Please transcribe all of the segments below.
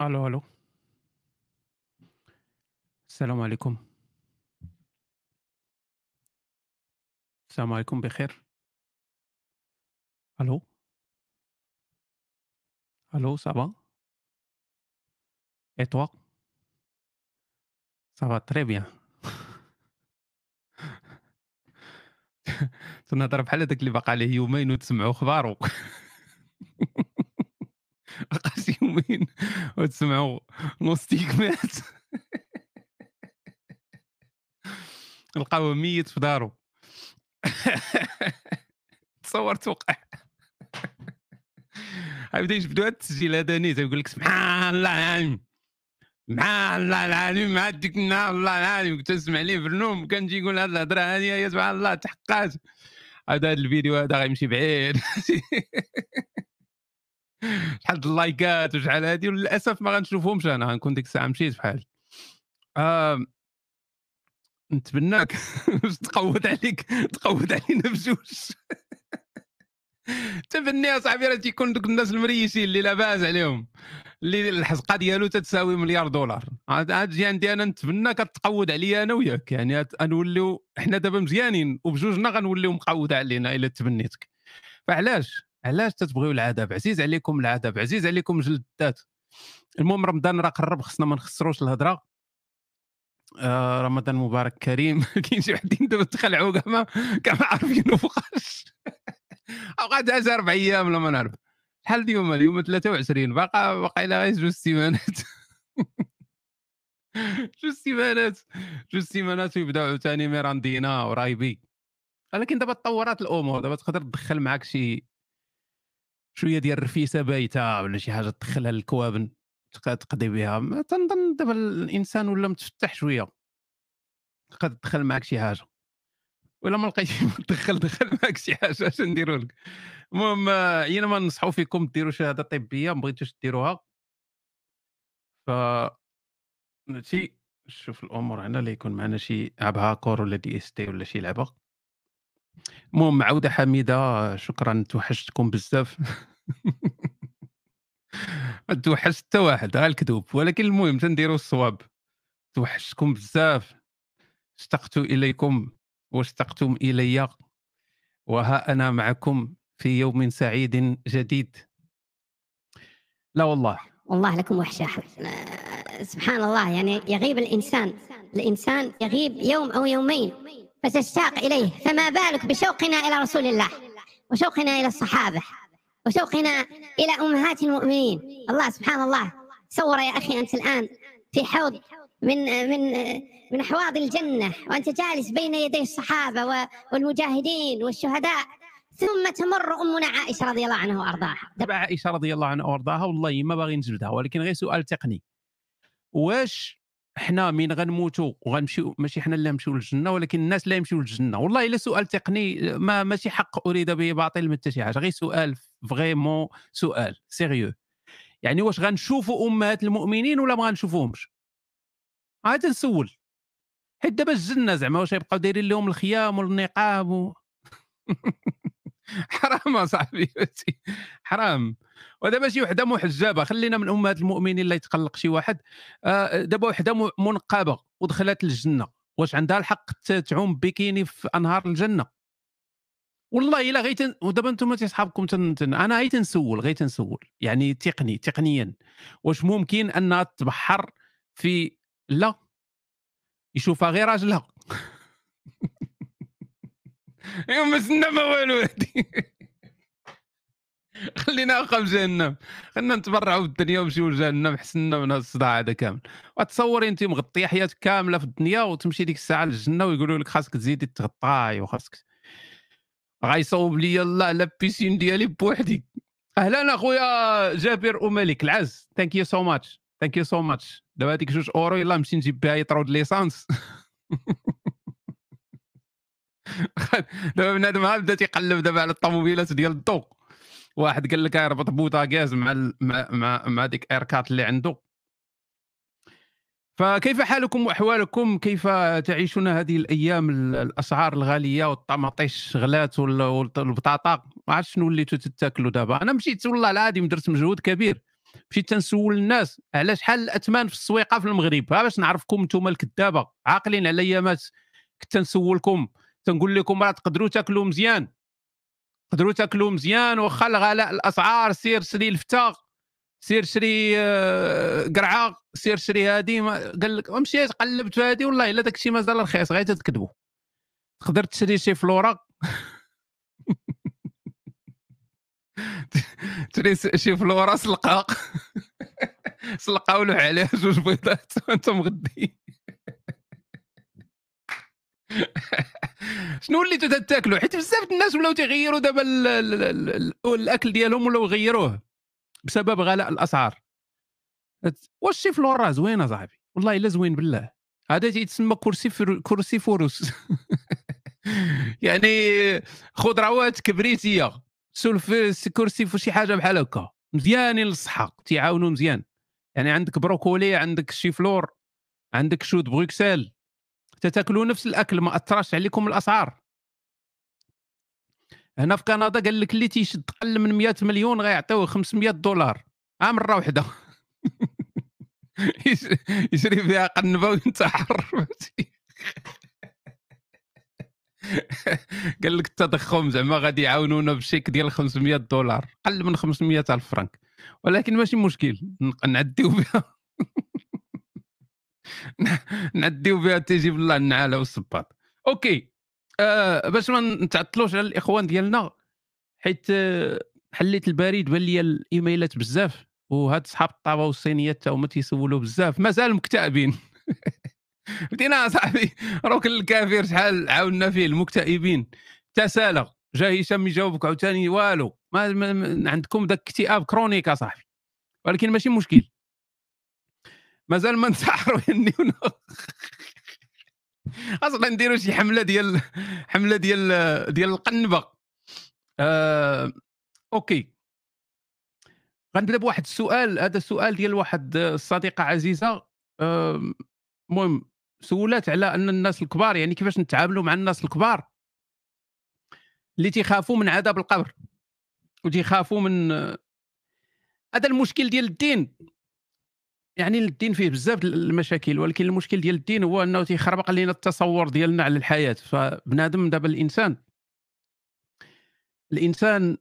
ألو، ألو. السلام عليكم. السلام عليكم بخير؟ ألو ça va؟ Et toi؟ Ça va. تنهضر بحال هذاك اللي باقي عليه يومين وتسمعوا خبارو. بقات يومين وتسمعوا مات. لقاوه ميت في دارو. تصور توقع. غيبدا يجبدوا هذا التسجيل هذا نيت يقول لك سبحان الله سبحان الله العظيم مع ديك النهار الله العظيم كنت نسمع ليه النوم كان تجي يقول هذه الهضرة هذه يا سبحان الله تحقات هذا الفيديو هذا غيمشي بعيد. شحال اللايكات وشحال هذه وللأسف ما غنشوفهمش أنا غنكون ديك الساعة مشيت بحال. نتبناك. تقود عليك تقود علينا بجوج. تبني اصاحبي راه تيكون دوك الناس المريشين اللي لاباس عليهم اللي الحزقه ديالو تتساوي مليار دولار. عاد تجي عندي أنا نتبنى كتقود عليا أنا وياك يعني غنوليو حنا دابا مزيانين وبجوجنا غنوليو مقوده علينا إلا تبنيتك. فعلاش؟ علاش تتبغيو العذاب؟ عزيز عليكم العذاب عزيز عليكم جلدات المهم رمضان راه قرب خصنا ما نخسروش الهضرة. آه رمضان مبارك كريم. كاين شي وحدين دابا تخلعوا كاع ما كاع ما عارفين فوقاش هذا أربع أيام ولا ما نعرف شحال اليوم اليوم 23 باقا باقا إلى غير جوج سيمانات. جوج سيمانات. جوج سيمانات ويبداو عاوتاني ميراندينا ورايبي. ولكن دابا تطورات الأمور. دابا تقدر تدخل معاك شي شوية ديال الرفيسة بايتة ولا شي حاجة تدخلها للكوابن تقضي بها. تنظن دابا الإنسان ولا متفتح شوية. تقدر تدخل معاك شي حاجة. ولا ما لقيتش دخل دخل معاك شي حاجة اش نديروا لك. المهم عينا ما ننصحوا فيكم ديروا شهاده طبية ما بغيتوش ديروها. ف شي شوف الأمور هنا اللي يكون معنا شي hackeur ولا DST ولا شي لعبة. المهم عودة حميدة شكرا توحشتكم بزاف. ما توحشت حتى واحد غير الكذوب. ولكن المهم تنديروا الصواب. توحشتكم بزاف. اشتقت إليكم. واشتقتم إلي وها أنا معكم في يوم سعيد جديد. لا والله. والله لكم وحشة. سبحان الله يعني يغيب الإنسان. الإنسان يغيب يوم أو يومين فتشتاق إليه. فما بالك بشوقنا إلى رسول الله وشوقنا إلى الصحابة وشوقنا إلى أمهات المؤمنين. الله سبحان الله تصور يا أخي أنت الآن في حوض من من من أحواض الجنة وأنت جالس بين يدي الصحابة والمجاهدين والشهداء. ثم تمر أمنا عائشة رضي الله عنها وأرضاها. دابا عائشة رضي الله عنها وأرضاها والله ما باغي نجبدها ولكن غير سؤال تقني. واش حنا من غنموتوا وغنمشيو ماشي حنا اللي نمشيو للجنة ولكن الناس اللي يمشيو للجنة. والله إلا سؤال تقني ما ماشي حق أريد به باطل ما حتى شي حاجة. غير سؤال vraiment سؤال sérieux يعني واش غنشوفوا أمهات المؤمنين ولا ما غنشوفوهمش؟ عاد نسول. حيت دابا الجنه زعما واش يبقاو دايرين لهم الخيام والنقاب و... حرام اصاحبي حرام. ودابا شي وحده محجبة خلينا من أمهات المؤمنين لا يتقلق شي واحد. آه، دابا وحده منقبة ودخلت الجنة. واش عندها الحق تعوم بيكيني في أنهار الجنة؟ والله إلا غيت ودابا أنتم اصحابكم تن... تن... أنا غير تنسول غير تنسول يعني تقني تقنيا. واش ممكن أنها تبحر في لا. يشوفها غير راجلها يوم مسنا ما والو خلينا اخا جهنم. خلينا نتبرعوا بالدنيا ونمشيو لجهنم حسنا من الصداع هذا كامل. وتصوري أنت مغطية حياتك كاملة في الدنيا وتمشي ديك الساعة للجنة ويقولوا لك خاصك تزيدي تغطاي وخاصك. غيصوب لي الله على بيسين ديالي بوحدي. أهلا أخويا جابر وملك العز. thank you so much thank you so much دابا هذيك جوج اورو يلا نمشي نجيب بها litre de l'essence. دابا بنادم بدا تيقلب دابا على الطوموبيلات ديال الضوء. واحد قال لك يربط بوطاغاز مع مع مع, مع ديك ايركات اللي عنده. فكيف حالكم وأحوالكم؟ كيف تعيشون هذه الأيام الأسعار الغالية والطماطيش غلات والبطاطا؟ ما عرفت شنو وليتوا تتاكلوا دابا. أنا مشيت والله العظيم درت مجهود كبير. مشيت تنسول الناس. على شحال الأثمان في السويقة في المغرب؟ باش نعرفكم أنتم الكذابة. عاقلين على أيامات كنت نسولكم تنقول لكم راه تقدروا تاكلوا مزيان. تقدروا تاكلوا مزيان واخا الغلاء الأسعار سير سري الفتا سير شري آه، قرعة سير شري هادي قال لك مشيت قلبت في هادي والله إلا داك الشيء مازال رخيص غير تكذبوا تقدر تشري شي فلورا تشري شي فلورا سلقا. ولوح عليها جوج بيضات. وانت مغدي. شنو وليتوا تاكلوا حيت بزاف الناس ولاو تيغيروا دابا الأكل ديالهم ولاو يغيروه بسبب غلاء الأسعار. واش شي فلورا زوينه صاحبي والله إلا زوين بالله. هذا تيتسمى crucifè... crucifères يعني خضروات كبريتية. سولف كرسي شي حاجة بحال هكا. مزيانين للصحه تيعاونوا مزيان. يعني عندك بروكولي عندك شي فلور عندك choux de Bruxelles تتاكلوا نفس الأكل ما أثرش عليكم الأسعار. هنا في كندا قال لك اللي تيشد قل من 100 مليون غيعطيوه 500 دولار. آه مره واحدة يشري فيها قنبة وينتحر. قال لك التضخم زعما غادي يعاونونا بشيك ديال 500 دولار قل من 500 ألف فرنك ولكن ماشي مشكل نعديو بها. نعديو بها تيجيب الله النعاله والصباط. أوكي آه باش ما نتعطلوش على الإخوان ديالنا حيت آه حليت البريد بان لي الإيميلات بزاف وهاد صحاب الطابة والصينيات تا هما تيسولوا بزاف. مازال مكتئبين. بدينا صاحبي. روك الكافر شحال عاودنا فيه المكتئبين. تسالى جا هشام يجاوبك عاوتاني والو ما, عندكم ذاك اكتئاب كرونيك اصاحبي ولكن ماشي مشكل. مازال ما انتحروا ينيونا أصلا نديروا شي حملة ديال حملة ديال ديال القنبة. آه أوكي. غنبدأ بواحد السؤال هذا السؤال ديال واحد الصديقة عزيزة. المهم آه سولات على أن الناس الكبار يعني كيفاش نتعاملوا مع الناس الكبار؟ اللي تيخافوا من عذاب القبر وتيخافوا من هذا المشكل ديال الدين. يعني الدين فيه بزاف المشاكل ولكن المشكل ديال الدين هو أنه تيخربق لنا التصور ديالنا على الحياة. فبنادم دابا الإنسان الإنسان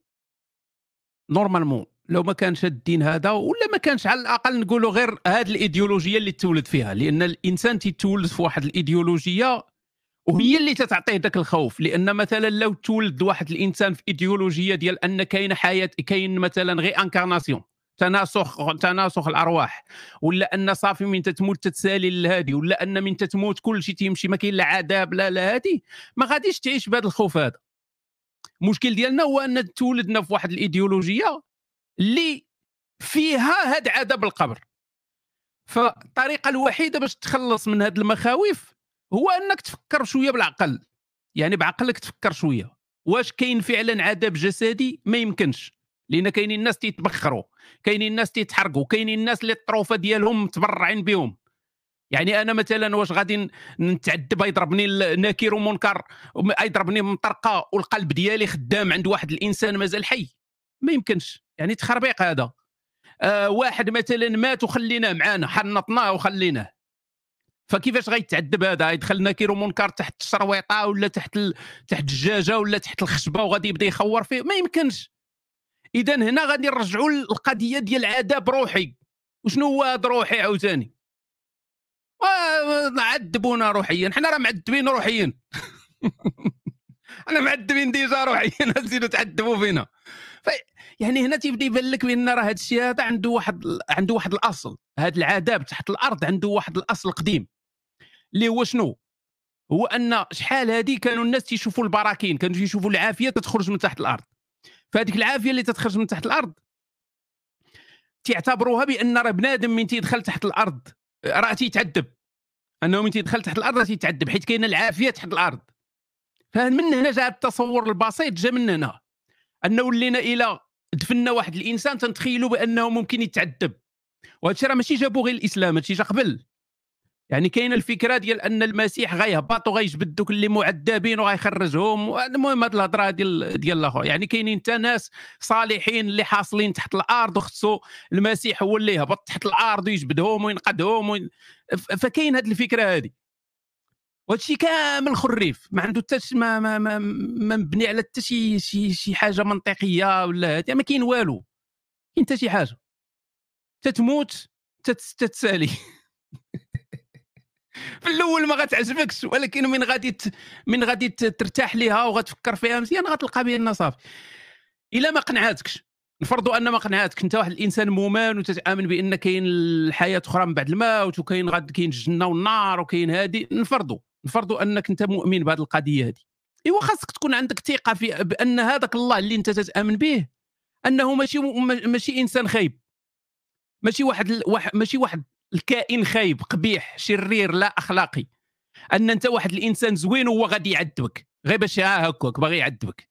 normalement لو ما كانش الدين هذا ولا ما كانش على الأقل نقولوا غير هذه الإيديولوجية اللي تولد فيها. لأن الإنسان تيتولد في واحد الإيديولوجية وهي اللي تتعطيه ذاك الخوف. لأن مثلا لو تولد واحد الإنسان في إيديولوجية ديال أن كاين حياة كاين مثلا réincarnation تناسخ تناسخ الأرواح ولا أن صافي من تتموت تتسالي لهادي ولا أن من تتموت كل شيء تيمشي ما كاين لا عذاب لا لا هادي ما غاديش تعيش بهذا الخوف هذا. المشكل ديالنا هو أن تولدنا في واحد الإيديولوجية اللي فيها هاد عذاب القبر. فالطريقة الوحيدة باش تخلص من هاد المخاوف هو أنك تفكر شوية بالعقل. يعني بعقلك تفكر شوية. واش كاين فعلا عذاب جسدي؟ ما يمكنش. لأن كاينين الناس تيتبخروا كاينين الناس تيتحرقوا كاينين الناس اللي الطروفه ديالهم متبرعين بهم. يعني أنا مثلا واش غادي نتعذب؟ يضربني ناكر ومنكر يضربني مطرقه والقلب ديالي خدام عند واحد الإنسان مازال حي. ما يمكنش. يعني تخربيق هذا. آه واحد مثلا مات وخليناه معانا حنطناه وخليناه. فكيفاش غيتعذب هذا؟ يدخل ناكر ومنكر تحت الشرويطه ولا تحت ال... تحت الدجاجة ولا تحت الخشبة وغادي يبدأ يخور فيه؟ ما يمكنش. اذا هنا غادي نرجعوا للقضية ديال العذاب روحي. وشنو هو هذا روحي عاوتاني؟ عذبونا روحيا. حنا راه معذبين روحيا. أنا معذبين ديجا روحيا. تزيدوا تعذبوا فينا. يعني هنا تيبدأ يبان لك بان راه هذا الشيء هذا عنده واحد عنده واحد الأصل. هذا العذاب تحت الأرض عنده واحد الأصل قديم. اللي هو شنو؟ هو أن شحال هذه كانوا الناس تيشوفوا البراكين كانوا تيشوفوا العافية تتخرج من تحت الأرض. فهذيك العافية اللي تتخرج من تحت الأرض تعتبروها بأن راه بنادم من تيدخل تحت الأرض راه تيتعذب. أنه من تيدخل تحت الأرض راه تيتعذب حيت كاينة العافية تحت الأرض. فمن هنا جاء التصور البسيط جا من هنا. أنه ولينا إلى دفنا واحد الإنسان تنتخيلوا بأنه ممكن يتعذب. وهذا الشيء راه ماشي جابو غير الإسلام هادشي جا قبل. يعني كاينة الفكرة ديال أن المسيح غيهبط وغيجبد دوك اللي معذبين وغيخرجهم المهم هذه الهضرة ديال ديال الآخر. يعني كاينين حتى ناس صالحين اللي حاصلين تحت الأرض وخصو المسيح هو اللي يهبط تحت الأرض ويجبدهم وينقذهم وين... فكاين هذه الفكرة هذه وهادشي كامل خريف ما عنده حتى ما ما, ما, مبني على حتى شي شي شي حاجة منطقية ولا هذه ما كاين والو كاين حتى شي حاجة. تتموت تتسالي في الأول ما غتعجبكش ولكن من غادي من غادي ترتاح ليها وغتفكر فيها مزيان غتلقى بأن صافي. إلا ما قنعاتكش. نفرضوا أن ما قنعاتك. أنت واحد الإنسان مؤمن وتتآمن بأن كاين الحياة أخرى من بعد الموت وكاين غاد كاين الجنة والنار وكاين هذه نفرضوا. نفرضوا أنك أنت مؤمن بهذه القضية هذه. إيوا خاصك تكون عندك ثقة في بأن هذاك الله اللي أنت تتأمن به أنه ماشي ماشي إنسان خايب. ماشي واحد ماشي واحد الكائن خايب قبيح شرير لا أخلاقي. أن أنت واحد الإنسان زوين وهو غادي يعذبك. غير باش هكاك باغي يعذبك.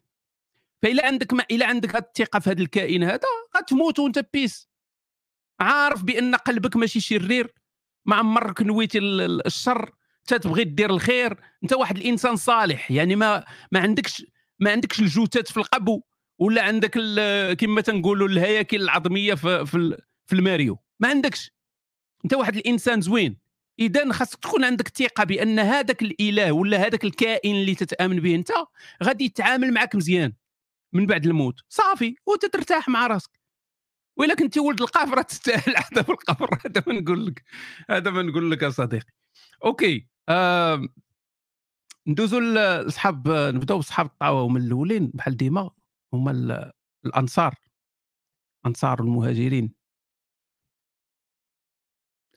فإلا عندك ما إلا عندك الثقة في هذا الكائن هذا غتموت وأنت بيس عارف بأن قلبك ماشي شرير ما عمرك نويتي الشر. تبغي دير الخير انت واحد الإنسان صالح يعني ما ما عندكش ما عندكش الجوتات في القبو ولا عندك كما تنقولوا الهياكل العظمية في في, في الماريو. ما عندكش. انت واحد الإنسان زوين. إذا خاصك تكون عندك ثقة بأن هذاك الإله ولا هذاك الكائن اللي تتآمن به أنت غادي يتعامل معك مزيان من بعد الموت. صافي وتترتاح مع راسك. وإلا كنتي ولد القافره تستاهل عذاب القبر هذا ما نقول لك هذا ما نقول لك يا صديقي. OK ندوزو لاصحاب نبداو بصحاب الطاوه هما الأولين بحال ديما هما الأنصار أنصار المهاجرين.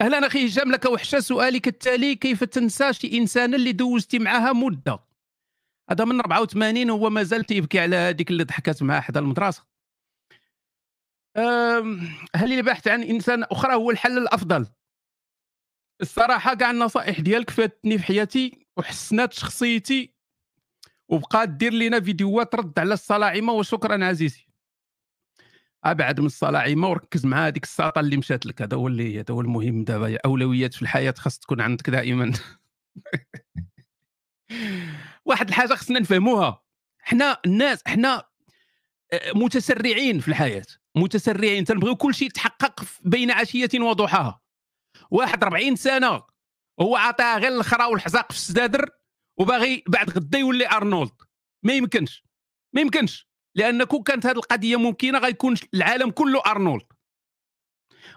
أهلا أخي هشام لك وحشة سؤالك التالي كيف تنسى شي إنسانة اللي دوزتي معها مدة؟ هذا من 84 هو مازال تيبكي على هذيك اللي ضحكت معاه حدا المدرسة. هل البحث عن إنسان أخرى هو الحل الأفضل؟ الصراحة كاع النصائح ديالك فاتني في حياتي وحسنات شخصيتي. وبقات دير لنا فيديوهات رد على الصلاعمة وشكرا عزيزي. أبعد من الصلاعمة وركز مع هذيك الساطة اللي مشات لك. هذا هو اللي هذا هو المهم دابا. أولويات في الحياة خاص تكون عندك دائما. واحد الحاجة خصنا نفهموها. حنا الناس حنا آه، متسرعين في الحياة. متسرعين. تنبغيو كل شيء يتحقق بين عشية وضحاها. واحد 40 سنة. هو عطاها غير الخرا والحزاق في السدادر وباغي بعد غدا يولي أرنولد. ما يمكنش ما يمكنش لأن كون كانت هذه القضية ممكنة غيكون العالم كله أرنولد.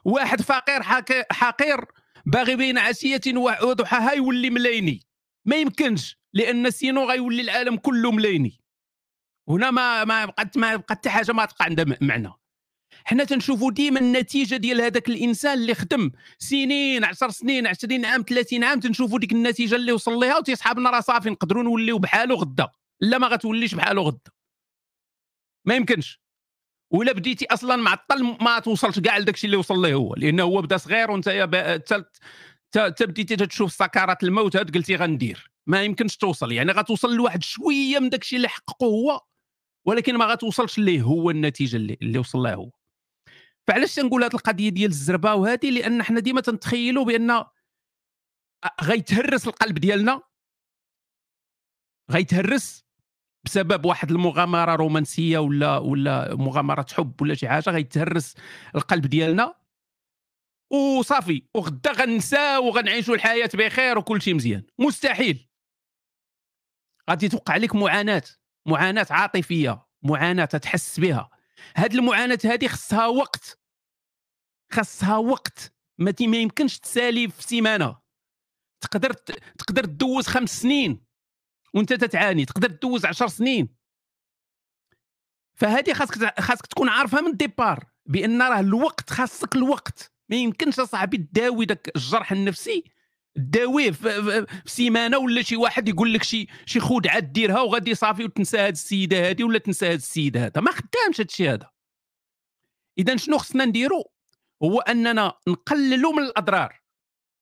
واحد فقير حقير باغي بين عشيه وضحاها يولي ملايني. ما يمكنش لأن سينو غيولي العالم كله ملايني. هنا ما ما بقات ما بقات حتى حاجة ما تبقى عندها معنى. حنا تنشوفوا ديما النتيجة ديال هذاك الإنسان اللي خدم سنين 10 سنين 20 عام 30 عام تنشوفوا ديك النتيجة اللي وصل لها وتيسحاب لنا راه صافي نقدروا نوليو بحالو غدا. لا ما غتوليش بحالو غدا. ما يمكنش. ولا بديتي أصلا معطل ما توصلش كاع لداك الشيء اللي وصل له هو. لأنه هو بدا صغير وأنت تبديتي تشوف سكرات الموت هاد قلتي غندير. ما يمكنش توصل. يعني غتوصل لواحد شوية من داك الشيء اللي حققه هو ولكن ما غتوصلش ليه هو النتيجة اللي, اللي وصل لها هو. فعلاش تنقول هذه القضية ديال الزربة وهذه لأن حنا ديما تنتخيلوا بأن غيتهرس القلب ديالنا. غيتهرس بسبب واحد المغامرة رومانسية ولا ولا مغامرة حب ولا شي حاجة غيتهرس القلب ديالنا. وصافي وغدا غنساو وغنعيشوا الحياة بخير وكل شيء مزيان. مستحيل. غادي توقع لك معاناة معاناة عاطفية معاناة تحس بها. هاد المعاناة هذه خصها وقت. خصها وقت. ما يمكنش تسالي في سيمانة. تقدر تقدر تدوز خمس سنين وانت تتعاني. تقدر تدوز عشر سنين. فهذه خاصك خاصك تكون عارفها من الديبار بأن راه الوقت خاصك الوقت. ما يمكنش أصاحبي تداوي داك الجرح النفسي داويه في, سيمانة ولا شي واحد يقول لك شي شي خدعه ديرها وغادي صافي وتنسى هذه السيدة هذه ولا تنسى هذا السيد هذا ما خدامش هذا الشيء هذا إذا شنو خصنا نديرو؟ هو أننا نقللوا من الأضرار.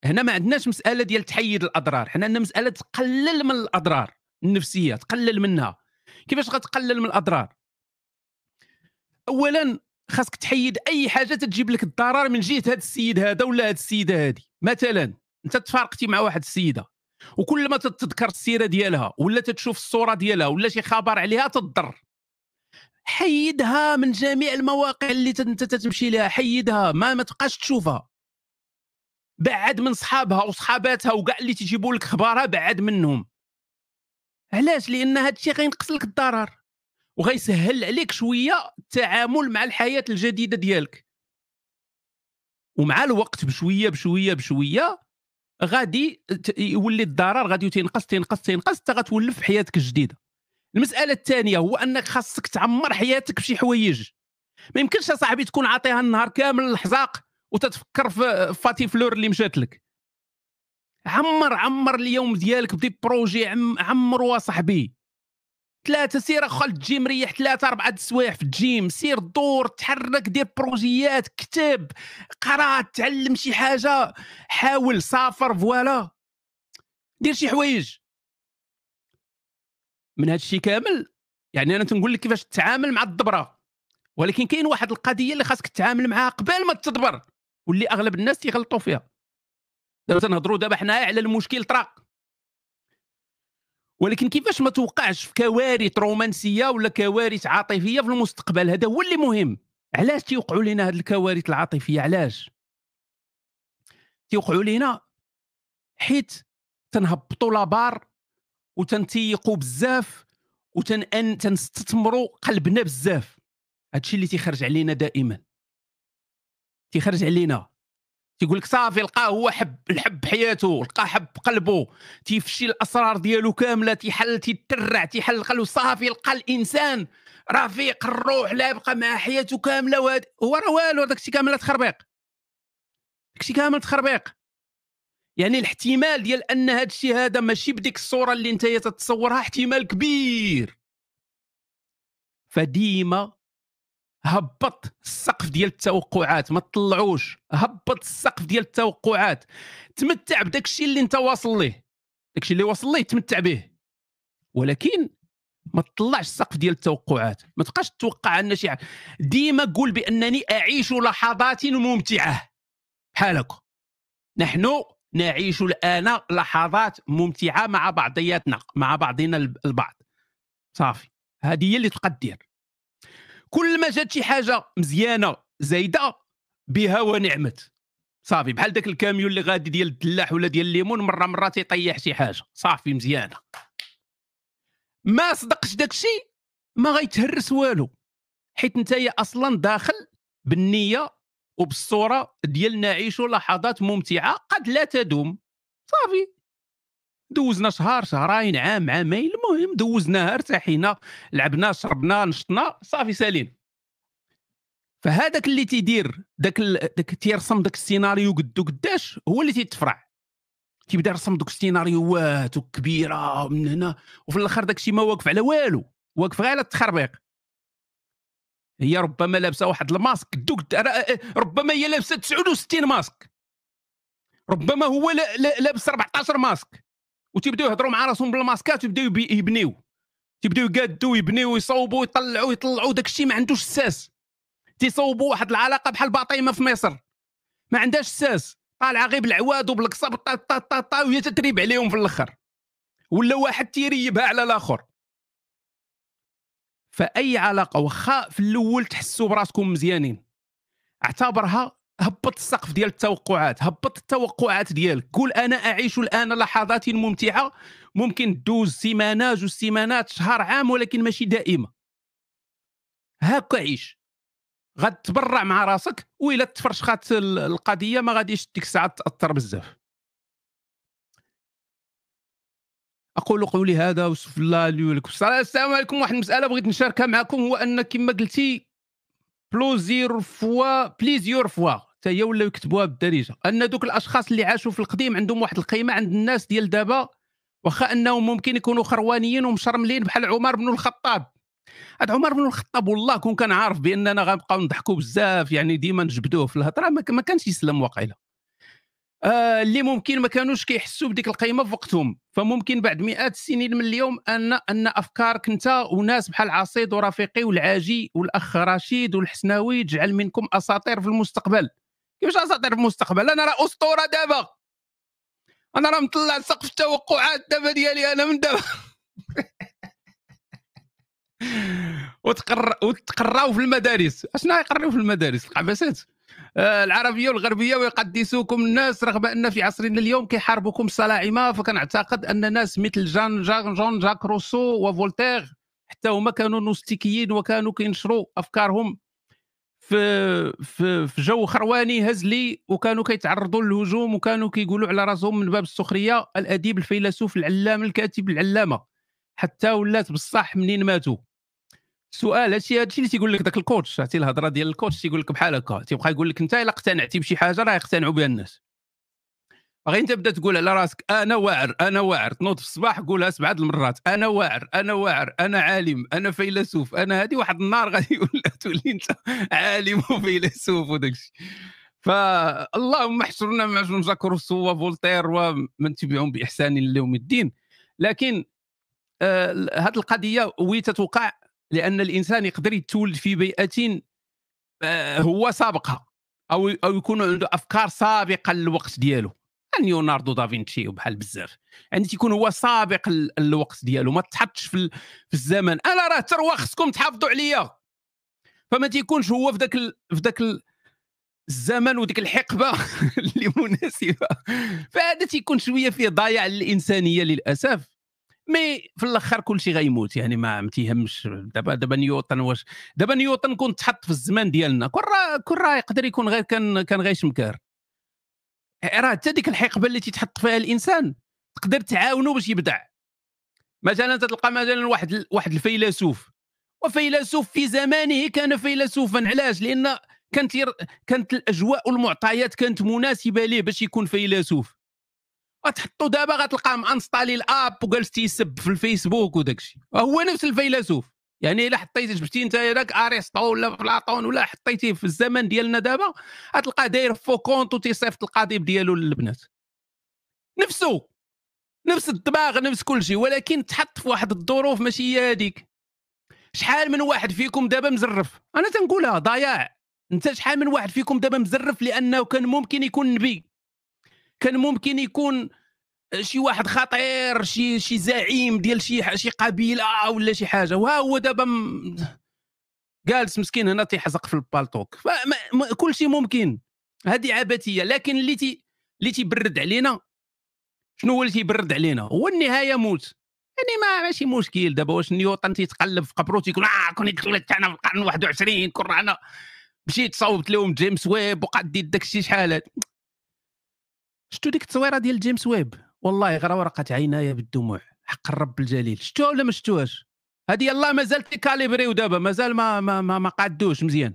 هنا ما عندناش مسألة ديال تحيد الأضرار. حنا عندنا مسألة تقلل من الأضرار النفسية تقلل منها. كيفاش غتقلل من الأضرار؟ اولا خاصك تحيد أي حاجة تجيب لك الضرر من جهة هذا السيد هذا ولا هذه السيدة هذه مثلا أنت تفارقتي مع واحد السيدة وكل ما تتذكر السيرة ديالها ولا تتشوف الصورة ديالها ولا شي خبر عليها تضر. حيدها من جميع المواقع اللي أنت تتمشي لها حيدها ما ما تبقاش تشوفها. بعد من صحابها وصحاباتها وكاع اللي تيجيبوا لك اخبارها بعد منهم. علاش؟ لأن هذا الشيء غينقص لك الضرر وغيسهل عليك شوية التعامل مع الحياة الجديدة ديالك. ومع الوقت بشوية بشوية بشوية غادي يولي الضرر غادي تينقص تينقص تينقص حتى غتولف حياتك الجديدة. المسألة الثانية هو أنك خاصك تعمر حياتك بشي حوايج. ما يمكنش صاحبي تكون عاطيها النهار كامل الحزاق وتتفكر في فاتي فلور اللي مشات لك. عمر عمر اليوم ديالك ب des projets عمر صاحبي ثلاثة سير خل تجي مريح ثلاثة أربعة السوايع في الجيم سير دور تحرك دير بروجيات كتب قرأ تعلم شي حاجة حاول سافر voilà. دير شي حوايج. من هذا الشيء كامل يعني أنا تنقول لك كيفاش تتعامل مع الضبره ولكن كاين واحد القضية اللي خاصك تتعامل معها قبل ما تضبر واللي أغلب الناس تيغلطوا فيها. دابا تنهضروا دابا حنايا على المشكل طرا. ولكن كيفاش ما توقعش في كوارث رومانسية ولا كوارث عاطفية في المستقبل؟ هذا هو اللي مهم. علاش تيوقعوا لنا هذه الكوارث العاطفية؟ علاش؟ تيوقعوا لنا حيت تنهبطوا لابار وتنتيقوا بزاف وتن تنستثمروا قلبنا بزاف. هادشي اللي تيخرج علينا دائما. تيخرج علينا. تيقول لك صافي لقاه هو حب الحب حياته لقى حب قلبه تيفشي الأسرار ديالو كاملة تيحل تيترع تيحل القلب صافي لقى الإنسان رفيق الروح لا يبقى مع حياته كاملة. وهاد هو راه والو داك الشيء كامل تخربيق. داك الشيء كامل تخربيق. يعني الاحتمال ديال أن هذا الشيء هذا ماشي بديك الصورة اللي انت تتصورها احتمال كبير. فديما هبط السقف ديال التوقعات ما تطلعوش. هبط السقف ديال التوقعات. تمتع بداك الشيء اللي انت واصل ليه. داك الشيء اللي واصل ليه تمتع به ولكن ما تطلعش السقف ديال التوقعات. ما تبقاش تتوقع أن شي ديما قول بأنني أعيش لحظات ممتعة. بحالك نحن نعيش الآن لحظات ممتعة مع بعضياتنا مع بعضنا البعض. صافي. هذه هي اللي تبقى دير كل ما جات شي حاجة مزيانة زايدة بها ونعمت. صافي بحال داك الكاميون اللي غادي ديال الدلاح ولا ديال الليمون مرة مرة تيطيح شي حاجة. صافي مزيانة. ما صدقش داك الشيء ما غيتهرس والو. حيت انت أصلا داخل بالنية وبالصورة ديال نعيش لحظات ممتعة قد لا تدوم. صافي. دوزنا شهر شهرين عام عامين المهم دوزناها ارتاحينا لعبنا شربنا نشطنا صافي سالين. فهذاك اللي تيدير داك داك تيرسم داك السيناريو قدو قداش هو اللي تيتفرع. تيبدا يرسم دوك السيناريوهات كبيرة من هنا وفي الآخر داك الشيء ما واقف على والو واقف غير على التخربيق. هي ربما لابسة واحد الماسك دوك ربما هي لابسة 69 ماسك. ربما هو لابس 14 ماسك. وتيبداو يهضروا مع راسهم بالماسكات ويبداو يبنيو. تيبداو يقادوا يبنيو يصوبوا يطلعوا يطلعوا داك الشيء ما عندوش الساس تيصوبوا واحد العلاقة بحال باطيمه في مصر. ما عندهاش الساس طالعة غير بالعواد وبالقصب طا طا طا طا وهي تتريب عليهم في الأخر. ولا واحد تيريبها على الآخر. فأي علاقة واخا في الأول تحسوا براسكم مزيانين. اعتبرها هبط السقف ديال التوقعات هبط التوقعات ديالك قول أنا أعيش الآن لحظات ممتعة ممكن دوز سيمانة جوج سيمانات شهر عام ولكن ماشي دائمة. هاكا عيش. غتبرع مع راسك وإلا تفرشخات القضية ما غاديش ديك الساعة تأثر بزاف. أقول قولي هذا واستغفر الله لي ولكم. السلام عليكم. واحد المسألة بغيت نشاركها معكم هو أن كما قلتي plusieurs fois plusieurs fois حتى هي ولاو يكتبوها بالدارجة. أن دوك الأشخاص اللي عاشوا في القديم عندهم واحد القيمة عند الناس ديال دابا واخا أنهم ممكن يكونوا خروانيين ومشرملين بحال عمر بن الخطاب. هاد عمر بن الخطاب والله كون كان عارف بأننا غنبقاو نضحكوا بزاف يعني ديما نجبدوه في الهضرة ما كانش يسلم واقيلا. آه اللي ممكن ما كانوش كيحسوا بديك القيمة في وقتهم. فممكن بعد مئات السنين من اليوم أن أن أفكارك أنت وناس بحال عصيد ورفيقي والعاجي والأخ رشيد والحسناوي تجعل منكم أساطير في المستقبل. كيفاش اساطير المستقبل؟ أنا راه اسطوره دابا. أنا راه مطلع سقف التوقعات دابا ديالي أنا من دابا. وتقر وتقراو في المدارس. اشنا يقراو في المدارس؟ القباسات آه، العربية والغربية ويقدسوكم الناس رغم أن في عصرنا اليوم كيحاربوكم الصلاعمة فكنعتقد أن ناس مثل جان جان جون جاك روسو وفولتير حتى هما كانوا نوستيكيين وكانوا كينشروا أفكارهم. في في في جو خرواني هزلي وكانوا كيتعرضوا للهجوم وكانوا كيقولوا على راسهم من باب السخرية الأديب الفيلسوف العلام الكاتب العلامة حتى ولات بصح منين ماتوا. سؤال هادشي هادشي اللي تيقول لك ذاك ال coach عرفتي الهضرة ديال ال coach تيقول لك بحال هكا تيبقى يقول لك أنت إلا اقتنعتي بشي حاجة راه يقتنعوا بها الناس. باغي تبدا تقول على راسك أنا واعر أنا واعر تنوض في الصباح قولها سبعة المرات أنا واعر أنا واعر أنا عالم أنا فيلسوف أنا هذه واحد النهار غادي تولي أنت عالم وفيلسوف وداك الشيء. فاللهم احشرنا مع جون جاك روسو وفولتير ومن تبعهم بإحسان ليوم الدين. لكن آه هذه القضية وي تتوقع لأن الإنسان يقدر يتولد في بيئة آه هو سابقها أو أو يكون عنده أفكار سابقة للوقت ديالو. ليوناردو دافنشي وبحال بزاف. يعني تيكون هو سابق الوقت ديالو ما تحطش في, في الزمن. أنا راه تروى خصكم تحافظوا عليا. فما تيكونش هو في ذاك في ذاك الزمن وديك الحقبة اللي مناسبة. فهذا تيكون شوية فيه ضياع الانسانيه للأسف. mais في الأخر كل شيء غيموت. يعني ما تيهمش. دابا دابا نيوتن واش دابا نيوتن كنت تحط في الزمان ديالنا كل راه كل راه يقدر يكون غير كان كان غير شمكار. راه حتى ديك الحقبة اللي تيتحط فيها الإنسان تقدر تعاونو باش يبدع. مثلا تلقى مثلا واحد واحد الفيلسوف وفيلسوف في زمانه كان فيلسوفا علاش؟ لأن كانت كانت الأجواء والمعطيات كانت مناسبة ليه باش يكون فيلسوف. غتحطو دابا غتلقاه مانستالي l'app وجالس تيسب في الفيسبوك وداك الشيء. هو نفس الفيلسوف. يعني إلا حطيتي جبتي أنت هذاك أرسطو ولا بلاطون ولا حطيتيه في الزمن ديالنا دابا غتلقاه داير faux compte وتيصيفط القضيب ديالو للبنات. نفسه! نفس الدماغ نفس كل شيء ولكن تحط في واحد الظروف ماشي هي هذيك. شحال من واحد فيكم دابا مزرف؟ أنا تنقولها ضياع أنت شحال من واحد فيكم دابا مزرف لأنه كان ممكن يكون نبي. كان ممكن يكون شي واحد خطير شي شي زعيم ديال شي شي قبيلة ولا شي حاجة. وها هو دابا. جالس مسكين هنا تيحزق في البالطوك كل شيء ممكن. هذه عبثية. لكن اللي تي اللي تيبرد علينا شنو هو اللي تيبرد علينا؟ هو النهاية موت. يعني ما ماشي مشكل. دابا واش نيوتن تيتقلب في قبرو تيقول آه كون دخلت أنا في القرن 21 كون أنا مشيت صوبت لهم جيمس ويب وقعد ديت داك الشيء شحال شفتوا ديك التصويرة ديال جيمس ويب؟ والله غير ورقت عيناي بالدموع. حق الرب الجليل. شفتوها ولا ما شفتوهاش هذه يلاه مازال تيكاليبريو دابا مازال ما ما ما, ما قادوش مزيان.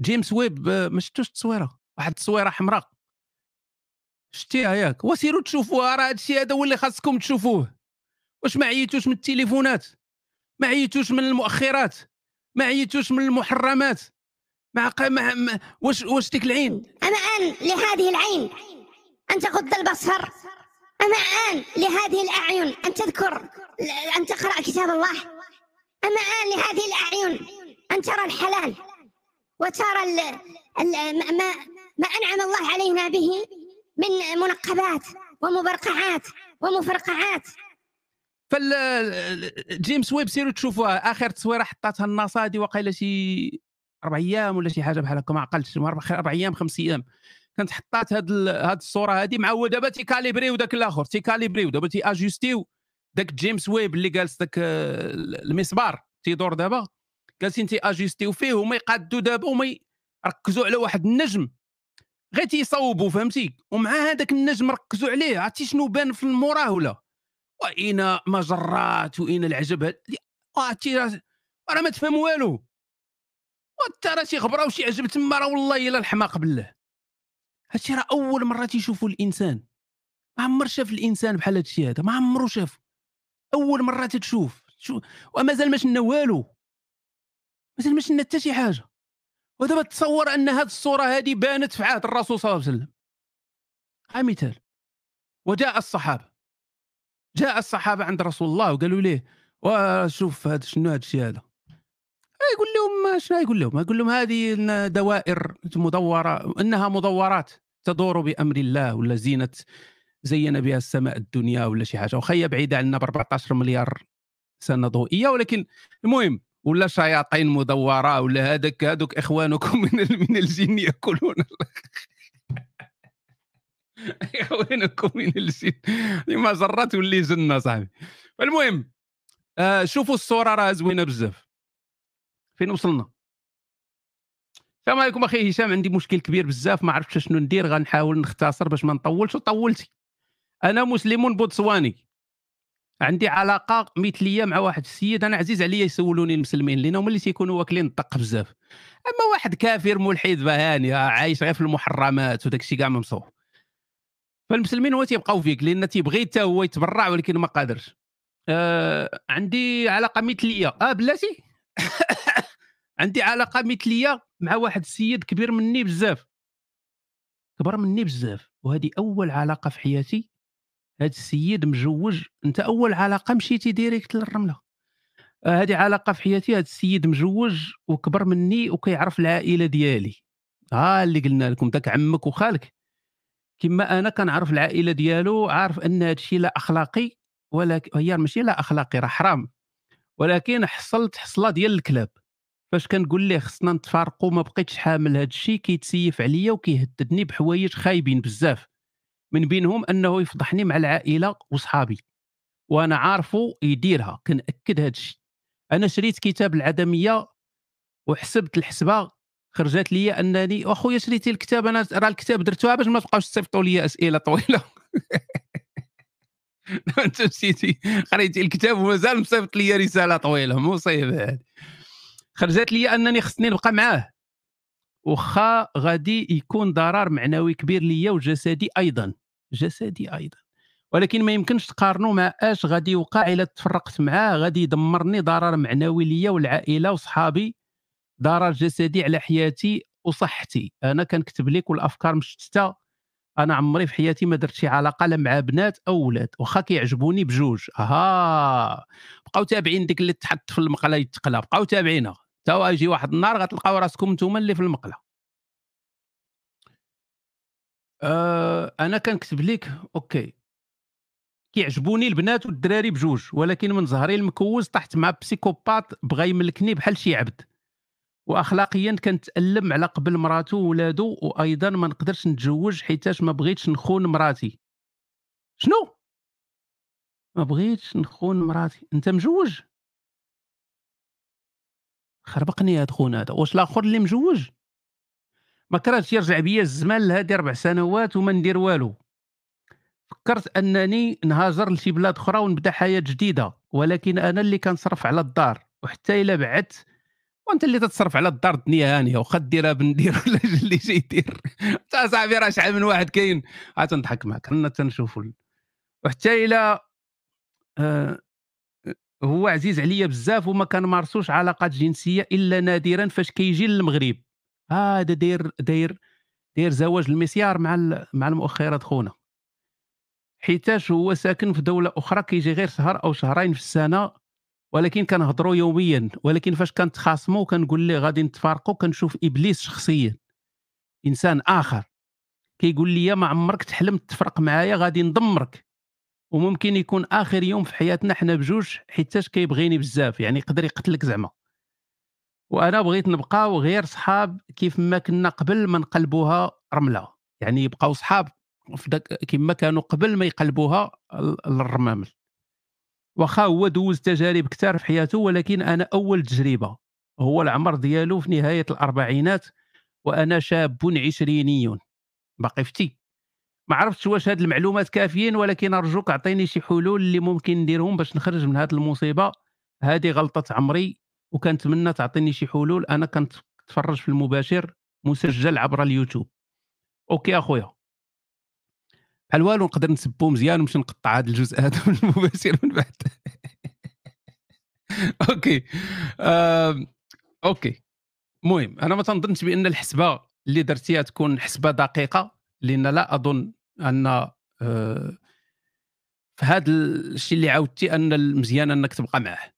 جيمس ويب آه، ما شفتوش التصويره واحد التصويرة حمراء. شتيها ياك. وسيروا تشوفوها راه هادشي هذا هو اللي خاصكم تشوفوه. واش ما عييتوش من التليفونات؟ ما عييتوش من المؤخرات؟ ما عييتوش من المحرمات؟ مع ما واش واش ديك العين؟ أنا آن لهذه العين. أن تغض البصر. أما آن لهذه الأعين أن تذكر أن تقرأ كتاب الله. أما آن لهذه الأعين أن ترى الحلال وترى ال ال ما, ما أنعم الله علينا به من منقبات ومبرقعات ومفرقعات. فال جيمس ويب سيروا تشوفوها. آخر تصويرة حطاتها الناصا هذه وقيله شي أربع أيام ولا شي حاجة بحال هكا ما عقلتش. أربع أيام خمس أيام. كانت حطات هاد هاد الصورة هادي مع هو دابا تيكاليبريو داك الآخر تيكاليبريو دابا تي أجوستيو داك جيمس ويب اللي جالس داك المسبار تيدور دابا جالسين تيأجوستيو فيه وما يقادوا دابا وما يركزوا على واحد النجم غير تيصوبوا فهمتي؟ ومع هذاك النجم ركزوا عليه عرفتي شنو بان في الموراه ولا؟ واين مجرات واين العجب عرفتي راه ما تفهم والو. وانت راه شي خبره وشي عجب تما راه والله إلا الحماق بالله. هادشي راه أول مرة تيشوفوا الإنسان. ما عمر شاف الإنسان بحال هادشي هذا ما عمرو شاف. أول مرة تتشوف. ومازال ما شفنا والو. مازال ما شفنا حتى شي حاجة. ودابا تصور أن هذه الصورة هذه بانت في عهد الرسول صلى الله عليه وسلم. ها مثال وجاء الصحابة. جاء الصحابة عند رسول الله وقالوا ليه وشوف هذا شنو هذا الشيء هذا. يقول لهم شنو يقول لهم؟ يقول لهم هذه دوائر مدورة إنها مدورات تدور بأمر الله ولا زينة زين بها السماء الدنيا ولا شي حاجة. واخا هي بعيده عنا ب 14 مليار سنة ضوئية ولكن المهم ولا شياطين مدورة ولا هذاك هذوك إخوانكم من من الجن يأكلون إخوانكم من الجن. لما جرات ولي جنة صاحبي. المهم آه شوفوا الصورة راه زوينة بزاف. فين وصلنا؟ السلام عليكم أخي هشام عندي مشكل كبير بزاف ما عرفتش شنو ندير غنحاول نختصر باش ما نطولش. وطولتي أنا مسلم بوتسواني. عندي علاقة مثلية مع واحد السيد أنا عزيز عليا يسولوني المسلمين لأن هما اللي تيكونوا واكلين الدق بزاف. أما واحد كافر ملحد بهاني عايش غير في المحرمات وداك الشيء كاع ممصوف فالمسلمين هو تيبقاو فيك لأن تيبغي حتى هو يتبرع ولكن ما قادرش. آه عندي علاقة مثلية. آه بلاتي. عندي علاقة مثلية مع واحد السيد كبير مني بزاف. كبر مني بزاف وهذه أول علاقة في حياتي. هذا السيد مجوج أنت أول علاقة مشيتي ديريكت للرملة. آه، هذه علاقة في حياتي هذا السيد مجوج وكبر مني وكيعرف العائلة ديالي. ها آه اللي قلنا لكم داك عمك وخالك. كما أنا كنعرف العائلة ديالو عارف أن هذا الشيء لا أخلاقي ولكن هي ماشي لا أخلاقي راه حرام. ولكن حصلت حصلة ديال الكلاب. فاش كنقول ليه خصنا نتفارقوا ما بقيتش حامل هذا الشيء كيتسيف عليا وكيهددني بحوايج خايبين بزاف. من بينهم أنه يفضحني مع العائلة وصحابي وأنا عارفه يديرها كنأكد هذا الشيء أنا شريت كتاب العدمية وحسبت الحسبة خرجت لي أنني أخويا شريتي الكتاب أنا راه الكتاب درتوها باش ما تبقاوش تصيفطوا لي أسئلة طويلة. أنت مشيتي قريتي الكتاب ومازال مصيفط لي رسالة طويلة مصيبه هذه خرجت لي انني خصني نبقى معاه. وخا غادي يكون ضرر معنوي كبير ليا وجسدي أيضا. جسدي أيضا. ولكن ما يمكنش تقارنوا مع اش غادي يوقع إلا تفرقت معاه غادي يدمرني ضرر معنوي ليا والعائلة وصحابي ضرر جسدي على حياتي وصحتي. أنا كنكتب لك والأفكار مشتتة. أنا عمري في حياتي ما درت شي علاقة لا مع بنات أو ولاد. واخا كيعجبوني بجوج. أها! بقاو تابعين ديك اللي تحط في المقلة يتقلى. بقاو تابعينها. تا يجي واحد النهار غتلقاو راسكم نتوما اللي في المقلة. أه أنا كنكتب لك OK. كيعجبوني البنات والدراري بجوج ولكن من زهري المكوز طحت مع psychopathe بغى يملكني بحال شي عبد. واخلاقيا كنتالم على قبل مراتو وولادو وأيضا ما نقدرش نتزوج حيتاش ما بغيتش نخون مراتي. شنو؟ ما بغيتش نخون مراتي. أنت مجوج؟ خربقني هاد خونا هذا. واش الآخر اللي مجوج؟ ما كرهتش يرجع بيا الزمان لهادي ربع سنوات وما ندير والو. فكرت أنني نهاجر لشي بلاد أخرى ونبدأ حياة جديدة ولكن أنا اللي كنصرف على الدار وحتى إلا بعدت وأنت اللي تتصرف على الدار الدنيا هانية واخا ديرها بندير ولا اللي جاي يدير. أنت صاحبي راه شحال من واحد كاين. عاد تنضحك معك رانا تنشوفوا وحتى إلى آه هو عزيز عليا بزاف وما كنمارسوش علاقات جنسية إلا نادرا فاش كيجي للمغرب. هذا داير داير داير زواج المسيار مع مع المؤخرات خونا. حيتاش هو ساكن في دولة أخرى كيجي غير شهر أو شهرين في السنة ولكن كنهضروا يوميا ولكن فاش كنتخاصموا كنقول ليه غادي نتفارقوا كنشوف إبليس شخصيا. إنسان آخر. كيقول لي ما عمرك تحلم تفرق معايا غادي ندمرك وممكن يكون آخر يوم في حياتنا حنا بجوج حيتاش كيبغيني بزاف يعني يقدر يقتلك زعما. وأنا بغيت نبقاو غير صحاب كيف ما كنا قبل ما نقلبوها رملة. يعني يبقاو صحاب كما كانوا قبل ما يقلبوها للرمامل. واخا هو دوز تجارب كثار في حياته ولكن أنا أول تجربة. هو العمر ديالو في نهاية الأربعينات وأنا شاب عشريني باقي فتي. ما عرفتش واش هاد المعلومات كافيين ولكن أرجوك أعطيني شي حلول اللي ممكن نديرهم باش نخرج من هاد المصيبة. هذه غلطة عمري وكنتمنى تعطيني شي حلول. أنا كنت تفرج في المباشر مسجل عبر ال YouTube. OK أخويا. بحال والو نقدر نسبو مزيان ونمشي نقطع هذا الجزء هذا من المباشر من بعد. OK. OK. المهم أنا ما تنظنش بأن الحسبة اللي درتيها تكون حسبة دقيقة لأن لا أظن أن آه هذا الشيء اللي عاودتي أن المزيان أنك تبقى معه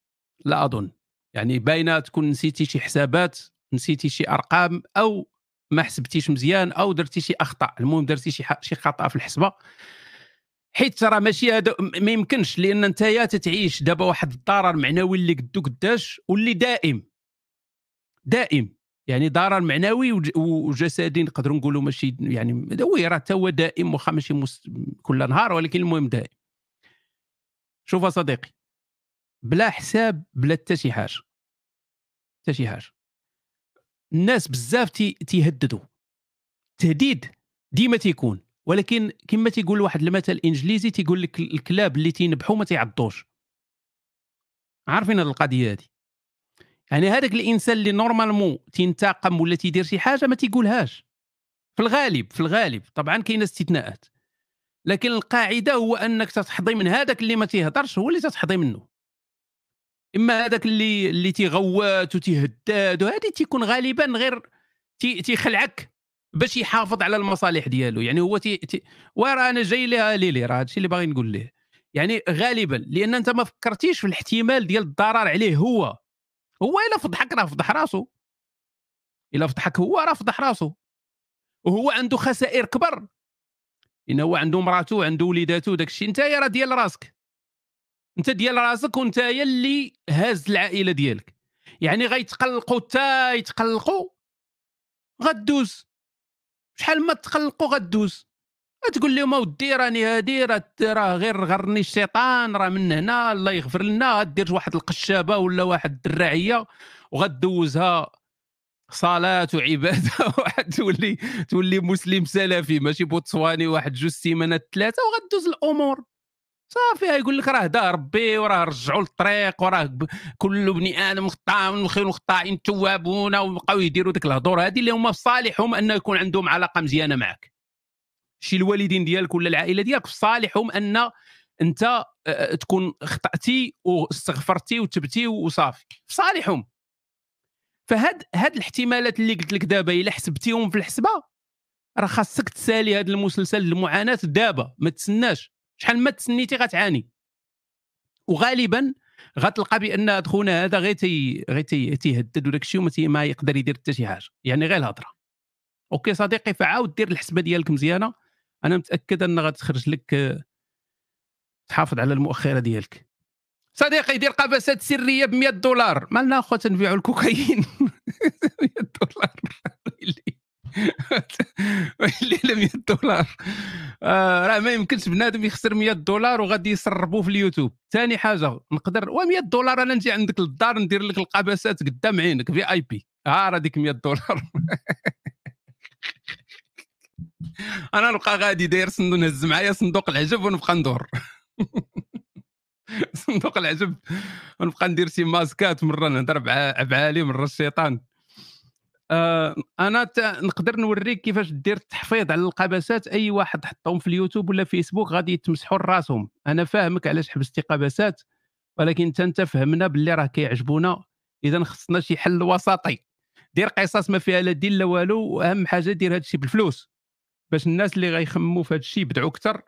لا أظن. يعني باينة تكون نسيتي شي حسابات نسيتي شي أرقام أو ما حسبتيش مزيان أو درتي شي أخطاء. المهم درتي شي شي خطأ في الحسبة. حيت راه ماشي هذا ما يمكنش لأن أنت يا تتعيش دابا واحد الضرر معنوي اللي قدو قداش واللي دائم. دائم. يعني ضرر معنوي وجسدي نقدروا نقولوا ماشي يعني وي راه حتى هو دائم واخا ماشي كل نهار ولكن المهم دائم. شوف صديقي بلا حساب بلا حتى شي حاجة. حتى شي حاجة. الناس بزاف تيهددوا. التهديد ديما تيكون. ولكن كما تيقول واحد المثل الإنجليزي تيقول لك الكلاب اللي تينبحوا ما تيعضوش. عارفين هذه القضية هذه يعني هذاك الإنسان اللي normalement تينتقم ولا تيدير شي حاجة ما تيقولهاش. في الغالب في الغالب. طبعا كاين استثناءات. لكن القاعدة هو أنك تتحظي من هذاك اللي ما تيهضرش هو اللي تتحظي منه. إما هذاك اللي اللي تيغوات وتيهداد وهذه تيكون غالبا غير تيخلعك باش يحافظ على المصالح ديالو. يعني هو تي, تي... وراه أنا جاي لها ليلي راه هادشي اللي باغي نقول ليه. يعني غالبا لأن أنت ما فكرتيش في الاحتمال ديال الضرر عليه هو. هو إلا فضحك راه فضح راسو. إلا فضحك هو راه فضح راسو. وهو عنده خسائر كبر. لأن هو عنده مراته عنده وليداته داك الشيء انت راه ديال راسك. انت ديال راسك وانت اللي هاز العائلة ديالك. يعني غيتقلقوا حتى يتقلقوا غدوز. شحال ما تقلقوا غدوز. تقول لهم اودي راني هادي راه غير غرني الشيطان راه من هنا الله يغفر لنا. دير واحد القشابة ولا واحد الدراعية وغدوزها صلاه وعبادة. واحد تولي تولي مسلم سلفي ماشي بوتسواني واحد جوج سيمانات ثلاثة وغدوز الأمور. صافي يقول لك راه دا ربي وراه رجعوا للطريق وراه كل بني آدم خطا من خير الخطائين توابون وبقاو يديروا ديك الهضور. هذه اللي هما في صالحهم ان يكون عندهم علاقة مزيانة معك شي الوالدين ديالك ولا العائلة ديالك في صالحهم أن أنت آه، آه، تكون خطأتي واستغفرتي وتبتي وصافي. في صالحهم. فهاد هاد الاحتمالات اللي قلت لك دابا إلا حسبتيهم في الحسبة راه خاصك تسالي هذا المسلسل المعاناة دابا ما تسناش. شحال ما تسنيتي غتعاني. وغالبا غتلقى بأن خونا هذا غير تي غير تيهدد وداك الشيء ما يقدر يدير حتى شي حاجة. يعني غير الهضرة. OK صديقي فعاود دير الحسبة ديالك مزيانة. أنا متأكد ان غتخرج لك تحافظ على المؤخرة ديالك. صديقي دير قفزات سرية ب 100 دولار مالنا اخويا تنبيعوا الكوكايين. 100 دولار. الليلة 100 دولار. آه راه ما يمكنش بنادم يخسر 100 دولار وغادي يسربوه في اليوتيوب. ثاني حاجة نقدر و 100 دولار أنا نجي عندك للدار ندير لك القباسات قدام عينك في آي بي. ها راه ديك 100 دولار. أنا نبقى غادي داير صندوق نهز معايا صندوق العجب ونبقى ندور. صندوق العجب ونبقى ندير شي ماسكات مرة نهضر بعالي مرة الشيطان. آه أنا نقدر نوريك كيفاش دير التحفيظ على القباسات. أي واحد حطهم في اليوتيوب ولا فيسبوك غادي يتمسحوا راسهم. أنا فاهمك علاش حبستي قباسات ولكن انت انت فهمنا باللي راه كيعجبونا. إذا خصنا شي حل وسطي. دير قصص ما فيها لا دين لا والو وأهم حاجة دير هذا الشيء بالفلوس. باش الناس اللي غيخمموا في هذا الشيء يبدعوا أكثر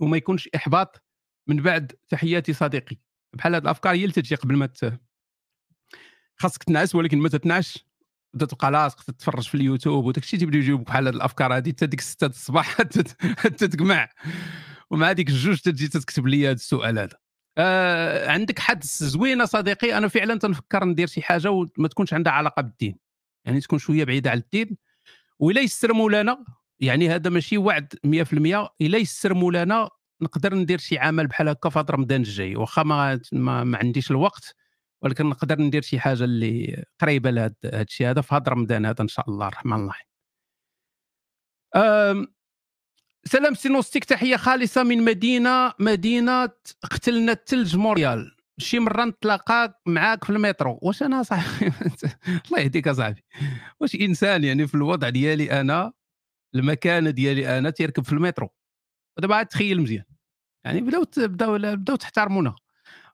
وما يكونش إحباط من بعد تحياتي صديقي. بحال هاد الأفكار هي اللي تجي قبل ما خاصك تنعس ولكن ما تتنعش. تبدا تبقى لاصق تتفرج في اليوتيوب وداك الشيء تيبداو يجيوك بحال هاد الأفكار هذه حتى ديك 6 الصباح حتى تجمع ومع ديك الجوج تجي تكتب لي هذا السؤال هذا. آه عندك حدس زوينة صديقي؟ أنا فعلا تنفكر ندير شي حاجة وما تكونش عندها علاقة بالدين. يعني تكون شوية بعيدة على الدين. ولا يسر مولانا يعني هذا ماشي وعد 100% إلا يسر مولانا نقدر ندير شي عمل بحال هكا في رمضان الجاي. واخا ما, ما, ما عنديش الوقت ولكن نقدر ندير شي حاجة اللي قريبة لهذا الشيء هذا في هذا رمضان هذا إن شاء الله الرحمن الرحيم سلام سينوستيك تحية خالصة من مدينة مدينة قتلنا الثلج موريال. شي مرة نتلاقى معاك في المترو. واش أنا صاحبي؟ الله يهديك صاحبي. واش إنسان يعني في الوضع ديالي أنا المكانه ديالي أنا تيركب في المترو. ودابا عاد تخيل مزيان. يعني بداو بداو بداو تحترمونا.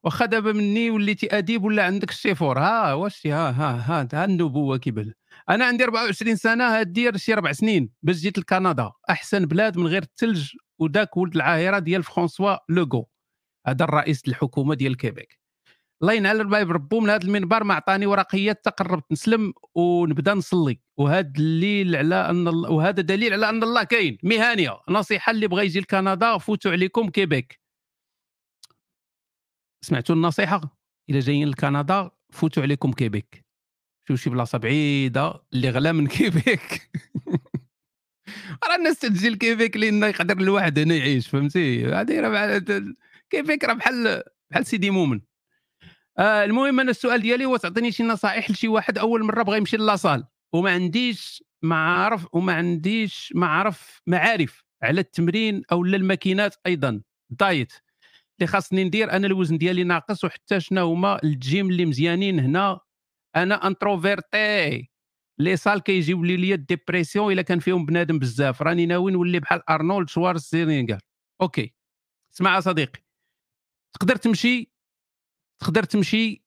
واخا دابا مني وليتي أديب ولا عندك الشيفور ها واش ها ها ها, ها النبوة كيبان. أنا عندي 24 سنة هادير شي ربع سنين باش جيت لكندا. أحسن بلاد من غير الثلج وداك ولد العاهرة ديال فرانسوا لوغو. هذا الرئيس الحكومة ديال كيبيك. الله ينعل البايب ربو من هذا المنبر ما عطاني ورقيات تقربت. نسلم ونبدا نصلي. وهذا دليل على أن وهذا دليل على أن الله كاين. مهانية. نصيحة اللي بغى يجي لكندا فوتوا عليكم كيبيك. سمعتوا النصيحة؟ إلا جايين لكندا فوتوا عليكم كيبيك. شوف شي بلاصة بعيدة اللي غلا من كيبيك. راه الناس تجي لكيبيك لأن يقدر الواحد هنا يعيش فهمتي؟ هذه راه كيبيك راه بحال بحال سيدي مؤمن. آه المهم أنا السؤال ديالي هو تعطيني شي نصائح لشي واحد أول مرة بغى يمشي la salle وما عنديش معارف وما عنديش معرف معارف على التمرين أو الماكينات أيضا. diet. اللي خاصني ندير أنا الوزن ديالي ناقص وحتى شنو هما الجيم اللي مزيانين هنا أنا introverti les salles كيجيبو ليا la dépression إلا كان فيهم بنادم بزاف. راني ناوي نولي بحال أرنولد شوارزنيغر OK. اسمع صديقي تقدر تمشي تقدر تمشي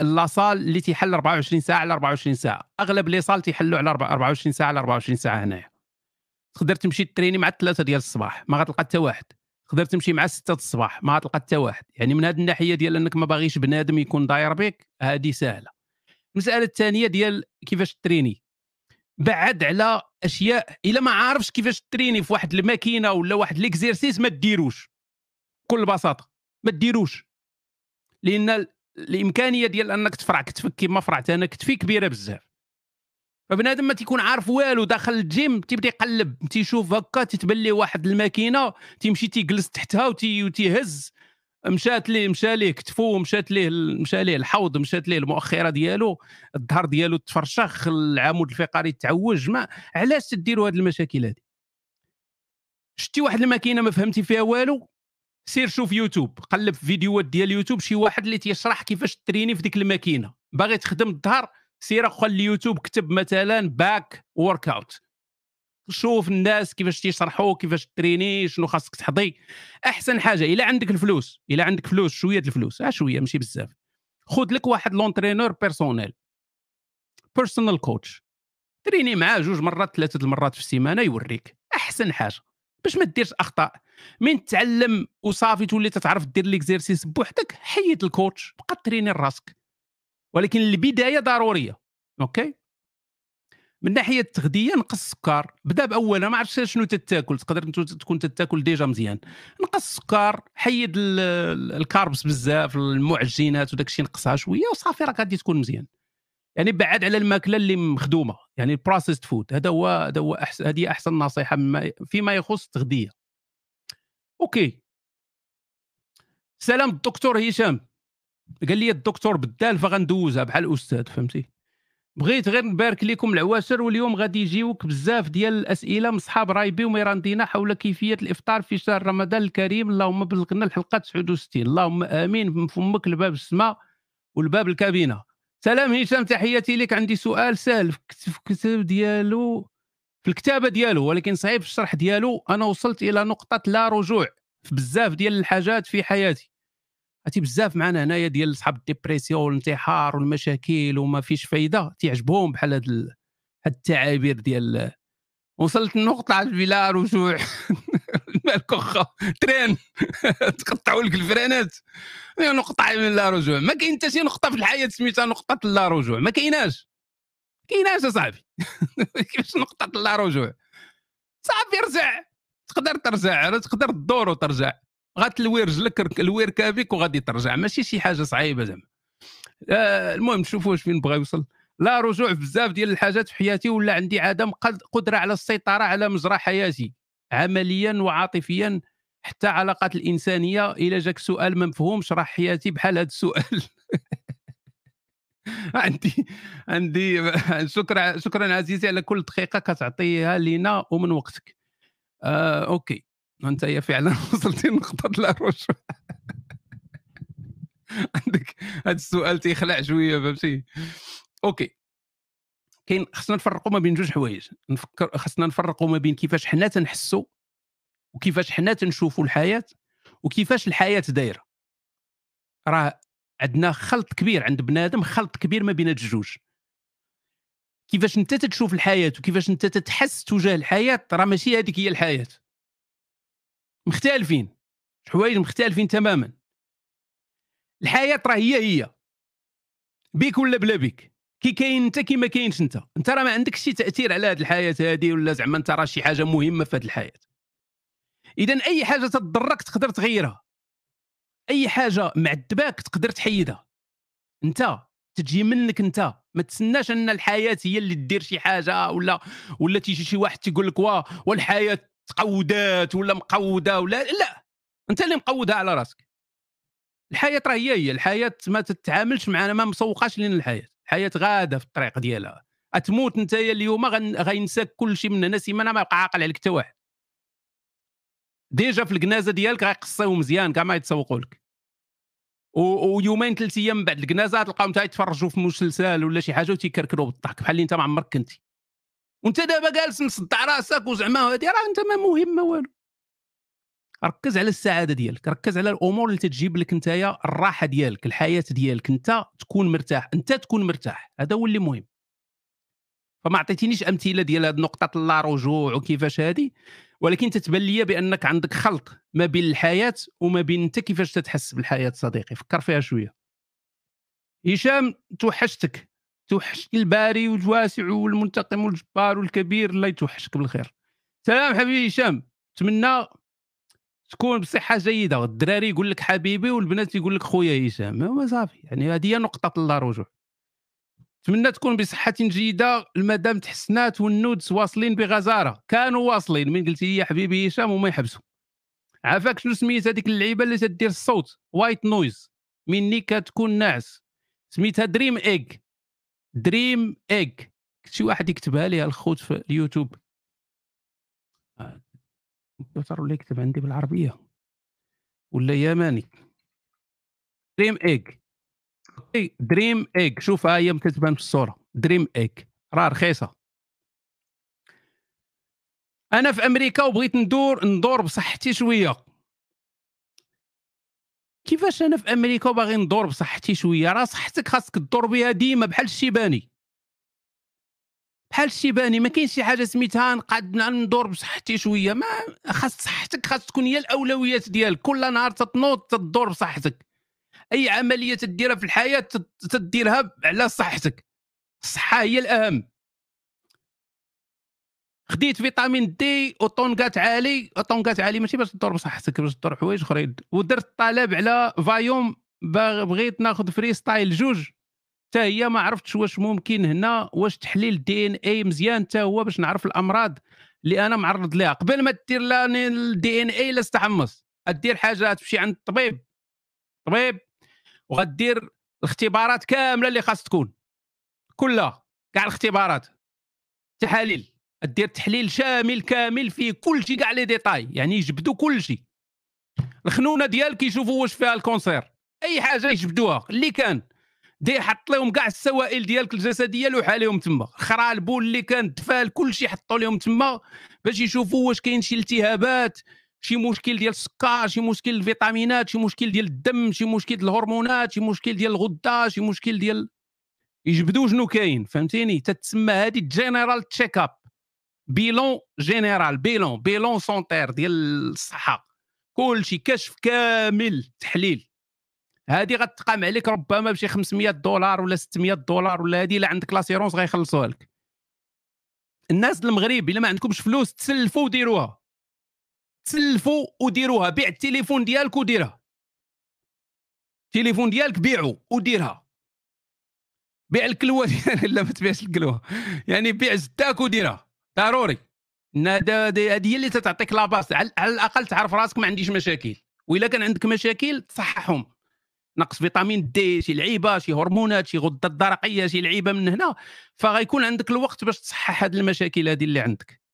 la salle اللي تيحل 24 ساعة على 24 ساعة. أغلب les salles تيحلوا على 24 ساعة على 24 ساعة هنايا. تقدر تمشي تريني مع الثلاثه ديال الصباح ما غتلقى حتى واحد. تقدر تمشي مع 6 الصباح ما غتلقى حتى واحد. يعني من هذه الناحية ديال إنك ما باغيش بنادم يكون داير بك هذه سهلة. المسألة الثانية ديال كيفاش تريني. بعد على أشياء إلا ما عارفش كيفاش تريني في واحد الماكينة ولا واحد l'exercice ما ديروش بكل بساطة ما ديروش لأن الإمكانية ديال أنك تفرع كتفك كما فرعت أنا كتفي كبيرة بزاف. فبنادم ما تيكون عارف والو داخل الجيم تيبدا يقلب تيشوف هكا تتبان ليه واحد الماكينة تيمشي تيجلس تحتها وتيهز مشات ليه مشى ليه كتفو مشات ليه مشى ليه الحوض مشات ليه المؤخرة ديالو الظهر ديالو تفرشخ العمود الفقري تعوج. ما علاش تديروا هذه المشاكل هذه شتي واحد الماكينة ما فهمتي فيها والو؟ سير شوف يوتيوب قلب في فيديوهات ديال يوتيوب شي واحد اللي تيشرح كيفاش تريني في ديك الماكينة. باغي تخدم الظهر سير دخل اليوتيوب كتب مثلا back workout شوف الناس كيفاش تيشرحوا كيفاش تريني شنو خاصك تحضي. أحسن حاجة إلا عندك الفلوس إلا عندك فلوس شوية الفلوس آه شوية ماشي بزاف. خذ لك واحد l'entraîneur personnel personal coach تريني معاه جوج مرات ثلاثة المرات في السيمانة يوريك. أحسن حاجة. باش ما ديرش أخطاء. من تعلم وصافي تولي تتعرف دير les exercices بوحدك حيد ال coach بقى تريني راسك. ولكن البداية ضرورية okay? من ناحية التغذية نقص السكر. بدا باولا ما عرفتش شنو تتاكل تقدر تكون تتاكل déjà مزيان. نقص السكر حيد ال carbs بزاف المعجنات وداك الشيء نقصها شوية وصافي راك غادي تكون مزيان. يعني بعد على الماكلة اللي مخدومة يعني ال processed food هذا هو هذا هو هذه أحسن نصيحة فيما يخص التغذية. okay. سلام الدكتور هشام. قال لي الدكتور بدال فغندوزها بحال الاستاذ فهمتي؟ بغيت غير نبارك لكم العواشر واليوم غادي يجيوك بزاف ديال الأسئلة من صحاب رايبي وميراندينا حول كيفية الإفطار في شهر رمضان الكريم. اللهم بلغنا الحلقة 69 اللهم آمين. من فمك الباب السماء والباب الكابينة. سلام هشام تحياتي لك. عندي سؤال سهل. في الكتاب ديالو في الكتابة ديالو ولكن صعيب الشرح ديالو أنا وصلت إلى نقطة لا رجوع في بزاف ديال الحاجات في حياتي. عرفتي بزاف معنا هنايا ديال صحاب ال dépression والانتحار والمشاكل وما فيش فايدة تيعجبهم بحال هاد ال... التعابير ديال وصلت النقطة بلا رجوع. مالك واخا train. تقطعوا لك ال freinات. نقطة من لا رجوع. ما كاين حتى شي نقطة في الحياة سميتها نقطة لا رجوع. ما كايناش. كايناش اصاحبي كيفاش نقطة لا رجوع صافي رجع. تقدر ترجع تقدر تدور وترجع. غتلوي رجلك الوير كابيك وغادي ترجع. ماشي شي حاجة صعيبة زعما. آه المهم نشوفوا واش فين بغى يوصل. لا رجوع بزاف ديال الحاجات في حياتي ولا عندي عدم قدرة على السيطرة على مجرى حياتي. عمليا وعاطفيا. حتى علاقات الإنسانية إلى جاك سؤال ما مفهوم شرح حياتي بحال هذا السؤال. عندي عندي شكرا شكرا عزيزي على كل دقيقة كتعطيها لينا ومن وقتك. آه okay. أنت فعلا وصلتي لنقطة لا عندك هذا السؤال تيخلع شوية فهمتي؟ okay. كاين خصنا نفرقوا ما بين جوج حوايج. نفكر خصنا نفرقوا ما بين كيفاش حنا تنحسوا وكيفاش حنا تنشوفوا الحياة وكيفاش الحياة دايرة. راه عندنا خلط كبير عند بنادم خلط كبير ما بين الجوج كيفاش انت تشوف الحياة وكيفاش انت تتحس تجاه الحياة راه ماشي هذيك هي الحياة. مختلفين حوايج مختلفين تماما. الحياة راه هي هي. بيك ولا بلا بيك. كي كاين انت كي ما كاينش انت. انت راه ما عندكش شي تأثير على هذه الحياة هذه ولا زعما انت راه شي حاجة مهمة في هذه الحياة. اذا أي حاجة تضرك تقدر تغيرها. أي حاجة معذباك تقدر تحيدها. أنت تجي منك أنت ما تسناش أن الحياة هي اللي دير شي حاجة ولا ولا تيجي شي واحد تيقول لك والحياة تقودات ولا مقودة ولا لا أنت اللي مقودها على راسك. الحياة راه هي هي الحياة ما تتعاملش معنا ما مسوقاش لنا الحياة. الحياة غادة في الطريق ديالها. أتموت أنت اليوم غينساك كل شيء من هنا سيمانه ما يبقى عاقل عليك حتى واحد. ديجا في الكنازة ديالك غيقصيو مزيان كاع ما يتسوقوا لك. ويومين ثلاث أيام بعد الكنازة تلقاهم يتفرجوا في مسلسل ولا شي حاجة وتيكركروا بالضحك بحال اللي انت ما عمرك كنتي. وانت دابا جالس مصدع راسك وزعما هادي راه انت ما مهم ما والو. ركز على السعادة ديالك ركز على الأمور اللي تجيب لك نتايا الراحة ديالك الحياة ديالك. انت تكون مرتاح انت تكون مرتاح هذا هو اللي مهم. فما عطيتينيش أمثلة ديال هذه نقطة لا رجوع وكيفاش هذه ولكن تتبان لي بأنك عندك خلط ما بين الحياة وما بين أنت كيفاش تتحس بالحياة صديقي. فكر فيها شوية. هشام توحشتك. توحشت الباري والواسع والمنتقم والجبار والكبير. الله يتوحشك بالخير. سلام حبيبي هشام. نتمنى تكون بصحة جيدة. الدراري يقول لك حبيبي والبنات يقول لك خويا هشام. هو صافي. يعني هذه هي نقطة الله رجوع. نتمنى تكون بصحة جيدة. المدام تحسنات وال nudes واصلين بغزارة. كانوا واصلين. من قلتي يا حبيبي هشام وما يحبسوا. عافاك شنو سميت هذيك اللعيبة اللي تدير الصوت؟ white noise مني كتكون ناعس. سميتها دريم ايج دريم ايج شي واحد يكتبها لي الخوت في اليوتيوب. الكمبيوتر ولا يكتب عندي بالعربية. ولا يماني. دريم ايج دريم إيج. شوف ها هي كتبان في الصورة. دريم إيج. راه رخيصه أنا في أمريكا وبغيت ندور ندور بصحتي شوية. كيفاش أنا في أمريكا وباغي ندور بصحتي شوية؟ راه صحتك خاصك تدور بها ديما بحال الشيباني بحال الشيباني ما كاينش شي حاجة سميتها نقعد ندور بصحتي شوية. ما خاص صحتك خاص تكون هي الأولويات ديالك. كل نهار تتنوض تدور بصحتك. أي عملية تديرها في الحياة تديرها على صحتك. الصحة هي الأهم. خديت فيتامين D و Tongkat Ali Tongkat Ali ماشي باش تدور بصحتك باش تدور حوايج أخرين. ودرت طلب على Viome بغيت ناخذ FreeStyle جوج. حتى هي ما عرفتش واش ممكن هنا واش تحليل DNA مزيان حتى هو باش نعرف الأمراض اللي أنا معرض لها قبل ما دير ال DNA لا استحمص دير حاجة تمشي عند الطبيب طبيب. وغدير الاختبارات كاملة اللي خاص تكون. كلها كاع الاختبارات. تحاليل. دير تحليل شامل كامل فيه كل شيء كاع لي ديتاي يعني يجبدوا كل شيء الخنونة ديالك يشوفوا واش فيها ال cancer. أي حاجة يجبدوها. اللي كان دي حط لهم كاع السوائل ديالك الجسدية لوح عليهم تما. خرا البول اللي كان تفال كل شيء حطوا لهم تما باش يشوفوا واش كاين شي التهابات. شي مشكل ديال السكر شي مشكل الفيتامينات شي مشكل ديال الدم شي مشكل ديال الهرمونات شي مشكل ديال الغدة شي مشكل ديال يجبدوا شنو كاين فهمتيني؟ تتسمى هذه general check up bilan général bilan bilan sanitaire ديال الصحة. كلشي كشف كامل تحليل. هذه غتقام عليك ربما بشي 500 دولار ولا 600 دولار ولا هذه إلا عندك l'assurance غيخلصوها لك. الناس المغرب إلا ما عندكمش فلوس تسلفوا وديروها. تسلفوا وديروها بيع التليفون ديالك وديرها. التليفون ديالك بيعو وديرها. بيع الكلوة لا ما تبيعش الكلوة. يعني بيع زداك وديرها. ضروري. هذه هي اللي تتعطيك لاباس على الأقل تعرف راسك ما عنديش مشاكل. واذا كان عندك مشاكل تصححهم نقص فيتامين دي شي لعيبة شي هرمونات شي غدة درقيه شي لعيبة من هنا. فغيكون عندك الوقت باش تصحح هذه المشاكل هذه اللي عندك.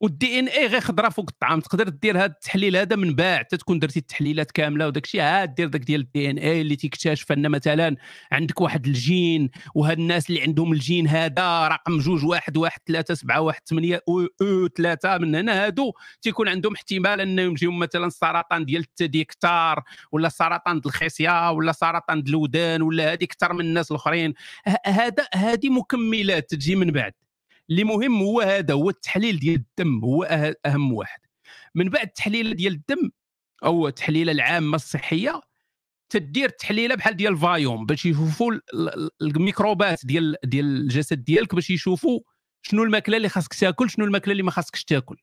وال DNA غير خضرة فوق الطعام تقدر دير هذا التحليل هذا من بعد تكون درتي التحليلات كاملة وداك الشيء عاد دير داك ديال ال DNA اللي تكتشف أن مثلا عندك واحد ال gène وهاد الناس اللي عندهم الجين هذا رقم جوج واحد واحد ثلاثة سبعة واحد ثمانية أو, أو ثلاثة من هنا هادو تيكون عندهم احتمال انهم يجيهم مثلا السرطان ديال الثدي كثار ولا سرطان الخصيه ولا سرطان الودان ولا هذه أكثر من الناس الأخرين هذا هذه مكملات تجي من بعد. اللي مهم هو هذا هو التحليل ديال الدم هو أه-، أهم واحد. من بعد التحليل ديال الدم أو التحليله العامه الصحية تدير تحليله بحال ديال ال Viome باش يشوفوا الميكروبات ديال ديال الجسد ديالك باش يشوفوا شنو الماكلة اللي خاصك تاكل شنو الماكلة اللي ما خاصكش تاكل.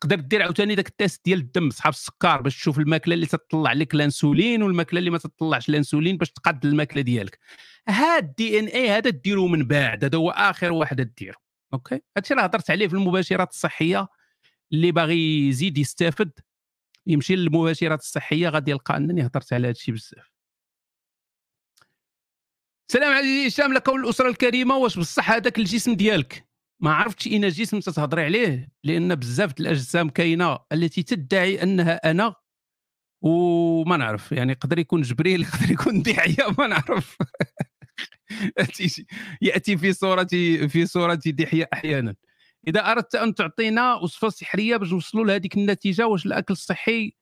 تقدر دير عاوتاني داك ال test ديال الدم صحاب السكر باش تشوف الماكلة اللي تطلع لك الانسولين والماكلة اللي ما تطلعش الانسولين باش تقاد الماكلة ديالك. هاد ال DNA هذا ديرو من بعد هذا هو آخر واحد ديرو. okay. هادشي اللي هضرت عليه في المباشرات الصحية اللي باغي يزيد يستافد يمشي للمباشرات الصحية غادي يلقى أنني هضرت على هادشي بزاف. سلام عليكم هشام لك والأسرة الكريمة واش بصح هذاك الجسم ديالك؟ ما عرفتش اين جسم تتهضري عليه لأن بزاف الأجسام كاينة التي تدعي أنها أنا وما نعرف يعني يقدر يكون جبريل يقدر يكون دحيه ما نعرف. يأتي في صورة في صورة دحية أحيانا. إذا أردت أن تعطينا وصفة سحرية باش نوصلوا لهذيك النتيجة واش الأكل الصحي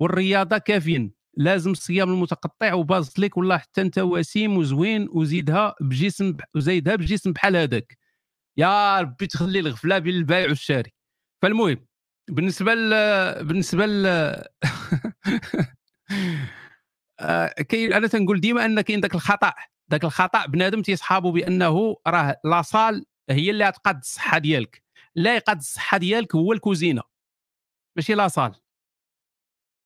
والرياضة كافيين لازم الصيام المتقطع وبازليك والله حتى أنت وسيم وزوين وزيدها بجسم وزيدها بجسم بحال هذاك. يا ربي تخلي الغفلة بين البائع والشاري. فالمهم بالنسبة ل بالنسبة ل آه، كاين أنا تنقول ديما ان كاين ذاك الخطأ. ذاك الخطأ بنادم تيصحابه بأنه راه لاصال هي اللي غتقاد الصحة ديالك. لا يقاد الصحة ديالك هو الكوزينة. ماشي لاصال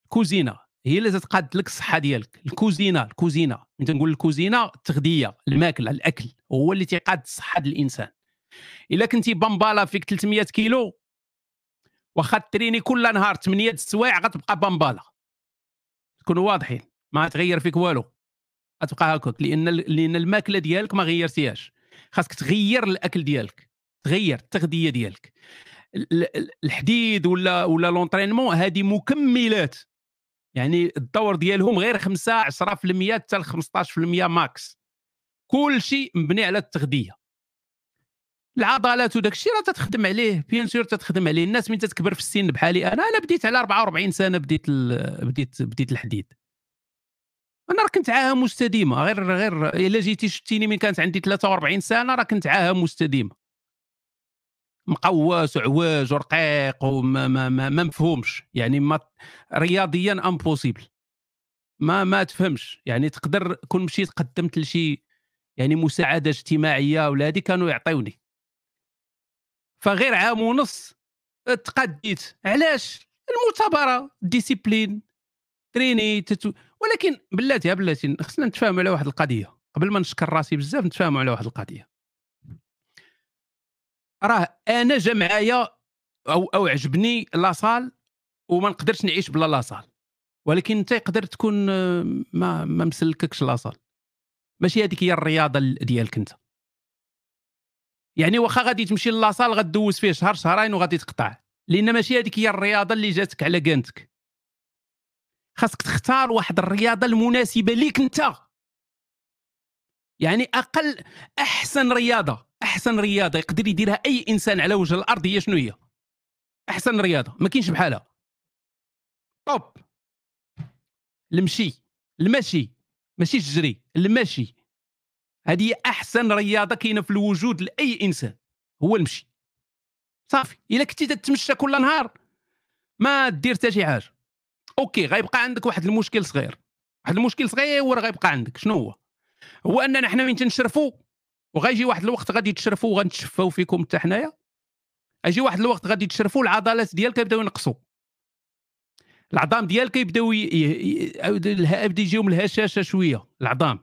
الكوزينة هي اللي تقاد لك الصحة ديالك. الكوزينة الكوزينة. انت نقول الكوزينة التغذية الماكله الأكل هو اللي تيقاد الصحة الإنسان. إلا كنتي بامبالا فيك 300 كيلو واخا trainي كل نهار 8 السوايع غتبقى بامبالا. تكونوا واضحين. ما تغير فيك والو. غتبقى هكاك لأن لأن الماكلة ديالك ما غيرتيهاش. خاصك تغير الأكل ديالك تغير التغذية ديالك. الحديد ولا ولا l'entraînement هذه مكملات. يعني الدور ديالهم غير 5 10% حتى 15% max. كل شيء مبني على التغذية. العضلات وداك الشيء راه تتخدم عليه bien sûr تتخدم عليه. الناس من تتكبر في السن بحالي أنا أنا بديت على 44 سنة بديت بديت بديت الحديد. أنا راه كنت عاهة مستديمة غير غير إلا جيتي شفتيني من كانت عندي 43 سنة راه كنت عاهة مستديمة. مقواس وعواج ورقيق وما ما, ما, ما مفهومش. يعني ما رياضيا impossible ما ما تفهمش. يعني تقدر كون مشيت قدمت لشي يعني مساعدة اجتماعية ولا هذه كانوا يعطيوني. فغير عام ونص تقديت علاش؟ المثابرة discipline تريني تتو... ولكن بلاتي بلاتي خصنا نتفاهموا على واحد القضية. قبل ما نشكر راسي بزاف نتفاهموا على واحد القضية. راه أنا جا معايا أو أو عجبني la salle وما نقدرش نعيش بلا لاصال ولكن أنت يقدر تكون ما ما مسلككش لاصال ماشي هذيك هي الرياضة ديالك أنت. يعني واخا غادي تمشي لاصال غدوز فيه شهر شهرين وغادي تقطع. لأن ماشي هذيك هي الرياضة اللي جاتك على كانتك خاصك تختار واحد الرياضة المناسبة ليك انت. يعني أقل أحسن رياضة أحسن رياضة يقدر يديرها أي إنسان على وجه الأرض هي شنو هي؟ أحسن رياضة ما كاينش بحالها. top المشي المشي ماشي الجري المشي. هذه أحسن رياضة كاينة في الوجود لأي إنسان هو المشي. صافي إلا كنتي تتمشى كل نهار ما دير حتى شي حاجة. OK غيبقى عندك واحد المشكل صغير. واحد المشكل صغير غيبقى عندك. شنو هو؟ هو أننا حنا من تنشرفوا؟ وغيجي واحد الوقت غادي تشرفوا وغنتشفاو فيكم حتى حنايا. غيجي واحد الوقت غادي تشرفوا العضلات ديالك يبداو ينقصوا. العظام ديالك يبداو يبدأ يجيهم الهشاشة شوية العظام.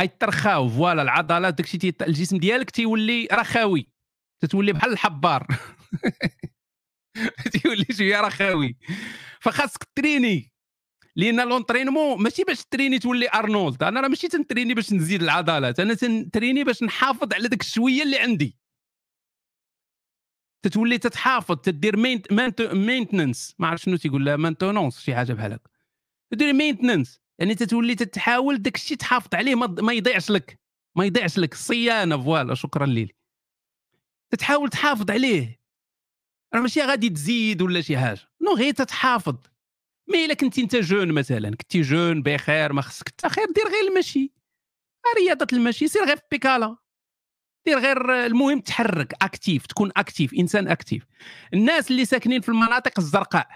أي ترخاو voilà العضلات داكشي. الجسم ديالك تيولي رخاوي. تتولي بحال الحبار. تيولي شوية رخاوي. فخاصك تريني. لأن l'entraînement ماشي باش تريني تولي أرنولد. أنا راه ماشي تنتريني باش نزيد العضلات. أنا تنتريني باش نحافظ على داك الشوية اللي عندي. تتولي تتحافظ تدير maintenance ما عرفت شنو تيقول لها maintenance شي حاجة بحال هكا. تدير maintenance يعني تتولي تحاول داك الشيء تحافظ عليه ما يضيعش لك. ما يضيعش لك. الصيانه voilà شكرا ليلي. تتحاول تحافظ عليه. راه ماشي غادي تزيد ولا شي حاجة. non غير تتحافظ. mais إلا كنتي أنت jeune مثلا كنتي jeune بخير ما خصك حتى خير دير غير المشي. رياضة المشي سير غير في بيكالا. دير غير المهم تحرك أكتيف تكون أكتيف إنسان أكتيف. الناس اللي ساكنين في المناطق الزرقاء.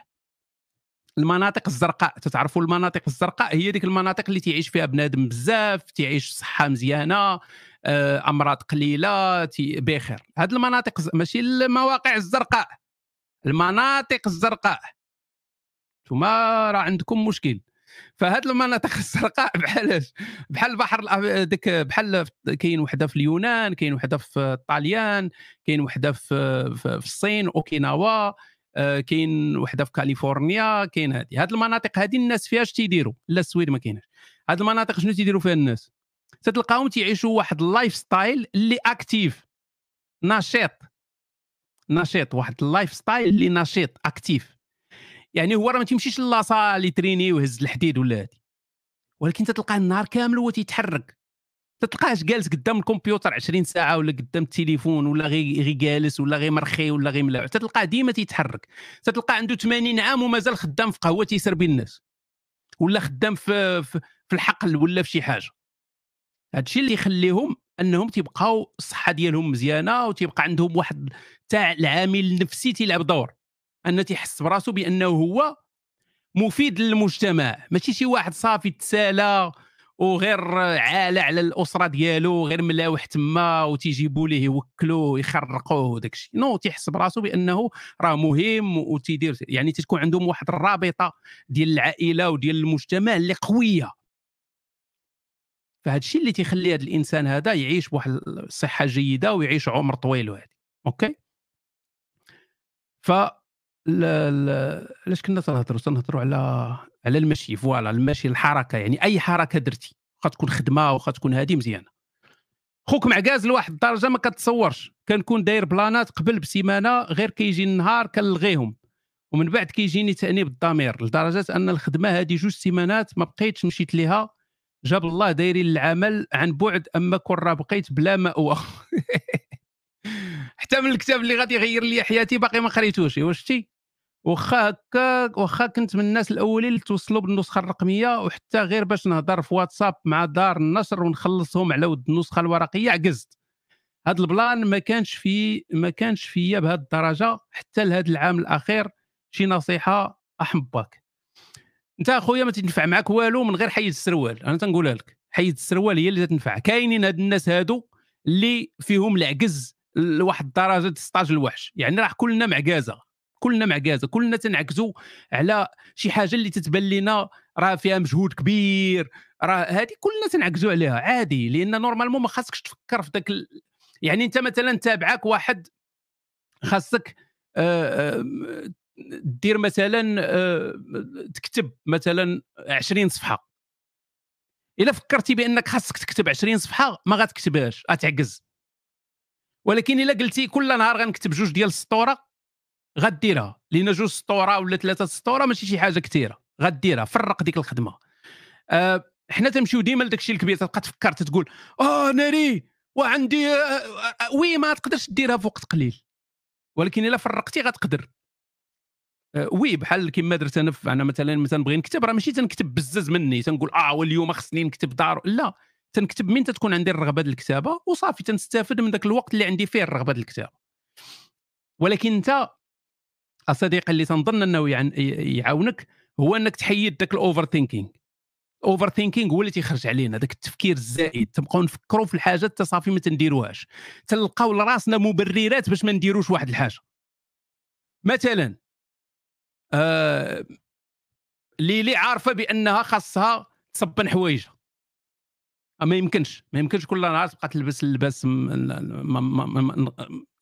المناطق الزرقاء تتعرفوا المناطق الزرقاء؟ هي ديك المناطق اللي تعيش فيها بنادم بزاف تعيش صحة مزيانة آه، أمراض قليلة بخير. هذه المناطق ماشي المواقع الزرقاء. المناطق الزرقاء. ثم راه عندكم مشكل. فهاد المناطق الزرقاء بحال بحال البحر ديك بحال كاين وحدة في اليونان كاين وحدة في الطاليان كاين وحدة في في الصين أوكيناوا آه، كاين وحدة في كاليفورنيا كاين هذه هاد المناطق هذه الناس فيها اش تيديروا لا السويد ما كايناش. هاد المناطق شنو تيديروا فيها الناس؟ تتلقاهم تعيشوا واحد ال lifestyle اللي active نشيط. نشيط واحد اللايف ستايل اللي نشيط active. يعني هو راه ما تيمشيش la salle يتريني ويهز الحديد ولا هادي. ولكن تتلقاه النهار كامل هو تيتحرك. تتلقاهش جالس قدام الكمبيوتر 20 ساعة ولا قدام التليفون ولا غير غي جالس ولا غير مرخي ولا غير ملاعب تتلقاه ديما تيتحرك. تتلقاه عنده 80 عام ومازال خدام في قهوه تيسربي الناس. ولا خدام في, في, الحقل ولا في شي حاجة. هذا الشيء اللي يخليهم انهم تيبقاو الصحه ديالهم مزيانة وتيبقى عندهم واحد تاع العامل النفسي تيلعب دور. أن تيحس براسو بأنه هو مفيد للمجتمع. ماشي شي واحد صافي تسالى وغير عالة على الأسرة ديالو غير ملاوح تما وتيجيبوا ليه يوكلوه يخرقوه وداك الشيء non تيحس براسو بأنه راه مهم وتيدير يعني تكون عندهم واحد الرابطة ديال العائلة وديال المجتمع اللي قوية. فهذا الشيء اللي تيخلي هذا الإنسان هذا يعيش بواحد الصحه جيدة ويعيش عمر طويل وهذه OK؟ ف علاش كنا تنهضروا تنهضروا على على المشي voilà المشي الحركة يعني أي حركة درتي واخا تكون خدمة واخا تكون هذه مزيانة. خوك معكاز لواحد الدرجة ما كتصورش كنكون داير بلانات قبل بسيمانة غير كيجي النهار كنلغيهم ومن بعد كيجيني تأنيب الضمير لدرجة أن الخدمة هذه جوج سيمانات ما بقيتش مشيت ليها جاب الله دايرين العمل عن بعد أما كون راه بقيت بلا ماوى حتى من الكتاب اللي غادي يغير لي حياتي باقي ما قريتوش واش شتي؟ واخا هكا واخا كنت من الناس الأولين اللي توصلوا بالنسخة الرقمية وحتى غير باش نهضر في واتساب مع دار النشر ونخلصهم على ود النسخة الورقية عجزت هذا البلان ما كانش في ما كانش فيا بهذه الدرجة حتى لهذا العام الأخير شي نصيحة احمبك انت اخويا ما تنفع معك والو من غير حيد السروال أنا تنقولها لك. حيد السروال هي اللي تنفع. كاينين هاد الناس هادو اللي فيهم العجز لواحد الدرجة 16 الوحش. يعني راه كلنا معكازه كلنا معكازه كلنا تنعكزوا على شي حاجة اللي تتبان لنا راه فيها مجهود كبير. راه هذه كلنا تنعكزوا عليها. عادي. لأن normalement ما خاصكش تفكر في ذاك ال... يعني انت مثلا تابعك واحد خاصك آه، آه، دير مثلا آه، تكتب مثلا 20 صفحة. إلا فكرتي بأنك خاصك تكتب 20 صفحة ما غتكتبهاش غتعجز ولكن إلا قلتي كل نهار غنكتب جوج ديال السطورة غديرها. لأن جوج سطورة ولا ثلاثة سطورة ماشي شي حاجة كثيرة. غديرها فرق ديك الخدمة. أه حنا تنمشيو ديما لداك الشيء الكبير تبقى تفكر تقول آه ناري وعندي آه, آه, وي ما تقدرش ديرها في وقت قليل. ولكن إلا فرقتي غتقدر. وي بحال كما درت أنا أنا مثلا مثلا نبغي نكتب راه ماشي تنكتب بزاز مني. تنقول آه واليوم خصني نكتب دار. لا تنكتب من تكون عندي الرغبة الكتابة وصافي تنستافد من ذاك الوقت اللي عندي فيه الرغبة الكتابة. ولكن أنت الصديق اللي تنظن أنه يعاونك هو أنك تحيد ذاك ال overthinking overthinking هو اللي تيخرج علينا. ذاك التفكير الزائد. تبقاو نفكروا في الحاجات حتى صافي ما تنديروهاش. تلقاو لراسنا مبررات باش ما نديروش واحد الحاجة. مثلا آه ليلي عارفة بأنها خاصها تصبن حوايجها. ما يمكنش ما يمكنش كل نهار تبقى تلبس اللباس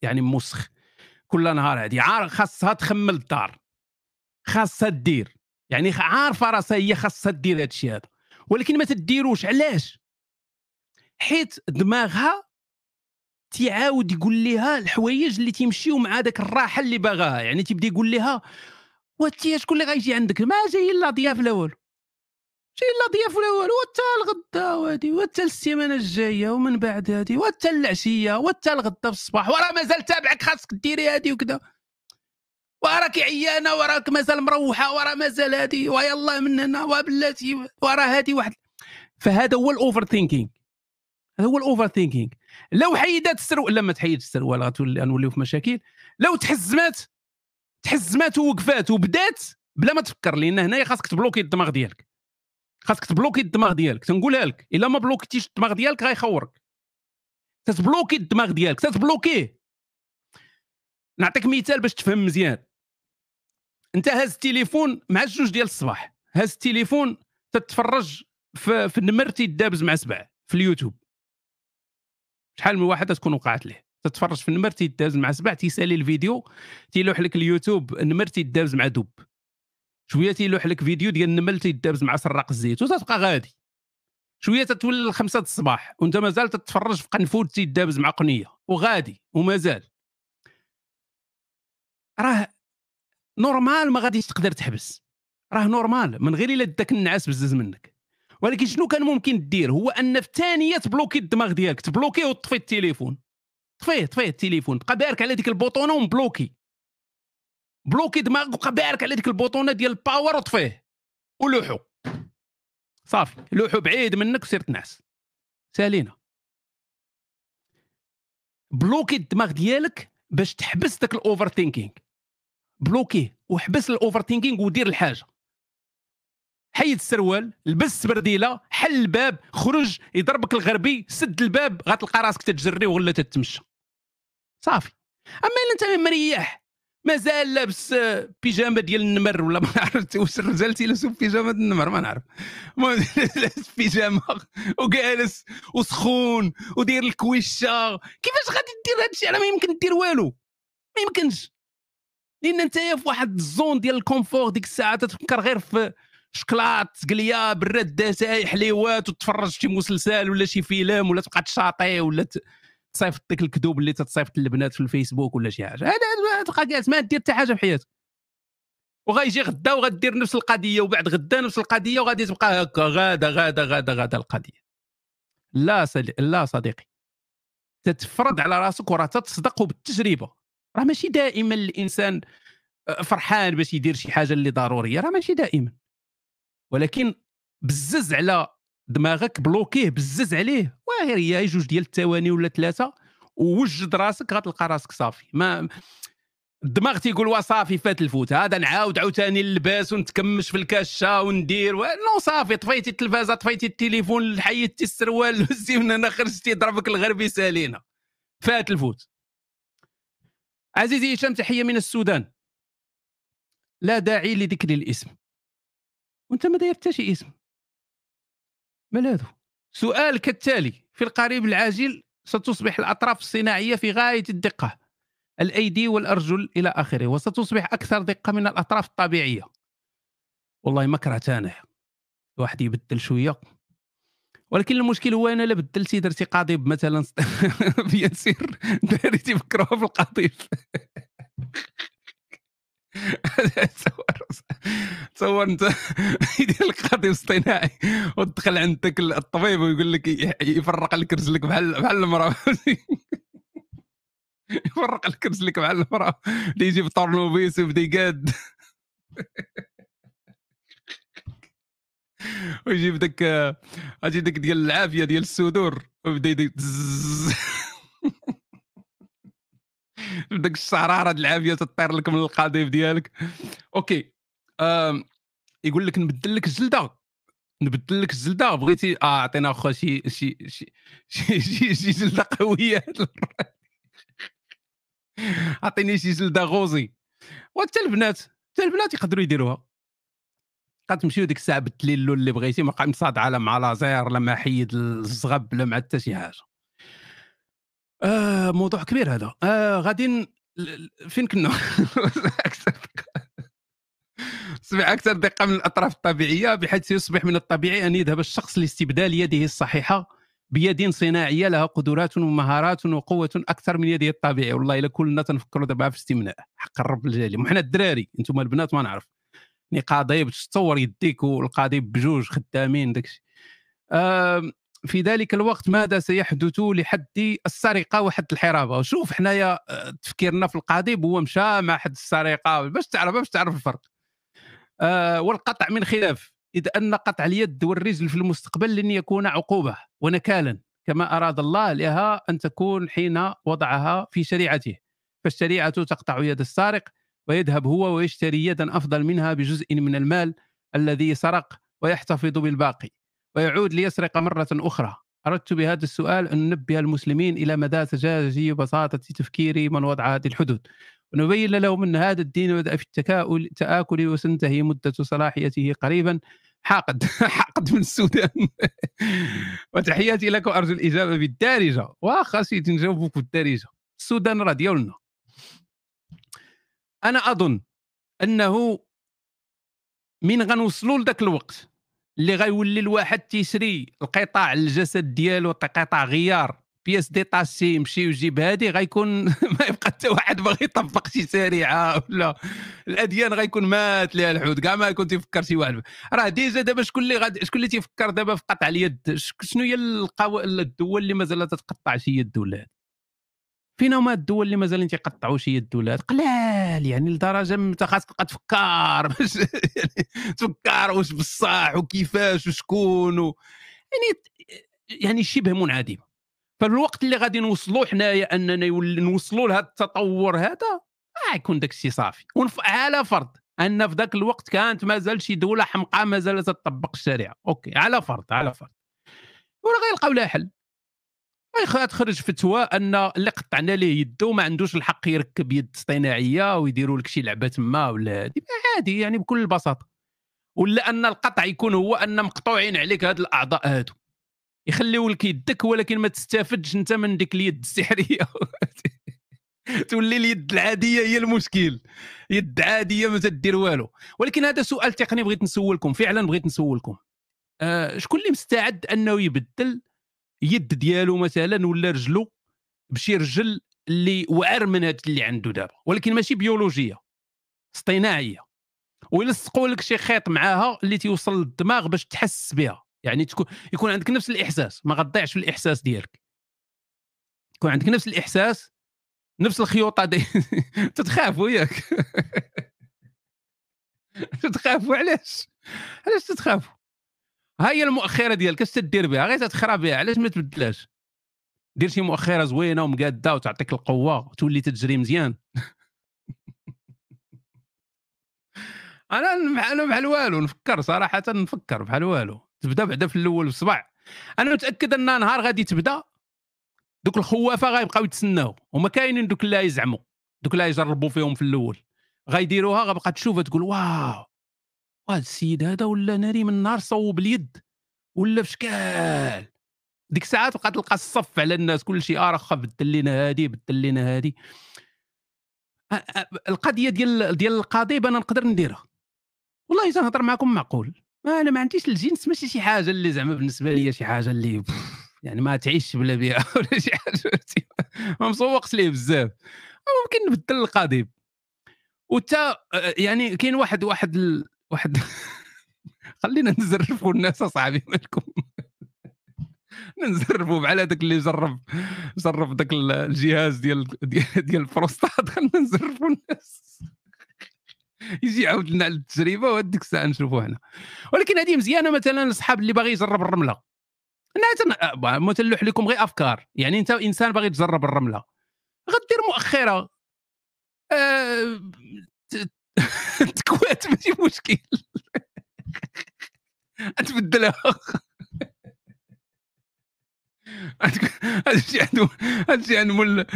يعني مسخ. كل نهار هذه عارف خاصها تخمل الدار. خاصها تدير يعني عارفة راسها هي خاصها دير هذا الشيء هذا. ولكن ما تديروش. علاش؟ حيت دماغها تيعاود يقول لها الحوايج اللي تيمشيو مع داك الراحه اللي باغاها. يعني تيبدا يقول لها وانت شكون اللي غيجي عندك؟ ما جاي لا ضياف الأول. شي لا ضياف الأول وتا الغدا وهادي وتا السيمانة الجاية ومن بعد هادي وتا العشية وتا الغدا في الصباح وراه مازال تابعك خاصك ديري هادي وكذا وراك عيانة وراك مازال مروحة وراه مازال هادي ويلا من هنا وبلاتي وراه هادي واحد. فهذا هو الأوفر ثينكينغ هذا هو الأوفر ثينكينغ لو حيدات السروال لما تحيد السروال غتولي نوليو في مشاكل. لو تحزمات تحزمات ووقفات وبدات بلا ما تفكر لأن هنايا خاصك تبلوكي الدماغ ديالك. خاصك تبلوكي الدماغ ديالك تنقولها لك إلا ما بلوكيتيش الدماغ ديالك غيخورك تتبلوكي الدماغ ديالك تتبلوكيه نعطيك مثال باش تفهم مزيان. أنت هاز التليفون مع الجوج ديال الصباح هاز التليفون تتفرج في, في النمر تيدابز مع سبع في اليوتيوب. شحال من واحد تكون وقعت ليه. تتفرج في النمر تيدابز مع سبع تيسالي الفيديو تيلوح لك اليوتيوب النمر تيدابز مع دب شوية تيلوح لك فيديو ديال النمل تيدابز مع سراق الزيت وتتبقى غادي. شوية تتولي الخمسة الصباح وانت مازال تتفرج في قنفود تيدابز مع قنية وغادي ومازال. راه normal ما غاديش تقدر تحبس. راه normal من غير إلا داك النعاس بزز منك. ولكن شنو كان ممكن دير؟ هو أن في ثانية تبلوكي الدماغ ديالك تبلوكيه وتطفي التليفون. طفيه طفيه التليفون بقى بارك على ديك البوطونة ومبلوكي. بلوكي دماغك وبقى بارك على ديك البوطونة ديال ال power وطفيه. ولوحو. صافي لوحو بعيد منك وسير تنعس سالينا. بلوكي الدماغ ديالك باش تحبس داك ال overthinking بلوكيه وحبس ال overthinking ودير الحاجة. حيد السروال لبس برديله حل الباب خرج يضربك الغربي سد الباب غتلقى راسك تتجري ولا تتمشى. صافي. أما إلا أنت مريح مازال لابس بيجامة ديال النمر ولا ما عرفت واش الرجال تيلبسوا بيجامة النمر ما نعرف. لابس بيجامة وجالس وسخون ودير الكويشة. كيفاش غادي دير هادشي أنا ما يمكن دير والو. ما يمكنش. لأن انت في واحد الزون ديال الكونفور ديك الساعة تتفكر غير في شكلاط قليه براد سايح حليوات وتفرج شي مسلسل ولا شي فيلم ولا تبقى تشاطي ولا تصيفط ديك الكذوب اللي تتصيفط البنات في الفيسبوك ولا شي حاجة. هذا تبقى جالس ما دير حتى حاجة في حياتك. وغيجي غدا وغدير نفس القضية وبعد غدا نفس القضية وغادي تبقى هكا غادا غادا غادا غادا القضية. لا صديقي لا صديقي. تتفرض على راسك وراه تصدق بالتجربه راه ماشي دائما الإنسان آه، فرحان باش يدير شي حاجة اللي ضرورية. راه ماشي دائما. ولكن بزز على دماغك بلوكيه بزز عليه. وغير هي جوج ديال الثواني ولا ثلاثة ووجد راسك غتلقى راسك صافي. ما الدماغ تيقول وصافي فات الفوت. هذا نعاود عاوتاني اللباس ونتكمش في الكاشة وندير. و... non صافي طفيتي التلفازة طفيتي التليفون حيدتي السروال هزتي من هنا خرجتي ضربك الغربي سالينا. فات الفوت. عزيزي هشام تحية من السودان. لا داعي لذكر الاسم. وانت ما داير حتى شي اسم. هذا سؤال كالتالي في القريب العاجل ستصبح الأطراف الصناعية في غاية الدقة الأيدي والأرجل إلى آخره وستصبح أكثر دقة من الأطراف الطبيعية. والله ما كرهت أنا الواحد يبدل شوية. ولكن المشكل هو أنا لا بدلتي درتي قضيب مثلا بينسير داريتي فكروها في القضيب تصور تصور انت يدير لك قضيب اصطناعي وتدخل عندك الطبيب ويقول لك يفرق لك رجلك بحال بحال المرأة. يفرق لك رجلك بحال المرأة. اللي يجيب طرنوبيس ويبدا يقاد. ويجيب داك أجي داك ديال العافية ديال الصدور وبدا يدير داك الشعراره ديال العافية تطير لك من القضيب ديالك. OK آم يقول لك نبدل لك الجلده نبدل لك الجلده بغيتي آه عطينا اخو شي شي شي شي, شي, جلده قوية. عطيني شي جلده rosé. وحتى البنات حتى البنات يقدروا يديروها. تمشيو ديك الساعة بالتليلو اللي بغيتي ما مصاد على مع لازير لا مع حيد الزغب لا مع حتى شي حاجة. آه موضوع كبير هذا. آه غادي فين كنا؟ تصبح أكثر دقه من الأطراف الطبيعية بحيث يصبح من الطبيعي أن يذهب الشخص لاستبدال يده الصحيحة بيد صناعية لها قدرات ومهارات وقوة أكثر من يده الطبيعية. والله إلا كلنا تنفكروا دابا في استمناء حق الرب الجليل. وحنا الدراري أنتم البنات ما نعرف. قضيب تصور يديك والقضيب بجوج خدامين داكشي. في ذلك الوقت ماذا سيحدث لحد السرقة وحد الحرابة؟ وشوف حنايا آه، تفكيرنا في القضيب هو مشى مع حد السرقة باش تعرف باش تعرف الفرق. آه والقطع من خلاف إذ أن قطع اليد والرجل في المستقبل لن يكون عقوبة ونكالا كما أراد الله لها أن تكون حين وضعها في شريعته. فالشريعة تقطع يد السارق ويذهب هو ويشتري يدا أفضل منها بجزء من المال الذي سرق ويحتفظ بالباقي. ويعود ليسرق مرة أخرى. أردت بهذا السؤال أن ننبه المسلمين إلى مدى سذاجه وبساطه تفكير من وضع هذه الحدود. ونبين لهم أن هذا الدين بدا في التكاؤل التآكل وسنتهي مدة صلاحيته قريبا. حاقد حاقد من السودان. وتحياتي لكم ارجو الإجابة بالدارجة. واخا سيدي نجاوبك بالدارجه السودان راه ديالنا أنا أظن أنه من غنوصلوا لذاك الوقت. اللي غيولي الواحد تيشري القطاع الجسد ديالو قطع غيار. pièces détachées يمشي ويجيب هادي غيكون ما يبقى حتى واحد باغي يطبق شي شريعة ولا. الأديان غيكون مات ليها الحوت كاع ما يكون تيفكر شي واحد. راه déjà دابا شكون اللي غادي شكون اللي تيفكر دابا في قطع اليد؟ شنو هي القو... الدول اللي مازال تتقطع شي يد ولا؟ فين هما الدول اللي مازالين تيقطعوا شي يد ولا قلال يعني لدرجة انت خاصك تبقى تفكر باش يعني تفكر واش بصح وكيفاش وشكون و... يعني يعني شبه منعدمة. فالوقت اللي غادي نوصلوا حنايا أننا نوصلوا لهذا التطور هذا غيكون داك الشيء صافي. على فرض أن في ذاك الوقت كانت مازال شي دولة حمقاء مازال تطبق الشريعة. أوكي على فرض على فرض. ولا غيلقاو لها حل. تخرج فتوى أن اللي قطعنا ليه يده ما عندوش الحق يركب يد اصطناعيه ويديروا لك شي لعبة تما ولا عادي يعني بكل بساطة. ولا أن القطع يكون هو أن مقطوعين عليك هاد الأعضاء هادو. يخليو لك يدك ولكن ما تستافدش أنت من ديك اليد السحرية. تولي اليد العادية هي المشكل. يد عادية ما تدير والو. ولكن هذا سؤال تقني بغيت نسولكم. فعلا بغيت نسولكم. آه شكون اللي مستعد أنه يبدل يد ديالو مثلا ولا رجلو بشي رجل اللي وعر من هذا اللي عنده دابا ولكن ماشي بيولوجية اصطناعية. ويلصقوا لك شي خيط معاها اللي تيوصل للدماغ باش تحس بها. يعني تكون يكون عندك نفس الإحساس ما غتضيعش في الإحساس ديالك. يكون عندك نفس الإحساس نفس الخيوطة دي تتخافوا ياك تتخافوا علاش؟ علاش تتخافوا هاي المؤخرة ديالك اش تدير بها غير تتخرى بها علاش ما تبدلاش دير شي مؤخرة زوينة ومقادة وتعطيك القوة وتولي تجري مزيان. أنا أنا بحال والو نفكر صراحة نفكر بحال والو. تبدا بعدا في الأول بصبع أنا متأكد أن نهار غادي تبدا دوك الخوافة غيبقاو يتسناو هما كاينين دوك اللي يزعموا دوك اللي يجربوا فيهم في الأول. غيديروها غتبقى تشوفها تقول واو! هذا السيد هذا ولا ناري من النهار صوب اليد؟ ولا في شكال؟ ديك الساعات بقى تلقى الصف على الناس كل شيء آه رخا بدل لنا هادي بدل لنا هادي. القضية ديال ديال القضيب أنا نقدر نديرها. والله تنهضر معكم معقول. ما أنا ما عنديش الجنس ماشي شي حاجة اللي زعما بالنسبة لي شي حاجة اللي يعني ما تعيش بلا بها ولا شي حاجة. ما مسوقش ليه بزاف. ممكن نبدل القضيب وتا يعني كاين واحد واحد واحد خلينا نزرفوا الناس اصاحبي مالكم نزرفوا بحال هذاك اللي جرب جرب ذاك الجهاز ديال ديال, ديال البروستات خلينا نزرفوا الناس. يجي يعاود لنا على التجربة وهذيك الساعة نشوفوا هنا. ولكن هذه مزيانة مثلا الأصحاب اللي باغي يجرب الرملة. أنا مثلح لكم غير أفكار. يعني أنت إنسان باغي تجرب الرملة. غدير مؤخره أه... تكوات ماشي مشكل. تبدلها هادشي عنده هادشي عنده مول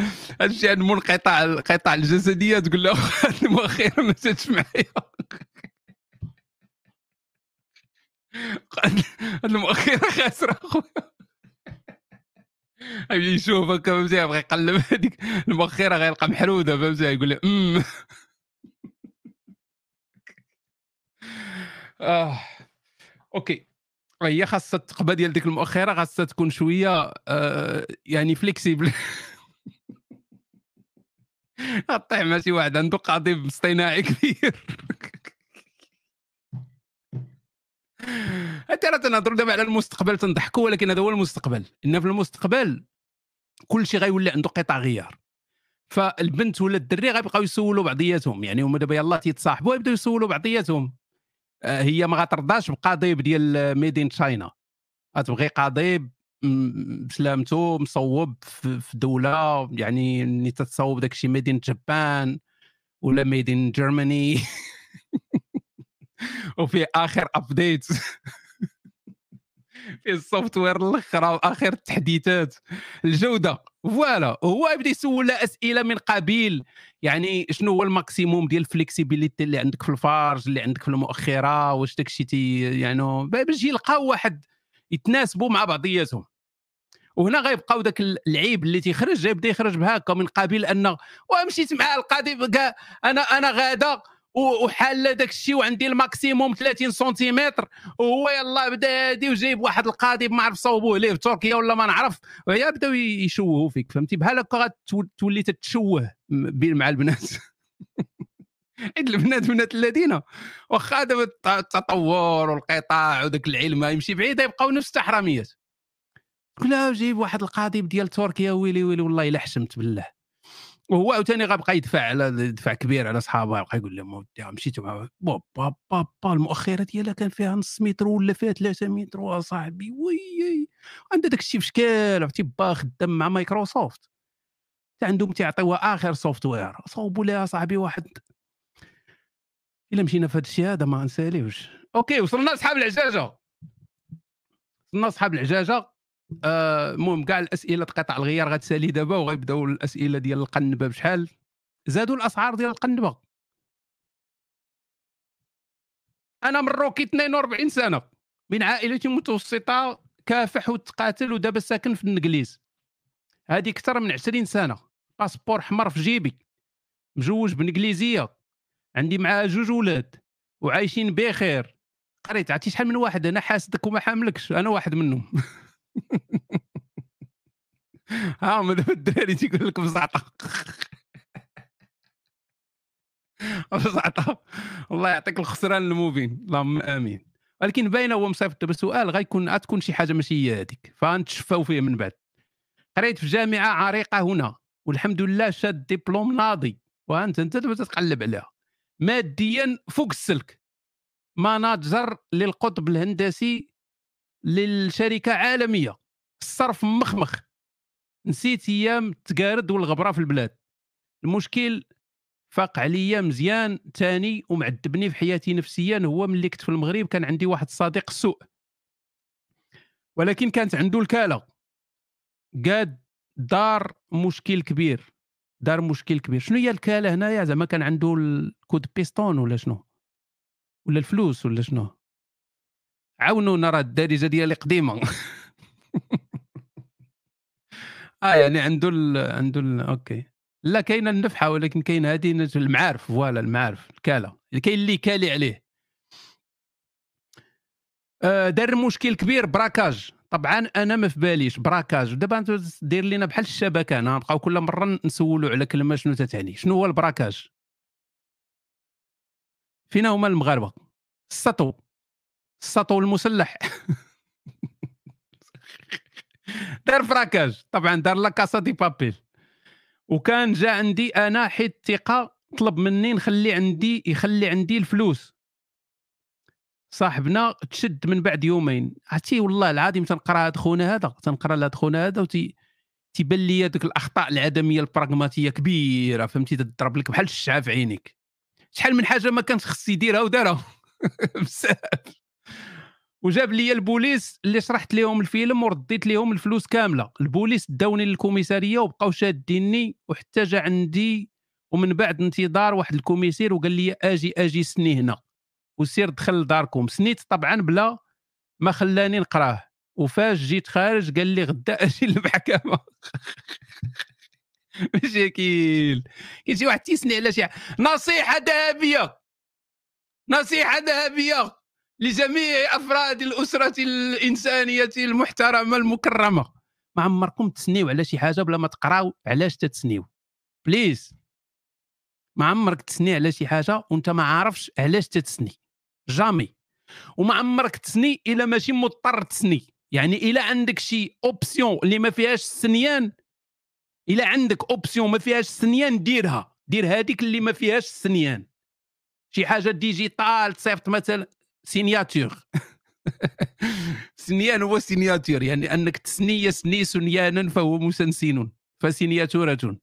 هادشي عنده مول القطاع القطاع الجسدية تقول له المؤخره ما جاتش معايا. المؤخره خاسرة أخويا. يشوف هكا فهمتي يبغي يقلب هذيك. المؤخره غيلقى محروده فهمتي يقول له آه. OK. هي خاصها التقبة ديال ديك المؤخرة خاصها تكون شوية آه يعني flexible طيح مع شي واحد عنده قضيب اصطناعي كبير. ترى تنهضروا دابا على المستقبل تنضحكوا ولكن هذا هو المستقبل. إن في المستقبل كل شيء غيولي عنده قطع غيار. فالبنت ولا الدري غيبقاو يسولوا بعضياتهم. يعني هما دابا يلاه تيتصاحبوا يبداو يسولوا بعضياتهم. هي ما غترضاش بقضيب ديال made in China غتبغي قضيب بسلامته مصوب في دولة يعني اللي تتصوب داك الشيء made in Japan ولا made in Germany وفي آخر update في ال software الآخر وآخر التحديثات. الجودة voilà هو يبدأ يسول أسئلة من قبيل. يعني شنو هو ال maximum ديال ال flexibilité اللي عندك في الفرج اللي عندك في المؤخرة واش داكشي تي يعني باش يلقاو واحد يتناسبوا مع بعضياتهم. وهنا غيبقاو ذاك العيب اللي تيخرج يبدا يخرج بهاكا من قبيل ان ومشيت مع القاضي أنا أنا غادا وحال داك الشيء وعندي الماكسيموم 30 سنتيمتر وهو يلا بدا هادي وجايب واحد القاضي ما عرف صوبوه ليه في تركيا ولا ما نعرف وهي بداو يشوهوا فيك فهمتي؟ بحال هكا غتولي تتشوه مع البنات. حيت البنات بنات الذين واخا دابا التطور والقطاع وداك العلم يمشي بعيد يبقاو نفس التحراميات لا جيب واحد القاضي ديال تركيا ويلي ويلي والله إلا حشمت بالله. وهو عاوتاني غيبقى يدفع على دفع كبير على صحابه يبقى يقول لهم ودي مشيتو مع بابا بابا المؤخره ديالها كان فيها نص متر ولا فيها 3 متر صاحبي oui عندها داك الشيء في عرفتي با خدام مع مايكروسوفت. عندهم تيعطيوها آخر software صوبوا لها صاحبي واحد. إلا مشينا في هذا الشيء هذا ما نساليوش. OK وصلنا اصحاب العجاجة. وصلنا اصحاب العجاجة. المهم كاع الأسئلة قطع الغيار غتسالي دابا وغيبداو الأسئلة ديال القنبة بشحال. زادوا الأسعار ديال القنبة. أنا مروكي 42 سنة من عائله متوسطة كافح وتقاتل ودابا ساكن في النجليز هذه أكثر من 20 سنة. passeport حمر في جيبي. مجوج بانجليزيه عندي معاها جوج ولاد. وعايشين بخير. قريت عرفتي شحال من واحد؟ أنا حاسدك وما حاملكش. أنا واحد منهم. ها هما دابا الدراري تيقول لك بزعطه بزعطه الله يعطيك الخسران المبين. اللهم آمين. ولكن باينه هو مصيفط دابا سؤال غيكون غتكون شي حاجة ماشي هي هذيك فنتشفاو فيه من بعد. قريت في جامعة عريقة هنا والحمد لله شاد ديبلوم ناضي. وأنت أنت دابا تتقلب عليها. ماديا فوق السلك. ماناجر للقطب الهندسي للشركة عالمية. الصرف مخمخ. نسيت أيام التقارد والغبرة في البلاد. المشكل فاق عليا مزيان ثاني ومعذبني في حياتي نفسيا. هو ملي كنت في المغرب كان عندي واحد الصديق سوء ولكن كانت عنده الكالة. قاد دار مشكل كبير. دار مشكل كبير. شنو هي الكالة هنايا؟ زعما كان عنده ال coup de piston ولا شنو؟ ولا الفلوس ولا شنو؟ عاونونا راه الدارجة ديالي قديمة. آه يعني عنده ال عنده ال OK. لا كاينة النفحة ولكن كاين هذه المعارف. voilà المعارف الكالة. كاين اللي كالي عليه. آه دار مشكل كبير braquage. طبعا أنا ما في باليش braquage. دابا دير لنا بحال الشبكة. أنا نبقاو كل مرة نسولوا على كلمة شنو تتعني. شنو هو البراكاج؟ فينا هما المغاربة. السطو. السطو المسلح. دار فراكاج. طبعا دار لا كاسا دي بابيل. وكان جا عندي أنا حيت ثقة طلب مني نخلي عندي يخلي عندي الفلوس. صاحبنا تشد من بعد يومين. عرفتي والله العظيم تنقرأ هذا خونا هذا تنقرأ لهذا خونا هذا وتي تيبان لي دوك الأخطاء العدمية البراغماتية كبيرة. فهمتي؟ تضرب لك بحال الشعاع في عينيك. شحال من حاجة ما كانش خص يديرها ودارها. بزاف. وجاب لي البوليس اللي شرحت لهم الفيلم ورديت لهم الفلوس كاملة. البوليس داوني للكوميسارية وبقاو شاديني وحتى جا عندي ومن بعد انتظار واحد ال commissaire وقال لي آجي آجي سني هنا. وسير دخل لداركم. سنيت طبعا بلا ما خلاني نقراه. وفاش جيت خارج قال لي غدا آجي للمحكمة. مشاكل كاين شي واحد تيسني على شي نصيحة ذهبية. نصيحة ذهبية. لجميع أفراد الأسرة الإنسانية المحترمة المكرمة. ما عمركم تسنيو على شي حاجة بلا ما تقراو علاش تتسنيو. please ما عمرك تسني على شي حاجة وانت ما عارفش علاش تتسني. jamais وما عمرك تسني إلا ماشي مضطر تسني. يعني إلا عندك شي option اللي ما فيهاش السنيان إلا عندك option ما فيهاش السنيان ديرها. دير هذيك اللي ما فيهاش السنيان شي حاجة digital تصيفط مثلا. signature سنيان هو signature يعني انك تسني سني سنيانا فهو مسنسين فسينياتورة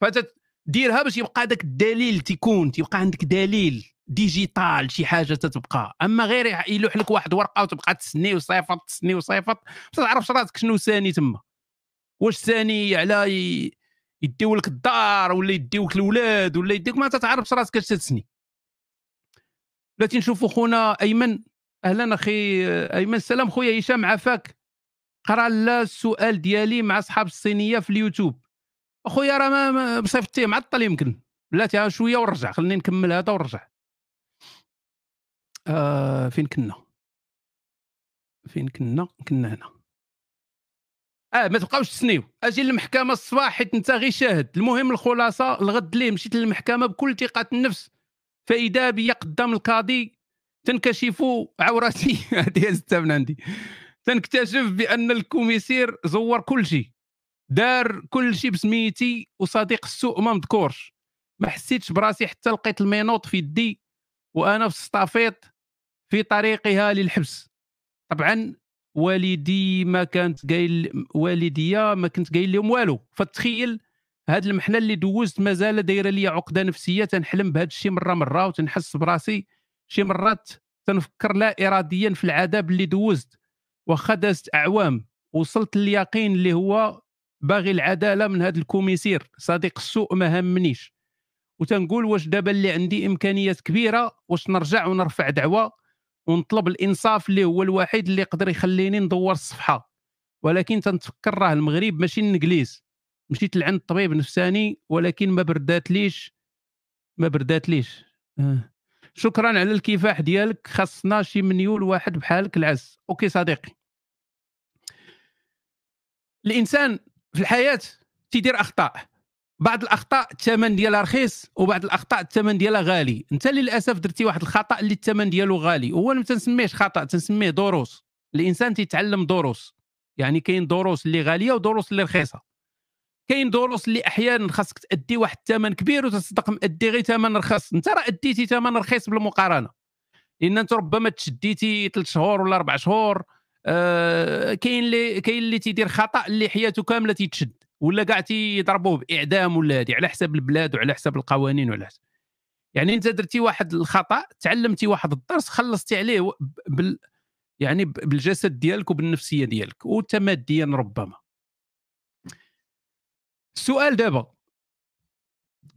فتت ديرها باش يبقى داك الدليل تيكون تيبقى عندك دليل digital شي حاجة تتبقى اما غير يلوح لك واحد ورقه وتبقى تسني وصيفط تسني وصيفط ما تعرفش راسك شنو ثاني تما واش ثاني على يديو لك الدار ولا يديوك الاولاد ولا يديوك ما تتعرفش راسك اش تسني بلاتي نشوفوا خونا أيمن. أهلا أخي أيمن السلام خويا هشام عافاك. قرأ لا السؤال ديالي مع أصحاب الصينية في اليوتيوب. أخويا راه ما معطل يمكن. بلاتي شوية ونرجع خليني نكمل هذا ونرجع آه فين كنا؟ فين كنا؟ كنا هنا. آه ما تبقاوش تسنيو. أجي للمحكمة الصباح حيت انت غير شاهد. المهم الخلاصة الغد ليه مشيت للمحكمة بكل ثقة النفس. فإذا بيا قدام القاضي تنكشف عورتي هذه من عندي. تنكتشف بأن الكوميسير زور كل شيء. دار كل شيء بسميتي وصديق السوء ما مذكورش. ما حسيتش براسي حتى لقيت المينوط في يدي وأنا في السطافيط في طريقها للحبس. طبعا والدي ما كانت قايل والديا ما كنت قايل لهم والو. فتخيل هاد المحنة اللي دوزت مازال دايرة لي عقدة نفسية تنحلم بهذا الشيء مرة مرة وتنحس براسي شي مرات تنفكر لا اراديا في العذاب اللي دوزت. واخا دازت أعوام وصلت لليقين اللي هو باغي العدالة من هذا ال commissaire صديق السوء ما همنيش. وتنقول واش دابا اللي عندي إمكانيات كبيرة واش نرجع ونرفع دعوة ونطلب الإنصاف اللي هو الوحيد اللي يقدر يخليني ندور الصفحة. ولكن تنتفكر راه المغرب ماشي الإنجليز. مشيت لعند طبيب نفساني ولكن ما بردات ليش ما بردات ليش آه. شكرا على الكفاح ديالك خاصنا شي منيول واحد بحالك العز. OK صديقي. الإنسان في الحياة تيدير أخطاء. بعض الأخطاء الثمن ديالها رخيص وبعض الأخطاء الثمن ديالها غالي. أنت للأسف درتي واحد الخطأ اللي الثمن ديالو غالي. هو ما تنسميهش خطأ تنسميه دروس الإنسان تيتعلم دروس يعني كاين دروس اللي غالية ودروس اللي رخيصة. كاين دروس اللي أحيانا خاصك تأدي واحد الثمن كبير وتصدق مأدي غير ثمن رخيص. أنت راه أديتي ثمن رخيص بالمقارنة. لأن أنت ربما تشديتي ثلاث شهور ولا أربع شهور. آه كاين اللي كاين اللي تيدير خطأ اللي حياته كاملة تيتشد. ولا كاع تيضربوه بإعدام ولا هذه على حساب البلاد وعلى حساب القوانين وعلى حساب. يعني أنت درتي واحد الخطأ تعلمتي واحد الدرس خلصتي عليه بال يعني بالجسد ديالك وبالنفسية ديالك. وتماديا ربما. السؤال دابا.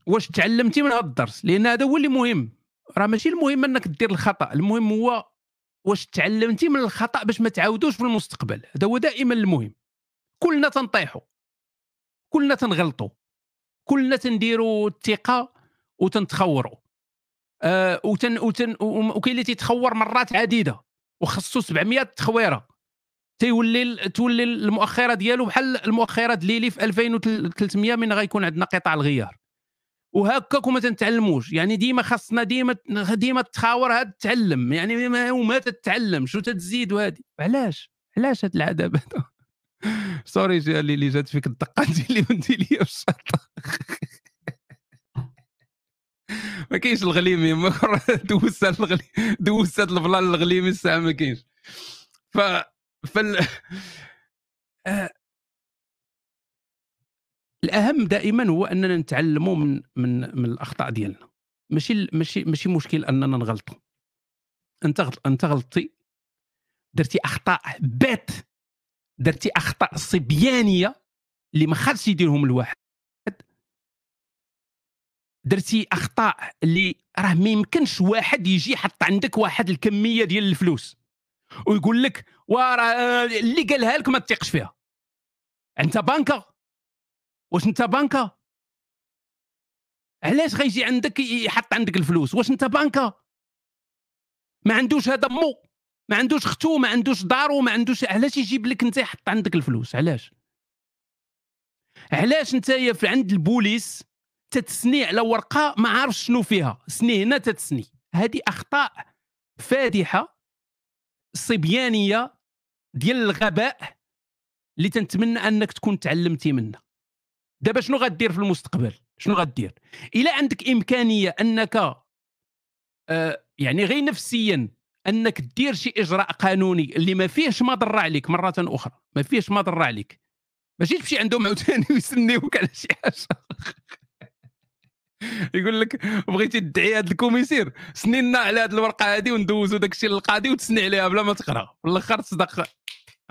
واش تعلمتي من هذا الدرس؟ لأن هذا هو اللي مهم. راه ماشي المهم إنك دير الخطأ المهم هو واش تعلمتي من الخطأ باش ما تعاودوش في المستقبل. هذا هو دائما المهم. كلنا تنطيحوا. كلنا تنغلطوا. كلنا تنديروا الثقة وتنتخوروا. آه وتن وتن وكاين اللي تيتخور مرات عديدة. وخصو 700 تخويرة. تيولي تولي المؤخرة ديالو بحال المؤخرة ديالي في 2300 من غيكون عندنا قطع الغيار. وهكاك وما تنتعلموش. يعني ديما خاصنا ديما ديما تخاور هاد تعلم. يعني ما وما تتعلم. شو تتزيد وهادي علاش؟ علاش هاد العذاب هذا؟ سوري اللي اللي جات فيك الدقة اللي قلتي لي في الشط ما كاينش الغليمي ما دوزت الغليمي دوزت البلان الغليمي الساعة ما كاينش. ف فال آه، الأهم دائما هو أننا نتعلموا من من من الأخطاء ديالنا. ماشي ماشي ماشي مشكل أننا نغلطوا. أنت أنت غلطتي درتي أخطاء بات درتي أخطاء صبيانية اللي ما خاصش يديرهم الواحد. درتي أخطاء اللي راه ما يمكنش واحد يجي يحط عندك واحد الكمية ديال الفلوس. ويقول لك وراه اللي قالها لك ما تثقش فيها. أنت بانكا واش أنت بانكا علاش غيجي عندك يحط عندك الفلوس؟ واش أنت بانكا ما عندوش هذا مو ما عندوش ختو ما عندوش دارو ما عندوش علاش يجيب لك أنت يحط عندك الفلوس؟ علاش؟ علاش أنت في عند البوليس تتسني على ورقة ما عارفش شنو فيها؟ سني هنا تتسني. هذه أخطاء فادحة صبيانية ديال الغباء اللي تنتمنى أنك تكون تعلمتي منها دابا شنو غدير في المستقبل؟ شنو غدير؟ إلا عندك إمكانية أنك آه يعني غير نفسيا أنك دير شي إجراء قانوني اللي ما فيهش مضره عليك مرة أخرى ما فيهش مضره عليك. ماشي تمشي عندهم عاوتاني ويسنيوك على شي حاجة يقول لك بغيتي تدعي هذا ال commissaire سنينا على هذه الورقة هذه وندوزو داك الشيء للقاضي وتسني عليها بلا ما تقرأ. في الأخر تصدق.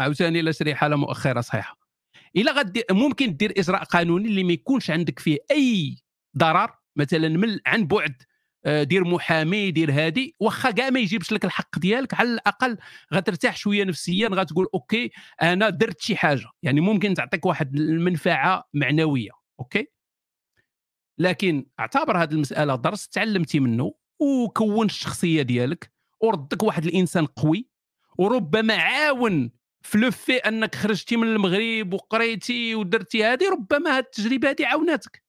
عاوتاني لا شريحه لا مؤخرة صحيحة. إلا غدير ممكن دير إجراء قانوني اللي ما يكونش عندك فيه أي ضرر مثلا من عن بعد آه، دير محامي دير هادي واخا كاع ما يجيبش لك الحق ديالك على الأقل غترتاح شوية نفسيا غتقول OK أنا درت شي حاجة. يعني ممكن تعطيك واحد المنفعة معنوية OK؟ لكن اعتبر هذه المسألة درس تعلمتي منه وكون الشخصية ديالك وردك واحد الإنسان قوي وربما عاون في انك خرجتي من المغرب وقريتي ودرتي هذه ربما هذه التجربة هذه عاوناتك.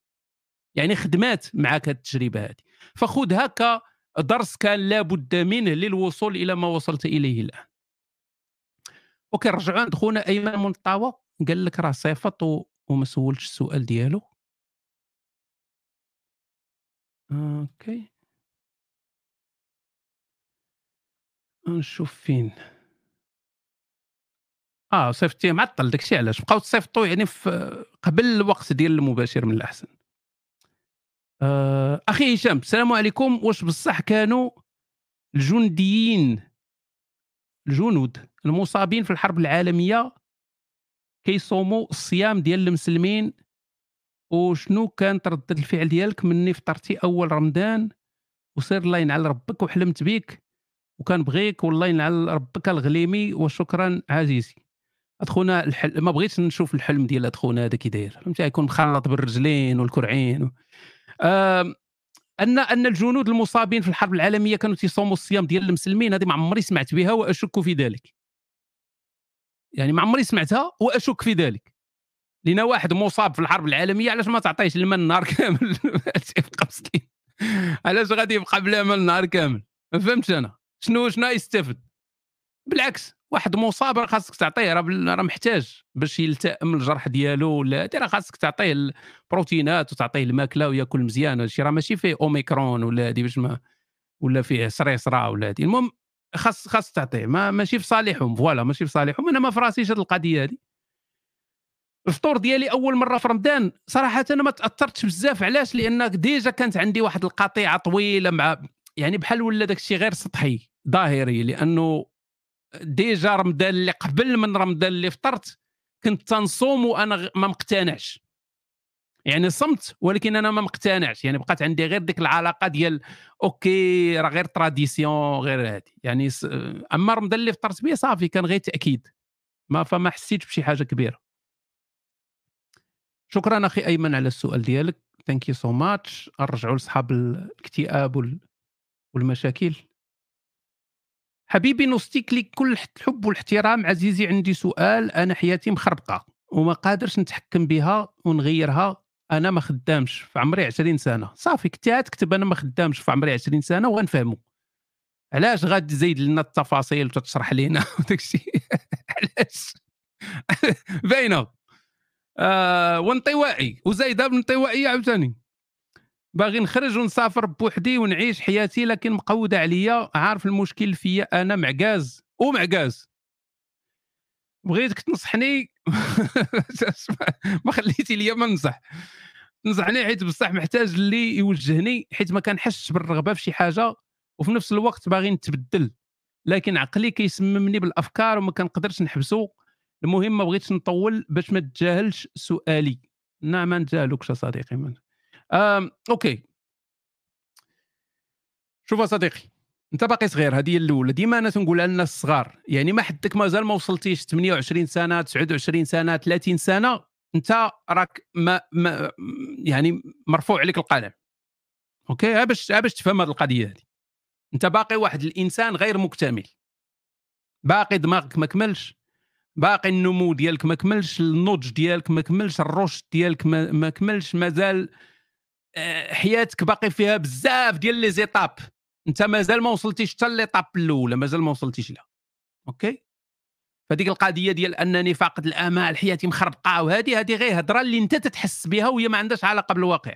يعني خدمات معك التجربة هذه فخذها كدرس كان لابد منه للوصول إلى ما وصلت إليه الآن. OK رجعوا عند خونا ايمن من الطاوه قال لك راه صيفط وما سولتش السؤال ديالو. أوكي. نشوف فين. آه صيفطتيه معطل داكشي علاش. بقاو تصيفطوا يعني في قبل الوقت ديال المباشر من الأحسن. آه أخي هشام السلام عليكم. واش بصح كانوا الجنديين الجنود المصابين في الحرب العالمية كيصوموا الصيام ديال المسلمين؟ وشنو كانت ردة الفعل ديالك مني فطرتي أول رمضان؟ وسير الله ينعل ربك وحلمت بك وكنبغيك والله ينعل ربك الغليمي وشكرا عزيزي. خونا الحل... ما بغيتش نشوف الحلم ديال هاد خونا هذا كي داير فهمتي؟ يكون مخلط بالرجلين والكرعين و... ان أن الجنود المصابين في الحرب العالمية كانوا تيصوموا الصيام ديال المسلمين هذه ما عمري سمعت بها وأشك في ذلك. يعني ما عمري سمعتها وأشك في ذلك. لأن واحد مصاب في الحرب العالمية علاش ما تعطيش الماء النهار كامل؟ يبقى مسكين؟ علاش غادي يبقى بلا ماء النهار كامل؟ ما فهمتش أنا. شنو شنو يستفد؟ بالعكس. واحد مصاب راه خاصك تعطيه راه محتاج باش يلتئم الجرح ديالو ولا راه خاصك تعطيه البروتينات وتعطيه الماكلة وياكل مزيان. هادشي راه ماشي فيه أوميكرون ولا هادي باش ما ولا فيه سريسرا ولا هادي. المهم خاص خاص تعطيه. ما ماشي في صالحهم. ف voilà ماشي في صالحهم. أنا ما في راسيش هذه القضية هذه الفطور ديالي أول مرة في رمضان صراحة أنا ما تأثرتش بزاف. علاش؟ لأن déjà كانت عندي واحد القطيعة طويلة مع يعني بحال ولا داك الشيء غير سطحي ظاهري. لأنه déjà رمضان اللي قبل من رمضان اللي فطرت كنت تنصوم وأنا ما مقتنعش. يعني صمت ولكن أنا ما مقتنعش. يعني بقات عندي غير ديك العلاقة ديال OK راه غير tradition غير هادي. يعني أما رمضان اللي فطرت به صافي كان غير تأكيد. ما فما حسيتش بشي حاجة كبيرة. شكرا أخي أيمن على السؤال ديالك. thank you so much نرجعوا لأصحاب الاكتئاب والمشاكل. حبيبي نوصيك لك كل الحب والاحترام. عزيزي عندي سؤال. أنا حياتي مخربقة وما قادرش نتحكم بها ونغيرها. أنا ما خدامش في عمري 20 سنة. صافي كنت تكتب أنا ما خدامش في عمري 20 سنة وغنفهموا علاش غادي تزيد لنا التفاصيل وتشرح لنا وداك الشيء؟ علاش؟ باينة. آه وانطوائي. وزايده بالانطوائيه عاوتاني. باغي نخرج ونسافر بوحدي ونعيش حياتي لكن مقودة عليا. عارف المشكل فيا أنا معكاز ومعكاز بغيتك تنصحني؟ ما خليتي ليا ما ننصح. نصحني حيت بصح محتاج اللي يوجهني حيت ما كنحسش بالرغبة في شي حاجة. وفي نفس الوقت باغي نتبدل. لكن عقلي كيسممني بالأفكار وما كنقدرش نحبسو. المهم ما بغيتش نطول باش ما تجاهلش سؤالي. نعم ما نتجاهلوكش صديقي من أوكي. شوف صديقي أنت باقي صغير هذه الأولى. ديما أنا تنقولها للناس الصغار يعني ما حدك مازال ما وصلتيش 28 سنة 29 سنة 30 سنة أنت راك ما, ما يعني مرفوع عليك القلم. أوكي؟ باش باش تفهم هذه القضية هذه. أنت باقي واحد الإنسان غير مكتمل. باقي دماغك ما كملش. باقي النمو ديالك ما كملش النضج ديالك ما كملش الرشد ديالك ما كملش مازال حياتك باقي فيها بزاف ديال لي زيتاب. انت مازال ما وصلتيش حتى ليطاب الأولى مازال ما وصلتيش لها. أوكي؟ فديك القضية ديال انني فاقد الآمال حياتي مخربقة وهذه هذه غير هضرة اللي انت تتحس بها وهي ما عندهاش علاقة بالواقع.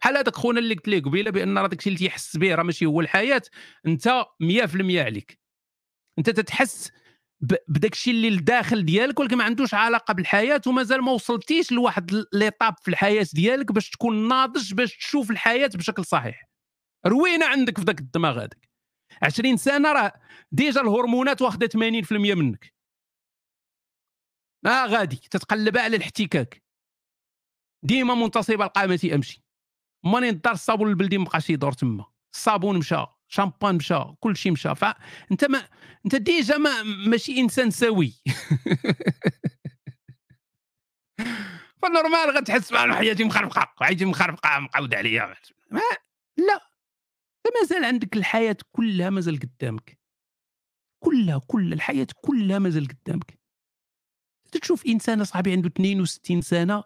بحال هذاك خونا اللي قلت ليه قبيلة بأن راه داكشي اللي تيحس به راه ماشي هو الحياة انت 100% عليك. انت تتحس بداك الشيء اللي لداخل ديالك ولكن ما عندوش علاقة بالحياة ومازال ما وصلتيش لواحد ليطاب في الحياة ديالك باش تكون ناضج باش تشوف الحياة بشكل صحيح. روينة عندك في ذاك الدماغ هذاك. 20 سنة راه déjà الهرمونات واخدة 80% منك. آه غادي تتقلب على الاحتكاك. ديما منتصب القامة امشي. ماني ندار الصابون البلدي مابقاش يدور تما. الصابون مشى. شامبان مشى كل شيء مشى. فانت ما أنت déjà ما ماشي إنسان سوي. فال normal غتحس بان حياتي مخربقه حياتي مخربقه مقعود عليا. ما لا. مازال عندك الحياة كلها مازال قدامك. كلها كل الحياة كلها مازال قدامك. تشوف إنسان صاحبي عنده 62 سنة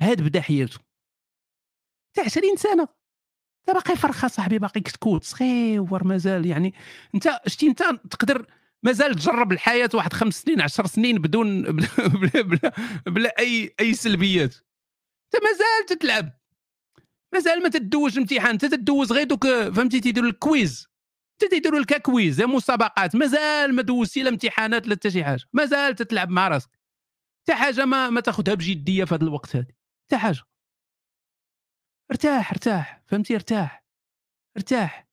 هاد بدا حياته. تاع 20 سنه باقي فرخة صاحبي باقي كتكوت صغير مازال يعني. انت شتي انت تقدر مازال تجرب الحياة واحد خمس سنين عشر سنين بدون بلا, بلا, بلا, بلا أي أي سلبيات. انت مازال تتلعب. مازال ما تدوز امتحان. انت تدوز غير دوك فهمتي تيديروا ال quiz انت تيديروا لك quiz مسابقات. مازال ما دوزتي لا امتحانات لا حتى شي حاجة. مازال تتلعب مع راسك. حتى حاجة ما ما تاخذها بجدية في هذا الوقت هذا حتى حاجة. ارتاح ارتاح. فهمتي؟ ارتاح. ارتاح.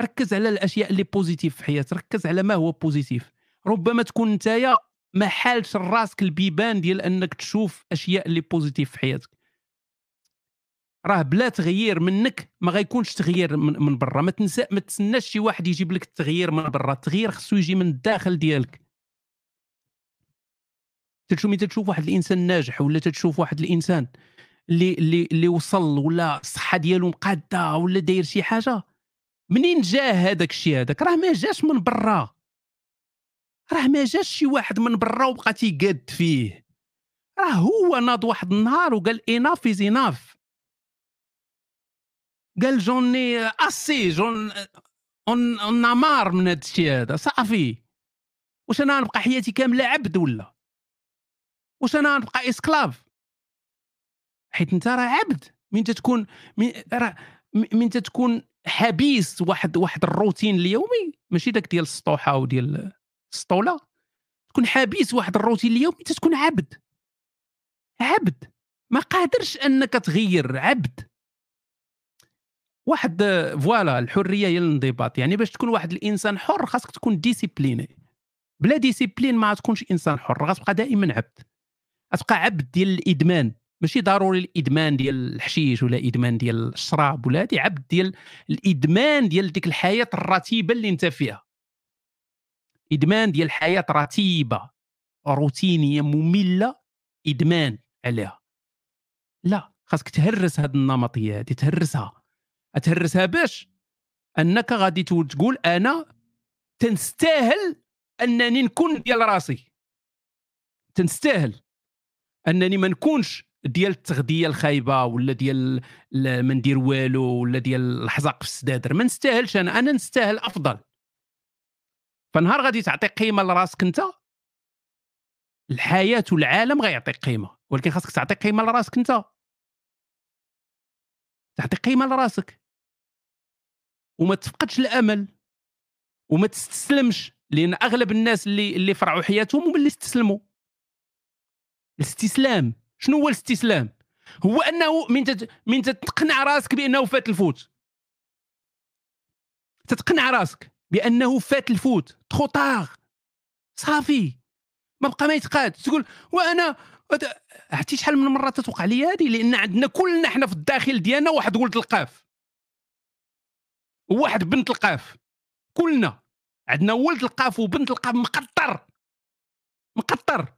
ركز على الأشياء اللي positif في حياتك. ركز على ما هو positif ربما تكون نتايا ما حالش راسك البيبان ديال أنك تشوف أشياء اللي positif في حياتك. راه بلا تغيير منك ما غيكونش تغيير من, من برا. ما تنسى ما تسناش شي واحد يجيب لك التغيير من برا. التغيير خصو يجي من الداخل ديالك. تشوف ملي تشوف واحد الإنسان ناجح ولا تشوف واحد الإنسان اللي اللي اللي وصل ولا الصحة ديالو مقادة ولا داير شي حاجة. منين جا هذاك الشيء هذاك؟ راه ما جاش من برا. راه ما جاش شي واحد من برا وبقى تيقاد فيه. راه هو ناض واحد النهار وقال enough is enough قال j'en ai assez j'en ai en ai marre من هذا الشيء هذا صافي. واش أنا نبقى حياتي كاملة عبد ولا؟ واش أنا نبقى esclave؟ حيت انت راه عبد. من تكون من راه من تكون حبيس واحد واحد الروتين اليومي ماشي داك ديال السطوحة وديال السطولة. تكون حبيس واحد الروتين اليومي تكون عبد. عبد. ما قادرش أنك تغير عبد. واحد voilà الحرية هي الانضباط. يعني باش تكون واحد الإنسان حر خاصك تكون discipliné بلا discipline ما تكونش إنسان حر غتبقى دائما عبد. غتبقى عبد ديال الإدمان. ماشي ضروري الإدمان ديال الحشيش ولا إدمان ديال الشراب ولا هذه عبد ديال الإدمان ديال ديك الحياة الرتيبة اللي انت فيها. إدمان ديال حياه رتيبة روتينية مملة إدمان عليها. لا خاصك تهرس هذه النمطية هذه تهرسها. تهرسها باش أنك غادي تقول أنا تنستاهل أنني نكون ديال راسي. تنستاهل أنني ما نكونش ديال التغذية الخايبة ولا ديال ما ندير والو ولا ديال الحزاق في السدادر. ما نستاهلش أنا. أنا نستاهل أفضل. فنهار غادي تعطي قيمة لراسك أنت. الحياة والعالم غيعطيك قيمة. ولكن خاصك تعطي قيمة لراسك أنت. تعطي قيمة لراسك. وما تفقدش الأمل. وما تستسلمش. لأن أغلب الناس اللي اللي فرعوا حياتهم هم اللي استسلموا. الاستسلام. شنو هو الاستسلام؟ هو أنه من تت... من تقنع راسك بأنه فات الفوت. تتقنع راسك بأنه فات الفوت. تخوطاغ صافي. ما بقى ما يتقاد. تقول وأنا عرفتي شحال من مرة تتوقع لي هذه؟ لأن عندنا كلنا حنا في الداخل ديالنا واحد ولد القاف. وواحد بنت القاف. كلنا. عندنا ولد القاف وبنت القاف مقطر. مقطر.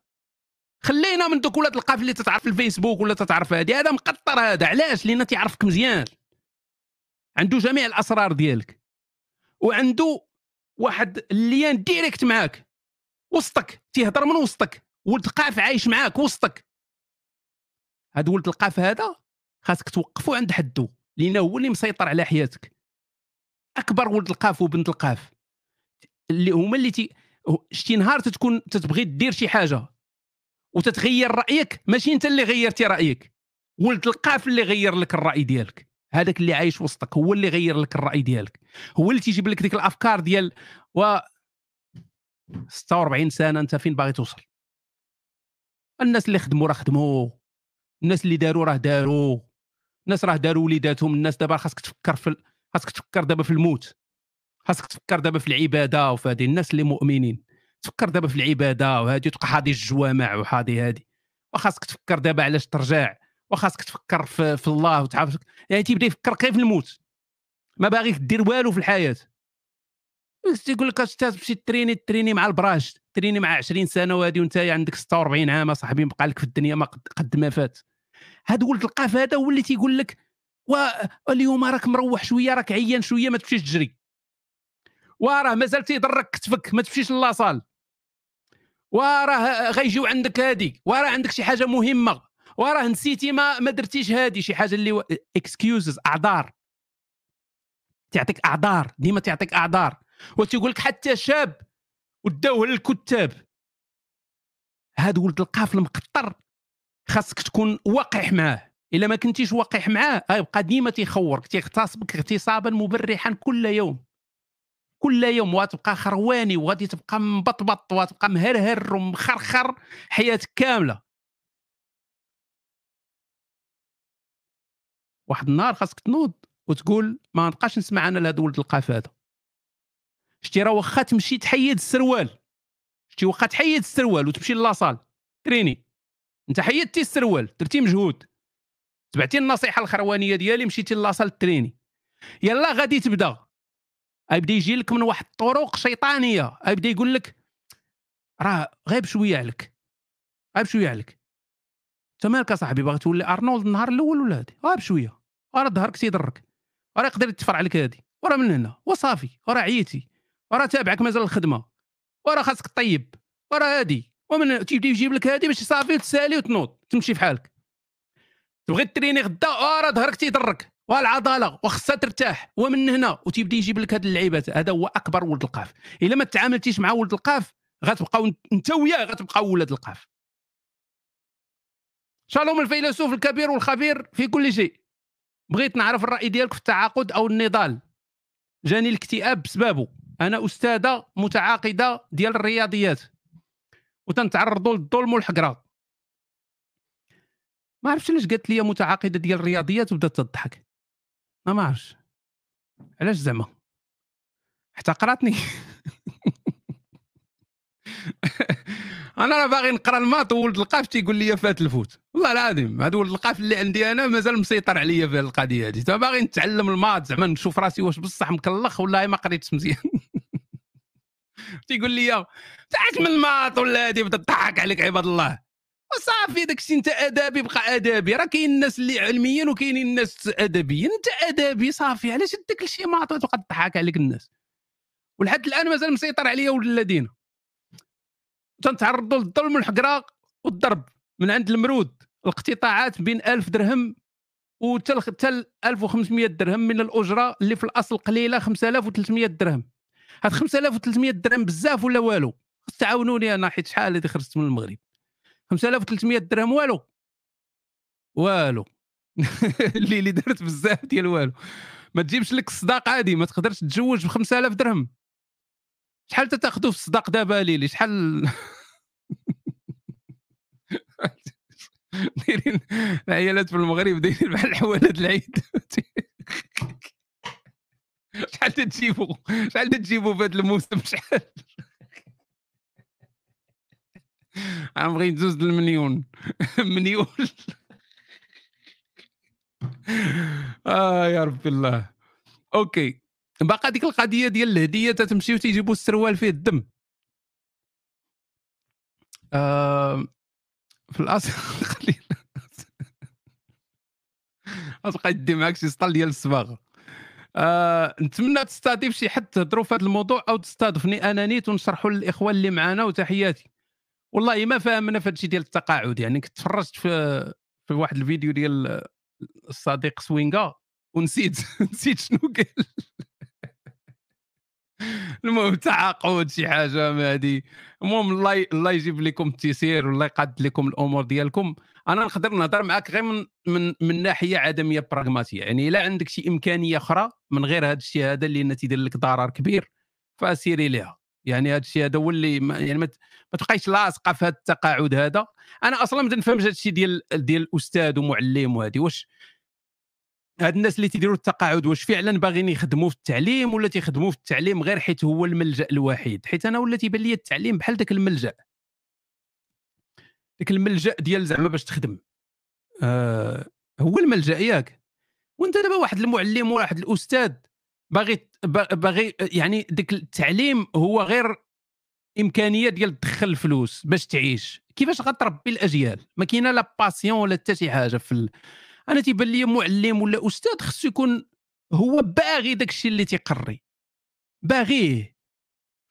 خلينا من دوك ولاد القاف اللي تتعرف في الفيسبوك ولا تتعرف هذه هذا مقطر هذا. علاش؟ لأن تيعرفك مزيان عنده جميع الأسرار ديالك. وعنده واحد الليان ديريكت معاك. وسطك. تيهضر من وسطك. ولد القاف عايش معاك وسطك. هذا ولد القاف هذا خاصك توقفو عند حدو. لأنه هو اللي مسيطر على حياتك. أكبر ولد القاف وبنت القاف. اللي هما اللي تي شتي نهار تتكون تتبغي دير شي حاجة. وتتغير رأيك. ماشي انت اللي غيرتي رأيك. ولد القاف اللي غير لك الرأي ديالك. هذاك اللي عايش وسطك هو اللي غير لك الرأي ديالك. هو اللي تيجيب لك ديك الأفكار ديال و 46 سنة انت فين باغي توصل. الناس اللي خدموا راه خدموا. الناس اللي داروا راه داروا. الناس راه داروا وليداتهم. الناس دابا خاصك تفكر في خاصك تفكر دابا في الموت. خاصك تفكر دابا في العبادة وفي هذه. الناس اللي مؤمنين. تفكر دابا في العبادة وهذه تبقى حاضي الجوامع وحاضي هذه وخاصك تفكر دابا علاش ترجع؟ وخاصك تفكر في, في الله وتعرف يعني تيبدا يفكر في الموت. ما باغيك دير والو في الحياة. تيقول لك أستاذ مشي تريني تريني مع البراش تريني مع 20 سنة وهذه وأنت عندك 46 عام صاحبي بقى لك في الدنيا ما قد ما فات. هاد ولد القاف هذا هو اللي تيقول لك واليوم راك مروح شوية راك عيان شوية ما تمشيش تجري. وراه مازال تيضرك كتفك ما تمشيش la salle وراه غيجيو عندك هادي وراه عندك شي حاجة مهمة وراه نسيتي ما ما درتيش هادي شي حاجة اللي excuses أعذار. تعطيك أعذار ديما تعطيك أعذار. وتيقول لك حتى شاب وداوه للكتاب. هاد ولد القاف المقطر خاصك تكون وقح معاه. إلا ما كنتيش وقح معاه غيبقى ديما تيخورك تيغتصبك اغتصابا مبرحا كل يوم. كل يوم وتبقى خرواني وغادي تبقى مبطبط وتبقى مهرهر ومخرخر حياتك كاملة. واحد النهار خاصك تنوض وتقول ما نبقاش نسمع أنا لهذا ولد القاف هذا. شتي راه واخا تمشي تحيد السروال. شتي واخا تحيد السروال وتمشي لاصال تريني انت حيدتي السروال درتي مجهود. تبعتي النصيحة الخروانية ديالي مشيتي لاصال تريني. يلا غادي تبدأ. غيبدا يجي لك من واحد الطرق شيطانية. غيبدا يقول لك راه غير بشويه عليك غير بشويه عليك انت مالك صاحبي باغي تولي أرنولد النهار الأول ولا هادي؟ غير بشويه راه ظهرك تيضرك راه يقدر يتفر عليك هادي وراه من هنا؟ وصافي وراه عييتي وراه تابعك مازال الخدمة وراه خاصك طيب وراه هادي ومن تيبدا يجيب لك هادي باش صافي تسالي وتنوض تمشي في حالك. تبغي تريني غدا؟ راه ظهرك تيضرك والعضلة وخصها ترتاح. ومن هنا وتيبدا يجيب لك هاد اللعيبات. هذا هو أكبر ولد القاف. إلا ما تعاملتيش مع ولد القاف غتبقاو إنت وياه غتبقاو ولاد القاف. شالوم الفيلسوف الكبير والخبير في كل شيء. بغيت نعرف الرأي ديالك في التعاقد أو النضال. جاني الاكتئاب بسببه أنا أستاذة متعاقدة ديال الرياضيات. وتنتعرضوا للظلم والحقرة. ما عرفتش علاش قالت لي متعاقدة ديال الرياضيات وبدات تضحك. ما ما عرفتش علاش زعما؟ احتقرتني أنا راه باغي نقرأ ال maths وولد القاف تيقول لي فات الفوت. والله العظيم هذا ولد القاف اللي عندي أنا مازال مسيطر عليا في القضية هذه باغي نتعلم ال maths زعما نشوف راسي واش بصح مكلخ ولا ما قريتش مزيان. تيقول لي تعاش من ال maths ولا هادي؟ بدا تضحك عليك عباد الله. وصافي داك الشيء انت ادبي بقى ادبي. راه كاين الناس اللي علميين وكاينين الناس ادبيين. انت ادبي صافي. علاش داك الشيء ما تبقى تضحك عليك الناس؟ ولحد الآن مازال مسيطر عليا ولد الذين تنتعرضوا للظلم والحقره والضرب من عند المرود. الاقتطاعات بين 1000 درهم وتل 1500 درهم من الأجرة اللي في الأصل قليلة 5300 درهم. هاد 5300 درهم بزاف ولا والو؟ تعاونوني أنا حيت شحال اللي خرجت من المغرب؟ 5300 درهم والو. والو. اللي اللي درت بزاف ديال والو. ما تجيبش لك الصداق عادي ما تقدرش تتزوج ب 5000 درهم. شحال تاخذوا في الصداق دابا ليلي؟ شحال؟ دايرين العيالات في المغرب دايرين بحال حوالات العيد. شحال تجيبوا شحال تجيبوا في هذا الموسم؟ شحال؟ غنبغي ندوز المليون. مليون. آه يا ربي الله. okay. باقا ديك القضية ديال الهدية تتمشيو تيجيبوا السروال فيه الدم. آه في الأصل قليل غتبقى يدي معاك شي سطال ديال الصباغه آه نتمنى تستضيف شي حد تهضروا في هذا الموضوع أو تستضيفني أنا نيت ونشرحوا للاخوان اللي معنا وتحياتي. والله ما فهمنا في هادشي ديال التقاعد يعني. كنت تفرجت في في واحد الفيديو ديال الصديق سوينغا ونسيت نسيت شنو قال. المهم تعاقد شي حاجة ما هذه المهم الله الله يجيب لكم التيسير والله يقاد لكم الأمور ديالكم. أنا نقدر نهضر معك غير من من من ناحية عدمية براغماتيه يعني إلا عندك شي إمكانية أخرى من غير هذا الشيء هذا اللي تيدير لك ضرر كبير فسيري ليها. يعني هذا الشيء هذا هو اللي يعني ما تبقايش لاصقة في هذا التقاعد هذا. أنا أصلا ما تنفهمش هذا الشيء ديال ديال الأستاذ ومعلم وهذه واش هاد الناس اللي تيديروا التقاعد واش فعلا باغيين يخدموا في التعليم ولا تيخدموا في التعليم غير حيت هو الملجأ الوحيد؟ حيت أنا ولا تيبان لي التعليم بحال ذاك الملجأ. ذاك الملجأ ديال زعما باش تخدم. آه هو الملجأ ياك. وأنت دابا واحد المعلم واحد الأستاذ باغي باغي يعني ديك التعليم هو غير إمكانية ديال تدخل الفلوس باش تعيش. كيفاش غتربي الأجيال؟ ما كاينة la passion ولا حتى شي حاجة في ال... أنا تيبان لي معلم ولا أستاذ خصو يكون هو باغي داك الشيء اللي تيقري. باغيه.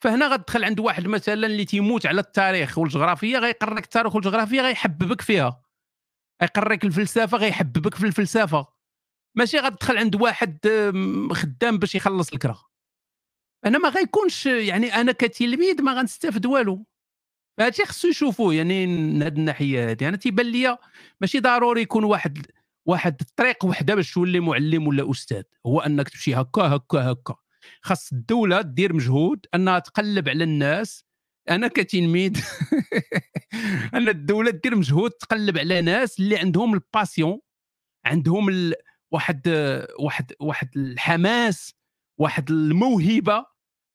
فهنا غتدخل عند واحد مثلا اللي تيموت على التاريخ والجغرافيا غيقريك التاريخ والجغرافيا غيحببك فيها. غيقريك الفلسفة غيحببك في الفلسفة. ماشي غتدخل عند واحد خدام باش يخلص الكرا أنا ما غيكونش يعني أنا كتلميذ ما غنستافد والو. هادشي خصو يشوفوه يعني من هذه الناحية هذه أنا تيبان لي ماشي ضروري يكون واحد واحد الطريق وحده باش تولي معلم ولا أستاذ. هو أنك تمشي هكا هكا هكا. خاص الدولة دير مجهود أنها تقلب على الناس. أنا كتلميذ ان الدولة دير مجهود تقلب على ناس اللي عندهم ال passion عندهم ال... واحد واحد واحد الحماس واحد الموهبة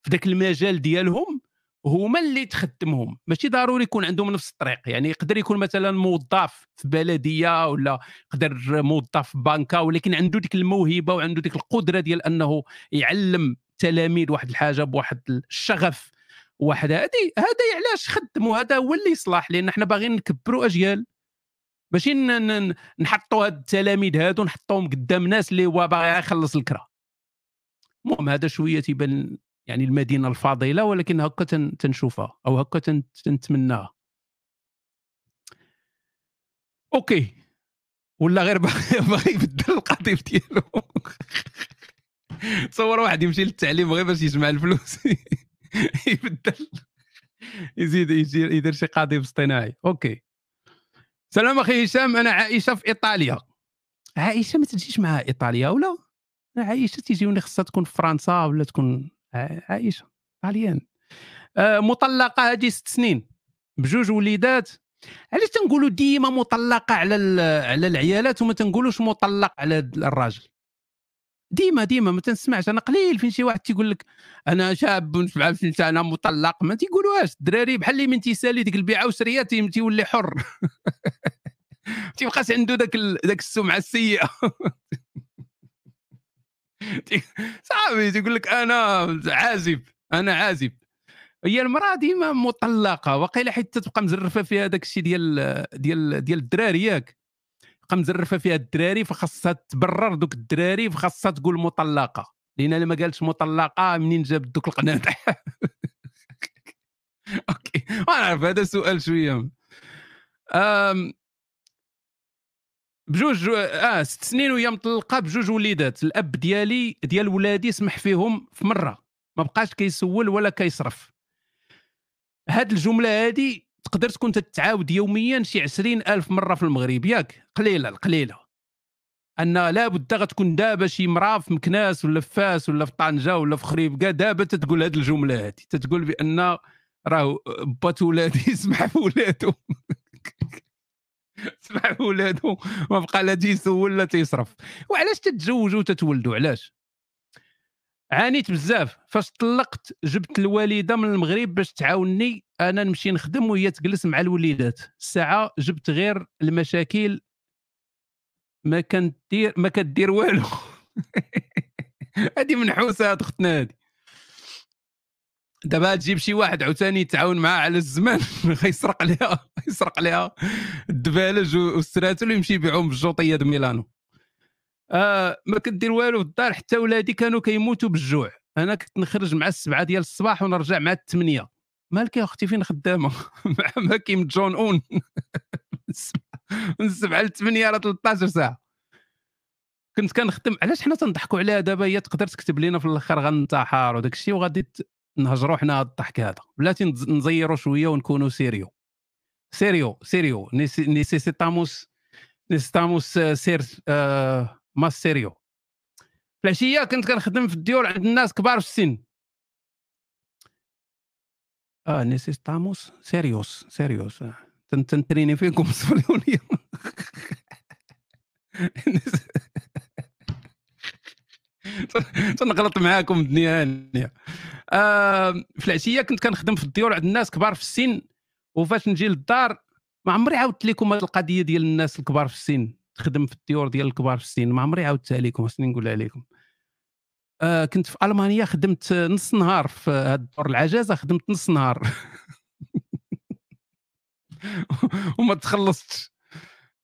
في ذاك المجال ديالهم هما اللي تخدمهم. ماشي ضروري يكون عندهم نفس الطريق. يعني يقدر يكون مثلا موظف في بلدية ولا يقدر موظف في بنكة ولكن عنده ديك الموهبة وعنده ديك القدرة ديال أنه يعلم تلاميذ واحد الحاجة بواحد الشغف واحد هذه هذا علاش خدموا؟ هذا هو اللي يصلح لأن إحنا باغيين نكبروا أجيال. ماشي نحطوا هاد التلاميذ هادو نحطوهم قدام ناس اللي هو باغي يخلص الكرة. المهم هذا شوية تيبان يعني المدينة الفاضلة ولكن هكا تنشوفها أو هكا تنتمناها. أوكي. ولا غير باغي يبدل القضيب ديالو. تصور واحد يمشي للتعليم غير باش يجمع الفلوس. يبدل. يزيد يدير شي قضيب اصطناعي. okay. سلام أخي هشام أنا عائشة في إيطاليا. عائشة ما تجيش معها إيطاليا ولا؟ عائشة تيجي ولا خصها تكون في فرنسا ولا تكون عائشة طاليان آه مطلقة هذه ست سنين بجوج وليدات. علاش تنقولوا ديما مطلقة على على العيالات وما تنقولوش مطلق على الراجل؟ ديما ديما ما تنسمعش. أنا قليل فين شي واحد تيقول لك أنا شاب من 27 سنه مطلق. ما تيقولوهاش. الدراري بحال اللي من تيسالي ديك البيعة والشريه تيولي حر. تيبقاش عنده ذاك ذاك السمعة السيئة. صافي. تيقول لك أنا عازب. أنا عازب. هي المرأة ديما مطلقة. وقيل حتى تبقى مزرفة فيها داك الشيء ديال ديال ديال الدراري ياك. تبقى مزرفه فيها الدراري فخاصها تبرر دوك الدراري فخاصها تقول مطلقة. لأن ما قالتش مطلقة منين جاب دوك القنادح okay. ما نعرف هذا سؤال شوية. أم بجوج آه ست سنين وهي مطلقة بجوج وليدات. الأب ديالي ديال ولادي سمح فيهم في مرة. ما بقاش كيسول ولا كيصرف. هاد الجملة هادي تقدر تكون تتعاود يوميا شي عشرين ألف مرة في المغرب ياك؟ قليلة القليله أن لابد غتكون دابا شي مراه في مكناس ولا في فاس ولا في طنجة ولا في خريبكا دابا تتقول هاد الجملة هادي. تتقول بأن راه بات ولادي يسمح في ولادو سمع ولادو ما بقى لا تيسول لا تيصرف. وعلاش تتزوجوا وتتولدوا؟ علاش؟ عانيت بزاف. فاش طلقت جبت الوالدة من المغرب باش تعاوني أنا نمشي نخدم وهي تجلس مع الوليدات. الساعة جبت غير المشاكل ما كندير ما كدير والو. هذه منحوسه اختنا هذه دابا تجيب شي واحد عاوتاني يتعاون معاه على الزمان غيسرق ليها يسرق ليها الدبالج والسراتل ويمشي يبيعهم بالجوطيه د ميلانو آه ما كدير والو في الدار حتى ولادي كانوا كيموتوا بالجوع. أنا كنت نخرج مع السبعة ديال الصباح ونرجع مع الثمانيه مالك يا أختي فين خدامة؟ مع ماكيم جون أون. من السبعه للثمانيه راه 13 ساعة. كنت كنخدم علاش حنا تنضحكوا عليها دابا؟ هي تقدر تكتب لنا في الآخر غنتحار وداك الشيء وغادي نهجروا حنا هذا الضحك هذا. بلاتي نزيروا شوية ونكونوا sérieux. sérieux sérieux. necesitamos necesitamos ser آه más serio في العشيه كنت كنخدم في الديور عند الناس كبار في السن. آه نيسيستاموس. سيريوس سيريوس. آه. تن- تنتريني فيكم الصهيونيه تنغلط معاكم الدنيا. هانيه في العشيه كنت كنخدم في الديور عند الناس كبار في السن. وفاش نجي للدار ما عمري عاودت لكم هذه القضية ديال الناس الكبار في السن. تخدم في الديور ديال الكبار في السن ما عمري عاودتها لكم خصني نقولها لكم آه كنت في ألمانيا خدمت نص نهار في هاد الدور العجازة خدمت نص نهار. وما تخلصتش.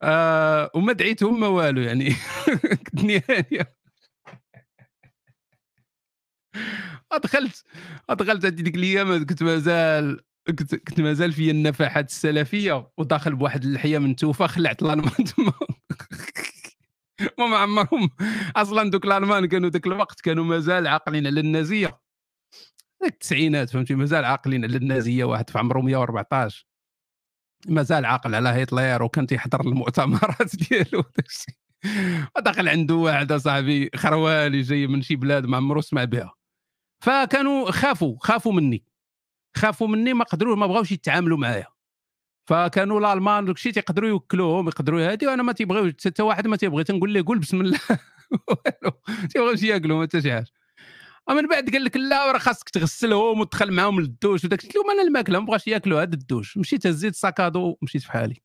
آه وما دعيتهم ما والو يعني. كنت نهايه دخلت هذيك ديك الأيام كنت مازال كنت مازال فيا النفحات السلفية وداخل بواحد اللحية من توفه خلعت الألمان تما. ما عمرهم أصلا دوك الألمان كانوا ذاك الوقت كانوا مازال عاقلين على النازية. ذاك التسعينات فهمتي؟ مازال عاقلين على النازية واحد في عمره 114 مازال عاقل على هتلر وكان تيحضر المؤتمرات ديالو وداكشي ودخل عنده واحد صاحبي خروالي جاي من شي بلاد ما عمرو سمع بها. فكانوا خافوا خافوا مني. خافوا مني ما قدروا ما بغاوش يتعاملوا معايا. فكانوا الألمان داك الشيء تيقدروا يوكلوهم يقدروا هادي وأنا ما تيبغيوش حتى واحد ما تيبغي تنقول ليه قول بسم الله. تيبغيوش ياكلوا حتى شي حاجة. ومن بعد قال لك لا راه خاصك تغسلهم وتدخل معاهم للدوش وداك قلت لهم أنا الماكله ما بغاش ياكلوا هذا الدوش. مشيت هزيت ساكادو ومشيت في حالي.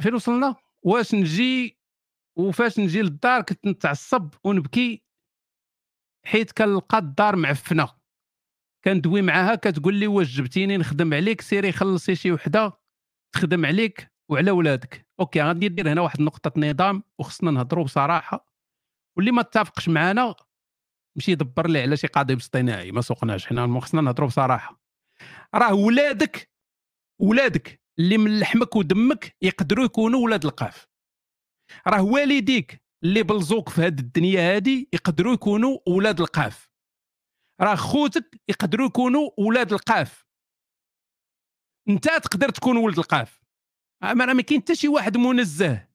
فين وصلنا؟ واش نجي وفاش نجي للدار كنت نتعصب ونبكي حيت كنلقى الدار معفنة. كندوي معاها كتقول لي واش جبتيني نخدم عليك؟ سيري خلصي شي وحدة تخدم عليك وعلى ولادك. okay غادي ندير هنا واحد نقطه نظام وخصنا نهضروا بصراحة. واللي ما اتفقش معنا مشي يدبر لي على شي قضيب اصطناعي ما سوقناش حنا خصنا نهضروا بصراحة. راه ولادك ولادك اللي من لحمك ودمك يقدروا يكونوا ولاد القاف. راه والديك اللي بلزوك في هذه الدنيا هذه يقدروا يكونوا ولاد القاف. راه خوتك يقدروا يكونوا ولاد القاف. انت تقدر تكون ولد القاف. ما ما كاين حتى شي واحد منزه.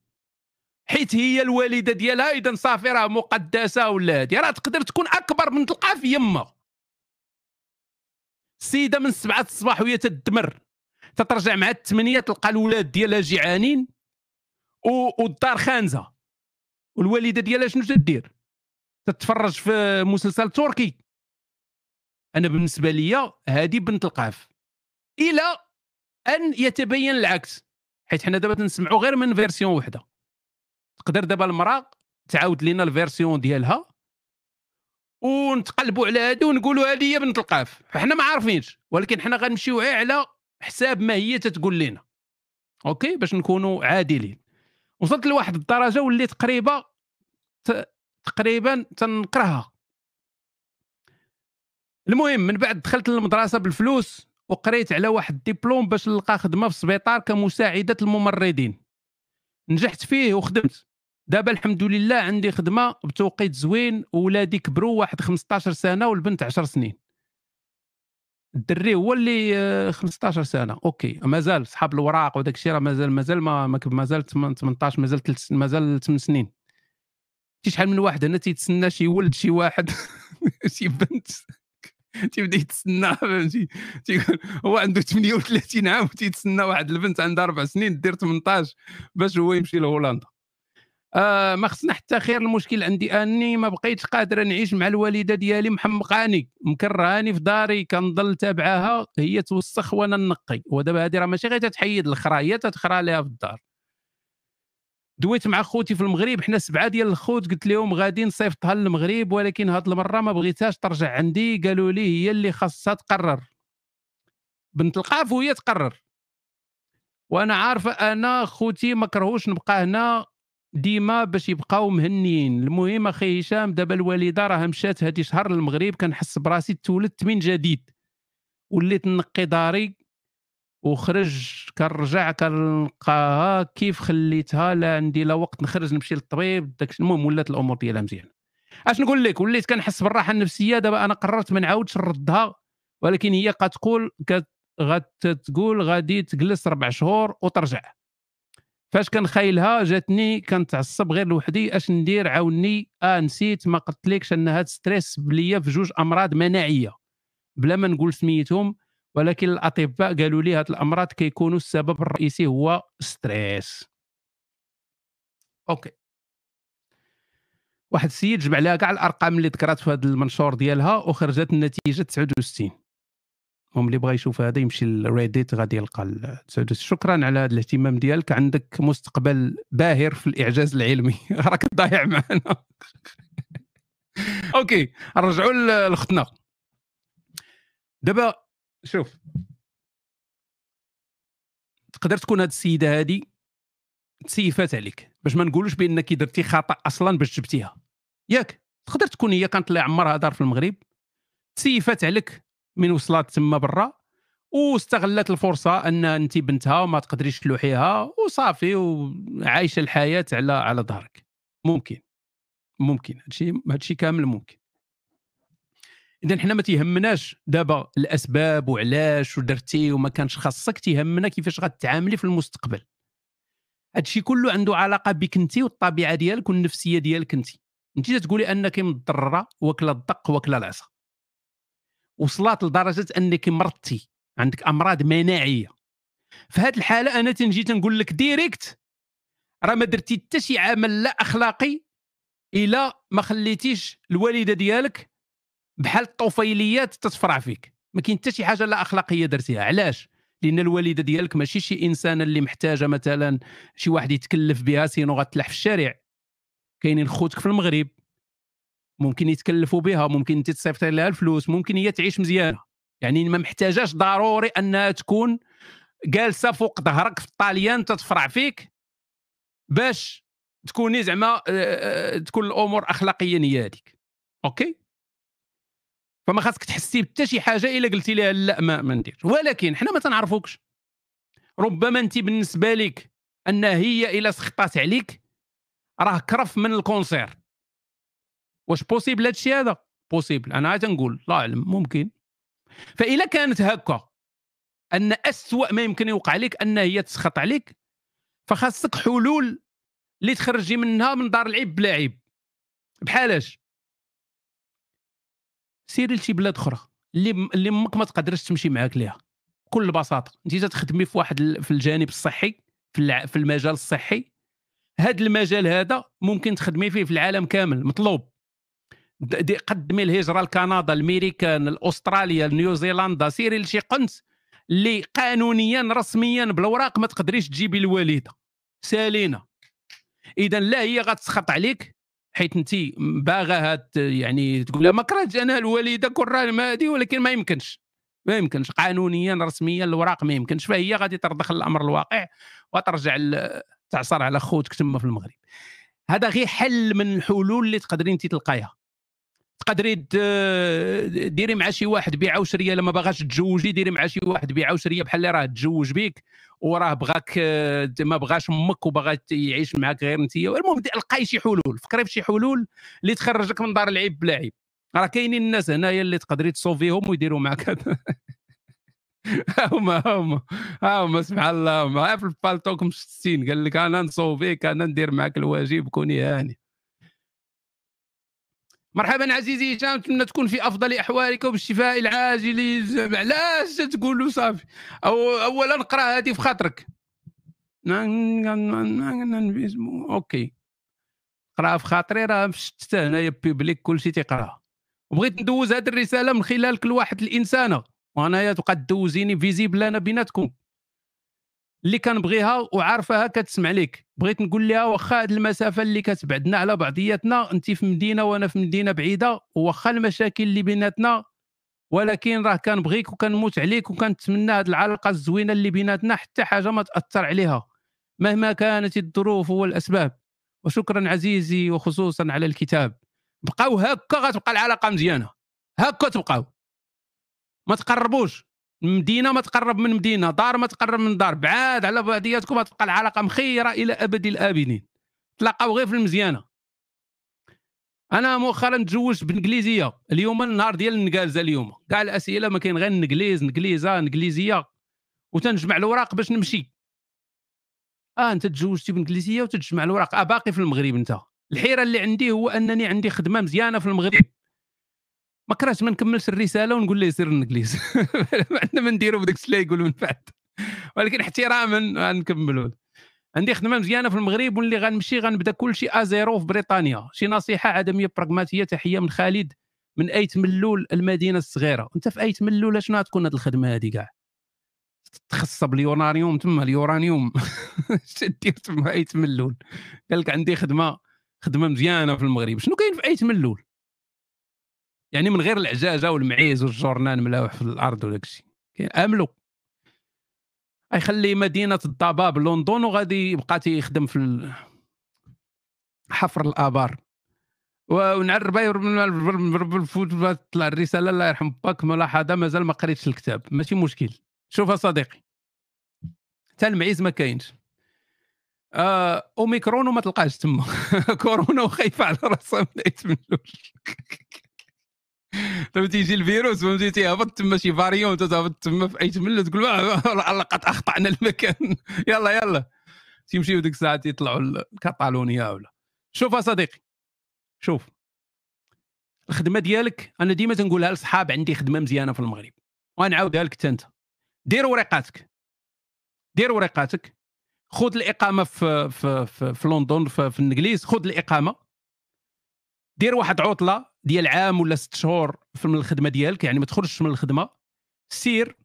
حيت هي الوالده ديالها إذا صافي راه مقدسة ولا هادي. راه تقدر تكون أكبر من القاف يما. السيده من سبعة الصباح وهي تدمر. تترجع مع الثمانية تلقى الولاد ديالها جيعانين والدار خانزة. والوالدة ديالها شنو تدير؟ تتفرج في مسلسل تركي. أنا بالنسبة لي هذه بنت القاف إلى أن يتبين العكس حيت حنا دابا تنسمعوا غير من version وحدة. تقدر دابا المرأة تعاود لنا ال version ديالها ونتقلبوا على هذه ونقولوا هذه هي بنت القاف فحنا ما عارفينش ولكن حنا غنمشيو على حساب ما هي تتقول لنا أوكي؟ باش نكونوا عادلين. وصلت لواحد الدرجة وليت قريبة تقريبا تنكرهها المهم من بعد دخلت للمدرسة بالفلوس وقريت على واحد الدبلوم باش نلقى خدمة في السبيطار كمساعدة الممرضين. نجحت فيه وخدمت. دابا الحمد لله عندي خدمة بتوقيت زوين وولادي كبروا واحد 15 سنة والبنت 10 سنين. الدري هو اللي 15 سنة. OK مازال صحاب الوراق وداك الشيء راه مازال مازال ما مازال 18 مازال مازال 8 سنين. شحال من واحد هنا تيتسنى شي ولد شي واحد شي بنت. تيبدا يتسنى فهمتي؟ تيقول هو عنده 38 عام وتيتسنى واحد البنت عندها أربع سنين دير 18 باش هو يمشي لهولندا. آه ما خصنا حتى خير المشكل عندي أني ما بقيتش قادره نعيش مع الوالدة ديالي محمقاني مكرهاني في داري كنضل تابعاها هي توسخ وأنا نقي. ودابا هذه راه ماشي غير تتحيد الخرا هي تتخرا لها في الدار. دويت مع خوتي في المغرب حنا سبعة ديال الخوت قلت لهم غادي نصيفطها للمغرب ولكن هاد المرة ما بغيتهاش ترجع عندي قالوا لي هي اللي خاصها تقرر. بنت القاف وهي تقرر. وأنا عارفه أنا خوتي ما كرهوش نبقى هنا ديما باش يبقاو مهنيين. المهم أخي هشام دابا الوالدة راه مشات هادي شهر للمغرب كنحس براسي تولدت من جديد. وليت نقي داري وخرج كنرجع كنلقاها كيف خليتها؟ لا عندي لا وقت نخرج نمشي للطبيب داك المهم ولات الأمور ديالها مزيان. اش نقول لك؟ وليت كنحس بالراحة النفسية. دابا أنا قررت ما نعاودش نردها ولكن هي كتقول غتقول غادي تجلس ربع شهور وترجع. فاش كنخايلها جاتني كنتعصب غير لوحدي. اش ندير؟ عاوني. آه نسيت. ما قلتلكش انها تستريس بليا في جوج أمراض مناعية. بلا ما نقول سميتهم. ولكن الأطباء قالوا لي هاد الأمراض كيكونوا السبب الرئيسي هو stress OK. واحد السيد جمع لها كاع الأرقام اللي ذكرت في هذا المنشور ديالها وخرجت النتيجة 69 المهم اللي بغى يشوف هذا يمشي ل Reddit غادي يلقى شكرا على هذا الاهتمام ديالك. عندك مستقبل باهر في الإعجاز العلمي. راك ضايع معنا. OK نرجعوا لختنا دابا شوف. تقدر تكون هذه السيدة هذه تسيفات عليك باش ما نقولوش بأنك درتي خطأ أصلا باش جبتيها. ياك تقدر تكون هي كانت اللي عمرها دار في المغرب تسيفات عليك من وصلت تما برا واستغلت الفرصة أن أنت بنتها وما تقدريش تلوحيها وصافي وعايشة الحياة على على ظهرك. ممكن. ممكن. هادشي هادشي كامل ممكن. اذا حنا ما تيهمناش. دابا الأسباب وعلاش ودرتي وما كانش خاصك تيهمنا كيفاش غتعاملي في المستقبل. هادشي كله عنده علاقة بك انت والطبيعة ديالك والنفسية ديالك انت. انت تقولي أنك مضرره واكله الدق واكله العصا. وصلت لدرجة أنك مرضتي. عندك أمراض مناعية. في هذه الحالة أنا تنجي تنقول لك ديريكت راه ما درتي حتى شي عمل لا أخلاقي إلا ما خليتيش الوالدة ديالك بحال الطفيليات تتفرع فيك. ما كاين حتى شي حاجة لا أخلاقية درتيها. علاش؟ لأن الوالدة ديالك ماشي شي إنسانة اللي محتاجة مثلا شي واحد يتكلف بها سينو غتلح في الشارع. كاينين خوتك في المغرب. ممكن يتكلفوا بها ممكن انت تصيفطي لها الفلوس ممكن هي تعيش مزيانه يعني ما محتاجاش ضروري أنها تكون جالسة فوق ظهرك في الطاليان تتفرع فيك باش تكوني زعما آه، آه، تكون الأمور اخلاقيا هي هذيك. OK؟ فما خاصك تحسي بحتى شي حاجة إلا قلتي لها لا ما, ما نديرش. ولكن حنا ما تنعرفوكش. ربما انت بالنسبة لك أن هي إلا سخطات عليك راه كرف من ال cancer. واش possible هذا الشيء هذا؟ possible أنا عاد نقول الله اعلم ممكن. فاذا كانت هكا أن اسوء ما يمكن يوقع لك أن هي تسخط عليك فخاصك حلول اللي تخرجي منها من دار العيب بلا عيب. بحالاش سيري لشي بلاد أخرى اللي اللي أمك ما تقدرش تمشي معاك ليها. بكل بساطة انت تخدمي في واحد في الجانب الصحي في في المجال الصحي. هذا المجال هذا ممكن تخدمي فيه في العالم كامل مطلوب. قدمي الهجرة لكندا الميريكان الاستراليا نيوزيلندا سيري لشي قنت اللي قانونيا رسميا بالأوراق ما تقدريش تجيبي الوالدة. سالينا اذا لا هي غتسخط عليك حيت انت باغا يعني تقول ما كرهتش أنا الوالدة كون هذه ولكن ما يمكنش. ما يمكنش. قانونيا رسميا الاوراق ما يمكنش. فهي غادي ترضخ الأمر الواقع وترجع تعصر على خوتك تما في المغرب. هذا غير حل من الحلول اللي تقدري أنت تلقايها. تقدري ديري مع شي واحد بيعه وشريه لما باغاش تتزوجي ديري مع شي واحد بيعه وشريه بحال اللي راه تزوج بيك وراه بغاك ما بغاش أمك وبغى يعيش معاك غير انت المهم لقاي شي حلول فكري في شي حلول اللي تخرجك من دار العيب بلا عيب. راه كاينين الناس هنايا اللي تقدري تصوفيهم ويديروا معك هما هما هما سبحان الله هما في ال Paltalk مشتتين قال لك أنا نصوفيك أنا ندير معك الواجب كوني هاني. مرحبا عزيزي هشام نتمنى تكون في أفضل أحوالك وبالشفاء العاجل علاش تقول صافي. أو اولا نقرا هذه في خاطرك. OK. قراها في خاطري راه مشتته هنايا public كلشي تيقراها وبغيت ندوز هذه الرسالة من خلال كل واحد الانسانه وانايا تبقى تدوزيني visible أنا بيناتكم. اللي كنبغيها وعارفاها كتسمع لك بغيت نقول لها واخا هذه المسافة اللي كتبعدنا على بعضياتنا انت في مدينة وأنا في مدينة بعيدة واخا المشاكل اللي بيناتنا. ولكن راه كنبغيك وكنموت عليك وكنتمنى هذه العلاقة الزوينة اللي بيناتنا حتى حاجة ما تأثر عليها مهما كانت الظروف والأسباب. وشكرا عزيزي وخصوصا على الكتاب. بقاو هكا غتبقى العلاقة مزيانة. هكا تبقاو. ما تقربوش. مدينة ما تقرب من مدينة دار ما تقرب من دار بعاد على بعضياتكم تبقى العلاقة مخيرة إلى أبد الابدين تلاقاو غير في المزيانة. أنا مؤخرا تزوجت بإنجليزية اليوم النهار ديال النقالزه اليوم. كاع الاسئله ما كاين غير نقليز نقليزه إنجليزية. وتنجمع الأوراق باش نمشي. آه أنت تزوجتي بإنجليزية وتجمع الأوراق. آه باقي في المغرب أنت. الحيرة اللي عندي هو أنني عندي خدمة مزيانة في المغرب. ما كرهتش ما نكملش الرسالة ونقول له سير الانجليز ما عندنا ما نديرو بداك الشيء يقول من بعد. ولكن احتراما غنكملوا عندي خدمة مزيانة في المغرب واللي غنمشي غنبدا كل شيء à zéro في بريطانيا. شي نصيحة عدمية براغماتية تحية من خالد من أيت ملول المدينة الصغيرة. أنت في أيت ملول شنو غتكون هذه الخدمة هذه كاع تخصب اليورانيوم تما اليورانيوم. دير تما أيت ملول؟ قال لك عندي خدمة خدمة مزيانة في المغرب. شنو كاين في أيت ملول؟ يعني من غير العجاجة والمعيز والجورنان ملاوح في الأرض وداك الشيء. أملو. يخلي مدينة الضباب لندن وغادي يبقى تيخدم في حفر الآبار. ونعرب طلع الرسالة الله يرحم باك ملاحظه مازال ما قريتش الكتاب. ماشي مشكل. شوف صديقي. حتى المعيز ما كاينش. آه أوميكرون وما تلقاش تما. كورونا وخايفة على راسها من فهمتي؟ يجي الفيروس فهمتي؟ تيهبط تما شي variant تهبط تما في أيت ملول تقول لقد أخطأنا المكان. يلا يلا. تيمشيو ديك الساعة تيطلعوا كاتالونيا ولا شوف صديقي شوف. الخدمة ديالك أنا ديما تنقولها لصحاب عندي خدمة مزيانة في المغرب. ونعاودها لك أنت. دير وريقاتك دير وريقاتك خذ الإقامة في في في, في لندن في, في الإنجليز خذ الإقامة. دير واحد عطلة ديال عام ولا ست شهور من الخدمة ديالك يعني ما تخرجش من الخدمة سير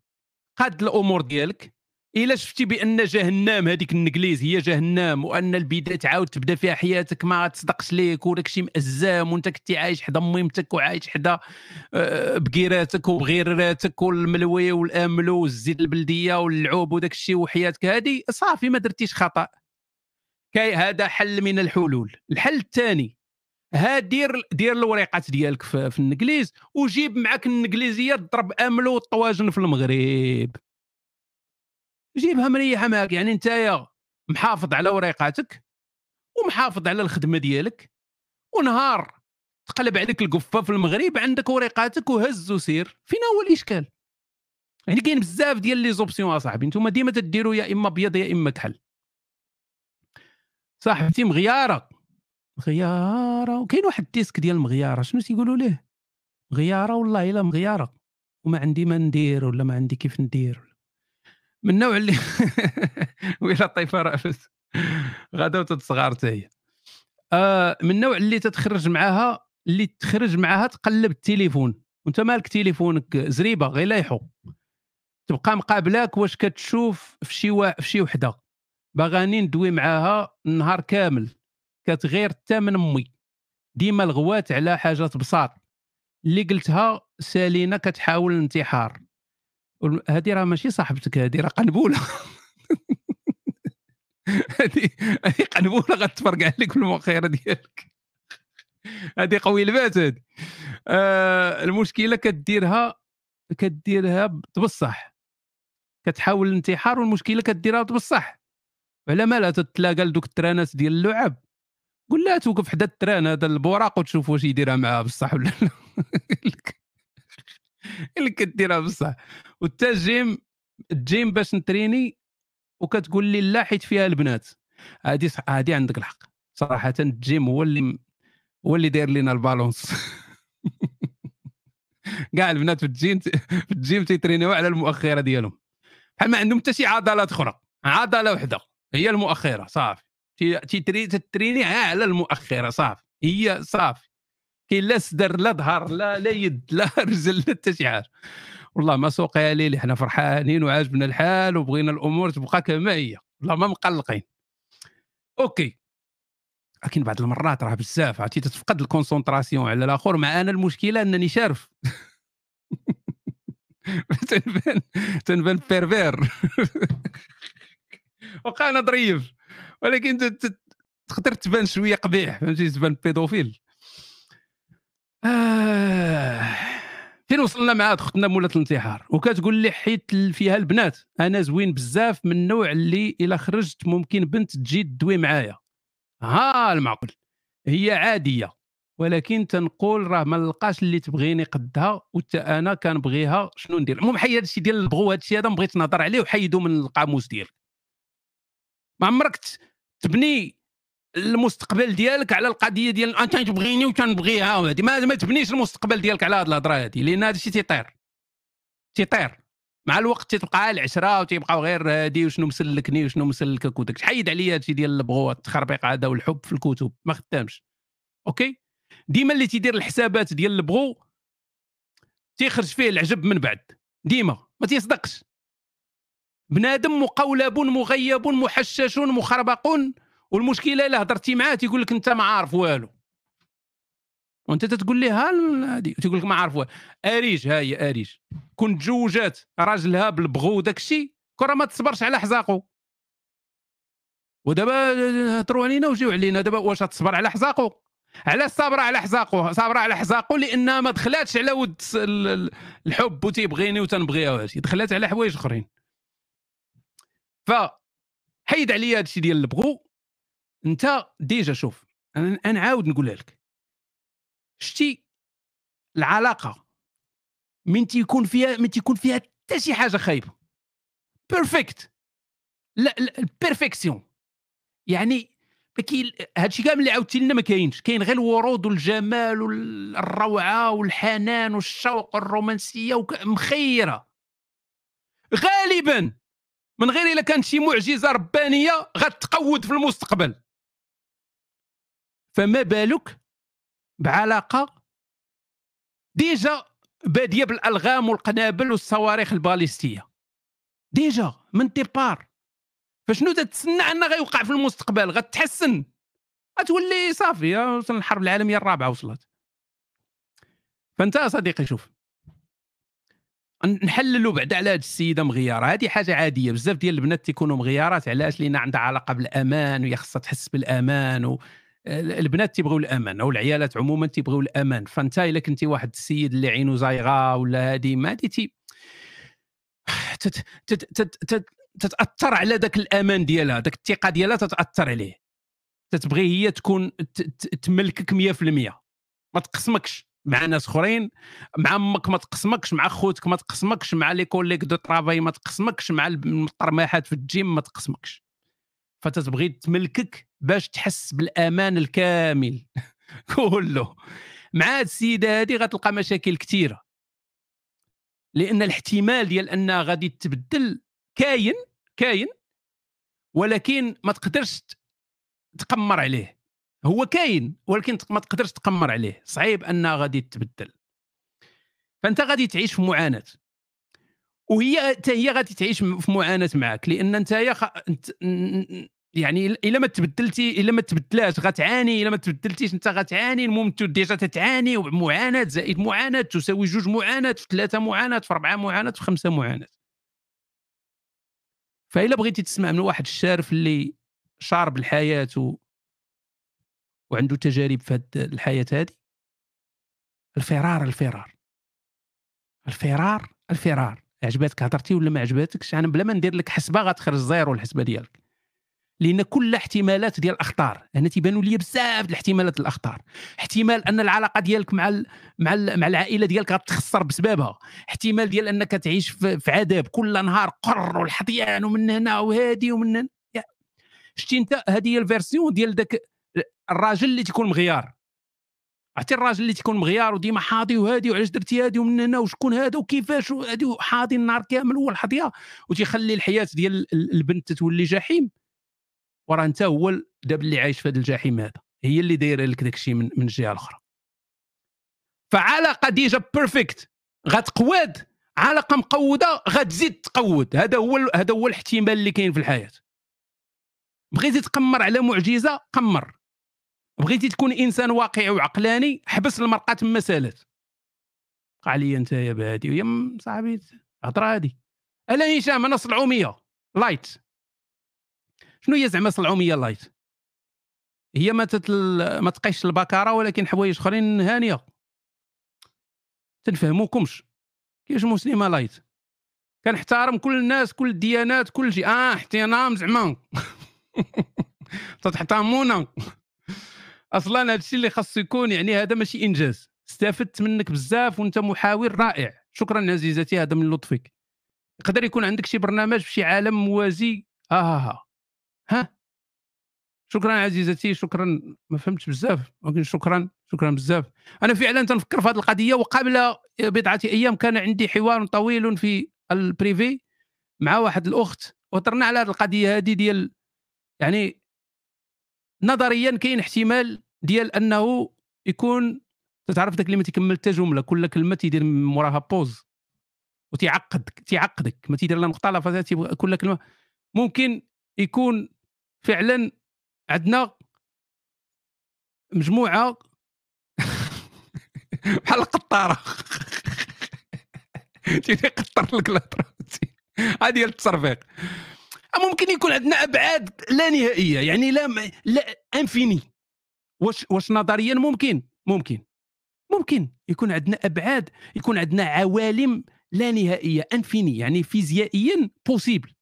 قاد الأمور ديالك. إلا شفتي بأن جهنم هذيك النجليز هي جهنم وأن البدايه تعاود تبدأ فيها حياتك ما تصدقش ليك وداك الشيء مأزام وأنت كنتي عايش حدا ميمتك وعايش حدا آه، بقيراتك وبغيراتك والملوي والاملو والزيت البلدية واللعوب وداك الشيء وحياتك. هذه صافي ما درتيش خطأ. كاي هذا حل من الحلول. الحل الثاني ها دير دير الوريقات ديالك في, في الإنجليز وجيب معك الإنجليزية تضرب املو والطواجن في المغرب. جيبها مريحة معك يعني انت محافظ على وريقاتك ومحافظ على الخدمة ديالك. ونهار تقلب عليك القفة في المغرب عندك وريقاتك وهز وسير. فين هو الإشكال. يعني كاين بزاف ديال les options أصاحبي أنتم ديما تديروا يا إما أبيض يا إما كحل صاحبتي مغيارة. مغيارة وكاين واحد الديسك ديال المغيارة شنو تيقولوا ليه؟ مغيارة والله إلا مغيارة وما عندي ما ندير ولا ما عندي كيف ندير. من النوع اللي ويلا الطيفه رأفت غدا وتتصغار حتى هي آه من النوع اللي تتخرج معاها اللي تخرج معاها تقلب التليفون وإنت مالك تليفونك؟ زريبة غير لايحو. تبقى مقابلاك واش كتشوف في شي وا... في شي وحدة. باغاني ندوي معاها النهار كامل. كتغير حتى من امي ديما الغوات على حاجات بساط. اللي قلتها سالينا كتحاول الانتحار. هذه راه ماشي صاحبتك هذه راه قنبولة. هذه هذه قنبولة غتفرقع لك في المؤخره ديالك. هذه قوي البات هذه آه المشكلة كديرها كديرها بصح كتحاول الانتحار والمشكلة كديرها بصح على مالها تتلاقى لدوك الترانات ديال اللعب. قول لها توقف حدا ال train هذا البوراق وتشوف واش يديرها معاه بصح ولا لا؟ اللي كديرها بصح. وتا ال gym ال gym باش نتريني وكتقول لي لا حيت فيها البنات. هذه هذه عندك الحق. صراحة الجيم هو اللي هو اللي داير لنا ال balance. كاع البنات في الجيم في الجيم تيترينيو على المؤخرة ديالهم. بحال ما عندهم حتى شي عضلات أخرى. عضلة وحدة. هي المؤخرة صافي. تتريني على المؤخرة صافي. هي صافي. كاين لا صدر لا ظهر لا لا يد لا رجل لا حتى شي حاجة. والله ما سوقي ليلي حنا فرحانين وعاجبنا الحال وبغينا الأمور تبقى كما هي. والله ما مقلقين. OK. لكن بعض المرات راه بزاف عرفتي؟ تتفقد ال concentration على الآخر مع أنا المشكلة أنني شارف. تنبان تنبان pervers وقع أنا ظريف ولكن تقدر تبان شوية قبيح فهمتي؟ تبان pédophile. آه. فين وصلنا مع اختنا مولة الانتحار؟ وكتقول لي حيت فيها البنات. أنا زوين بزاف من النوع اللي إلا خرجت ممكن بنت تجي تدوي معايا. ها المعقول. هي عادية. ولكن تنقول راه ما نلقاش اللي تبغيني قدها وحتى أنا كنبغيها شنو ندير؟ المهم حيد هادشي ديال البغو هادشي هذا بغيت نهضر عليه وحيدو من القاموس ديالك. ما عمرك تبني المستقبل ديالك على القضية ديال أنت تبغيني وتنبغيها ما, ما تبنيش المستقبل ديالك على هاد الهضرة هادي لأن هذا الشيء تيطير تيطير مع الوقت تيبقى العشرة وتيبقاو غير هادي وشنو مسلكني وشنو مسلكك وداك. حيد عليا هادشي ديال البغو التخربيق هذا والحب في الكتب. ما خدامش. OK؟ ديما اللي تيدير الحسابات ديال البغو تيخرج فيه العجب من بعد. ديما. ما تيصدقش. بنادم مقولب مغيب محشش مخربق. والمشكلة الا هضرتي معاه تيقول لك أنت ما عارف والو. وأنت تتقول ليه ها هادي تيقول لك ما عارف والو. أريج ها هي أريج. كون تزوجات راجلها بالبغو وداك الشيء كره ما تصبرش على حزاقو. ودابا هضروا علينا وجيو علينا دابا واش تصبر على حزاقو؟ علاش صابرة على حزاقو صابرة على حزاقو لانها ما دخلاتش على ود الحب وتيبغيني وتنبغيها وهادشي. دخلات على حوايج أخرين. ف حيد عليا هادشي ديال البغو. انت ديجا شوف أنا نعاود نقولها لك. شتي العلاقة من تيكون فيها من تيكون فيها حتى شي حاجة خايبة. perfect la perfection يعني كاين هادشي كامل اللي عاودتي لنا ما كاينش. كاين غير الورود والجمال والروعة والحنان والشوق والرومانسيه مخيرة. غالبا من غير إلا كانت شي معجزة ربانية غتقود في المستقبل. فما بالك بعلاقة déjà بادية بالألغام والقنابل والصواريخ الباليستية؟ déjà من départ. فشنو تتسنى انه غيوقع في المستقبل؟ غتحسن؟ غتولي صافي وصل الحرب العالمية الرابعة وصلت. فأنت صديقي شوف نحللوا بعد على هذه السيدة مغيرة. هذه حاجة عادية بزاف ديال البنات تيكونوا مغيرات علاش؟ لأن عندها علاقة بالأمان وهي خصها تحس بالأمان و... البنات تيبغيو الأمان أو العيالات عموما تيبغيو الأمان. فأنت إلا كنتي واحد السيد اللي عينو زايغة ولا هذه ما تي تتأثر على ذاك الأمان ديالها ذاك الثقة ديالها تتأثر عليه. تتبغي هي تكون تملكك 100% ما تقسمكش. مع ناس اخرين مع أمك ما تقسمكش مع خوتك ما تقسمكش مع les collègues de travail ما تقسمكش مع الطرماحات في الجيم ما تقسمكش. فتتبغي تملكك باش تحس بالأمان الكامل كله. مع هاد السيدة هذه غتلقى مشاكل كثيره لأن الاحتمال ديال أنها غادي تبدل كاين كاين ولكن ما تقدرش تقمر عليه. هو كاين ولكن ما تقدرش تقمر عليه. صعيب أنها غادي تبدل فأنت غادي تعيش في معاناة. وهي حتى هي غادي تعيش في معاناة معك لأن أنت يا خ... يعني إلا ما تبدلتي إلا ما تبدلاش غتعاني. إلا ما تبدلتيش أنت غتعاني. المهم انت ديجا تتعاني معاناه زائد معاناة. تساوي جوج معاناة في ثلاثة معاناة في أربعة معاناة في خمسة معاناة. فإلا بغيتي تسمع من واحد الشارف اللي شارب الحياة و... وعنده تجارب في الحياة هذه الفرار الفرار. الفرار الفرار. عجباتك هضرتي ولا ما عجباتكش؟ أنا بلا ما ندير لك حسبة غتخرج zéro الحسبه ديالك. لأن كل احتمالات ديال الأخطار أنا تيبانوا لي بزاف الاحتمالات الأخطار. احتمال أن العلاقة ديالك مع ال مع ال مع العائلة ديالك غتخسر بسببها احتمال ديال أنك تعيش في, عذاب كل نهار قر والحطيان ومن هنا وهادي ومن هنا. شتي أنت؟ هذه هي الفيرسيون ديال ذاك الراجل اللي تيكون مغيار. عرفتي الراجل اللي تيكون مغيار وديما حاضي وهادي وعلاش درتي هادي ومن هنا وشكون هذا وكيفاش وهادي حاضي النهار كامل هو الحظيه وتيخلي الحياة ديال البنت تولي جحيم. وراه انت هو دابا اللي عايش في هذا الجحيم هذا. هي اللي دايرة لك داك الشيء من, من الجهة الأخرى. فعلاقة déjà perfect غتقواد علاقة مقودة غتزيد تقود. هذا هو هذا هو الاحتمال اللي كاين في الحياة. بغيتي تقمر على معجزة قمر. بغيتي تكون إنسان واقعي وعقلاني حبس المرقه تما سالات قع لي أنت يا بهادي يا صاحبي هضره هادي. ألا هشام أنا صلعوميه light شنو هي زعما صلعوميه light هي ما تتل... ما تقيش البكارة ولكن حوايج أخرين هانية. تنفهموكمش. كيفاش مسلمه لايت كنحترم كل الناس كل الديانات كل شيء آه احترام زعما. تحترمونا أصلا هذا الشيء اللي خاص يكون يعني هذا ماشي إنجاز. استفدت منك بزاف وأنت محاور رائع. شكرا عزيزتي هذا من لطفك. يقدر يكون عندك شي برنامج في شي عالم موازي؟ آه ها ها, ها. شكرا عزيزتي شكرا. ما فهمتش بزاف ولكن شكرا شكرا بزاف. أنا فعلا تنفكر في هذه القضية وقبل بضعة أيام كان عندي حوار طويل في ال privé مع واحد الأخت وطرنا على هذه القضية هذه ديال يعني نظريا كاين احتمال ديال أنه يكون تعرف داك اللي ما تيكمل حتى جملة كل كلمة تيدير موراها pause وتيعقدك تيعقدك. ما تيدير لا نقطه لا فاتت كل كلمة. ممكن يكون فعلا عندنا مجموعة بحال القطارة. تيجي يقطر لك الهضره هذه التصرفيق ممكن يكون عندنا أبعاد لا نهائية يعني لا لا إنفيني. واش واش نظريا ممكن؟ ممكن. ممكن يكون عندنا أبعاد يكون عندنا عوالم لا نهائية إنفيني يعني فيزيائيا بوسيبل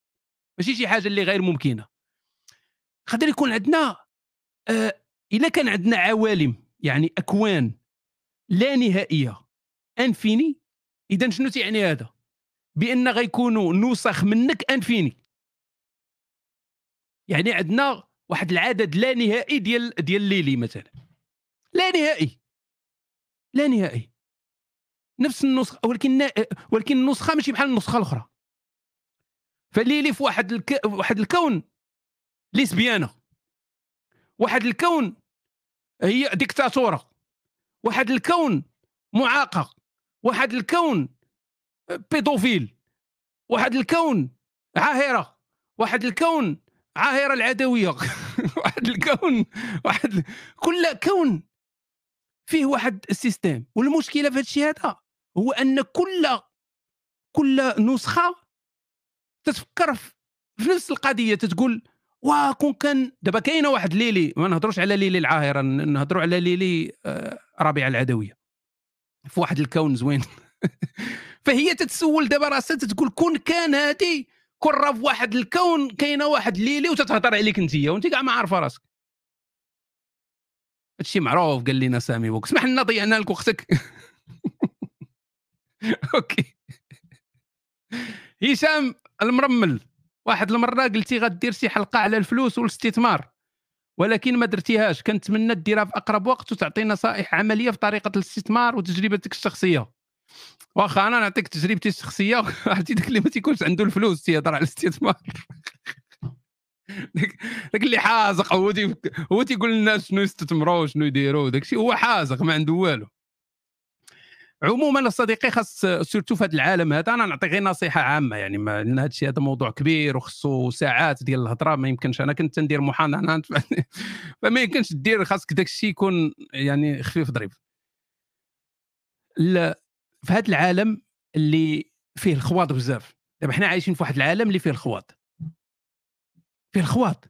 ماشي شي حاجة اللي غير ممكنة. يقدر يكون عندنا آه إلا كان عندنا عوالم يعني أكوان لا نهائية إنفيني اذا شنو تعني هذا؟ بأن غيكونوا نسخ منك إنفيني. يعني عندنا واحد العدد لا نهائي ديال ديال ليلي مثلا. لا نهائي. لا نهائي. نفس النسخة ولكن ولكن النسخة ماشي بحال النسخة الأخرى. فليلي في واحد الك... واحد الكون ليسبيانة. واحد الكون هي ديكتاتورة. واحد الكون معاقة. واحد الكون بيدوفيل. واحد الكون عاهرة. واحد الكون عاهرة العدوية. واحد الكون واحد كل كون فيه واحد السيستم. والمشكلة في هذا هذا هو أن كل كل نسخة تتفكر في نفس القضية تتقول وا كون كان دابا كاينة واحد ليلي ما نهضروش على ليلي العاهرة نهضروا على ليلي آه، ربيعه العدوية. في واحد الكون زوين. فهي تتسول دابا راسها تتقول كون كان هادي كون راه في واحد الكون كاينة واحد ليلي وتتهضر عليك انت وانت كاع ما عارفه راسك. هادشي معروف قال لنا سامي بوك. اسمح لنا ضيعنا لك وقتك. OK. هشام المرمل. واحد المرة قلتي غدير شي حلقة على الفلوس والاستثمار. ولكن ما درتيهاش. كنتمنى ديرها في أقرب وقت وتعطي نصائح عملية في طريقة الاستثمار وتجربتك الشخصية. واخا أنا نعطيك تجربتي الشخصية عرفتي داك اللي ما تيكونش عنده الفلوس تيهضر على الاستثمار. داك اللي حازق هو هو تيقول للناس شنو يستثمروا شنو يديروا داك الشيء هو حازق ما عنده والو. عموما صديقي خاص سيرتو في هذا العالم هذا أنا نعطي غير نصيحة عامة يعني ما لأن هذا الشيء هذا موضوع كبير وخصو ساعات ديال الهضرة ما يمكنش أنا كنت ندير محاضرات فما يمكنش دير خاصك داك الشيء يكون يعني خفيف ظريف. في هذا العالم اللي فيه الخواض بزاف. دابا حنا عايشين في واحد العالم اللي فيه الخواض فيه الخواض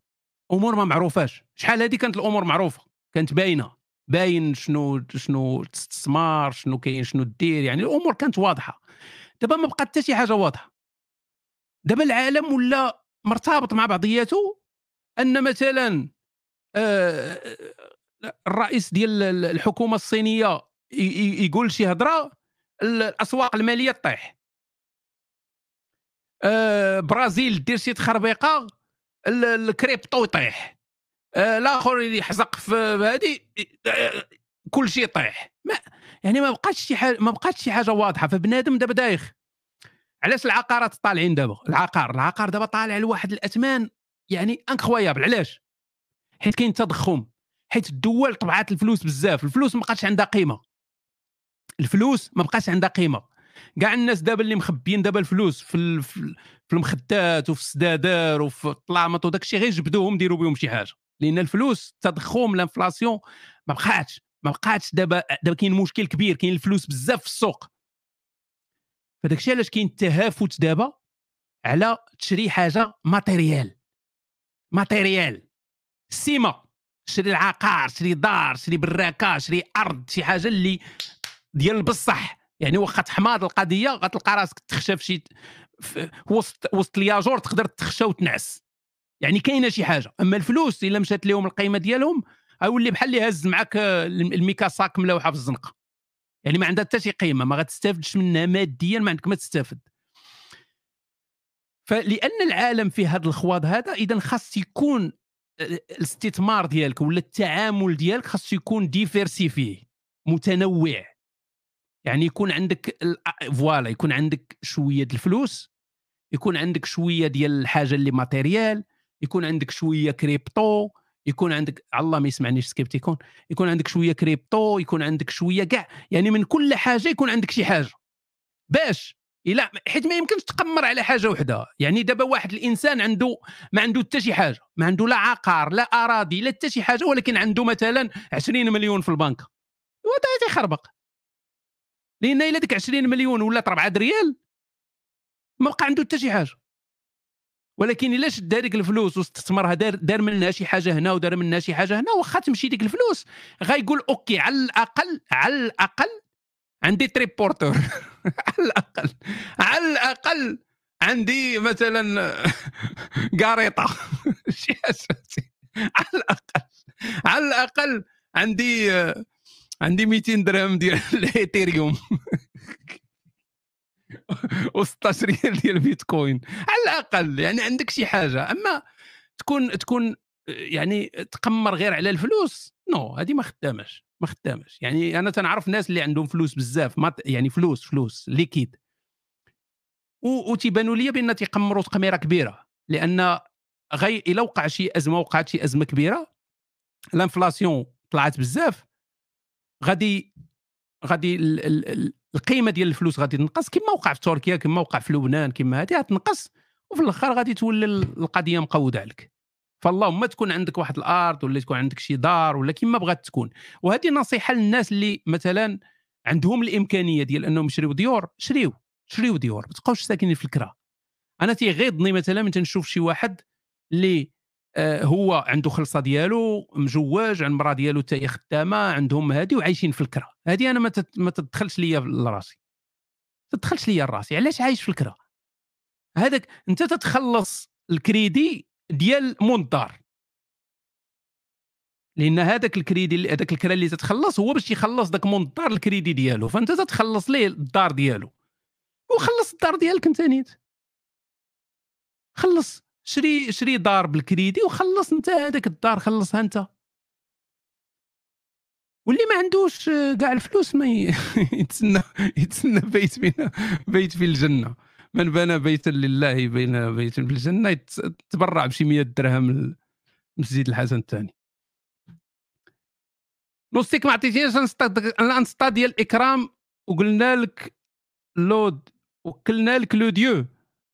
أمور ما معروفاش. شحال هذه كانت الأمور معروفة؟ كانت باينة. باين شنو شنو تستثمر شنو كاين شنو دير يعني الأمور كانت واضحة. دابا ما بقات حتى شي حاجة واضحة. دابا العالم ولا مرتبط مع بعضياته أن مثلا آه الرئيس ديال الحكومة الصينية يقول شي هضره الأسواق المالية تطيح. آه برازيل دير شي تخربيقه الكريبتو يطيح. آه الآخر اللي يحزق في هذه آه، كل شيء يطيح. ما يعني ما بقاتش شي حاجة ما بقاتش شي حاجة واضحة فبنادم دابا دايخ. علاش العقارات طالعين دابا؟ العقار العقار دابا طالع لواحد الأثمان يعني incroyable علاش؟ حيت كاين تضخم حيت الدول طبعات الفلوس بزاف. الفلوس ما بقاتش عندها قيمة. الفلوس ما بقاش عندها قيمة. كاع الناس دابا اللي مخبيين دابا الفلوس في في المخدات وفي السدادر وفي الطلامط وداك الشيء غير جبدوهم ديروا بهم شي حاجة. لأن الفلوس التضخم ال inflation ما بقاتش ما بقاتش دابا دابا كاين مشكل كبير كاين الفلوس بزاف في السوق. فداك الشيء علاش كاين التهافت دابا على تشري حاجة matériel. matériel. لاسيما شري العقار شري دار شري براكة شري أرض شي حاجة اللي ديال بصح. يعني واخا تحماض القضية غتلقى راسك تخشى في شي وسط وسط الياجور تقدر تخشى وتنعس. يعني كاينة شي حاجة. أما الفلوس إلا مشات لهم القيمة ديالهم غيولي بحال اللي هز معك الميكاساك ملوحة في الزنقة. يعني ما عندها حتى شي قيمة ما غتستافدش منها ماديا ما عندك ما تستافد. فلأن العالم فيه هذا الخواض هذا اذا خاص يكون الاستثمار ديالك ولا التعامل ديالك خاصو يكون diversifié متنوع. يعني يكون عندك voilà يكون عندك شوية الفلوس يكون عندك شوية ديال الحاجة اللي matériel يكون عندك شوية كريبتو يكون عندك الله ما يسمعنيش سكيبتيكون يكون عندك شوية كريبتو يكون عندك شوية كاع يعني من كل حاجة يكون عندك شي حاجة. باش؟ إلا حيت ما يمكنش تقمر على حاجة وحده يعني دابا واحد الإنسان عنده ما عنده حتى شي حاجة ما عنده لا عقار لا أراضي لا حتى شي حاجة ولكن عنده مثلا 20 مليون في البنك. وهذا تيخربق لأن إلا ديك 20 مليون ولات 4 ريال ما بقى عنده حتى شي حاجة. ولكن إلا شد هذيك الفلوس واستثمرها دار دار منها شي حاجة هنا ودار منها شي حاجة هنا واخا تمشي ديك الفلوس غايقول OK على الأقل على الأقل عندي triporteur. على الأقل على الأقل عندي مثلا قاريطه شي على الأقل على الأقل عندي عندي 200 درهم ديال الايثيريوم و16 ريال ديال البيتكوين على الأقل يعني عندك شي حاجة. أما تكون تكون يعني تقمر غير على الفلوس non هذه ما خدامش ما خدامش يعني أنا تنعرف ناس اللي عندهم فلوس بزاف ما يعني فلوس فلوس liquide. وتيبانوا لي بأن تيقمروا تقميرة كبيرة. لأن غي إلا وقع شي أزمة وقعت شي أزمة كبيرة الإنفلاسيون طلعت بزاف. غادي غادي القيمة ديال الفلوس غادي تنقص. كما وقع في تركيا كما وقع في لبنان كما هذه غتنقص وفي الآخر غادي تولي القضية مقودة عليك. فاللهم تكون عندك واحد الأرض ولا تكون عندك شي دار ولا كما بغات تكون. وهذه نصيحة للناس اللي مثلا عندهم الإمكانية ديال أنهم يشريو ديور شريو شريو ديور. ما تبقاوش ساكنين في الكرا أنا تيغيظني مثلا من تنشوف شي واحد اللي هو عنده خلصة ديالو مجوج عند المراه ديالو حتى خدامة عندهم هذه وعايشين في الكرا هذه أنا ما ما تدخلش ليا لراسي. تدخلش ليا لراسي. علاش عايش في الكرا هذاك أنت تتخلص الكريدي ديال مول الدار لأن هذاك الكريدي هذاك الكرا اللي تتخلص هو باش يخلص ذاك مول الدار الكريدي ديالو. فأنت تتخلص ليه الدار ديالو. وخلص الدار ديالك أنت نيت. خلص. شري شري دار بالكريدي وخلص انت هذاك الدار خلصها انت. واللي ما عندوش كاع الفلوس ما يتسنى يتسنى بيت بين بيت في الجنة. من بنى بيتا لله بين بيت في الجنة يتبرع بشي 100 درهم المسجد الحسن الثاني. نوستيك ما عطيتيناش الانستا ديال الإكرام وقلنا لك لود وكلنا لك لو ديو.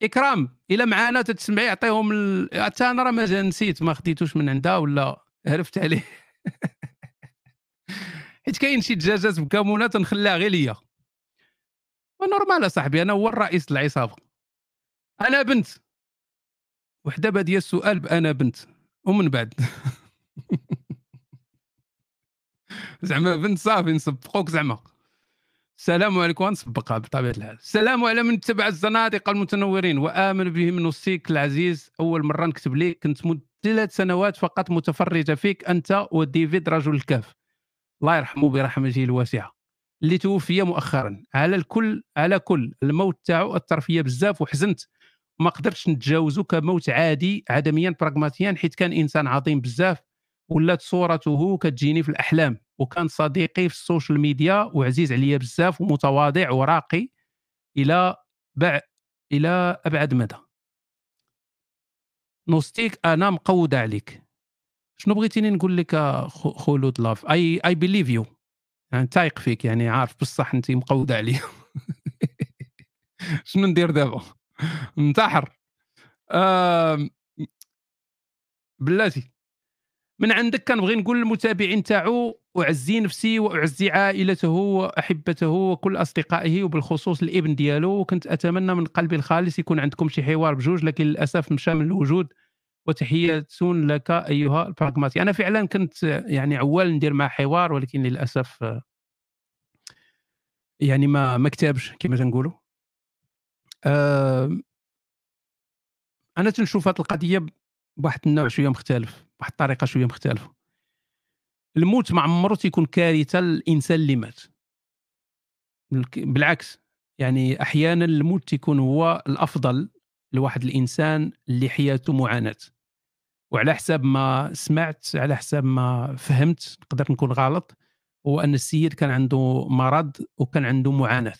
إكرام إلا معانا تتسمعي عطيهم حتى أنا راه ما نسيت ما خديتوش من عندها ولا عرفت عليه. حيت كاين شي دجاجات بكمونة تنخليها غير ليا. ونورمال أصاحبي أنا هو الرئيس العصابة. أنا بنت. وحدة باديه السؤال بأنا بنت. ومن بعد. زعما بنت صافي نسبقوك زعما. السلام عليكم. ونسبقها بطبيعة الحال. السلام على من تبع الزنادقة المتنورين. وآمن بهم نصيك العزيز. أول مرة نكتب لك كنت مده ثلاث سنوات فقط متفرجة فيك أنت وديفيد رجل الكاف الله يرحمه برحمته الواسعة. اللي توفي مؤخرا. على الكل على كل. الموت تاعو أثر فيا بزاف وحزنت. ما قدرتش نتجاوزه كموت عادي عدميا براغماتيا حيت كان إنسان عظيم بزاف. ولات صورته كتجيني في الأحلام. وكان صديقي في ال social media وعزيز عليا بزاف ومتواضع وراقي إلى بع إلى أبعد مدى. نوستيك أنا مقودة عليك. شنو بغيتيني نقول لك خلود لاف؟ I I believe you يعني تايق فيك يعني عارف بصح انت مقودة عليا. شنو ندير دابا؟ انتحر. آه بلاتي. من عندك كنبغي نقول للمتابعين تاعو أعزي نفسي وأعزي عائلته وأحبته وكل أصدقائه وبالخصوص الابن ديالو. وكنت أتمنى من قلبي الخالص يكون عندكم شي حوار بجوج لكن للأسف مشى من الوجود. وتحيه لك أيها البراغماتي. أنا فعلا كنت يعني عوال ندير مع حوار ولكن للأسف يعني ما ما كتبش كما تنقولوا. أه أنا تنشوف هذه القضية بواحد النوع شوية مختلف. بواحد الطريقة شوية مختلفة. الموت ما عمره تيكون كارثة للانسان اللي مات. بالعكس يعني أحيانا الموت تيكون هو الأفضل لواحد الإنسان اللي حياته معاناة. وعلى حساب ما سمعت على حساب ما فهمت نقدر نكون غلط هو أن السيد كان عنده مرض وكان عنده معاناة.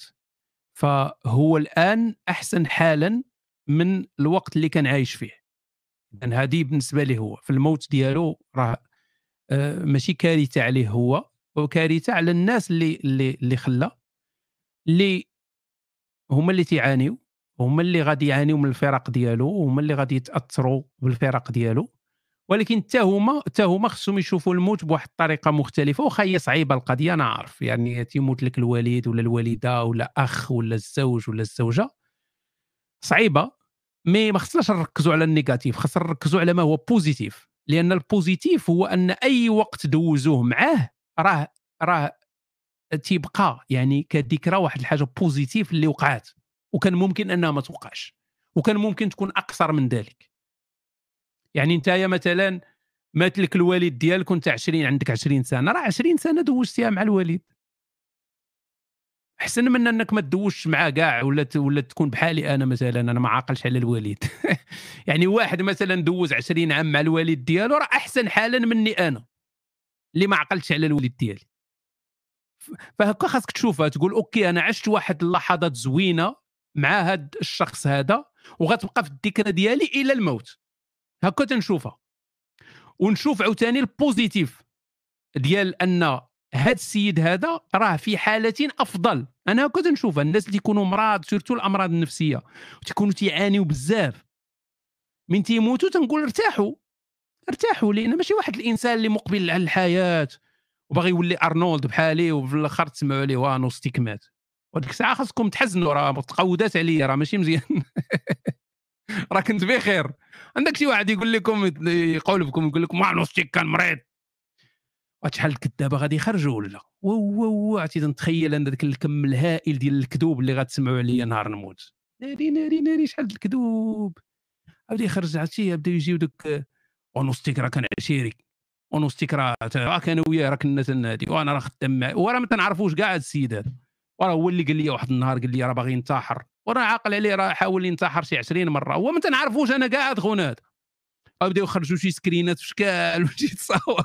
فهو الآن أحسن حالا من الوقت اللي كان عايش فيه. اذا هذه بالنسبة لي هو في الموت ديالو راه آه، ماشي كارثة عليه هو وكارثه على الناس اللي اللي اللي خلى اللي هما اللي تيعانيو هما اللي غادي يعانيو من الفرق ديالو هما اللي غادي يتأثروا بالفرق ديالو. ولكن حتى هما حتى هما خصهم يشوفوا الموت بواحد الطريقة مختلفة. واخا هي صعيبة القضية أنا عارف. يعني تيموت لك الوالد ولا الوالدة ولا أخ ولا الزوج ولا الزوجة. صعيبة. mais ما خصناش نركزوا على ال négatif خصنا نركزوا على ما هو positif. لأن ال positif هو أن أي وقت دوزوه معاه راه راه تيبقى يعني كذكرى واحد الحاجة positif اللي وقعت وكان ممكن أنها ما توقعش. وكان ممكن تكون أقصر من ذلك. يعني أنت مثلا مات لك الوالد ديالك كنت 20 عندك 20 سنة راه 20 سنة دوزتيها مع الوالد. احسن من إنك ما تدوش معاه كاع ولا ولا تكون بحالي أنا مثلا أنا ما عاقلش على الوالد يعني واحد مثلا دوز 20 عام مع الوالد ديالو راه أحسن حالا مني أنا اللي ما عقلتش على الوالد ديالي. فهكا خاصك تشوفها تقول OK أنا عشت واحد اللحظات زوينة مع هذا الشخص هذا وغتبقى في الذكرى ديالي إلى الموت. هكا تنشوفها. ونشوف عاوتاني ال positif ديال أن هذا السيد هذا راه في حالة أفضل. أنا هكا تنشوفها الناس اللي يكونوا مرض surtout الأمراض النفسية تيكونوا تيعانيوا بزاف. من تيموتوا تنقول ارتاحوا ارتاحوا لأن ماشي واحد الإنسان اللي مقبل على الحياة وباغي يولي أرنولد بحالي وفي الآخر تسمعوا عليه ونوستيك مات وديك الساعة خاصكم تحزنوا راه تقودات عليا راه ماشي مزيان. راه كنت بخير. عندك شي واحد يقول لكم يقول لكم يقول لكم ونوستيك كان مريض. شحال الكذابة غادي يخرجوا ولا و عرفتي نتخيل أنا ذاك الكم الهائل ديال الكذوب اللي غتسمعوا عليا نهار نموت. ناري ناري ناري شحال الكذوب؟ غادي يخرج عرفتي يبداو يجيو دوك ونوستيك راه كان عشيري ونوستيك راه كان وياه راه كنا تنادي وأنا راه خدام معاه وراه ما تنعرفوش كاع هذا السيد هذا. وراه هو اللي قال لي واحد النهار قال لي راه باغي ينتحر. وراه عاقل عليه راه حاول ينتحر شي 20 مرة. هو ما تنعرفوش أنا كاع هاد خونا هذا بداو يخرجوا شي سكرينات في شكال وشي تصاور.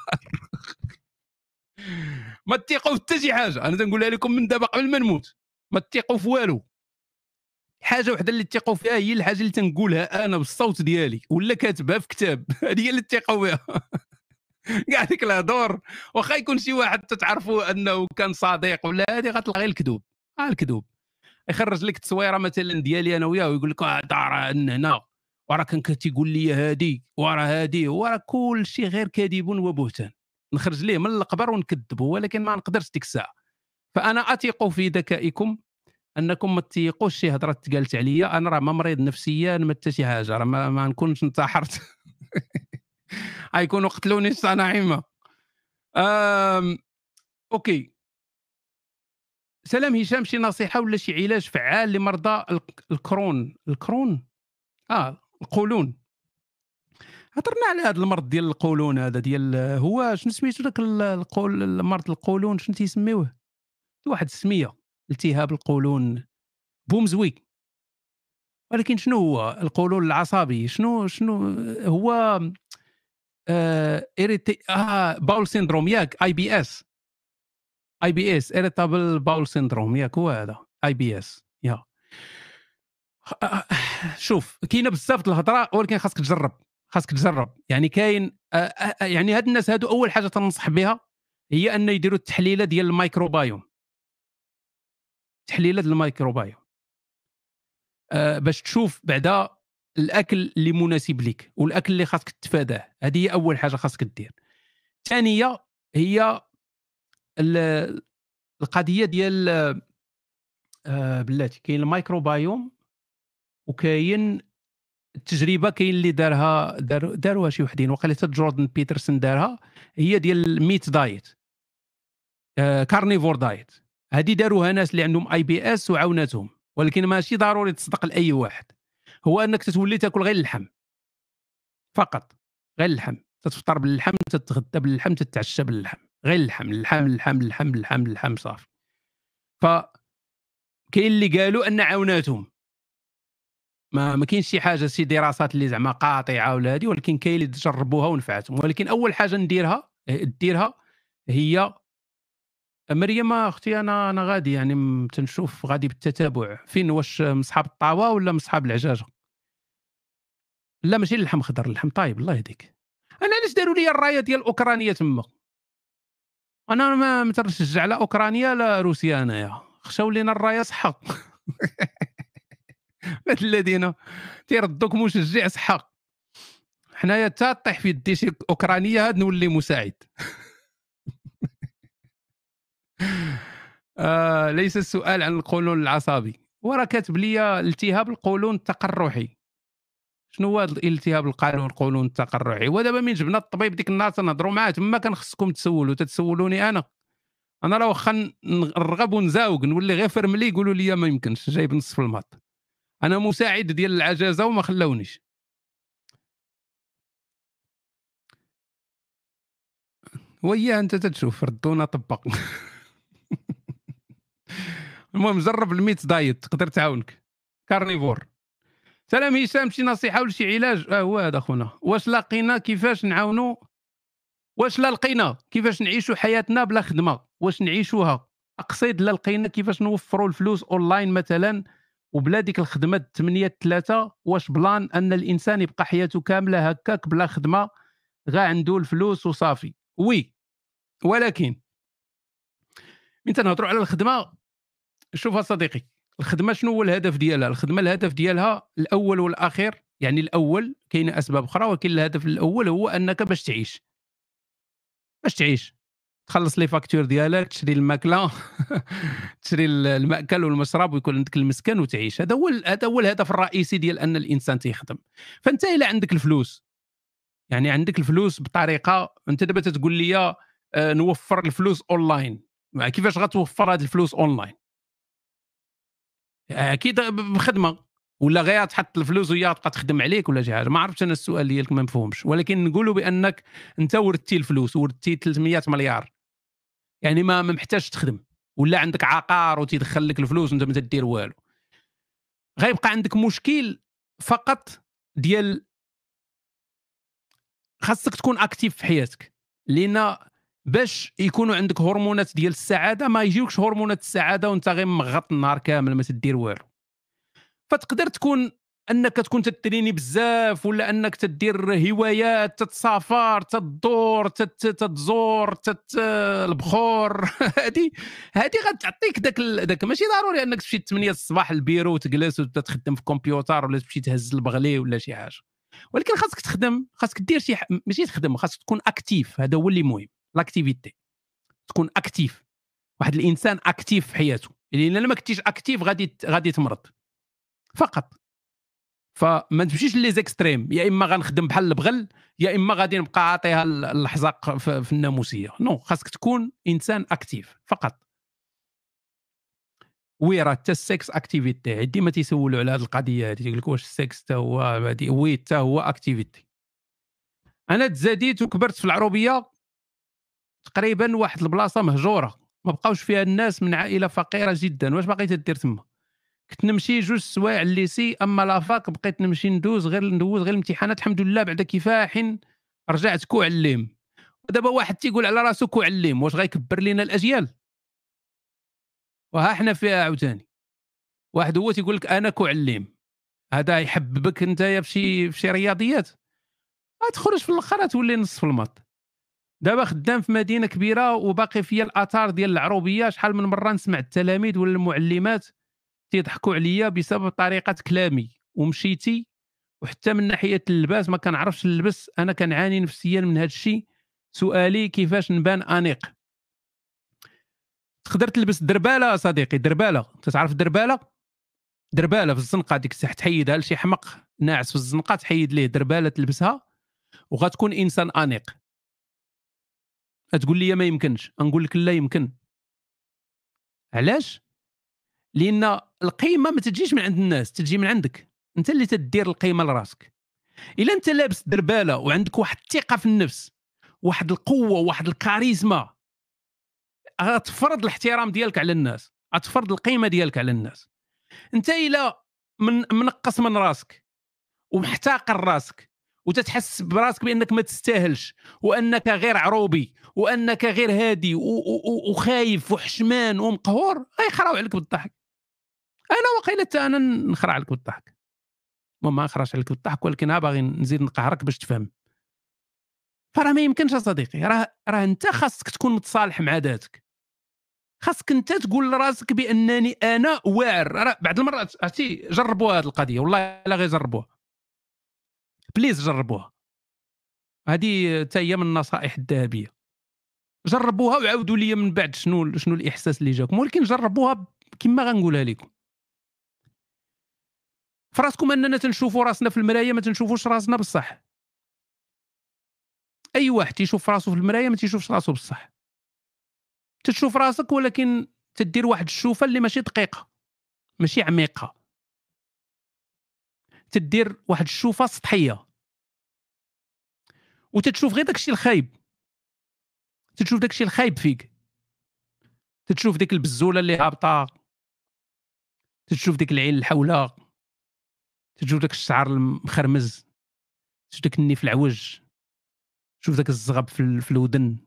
ما تثيقوا حتى شي حاجة. أنا تنقولها لكم من دابا قبل ما نموت. ما تثيقوا في والو. حاجة وحدة اللي تثيقوا فيها هي الحاجة اللي تنقولها أنا بالصوت ديالي ولا كاتبها في كتاب. هذه هي اللي تثيقوا بها كاع ديك الهضور واخا يكون شي واحد تتعرفوا أنه كان صديق ولا هذه غتلقى غير الكذوب. آه الكذوب. يخرج لك التصويره مثلا ديالي أنا وياه ويقول لك هذا راه هنا وراه كان تيقول لي هادي وراه هادي. وراه كل شيء غير كذب وبهتان. نخرج ليه من القبر ونكذبه ولكن ما نقدرش ديك الساعة. فأنا أثق في ذكائكم أنكم ما تيقوش شي هضرة تقالت عليا أنا راه ما مريض نفسيا ما حتى شي حاجة راه ما, ما نكونش انتحرت. غيكونوا قتلوني الصناعمه أم... OK. سلام هشام شي نصيحة ولا شي علاج فعال لمرضى ال Crohn؟ ال Crohn؟ آه القولون. هضرنا على هذا المرض ديال القولون هذا ديال هو شنو سميتو ذاك القول المرض القولون شنو تيسميوه؟ واحد السمية التهاب القولون بومزوي ولكن شنو هو؟ القولون العصبي شنو شنو هو؟ آه irrita آه bowel syndrome ياك IBS IBS irritable bowel syndrome ياك هو هذا IBS yeah. شوف كاينة بزاف الهضرة ولكن خاصك تجرب. خاصك تجرب. يعني كاين يعني هاد الناس هادو أول حاجة تنصح بها هي أن يديروا التحليلة ديال الميكروبايوم. تحليلة الميكروبايوم. أه باش تشوف بعدا الأكل اللي مناسب لك والأكل اللي خاصك تتفاداه. هذه هي أول حاجة خاصك دير الثانية هي القضية ديال بلاتي. كاين الميكروبايوم وكاين التجربة كاين اللي دارها دار داروها شي وحدين وقال جوردن بيترسون دارها هي ديال ال meat diet. آه carnivore diet. هذه داروها ناس اللي عندهم IBS وعاوناتهم ولكن ماشي ضروري تصدق لأي واحد. هو أنك تتولي تاكل غير اللحم. فقط. غير اللحم. تتفطر باللحم تتغدى باللحم تتعشى باللحم. غير اللحم. اللحم اللحم اللحم اللحم اللحم صافي. ف كاين اللي قالوا أن عاوناتهم. ما ما كاينش شي حاجة شي دراسات اللي زعما قاطعة ولا هذه ولكن كاين اللي جربوها ونفعتهم. ولكن أول حاجة نديرها ديرها هي مريم أختي أنا أنا غادي يعني تنشوف غادي بالتتابع. فين؟ واش مصحاب الطاوة ولا مصحاب العجاجة؟ لا ماشي اللحم خضر اللحم طايب الله يهديك. أنا علاش داروا لي الراية ديال أوكرانيا تما؟ أنا ما مترشجع لا أوكرانيا لا روسيا أنايا. خشاو لينا الراية صحة. مثل الذين تيردوك مشجع صحة. حنايا تا طيح في يدي شي أوكرانية هاد نولي مساعد. آه ليس السؤال عن القولون العصبي. وراه كاتب لي التهاب القولون التقرحي. شنو هو الالتهاب القولون القولون التقرحي؟ ودابا من جبنا الطبيب ديك النهار تنهضروا معاه تما كان خصكم تسولوا تتسولوني أنا. أنا راه واخا نرغب ونزاوق نولي غير فرملي يقولوا لي ما يمكنش جايب نصف الماط. أنا مساعد ديال العجازة وما خلاونيش وياه أنت تتشوف ردونا طبق. المهم جرب ال meat diet تقدر تعاونك. carnivore. سلام هشام شي نصيحة ولا شي علاج؟ آه هو هذا خونا واش لقينا كيفاش نعاونوا واش لا لقينا؟ كيفاش نعيشوا حياتنا بلا خدمة؟ واش نعيشوها؟ أقصد لا لقينا كيفاش نوفروا الفلوس أونلاين مثلا؟ وبلا ديك الخدمة 8 3 واش plan أن الإنسان يبقى حياته كاملة هكاك بلا خدمة؟ غا عنده الفلوس وصافي. oui ولكن من تنهضروا على الخدمة. شوف صديقي الخدمة شنو هو الهدف ديالها؟ الخدمة الهدف ديالها الأول والأخير يعني الأول كاين أسباب أخرى ولكن الهدف الأول هو أنك باش تعيش. باش تعيش. تخلص les factures ديالك تشري الماكلة تشري المأكل والمشرب ويكون عندك المسكن وتعيش. هذا هو هذا هو الهدف الرئيسي ديال أن الإنسان تيخدم. فأنت إلا عندك الفلوس يعني عندك الفلوس بطريقة أنت دابا تتقول لي آه، نوفر الفلوس اونلاين كيفاش غتوفر هذه الفلوس اونلاين أكيد بخدمة. ولا غير تحط الفلوس وهي تبقى تخدم عليك ولا شي حاجة. ما عرفتش أنا السؤال ديالك ما مفهومش. ولكن نقولوا بأنك أنت ورثتي الفلوس ورثتي 300 مليار. يعني ما محتاجش تخدم. ولا عندك عقار وتيدخل لك الفلوس وانت ما تدير والو. غيبقى عندك مشكل فقط ديال خاصك تكون اكتيف في حياتك. لأن باش يكونوا عندك هرمونات ديال السعادة ما يجيوكش هرمونات السعادة وانت غير مغط النهار كامل ما تدير والو. فتقدر تكون أنك تكون تتريني بزاف ولا أنك تدير هوايات تتسافر تدور تتزور تت البخور. هذه هذه غتعطيك داك داك ماشي ضروري أنك تمشي 8 الصباح للبيرو وتجلس وتبدأ تخدم في الكمبيوتر ولا تمشي تهز البغلي ولا شي حاجة. ولكن خاصك تخدم خاصك دير شي. ماشي تخدم خاصك تكون actif. هذا هو اللي مهم l'activité تكون actif. واحد الإنسان actif في حياته. يعني ما كنتيش actif غادي غادي تمرض. فقط. فما تمشيش les extrêmes. يا إما غنخدم بحال البغل يا إما غادي نبقى عاطيها الحزاق في الناموسية. non خاصك تكون إنسان actif فقط. oui راه حتى ال sexe activité ديما تيسولوا على هذه القضية هذه يقول لك واش السكس حتى هو oui حتى هو activité أنا تزاديت وكبرت في العروبية تقريبا واحد البلاصة مهجورة. ما بقاوش فيها الناس من عائلة فقيرة جدا. واش باقي تدير تما؟ كنت نمشي جوج سوايع ال lycée أما la fac بقيت نمشي ندوز غير ندوز غير الامتحانات الحمد لله بعد كفاح رجعت كوعليم ودابا واحد تيقول على راسو كوعليم واش غيكبر لينا الأجيال؟ وها حنا فيها عاوتاني. واحد هو تيقول لك أنا كوعليم هذا يحببك أنت في شي في شي رياضيات. تخرج في الآخر تولي نص في المط دابا خدام في مدينة كبيرة وباقي فيا الآثار ديال العروبية شحال من مرة نسمع التلاميذ ولا المعلمات تيضحكوا عليا بسبب طريقة كلامي. ومشيتي وحتى من ناحية اللباس ما كنعرفش نلبس أنا كنعاني نفسيا من هذا الشيء سؤالي كيفاش نبان أنيق؟ تقدر تلبس دربالة صديقي دربالة. تتعرف دربالة؟ دربالة في الزنقة ديك الساعة تحيدها لشي حمق ناعس في الزنقة تحيد ليه دربالة تلبسها وغتكون إنسان أنيق. تقول لي ما يمكنش؟ نقول لك لا يمكن. علاش؟ لأن القيمة ما تجيش من عند الناس تجي من عندك. أنت اللي تدير القيمة لراسك. إلا أنت لابس دربالة وعندك واحد الثقة في النفس واحد القوة واحد الكاريزما غتفرض الاحترام ديالك على الناس غتفرض القيمة ديالك على الناس. أنت إلا من منقص من راسك ومحتقر راسك وتتحس براسك بأنك ما تستاهلش وأنك غير عروبي وأنك غير هادي وخايف وحشمان ومقهور غيخراو عليك بالضحك. أنا وقيله أنا نخرع عليك بالضحك. ما نخرعش عليك بالضحك ولكن ها باغي نزيد نقهرك باش تفهم. فراه ما يمكنش اصديقي راه راه أنت خاصك تكون متصالح مع ذاتك. خاصك أنت تقول لراسك بأنني أنا واعر. بعض المرات عرفتي جربوا هذه القضية والله إلا غير جربوها. بليز جربوها. هذه حتى هي من النصائح الذهبية. جربوها وعاودوا لي من بعد شنو شنو الإحساس اللي جاكم ولكن جربوها كما غنقولها لكم فراسكم اننا تنشوفوا راسنا في المرايه ما تنشوفوش راسنا بصح. أي واحد تيشوف راسو في المرايه ما تيشوفش راسو بصح. تشوف راسك ولكن تدير واحد الشوفة اللي ماشي دقيقة ماشي عميقة. تدير واحد الشوفة سطحية. وتتشوف غير داكشي الخايب. تتشوف داكشي الخايب فيك. تتشوف ديك البزولة اللي هابطة. تتشوف ديك العين الحولة. تشوف داك الشعر المخرمز تشوف داك النيف العوج تشوف داك الزغب في, في الودن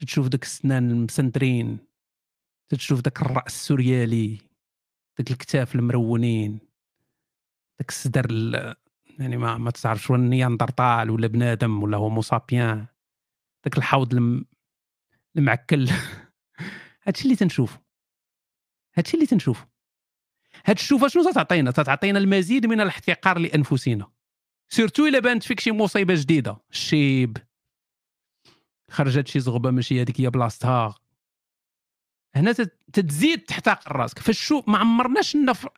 تشوف داك السنان المسنترين تشوف داك الرأس السوريالي داك الكتاف المرونين داك الصدر يعني ما ما تعرفش واش Néandertal ولا بنادم ولا homo sapiens داك الحوض الم... المعكل. هادشي اللي تنشوف هادشي اللي تنشوف هاد الشوفه شنو تعطينا تعطينا المزيد من الاحتقار لأنفسنا. surtout إلا بانت فيك شي مصيبة جديدة. الشيب خرجت شي زغبة ماشي هذيك هي بلاصتها. هنا تتزيد تحتقر راسك. فالشوف ما عمرناش لنا في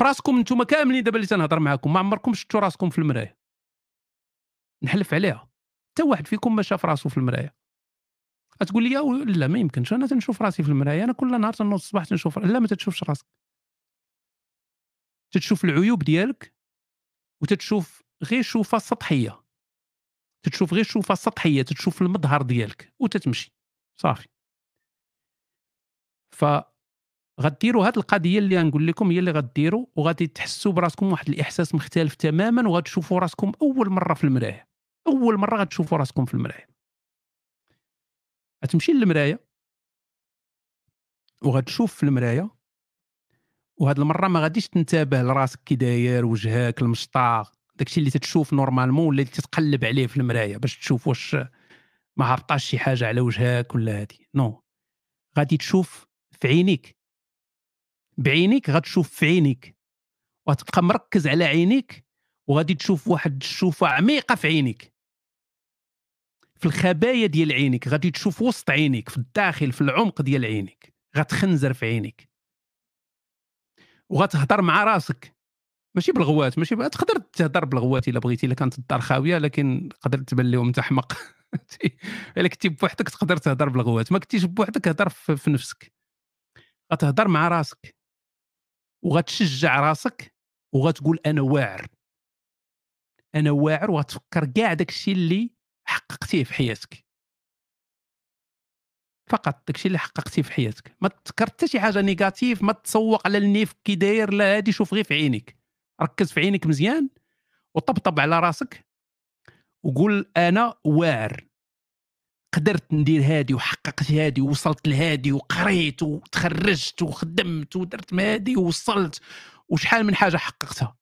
راسكم أنتم كاملين دابا اللي تنهضر معاكم ما عمركم شفتوا راسكم في المراية. نحلف عليها. حتى واحد فيكم ما شاف راسو في المراية. تقول لي لا ما يمكنش. أنا تنشوف راسي في المراية. أنا كل نهار تنوض الصباح تنشوف لا ما تتشوفش راسك. تتشوف العيوب ديالك وتتشوف غير شوفة سطحية. تتشوف غير شوفة سطحية تتشوف المظهر ديالك وتتمشي صافي. ف غديروا هذه القضية اللي غنقول لكم هي اللي غديروا وغادي تحسوا براسكم واحد الإحساس مختلف تماما وغتشوفوا راسكم أول مرة في المراية. أول مرة غتشوفوا راسكم في المراية. غتمشي للمراية وغتشوف في المراية وهاد المرة ما غاديش تنتبه لراسك كي داير وجهك المشطاق داكشي اللي تتشوف normalement ولا اللي تتقلب عليه في المراية باش تشوف واش ما هبطاش شي حاجة على وجهك ولا هادي. non. غادي تشوف في عينيك. بعينيك غتشوف في عينيك. وغتبقى مركز على عينيك وغادي تشوف واحد الشوفة عميقة في عينيك. في الخبايا ديال عينيك غادي تشوف وسط عينيك في الداخل في العمق ديال عينيك. غتخنزر في عينيك. وغتهضر مع راسك. ماشي بالغوات ماشي تقدر تهضر بالغوات إلا بغيتي إلا كانت الدار خاوية لكن تقدر تبان لهم أنت حمق إلا كنتي بوحدك تقدر تهضر بالغوات ما كنتيش بوحدك هضر في نفسك. غتهضر مع راسك. وغتشجع راسك وغتقول أنا واعر. أنا واعر وغتفكر كاع داك الشيء اللي حققتيه في حياتك. فقط داكشي اللي حققتيه في حياتك. ما تذكر حتى شي حاجة négative ما تسوق على النيف كي داير لا هادي شوف غير في عينيك. ركز في عينيك مزيان وطبطب على راسك وقول أنا واعر قدرت ندير هادي وحققت هادي ووصلت لهادي وقريت وتخرجت وخدمت ودرت ما هادي ووصلت وشحال من حاجة حققتها.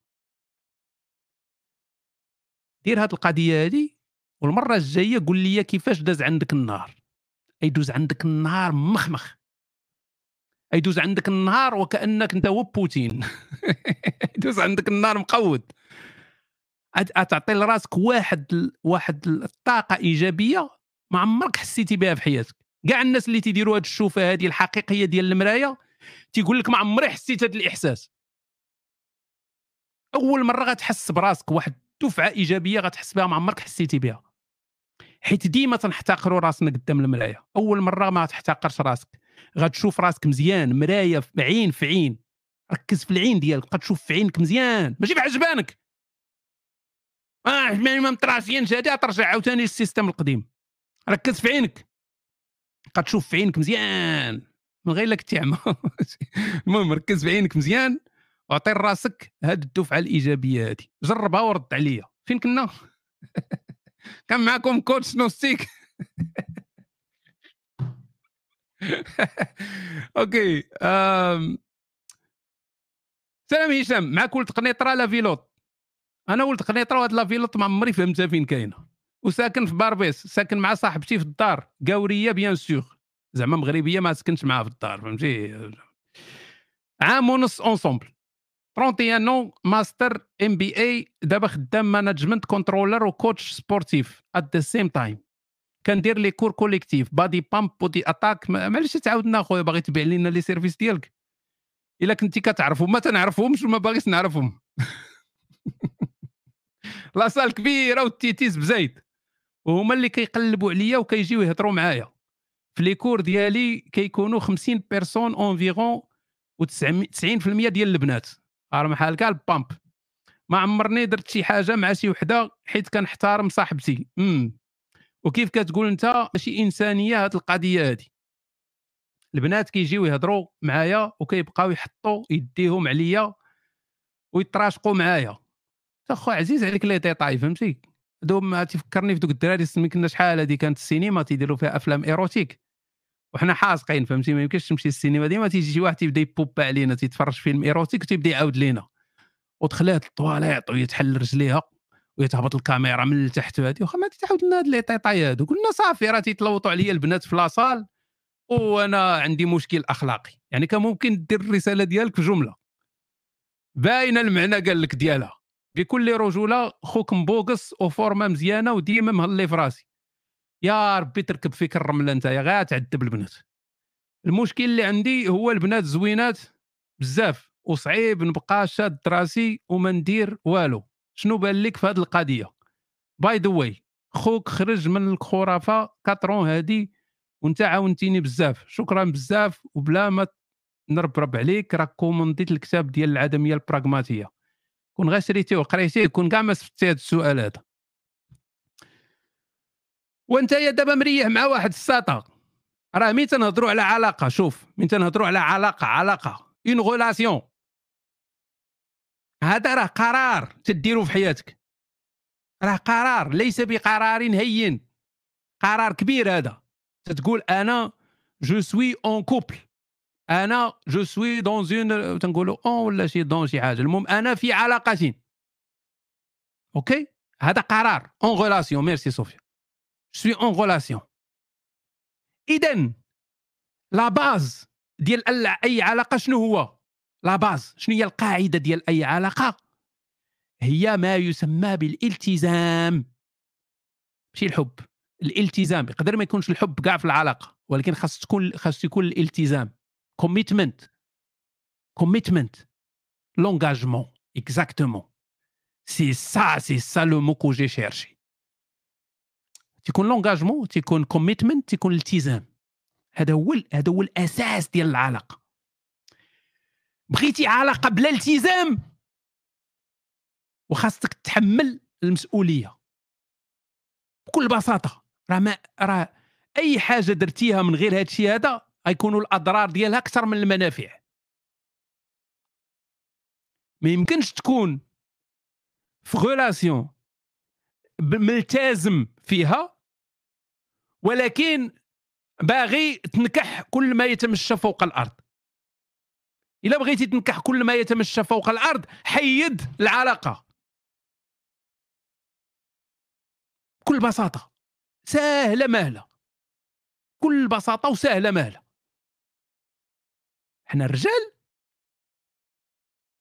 دير هاد القضية هادي والمرة الجاية قول لي كيفاش داز عندك النهار. يدوز عندك النهار مخمخ. يدوز عندك النهار وكأنك أنت هو بوتين. يدوز عندك النهار مقود. تعطي لراسك واحد واحد الطاقه إيجابية ما عمرك حسيتي بها في حياتك. كاع الناس اللي تيديروا هذه الشوفة هذه الحقيقية ديال المرايه تيقول لك ما عمري حسيت هذا الإحساس. أول مرة غتحس براسك واحد دفعة إيجابية غتحس بها ما عمرك حسيتي بها. حيت ديما تنحتقروا راسنا قدام المرايه أول مرة ما تحتقرش راسك. غتشوف راسك مزيان مرايه في عين في عين. ركز في العين ديالك بقى تشوف في عينك مزيان. ماشي في عجبانك. آه ما مطراسينش هادي ترجع عاوتاني لل système القديم. ركز في عينك. بقى تشوف في عينك مزيان. من غير لك تعمى المهم ركز في عينك مزيان واعطي راسك هاد الدفعة الإيجابية هذه جربها ورد عليا. فين كنا؟ كان معكم coach نوستيك. OK سلام هشام معك ولد قنيطرة la ville haute أنا ولد قنيطرة وهاد la ville haute ما عمري فهمتها فين كاينة. وساكن في باربيس ساكن مع صاحبتي في الدار قاوريه bien sûr. زعما مغربية ما سكنتش معاها في الدار فهمتي؟ عام ونص ensemble 31 ans master MBA دابا خدام management controller و coach sportif at the same time كندير les cours collectifs body pump body attack معليش تعاودنا اخويا باغي تبيع لنا les services ديالك. إلا كنتي كتعرفهم ما تنعرفهمش وما باغيش نعرفهم. la salle كبيرة والتيتيز بزايد. وهما اللي كيقلبوا عليا وكيجيو يهضروا معايا. في les cours ديالي كيكونوا 50 personnes environ و90% ديال البنات. راه بحال كاع ال bombes ما عمرني درت شي حاجة مع شي وحدة حيت كنحترم صاحبتي. امم وكيف كتقول أنت؟ ماشي إنسانية هذه القضية هذه البنات كيجيو يهضروا معايا وكيبقاو يحطوا يديهم عليا ويتراشقوا معايا. اخو عزيز عليك les détails فهمتي؟ دوم تفكرني في دوك الدراري سمي كنا شحال هذه كانت السينما تيديروا فيها أفلام érotiques. وحنا حاسقين فهمتي؟ ما يمكنش تمشي السينما ديما تيجي شي واحد تيبدا يبوبا علينا تيتفرج فيلم érotique وتيبدا يعاود لينا. ودخلات الطواليط ويتحل رجليها ويتهبط الكاميرا من التحت هذه واخا ما تعاود لنا هاد لي طيطاي هادو. قلنا صافي راه تيتلوطوا عليا البنات في لاصال. وأنا عندي مشكل أخلاقي. يعني كان ممكن دير الرسالة ديالك في جملة. باينة المعنى قال لك ديالها. بكل رجولة خوك مبوقص وفورمة مزيانة وديما مهلي في راسي. يا ربي تركب فيك الرمله انت يا غا تعذب البنات. المشكل اللي عندي هو البنات زوينات بزاف وصعيب نبقى شاد راسي وما ندير والو. شنو بان لك في هذه القضية؟ by the way خوك خرج من الخرافة quatre ans هادي وانت عاونتيني بزاف. شكرا بزاف وبلا ما نربرب عليك راك commandé ت الكتاب ديال العدمية البراغماتية. كون غير شريتيه وقريتيه كون كاع ما سفتي السؤال هذا. وانت يا دابا مريح مع واحد الساطا راه مين تنهضروا على علاقة؟ شوف مين تنهضروا على علاقة؟ علاقة. en relation هذا راه قرار تديرو في حياتك. راه قرار ليس بقرار هين. قرار كبير هذا. تتقول أنا je suis en couple أنا je suis dans une تنقولوا en ولا شي dans شي حاجة. المهم أنا في علاقه OK؟ هذا قرار. en relation merci صوفيا suis en relation اذا la base ديال أي علاقة شنو هو؟ la base شنو هي القاعدة ديال أي علاقة؟ هي ما يسمى بالالتزام. ماشي الحب. الالتزام. يقدر ما يكونش الحب كاع في العلاقة ولكن خاص تكون خاص يكون الالتزام. commitment commitment l'engagement exactement c'est ça c'est ça le mot que j'ai cherché تيكون l'engagement تيكون commitment تيكون التزام. هذا هو هذا هو الأساس ديال العلاقة. بغيتي علاقة بلا التزام؟ وخاصك تحمل المسؤولية. بكل بساطة راه ما راه أي حاجة درتيها من غير هذا الشيء هذا غيكونوا الأضرار ديالها أكثر من المنافع. ما يمكنش تكون في غولاسيون ملتزم فيها ولكن باغي تنكح كل ما يتمشى فوق الأرض. إلا بغيتي تنكح كل ما يتمشى فوق الأرض حيد العلاقة. بكل بساطة سهلة مهلة. كل بساطة وسهلة مهلة. حنا الرجال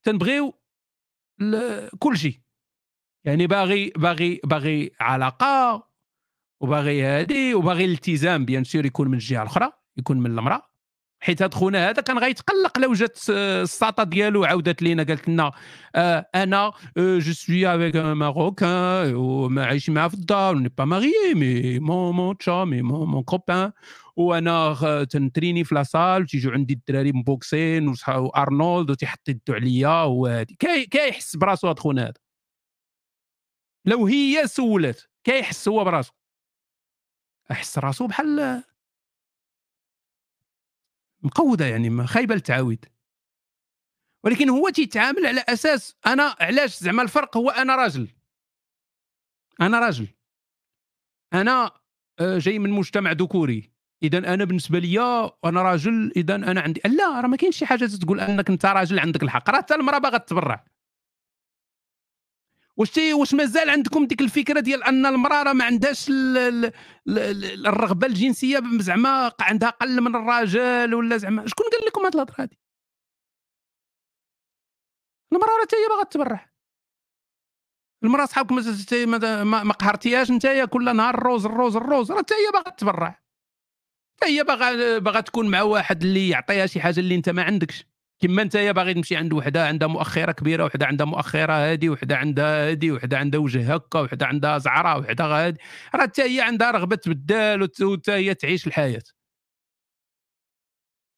تنبغيو كل شيء. يعني باغي باغي باغي علاقة وباغي هادي وباغي الالتزام bien sûr يكون من الجهة الأخرى يكون من المرأة. حيت هاد خونا هذا كان غيتقلق لو جات الساطة ديالو عاودت لينا قالت لنا آه أنا je suis avec marocain وما عايش معاه في الدار n'est pas marié mais mon mon تشا mais mon mon copain وأنا تنتريني في la salle تيجيو عندي الدراري مبوكسين وأرنولد وتيحط يدو عليا وهادي. كيحس براسو هاد خونا هذا لو هي سولات كيحس هو براسو. أحس راسو بحال مقودة يعني خايبة التعاويد ولكن هو تيتعامل على أساس أنا علاش زعما الفرق هو أنا راجل. أنا راجل. أنا آه، جاي من مجتمع ذكوري. إذا أنا بالنسبة لي أنا راجل إذا أنا عندي لا راه ما كاينش شي حاجة تقول أنك أنت راجل عندك الحق. راه حتى المرأة باغا تتبرع. واش واش مازال عندكم ديك الفكرة ديال أن المراه راه ما عندهاش الرغبة الجنسية زعما عندها أقل من الراجل ولا زعما؟ شكون قال لكم هاد الهضرة هادي؟ المراه راه حتى هي باغا تبرع المرأة صحابك ما, ما قهرتيهاش انت كل نهار الروز الروز الروز راه حتى هي باغا تبرع حتى هي باغا باغا تكون مع واحد اللي يعطيها شي حاجة اللي انت ما عندكش. كما انت باغي تمشي عند وحدة عندها مؤخرة كبيرة وحدة عندها مؤخرة هادي وحدة عندها هادي وحدة عندها وجه هكا وحدة عندها زعرة وحدة هادي راه حتى هي عندها رغبة تبدل وحتى هي تعيش الحياة.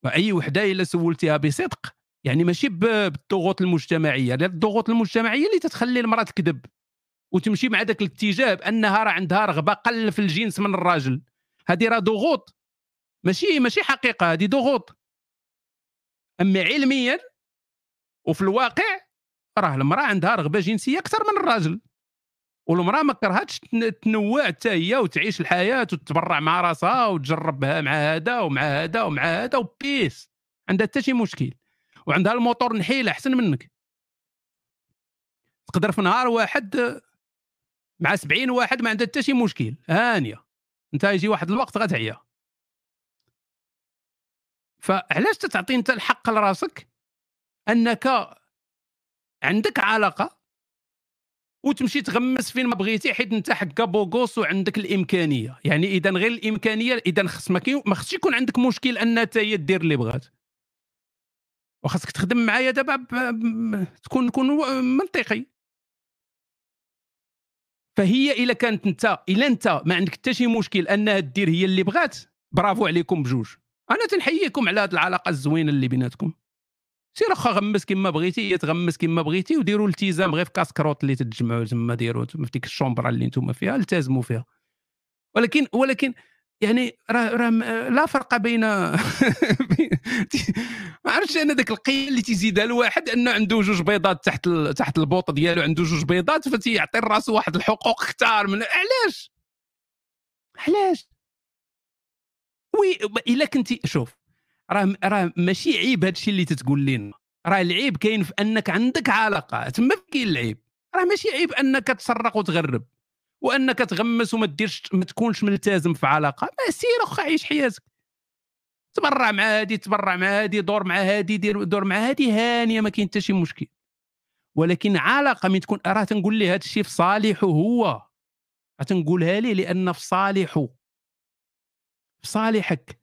وأي وحدة إلا سولتيها بصدق. يعني ماشي بالضغوط المجتمعية الضغوط المجتمعية اللي تتخلي المرأة تكذب. وتمشي مع ذاك الاتجاه بأنها راه عندها رغبة قل في الجنس من الراجل. هذه راه ضغوط. ماشي ماشي حقيقة هذه ضغوط. أما علميا وفي الواقع راه المرأة عندها رغبة جنسية أكثر من الراجل. والمرأة ما كرهتش تنوع حتى هي وتعيش الحياة وتتبرع مع راسها وتجربها مع هذا ومع هذا ومع هذا وبيس. عندها حتى شي مشكل. وعندها الموتور نحيل أحسن منك. تقدر في نهار واحد مع 70 واحد ما عندها حتى شي مشكل. هانية. أنت يجي واحد الوقت غتعيا. فعلاش تتعطي انت الحق لراسك؟ انك عندك علاقة وتمشي تغمس فين ما بغيتي حيت انت حكا بوغوس وعندك الإمكانية. يعني إذا غير الإمكانية إذا خص ما خصش يكون عندك مشكل أن هي دير اللي بغات. وخاصك تخدم معايا دابا تكون تكون منطقي. فهي إلا كانت انت إلا انت ما عندك حتى شي مشكل أنها دير هي اللي بغات برافو عليكم بجوج. أنا تنحييكم على هذه العلاقة الزوينة اللي بيناتكم. سير واخا غمس كما بغيتي هي تغمس كما بغيتي وديروا التزام غير في كاسكروت اللي تتجمعوا تما ديروا في ديك ال chambre اللي أنتم فيها التزموا فيها. ولكن ولكن يعني راه راه لا فرق بين ما عرفتش أنا ذاك القيمة اللي تيزيدها الواحد أنه عنده جوج بيضات تحت تحت البوط ديالو عنده جوج بيضات فتيعطي راسو واحد الحقوق كثار من علاش؟ علاش؟ oui إلا كنتي شوف راه راه ماشي عيب هذا الشيء اللي تتقول لنا راه العيب كاين في أنك عندك علاقة تما كاين العيب. راه ماشي عيب أنك تسرق وتغرب وأنك تغمس وما ديرش ما تكونش ملتزم في علاقة. ما سير أخا عيش حياتك. تبرع مع هادي تبرع مع هادي دور مع هادي دير دور مع هادي هانية ما كاين حتى شي مشكل. ولكن علاقة من تكون راه تنقول ليه هذا الشيء في صالحه هو. تنقولها ليه؟ لأن في صالحه. في صالحك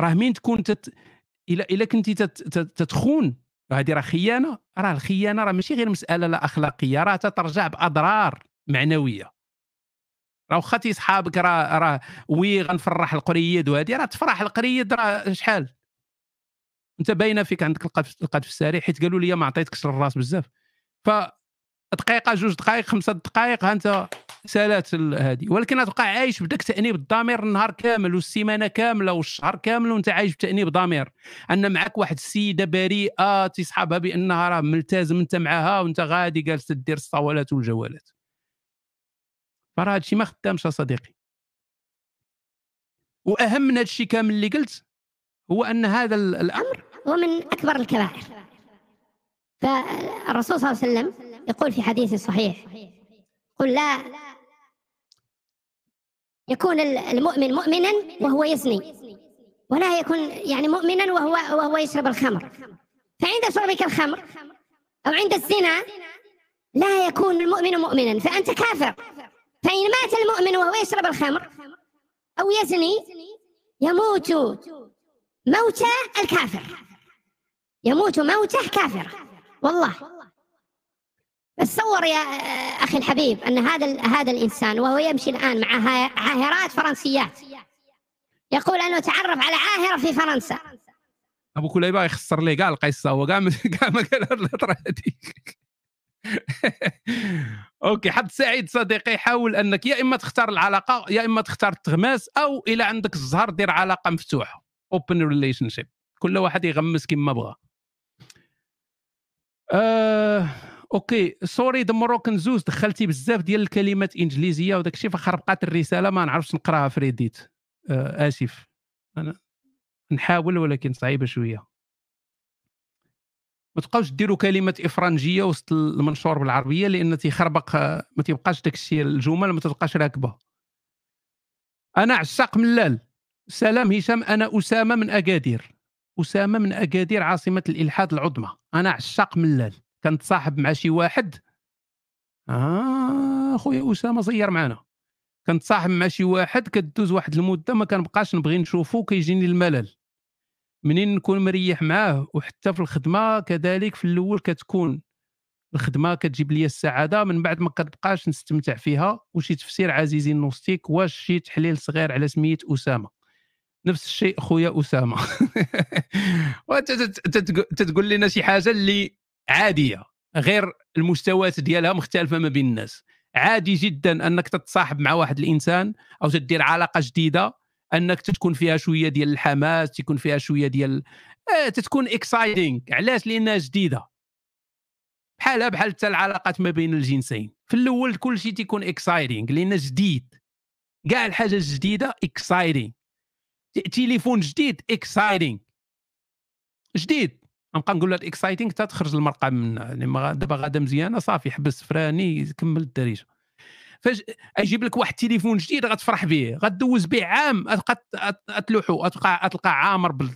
راه مين تكون تت... الا إلا كنتي تت... تتخون. هذه راه خيانة. راه الخيانة راه ماشي غير مسألة لا أخلاقية راه تترجع بأضرار معنوية. راه واخا صحابك راه راه وي غنفرح القريد وهذه راه تفرح القريد راه شحال؟ أنت باينة فيك عندك القذف السريع حيت قالوا لي ما عطيتكش الراس بزاف. ف دقيقة جوج دقائق خمسه دقائق ها أنت سالات هذه ولكن تبقى عايش بداك تانيب الضمير النهار كامل والسيمانة كاملة والشهر كامل وأنت عايش بتأنيب ضمير. أن معك واحد السيدة بريئة تصحابها بأنها راه ملتزم أنت معها وأنت غادي جالس تدير الصوالات والجوالات. فراه هادشي ما خدامش صديقي. وأهم من هادشي كامل اللي قلت هو أن هذا الأمر هو من أكبر الكبائر. فالرسول صلى الله عليه وسلم يقول في حديث صحيح قل لا يكون المؤمن مؤمنا وهو يزني ولا يكون يعني مؤمنا وهو وهو يشرب الخمر. فعند شربك الخمر أو عند الزنا لا يكون المؤمن مؤمنا فأنت كافر. فإن مات المؤمن وهو يشرب الخمر أو يزني يموت موت الكافر. يموت موته كافر والله. بس تصور يا أخي الحبيب أن هذا هذا الإنسان وهو يمشي الآن مع عاهرات فرنسيات يقول أنه تعرف على عاهرة في فرنسا. أبو كليبه يخسر لي كاع القصة هو كاع ما قال الهضره هذيك OK حد سعيد صديقي حاول أنك يا إما تختار العلاقة يا إما تختار التغماس أو إلى عندك الزهر دير علاقة مفتوحة open relationship كل واحد يغمس كما بغى آه... OK sorry the Moroccan زوز دخلتي بزاف ديال الكلمات إنجليزية وداك الشيء فخربقات الرسالة ما نعرفش نقراها في Reddit آه آسف. أنا نحاول ولكن صعيبة شوية. ما تبقاوش ديروا كلمات إفرنجية وسط المنشور بالعربية لأن تيخربق ما تيبقاش داك الشيء الجمل ما تبقاش راكبة. أنا عشاق ملال سلام هشام أنا أسامة من أكادير. أسامة من أكادير عاصمة الإلحاد العظمى. أنا عشاق ملال كنتصاحب مع شي واحد. آه خويا أسامة زير معنا كنتصاحب مع شي واحد كدوز واحد المدة ما كنبقاش نبغي نشوفو كيجيني الملل. منين نكون مريح معاه وحتى في الخدمة كذلك في الأول كتكون الخدمة كتجيب لي السعادة من بعد ما كتبقاش نستمتع فيها. وشي تفسير عزيزي النوستيك واش شي تحليل صغير على سميه أسامة. نفس الشيء خويا أسامة. تتقول لنا شي حاجة اللي عادية غير المستويات ديالها مختلفة ما بين الناس. عادي جدا أنك تتصاحب مع واحد الإنسان أو تدير علاقة جديدة أنك تكون فيها شوية ديال الحماس تكون فيها شوية ديال آه تتكون exciting علاش؟ لأنها جديدة. بحالها بحال حتى العلاقات ما بين الجنسين. في الأول كل شيء تيكون exciting لأن جديد. كاع الحاجة الجديدة exciting تليفون جديد exciting جديد. نبقى نقول لك exciting حتى تخرج المرقة من يعني دابا غادا مزيانة صافي حبس فراني كمل الدريجة. فاش يجيب لك واحد التليفون جديد غتفرح به غدوز به عام غتلوحو غتلقى غتلقى عامر بال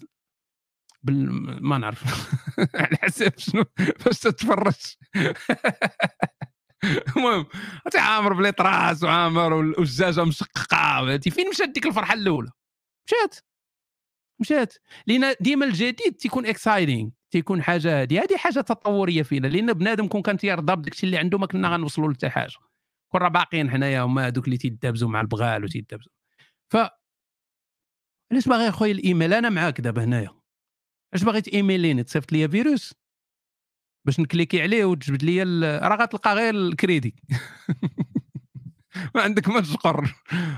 بال ما نعرف. على حسب شنو؟ فاش تتفرج. المهم عامر ب les traces وعامر والزجاجه مشققة فين مشات ديك الفرحة الأولى؟ مشات. مشات. لأن ديما الجديد تيكون exciting تيكون حاجة هذه هذه حاجة تطورية فينا لأن بنادم كون كان تيرضى بداكشي اللي عنده ما كنا غنوصلوا لحتى حاجة. كون راه باقيين حنايا هما هذوك اللي تيدابزوا مع البغال وتيدابزوا ف علاش باغي أخويا الإيميل؟ أنا معاك دابا هنايا. اش باغي تايميليني تصيفط لي فيروس باش نكليكي عليه وتجبد لي راه غتلقى غير الكريدي. ما عندك ما تشقر.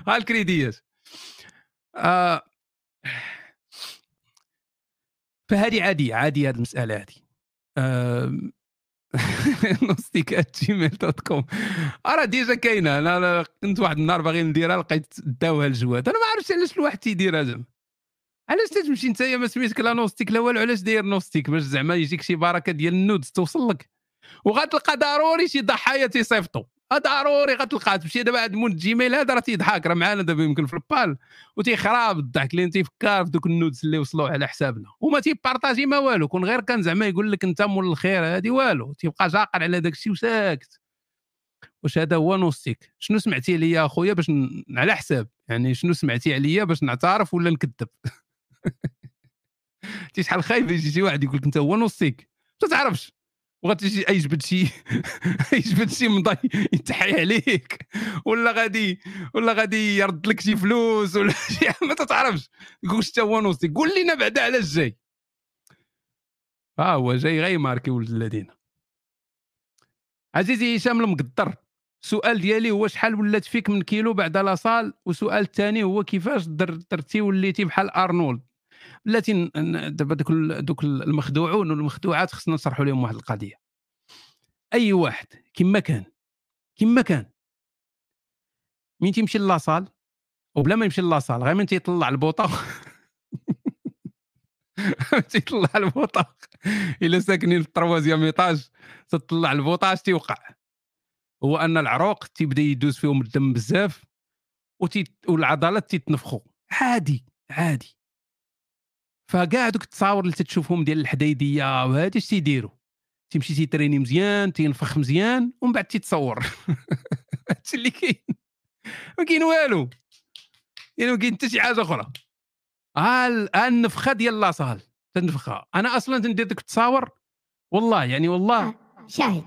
ها الكريديات. آه. فهذه عادية عادية هذه المسألة هذه. نوستيك Gmail dot com راه déjà كاينة. أنا كنت واحد النهار باغي نديرها لقيت داوها الجواد. أنا ما عرفتش علاش الواحد تيديرها زعما. علاش تتمشي انت ما سميتك لا نوستيك لا والو؟ علاش داير نوستيك باش زعما يجيك شي بركة ديال ال nudes توصل لك؟ وغتلقى ضروري شي ضحايا تيصيفطوا ضروري غتلقى تمشي دابا هاد مول Gmail هذا راه تيضحك راه معانا دابا يمكن في البال. وتيخراب الضحك لأن تيفكر في دوك ال nudes اللي وصلوا على حسابنا. وما تيبارطاجي ما والو. كون غير كان زعما يقول لك انت مول الخير هادي والو. تيبقى جاقر على داك الشيء وساكت. واش هذا هو نوستيك؟ شنو سمعتي ليا أخويا باش ن... على حساب؟ يعني شنو سمعتي عليا باش نعترف ولا نكذب؟ تي شحال خايف يجي شي واحد يقول لك انت هو نوستيك؟ ما تعرفش. وغتجي يجبد شي يجبد شي مضي يتحي عليك. ولا غادي ولا غادي يرد لك شي فلوس ولا شي ما تتعرفش. يقول حتى هو نوصي. قول لنا بعدا علاش جاي ها هو جاي غير ماركي ولد الذين. عزيزي هشام المقدر. السؤال ديالي هو شحال ولات فيك من كيلو بعد la salle؟ والسؤال الثاني هو كيفاش درتي وليتي بحال أرنولد؟ بلاتي دابا دوك دوك المخدوعون والمخدوعات خصنا نشرحوا لهم واحد القضية. أي واحد كما كان كما كان مين تيمشي la salle وبلا ما يمشي la salle غير من تيطلع البوطه تيطلع البوطه إلا ساكنين في ال troisième étage تطلع البوطه اش تيوقع. هو أن العروق تيبدا يدوز فيهم الدم بزاف وتي... والعضلات تيتنفخوا عادي عادي. فكاع دوك التصاور اللي تتشوفهم ديال الحديديه وهادي اش تيديروا تيمشي تيتريني مزيان تينفخ مزيان ومن بعد تيتصور. هادشي اللي كاين. ما كاين والو. يعني ما كاين حتى شي حاجة أخرى. ها النفخة ديال لاصال تنفخها؟ أنا أصلا تندير ديك التصاور؟ والله يعني والله. شاهد.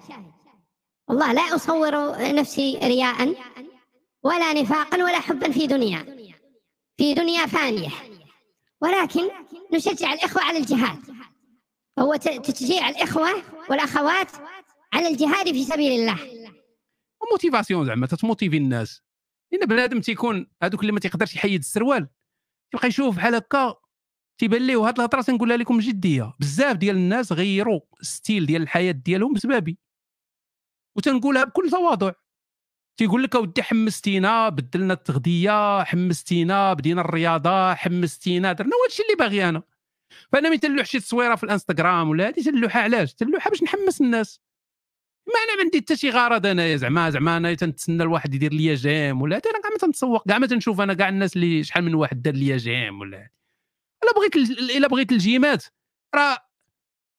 والله لا أصور نفسي رياء ولا نفاقا ولا حبا في دنيا. في دنيا فانيه ولكن نشجع الإخوة على الجهاد. هو تشجيع الإخوة والأخوات على الجهاد في سبيل الله. motivation زعما تتموتيفي الناس. لأن بنادم تيكون هذوك اللي ما تيقدرش يحيد السروال تيبقى يشوف بحال هكا تيبان ليه وهاد الهضرة تنقولها لكم جدية. بزاف ديال الناس غيروا style ديال الحياة ديالهم بسببي وتنقولها بكل تواضع. تيقول لك أودي حمستينا بدلنا التغذية حمستينا بدينا الرياضة حمستينا درنا هادشي اللي باغي أنا. فأنا ملي تنلوح شي تصويرة في الإنستغرام ولا هادي تنلوحها علاش؟ تنلوحها باش نحمس الناس. ما أنا ما عندي حتى شي غرض انايا زعما زعما أنا تنتسنى الواحد يدير ليا j'aime ولا أنا كاع ما تنتسوق كاع ما تنشوف أنا كاع الناس اللي شحال من واحد دار ليا j'aime ولا إلا بغيت إلا بغيت الجيمات راه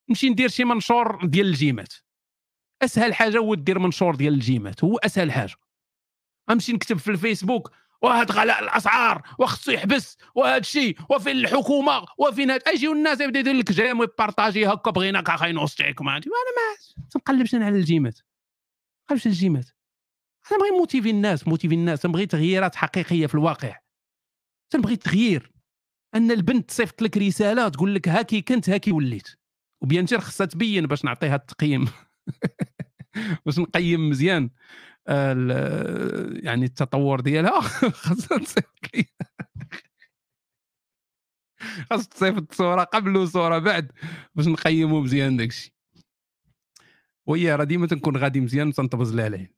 نمشي ندير شي منشور ديال الجيمات. أسهل حاجة هو دير منشور ديال الجيمات هو أسهل حاجة. غنمشي نكتب في الفيسبوك وهاد غلاء الأسعار وخصو يحبس وهذا الشيء وفين الحكومة وفين هاد اجيو الناس يبدأ يدير لك j'aime ويبارطاجي هكا بغيناك اخاي نوستيك ما أنا ما تنقلبش أنا على الجيمات تنقلبش على الجيمات. أنا بغي موتيفي الناس موتيفي الناس تنبغي تغييرات حقيقية في الواقع. تنبغي تغيير أن البنت تصيفط لك رسالة تقول لك هاكي كنت هاكي وليت. وبيان خصها تبين باش نعطيها التقييم. باش نقيم مزيان. يعني التطور ديالها. خاصها تصيفط خاص تصيفط صوره قبل وصورة بعد باش نقيموا مزيان داكشي. وهي راه ديما تنكون غادي مزيان وتنطبز لها العين.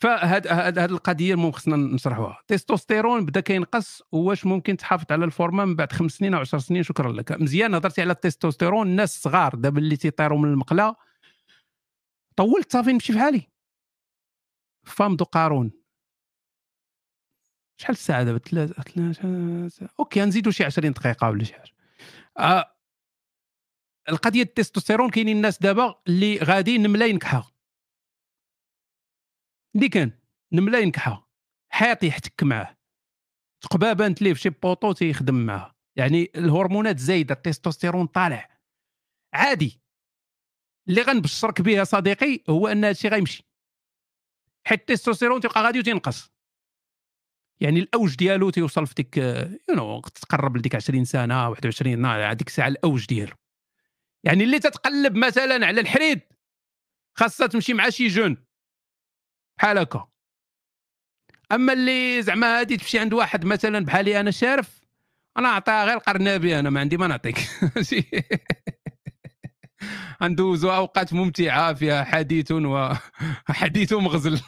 فهاد هاد, هاد القضية المهم خصنا نشرحوها. التستوستيرون بدا كينقص واش ممكن تحافظ على ال forme من بعد خمس سنين أو 10 سنين. شكرا لك. مزيان هضرتي على التستوستيرون. الناس الصغار دابا اللي تيطيروا من المقلة. طولت صافي نمشي في حالي. فام دو قارون. شحال الساعة دابا ثلاثة OK نزيدوا شي 20 دقيقة ولا شي حاجة. آه القضية التستوستيرون كاينين الناس دابا اللي غادي نملة ينكحها. اللي كان نملا ينكحها. حيط يحتك معاه. تقبابة نتليه في شي بوطو تيخدم معاه. يعني الهرمونات زايده التستوستيرون طالع. عادي. اللي غنبشرك به صديقي هو أن هادشي غيمشي. حيت التستوستيرون تيبقى غادي وتينقص يعني الأوج ديالو تيوصل في ديك يو نو تقرب لديك 20 سنة 21 هذيك الساعة الأوج ديالو. يعني اللي تتقلب مثلا على الحريد خاصها تمشي مع شي جون. بحال هكا. أما اللي زعما هادي تمشي عند واحد مثلا بحالي أنا شارف أنا أعطيها غير القرنابي أنا ما عندي ما نعطيك. ندوزو أوقات ممتعة فيها حديث وحديث مغزل.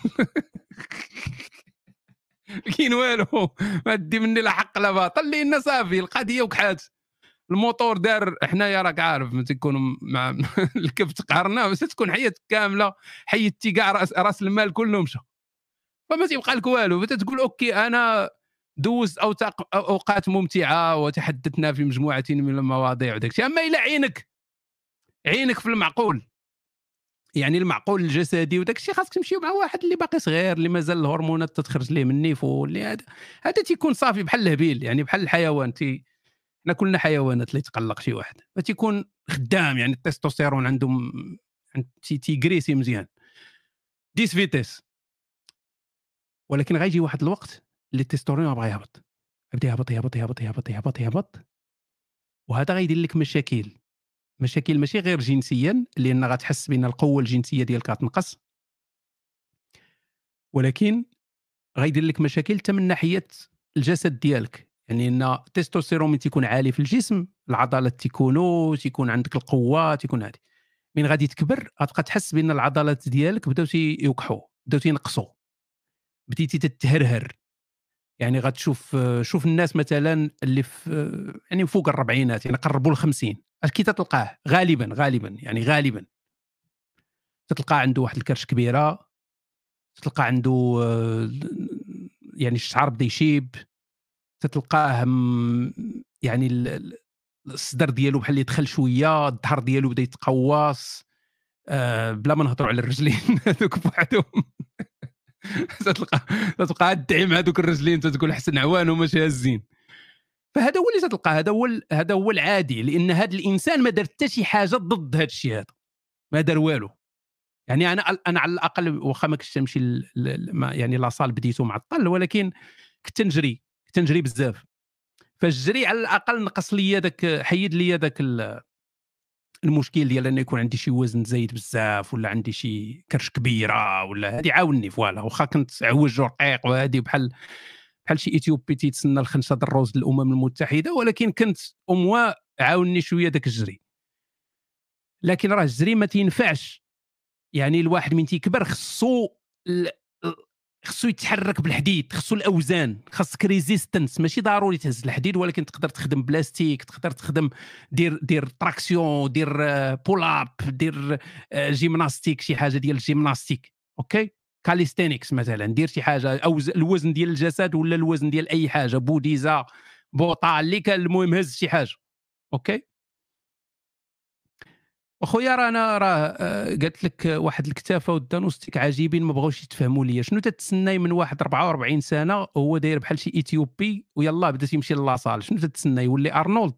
كاين والو ما دي مني لا حق لا باطل. لأن صافي القضية وكحات الموتور دار حنايا راك عارف ما تكون مع الكبت قهرنا بس تكون حياتك كاملة حيدتي كاع راس, راس المال كله مشى فما تيبقى لك والو فتقول okay أنا دوزت أوقات ممتعة وتحدثنا في مجموعه من المواضيع وداك أما إلى عينك عينك في المعقول. يعني المعقول الجسدي وداك الشيء خاصك تمشي مع واحد اللي باقي صغير اللي مازال الهرمونات تتخرج ليه من نيفو اللي هذا هذا تيكون صافي بحال الهبيل يعني بحال الحيوان تي حنا كلنا حيوانات اللي تقلق شي واحد. فتيكون خدام يعني التستوستيرون عندهم تيغريسي مزيان. dix vitesses. ولكن غيجي واحد الوقت اللي التستوستيرون بغا يهبط. يبدا يهبط يهبط يهبط يهبط يهبط يهبط. وهذا غيدير لك مشاكل. مشاكل ماشي غير جنسيا لأن غتحس بأن القوة الجنسية ديالك غتنقص. ولكن غيدير لك مشاكل حتى من ناحية الجسد ديالك. يعني أن التستوستيرون تيكون عالي في الجسم العضلات تيكونوا تيكون عندك القوة تيكون هذه من غادي تكبر غتبقى تحس بأن العضلات ديالك بداو تيوكحوا بداو تينقصوا بديتي تتهرهر. يعني غتشوف شوف الناس مثلا اللي في يعني فوق الربعينات يعني قربوا ل 50 كي تلقاه غالبا غالبا يعني غالبا. تلقاه عنده واحد الكرش كبيرة تلقى عنده يعني الشعر بدا يشيب تتلقاه يعني الصدر ديالو بحال اللي دخل شوية الظهر ديالو بدا يتقواص آه بلا ما نهضروا على الرجلين هذوك بوحدهم. تتلقى تتلقى الدعيم هذوك الرجلين تتقول حسن عوان وما هازين فهذا هو اللي تتلقى هذا هو هذا هو العادي لأن هذا الإنسان ما دار حتى شي حاجة ضد هذا الشيء هذا ما دار والو. يعني أنا أنا على الأقل واخا ما كنتش نمشي يعني لاصال بديتو معطل ولكن كنت نجري كنت نجري بزاف. فالجري على الأقل نقص لي ذاك حيد لي ذاك المشكل ديال انه يكون عندي شي وزن زايد بزاف ولا عندي شي كرش كبيرة ولا هذه عاوني ف voilà. واخا كنت عوج ورقيق وهذه بحال بحال شي اثيوبي تيتسنى الخنشة د الروز للامم المتحدة ولكن كنت اموا عاوني شوية داك الجري. لكن راه الجري ما تينفعش. يعني الواحد من تيكبر خصو خصو يتحرك بالحديد خصو الاوزان خاصك résistance ماشي ضروري تهز الحديد ولكن تقدر تخدم ب élastique تقدر تخدم دير دير traction دير pull up دير gymnastique شي حاجة ديال ال gymnastique okay؟ calisthenics مثلا دير شي حاجة أو الوزن ديال الجسد ولا الوزن ديال أي حاجة بوديزا بوطا اللي كان المهم هز شي حاجة. okay؟ أخويا راه أنا راه آه، قالت لك واحد الكتافة والدانوستيك عجيبين ما بغاوش يتفهموا ليا. شنو تتسناي من واحد 44 سنة وهو داير بحال شي إثيوبي ويلا بدا تيمشي la salle شنو تتسناي؟ يولي أرنولد.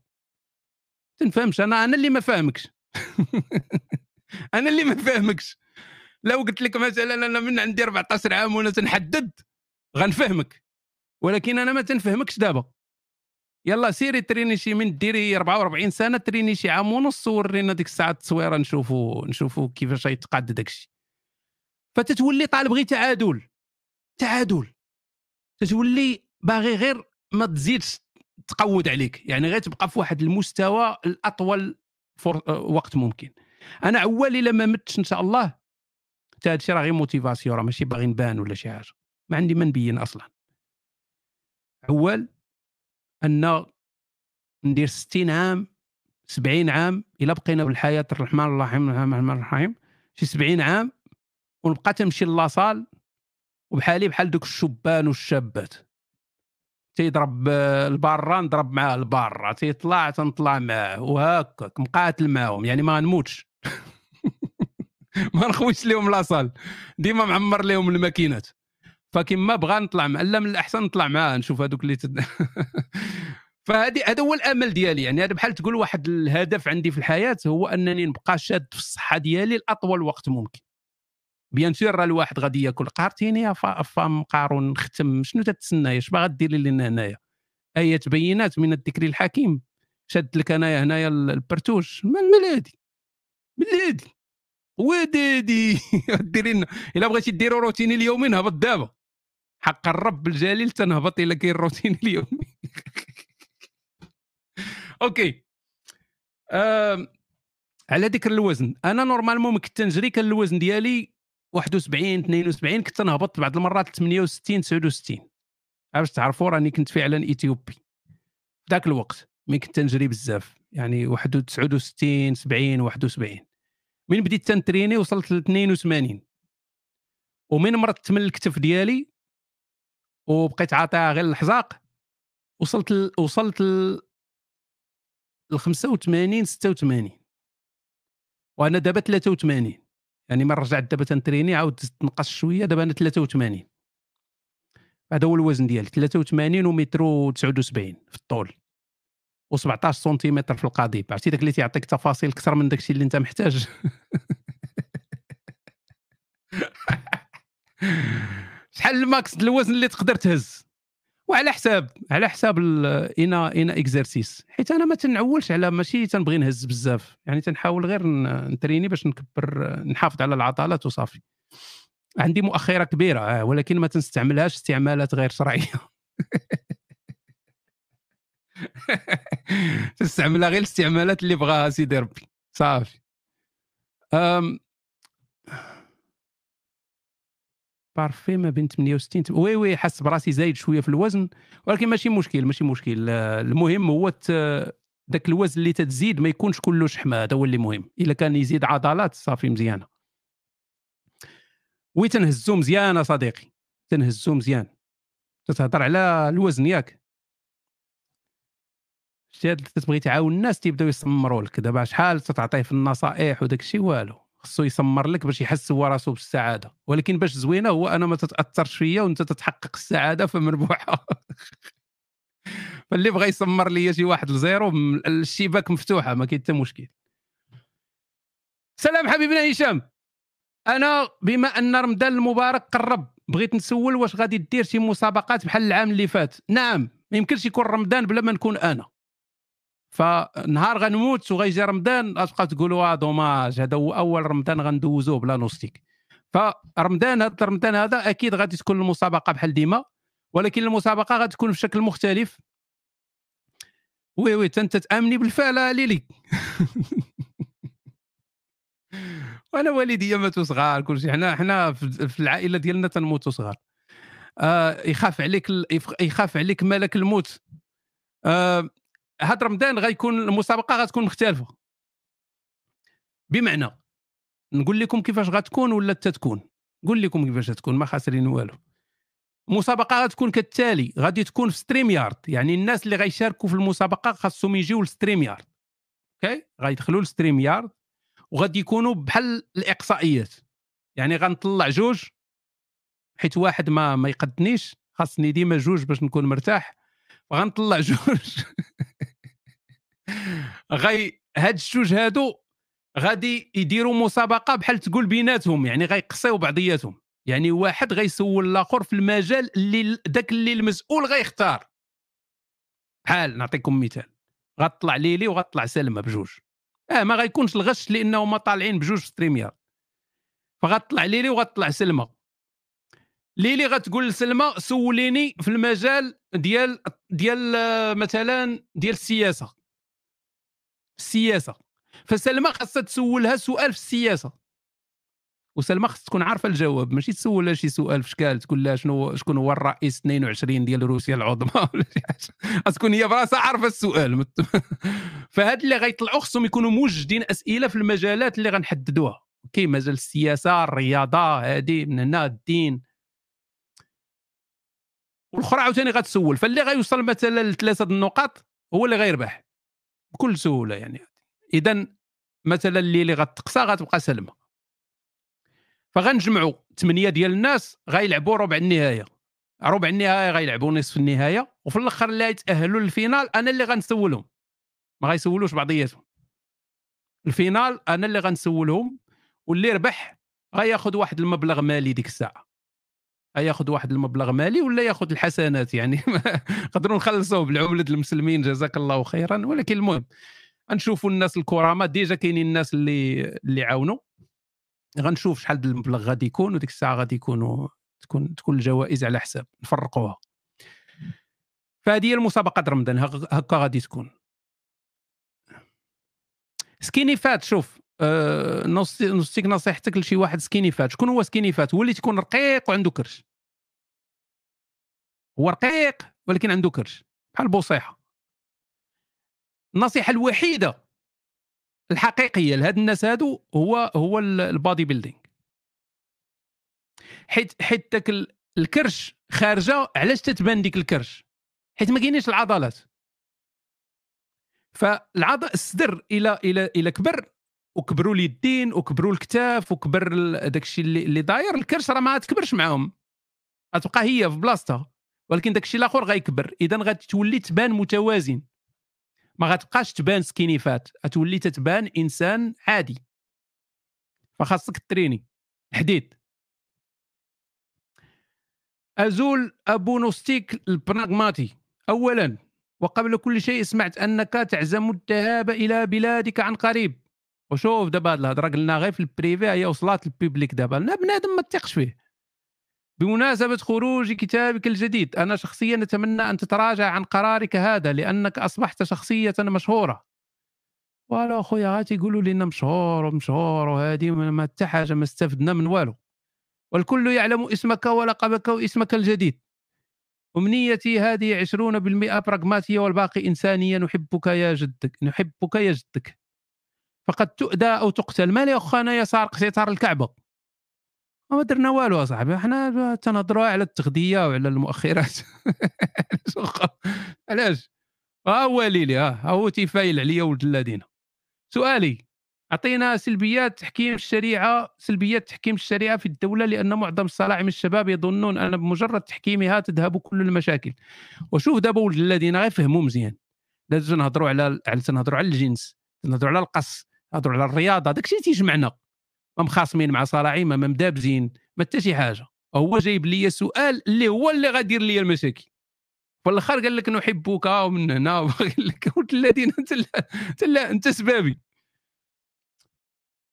تنفهمش أنا أنا اللي ما فاهمكش. أنا اللي ما فاهمكش. لو قلت لك مثلا أنا من عندي 14 عام وأنا تنحدد غنفهمك. ولكن أنا ما تنفهمكش دابا. يلا سيري تريني شي من ديري 44 سنة تريني شي عام ونص ورينا ديك الساعة التصويرة نشوفوا نشوفوا كيفاش يتقاد داكشي. فتتولي طالب غير تعادل. تعادل. تتولي باغي غير ما تزيدش تقود عليك. يعني غير تبقى في واحد المستوى الأطول فور وقت ممكن. أنا عوالي لما متش إن شاء الله حتى هادشي راه غير motivation راه ماشي باغي نبان ولا شي حاجة. ما عندي ما نبين أصلا. عوال أن ندير 60 عام 70 عام إلا بقينا بالحياة الرحمن الرحيم الرحمن الرحيم شي 70 عام ونبقى تمشي la salle وبحالي بحال دوك الشبان والشابات. تيضرب البارة نضرب معاه البارة تيطلع تنطلع معاه وهكاك مقاتل معاهم يعني ما نموتش ما نخويش لهم لاصال. ديما معمر لهم الماكينات. فكما بغى نطلع مع لا من الأحسن نطلع معاه نشوف هذوك اللي تد... فهذه هذا هو الأمل ديالي. يعني هذا بحال تقول واحد الهدف عندي في الحياة هو أنني نبقى شاد في الصحة ديالي لأطول وقت ممكن. بيان سور راه الواحد غادي ياكل. قارتيني فام قارون نختم. شنو تتسنى اش باغا ديري لنا هنايا. آية بينات من الذكر الحكيم. شد لك انايا هنايا البرتوش. من الهادي من الهادي ودادي ديري لنا. إلا بغيتي ديروا روتيني اليومي نهبط دابا. حق الرب الجليل تنهبط إلا كاين روتين اليومي أوكي. آه على ذكر الوزن. أنا normalement كنت نجري كان الوزن ديالي 71 72 كنت نهبط بعض المرات 68 69 باش تعرفوا راني كنت فعلا إثيوبي. ذاك الوقت. ملي كنت نجري بزاف. يعني 69 70 71 من بديت تنتريني وصلت ل 82 ومن مرضت من الكتف ديالي وبقيت عاطيها غير الحزاق وصلت ل... وصلت ل... ل 85 86 وأنا دابا 83 يعني ما رجعت دابا تنتريني عاود تنقص شوية دابا أنا 83 هذا هو الوزن ديالي 83 ومتر 79 في الطول. و17 سنتيمتر في القضيب. عرفتي داك اللي تيعطيك تفاصيل أكثر من داكشي اللي انت محتاج. شحال ال max الوزن اللي تقدر تهز؟ وعلى حساب على حساب أنا أنا اكزرسيس حيت أنا ما تنعولش على ماشي تنبغي نهز بزاف. يعني تنحاول غير نتريني باش نكبر نحافظ على العضلات وصافي. عندي مؤخرة كبيرة آه، ولكن ما تنستعملهاش استعمالات غير شرعية. تستعملها غير الاستعمالات اللي بغاها سيدي ربي صافي. parfait ما بين 68 oui oui حس براسي زايد شوية في الوزن ولكن ماشي مشكل ماشي مشكل. المهم هو ذاك الوزن اللي تتزيد ما يكونش كله شحمه هذا هو اللي مهم. إلا كان يزيد عضلات صافي مزيانة. oui تنهزو مزيان صديقي تنهزو مزيان. تتهضر على الوزن ياك. شتي تبغي تعاون الناس تيبداو يسمروا لك. دابا شحال تتعطيه في النصائح وداك الشيء؟ والو. خصو يسمر لك باش يحس هو راسو بالسعادة. ولكن باش زوينة هو أنا ما تتأثرش فيا وأنت تتحقق السعادة فمربوحه فاللي بغى يسمر لي شي واحد ل zéro الشباك مفتوحة ما كاين حتى مشكل. سلام حبيبنا هشام. أنا بما أن رمضان المبارك قرب بغيت نسول واش غادي دير شي مسابقات بحال العام اللي فات. نعم ما يمكنش يكون رمضان بلا ما نكون أنا. فنهار غنموت وغيجي رمضان غتبقى تقولوا آه dommage هذا هو أول رمضان غندوزوه بلا نوستيك. فرمضان هذا رمضان هذا أكيد غادي تكون المسابقة بحال ديما ولكن المسابقة غتكون في شكل مختلف. وي وي أنت تأمني بالفعل ليلي. وأنا والدي ماتوا صغار كلشي حنا حنا في العائلة ديالنا تنموتوا صغار. آه يخاف عليك يخاف عليك ملك الموت. آه هاد رمضان غيكون المسابقة غتكون مختلفة. بمعنى نقول لكم كيفاش غتكون ولا تتكون. نقول لكم كيفاش تكون ما خاسرين والو. المسابقة غتكون كالتالي غادي تكون في StreamYard يعني الناس اللي غيشاركوا في المسابقة خاصهم يجيو ل StreamYard أوكي غيدخلوا ل StreamYard وغادي يكونوا بحال الإقصائيات. يعني غنطلع جوج حيت واحد ما ما يقدنيش خاصني ديما جوج باش نكون مرتاح. فغنطلع جوج. غي هاد الجوج هادو غادي يديروا مسابقة بحال تقول بيناتهم يعني غيقصيو بعضياتهم. يعني واحد غيسول الآخر في المجال اللي داك اللي المسؤول غيختار. بحال نعطيكم مثال غطلع ليلي وغطلع سلمى بجوج. آه ما غيكونش الغش لأنه هما طالعين بجوج في streamer فغطلع ليلي وغطلع سلمى. ليلي غتقول لسلمى سوليني في المجال ديال ديال آه، مثلا ديال السياسة. السياسة فسلمى خاصها تسولها سؤال في السياسة. وسلمى خاص تكون عارفة الجواب ماشي تسولها شي سؤال في شكال تقول لها شنو شكون هو الرئيس 22 ديال روسيا العظمى؟ ولا شي حاجة. تكون هي براسها عارفة السؤال. فهاد اللي غيطلعوا خصهم يكونوا موجدين أسئلة في المجالات اللي غنحددوها. كاين مجال السياسة الرياضة هادي من هنا الدين. والأخرى عاوتاني غتسول. فاللي غيوصل مثلا لثلاثة النقاط هو اللي غيربح. بكل سهولة يعني. اذا مثلا اللي اللي غتقصى غتبقى سلمى. فغنجمعوا ثمانية ديال الناس غيلعبوا ربع النهاية. ربع النهاية غيلعبوا نصف النهاية وفي الأخر اللي يتاهلوا لل finale أنا اللي غنسولهم. ما غيسولوش بعضياتهم. ال finale أنا اللي غنسولهم واللي ربح غياخذ واحد المبلغ مالي ديك الساعة. ياخذ واحد المبلغ مالي ولا ياخذ الحسنات يعني. نقدروا نخلصوه بالعمله المسلمين جزاك الله خيرا. ولكن المهم غنشوفوا الناس الكرامة. déjà كاينين الناس اللي اللي عاونوا. غنشوف شحال المبلغ غادي يكون وديك الساعة غادي يكونوا تكون تكون الجوائز على حساب. نفرقوها. فهذه هي المسابقة رمضان. هكا غادي تكون. skinny fat شوف. أه نوصيك نصيحتك لشي واحد skinny fat. شكون هو skinny fat؟ هو اللي تكون رقيق وعنده كرش. هو رقيق ولكن عنده كرش. بحال بوصيحة. النصيحة الوحيدة الحقيقية لهاد الناس هادو هو هو البادي بيلدينغ. حيت حيت داك الكرش خارجة علاش تتبان ديك الكرش؟ حيت ما كاينينش العضلات. فالعض الصدر إلى إلى إلى كبر وكبروا اليدين وكبروا الكتاف وكبر داك الشيء اللي, اللي داير. الكرش راه ما تكبرش معاهم. غتبقى هي في بلاصتها. ولكن داك الشيء الآخر غيكبر. إذا غتولي تبان متوازن. ما غتبقاش تبان skinny fat غتولي تتبان إنسان عادي. فخاصك تريني. حديد. أزول ابانوستيك البراغماتي. اولا وقبل كل شيء سمعت أنك تعزم الذهاب إلى بلادك عن قريب. وشوف دابا هاد الهضرة قلنا غير في ال privé هي وصلات لل public دابا. بنادم ما تثقش فيه. بمناسبة خروج كتابك الجديد أنا شخصيا أتمنى أن تتراجع عن قرارك هذا لأنك أصبحت شخصية مشهورة. والو خويا غاتي يقولوا لنا مشهور ومشهور وهذه ما حتى حاجة ما استفدنا من والو. والكل يعلم اسمك ولقبك واسمك الجديد. أمنيتي هذه عشرون بالمئة براغماتية والباقي إنسانية نحبك يا جدك نحبك يا جدك. فقد تؤدى أو تقتل. ما لي أخانا يسار قسيطار الكعبة. ما درنا والو اصاحبي حنا تنهضروا على التغذية وعلى المؤخرات. علاش؟ ها هو ليلي ها هو تيفايل عليا ولد الذين. سؤالي أعطينا سلبيات تحكيم الشريعة سلبيات تحكيم الشريعة في الدولة لأن معظم الصلاعم الشباب يظنون أن بمجرد تحكيمها تذهب كل المشاكل. وشوف دابا ولد الذين غير فهموا مزيان. لازم نهضروا على تنهضروا على الجنس نهضروا على القص. نهضروا على الرياضة داكشي تيجمعنا ما مخاصمين مع صلاعيم ما مدابزين ما حتى شي حاجة. هو جايب لي سؤال اللي هو اللي غادير لي المشاكل. في الآخر قال لك نحبك ومن هنا. لك الذين أنت أنت سبابي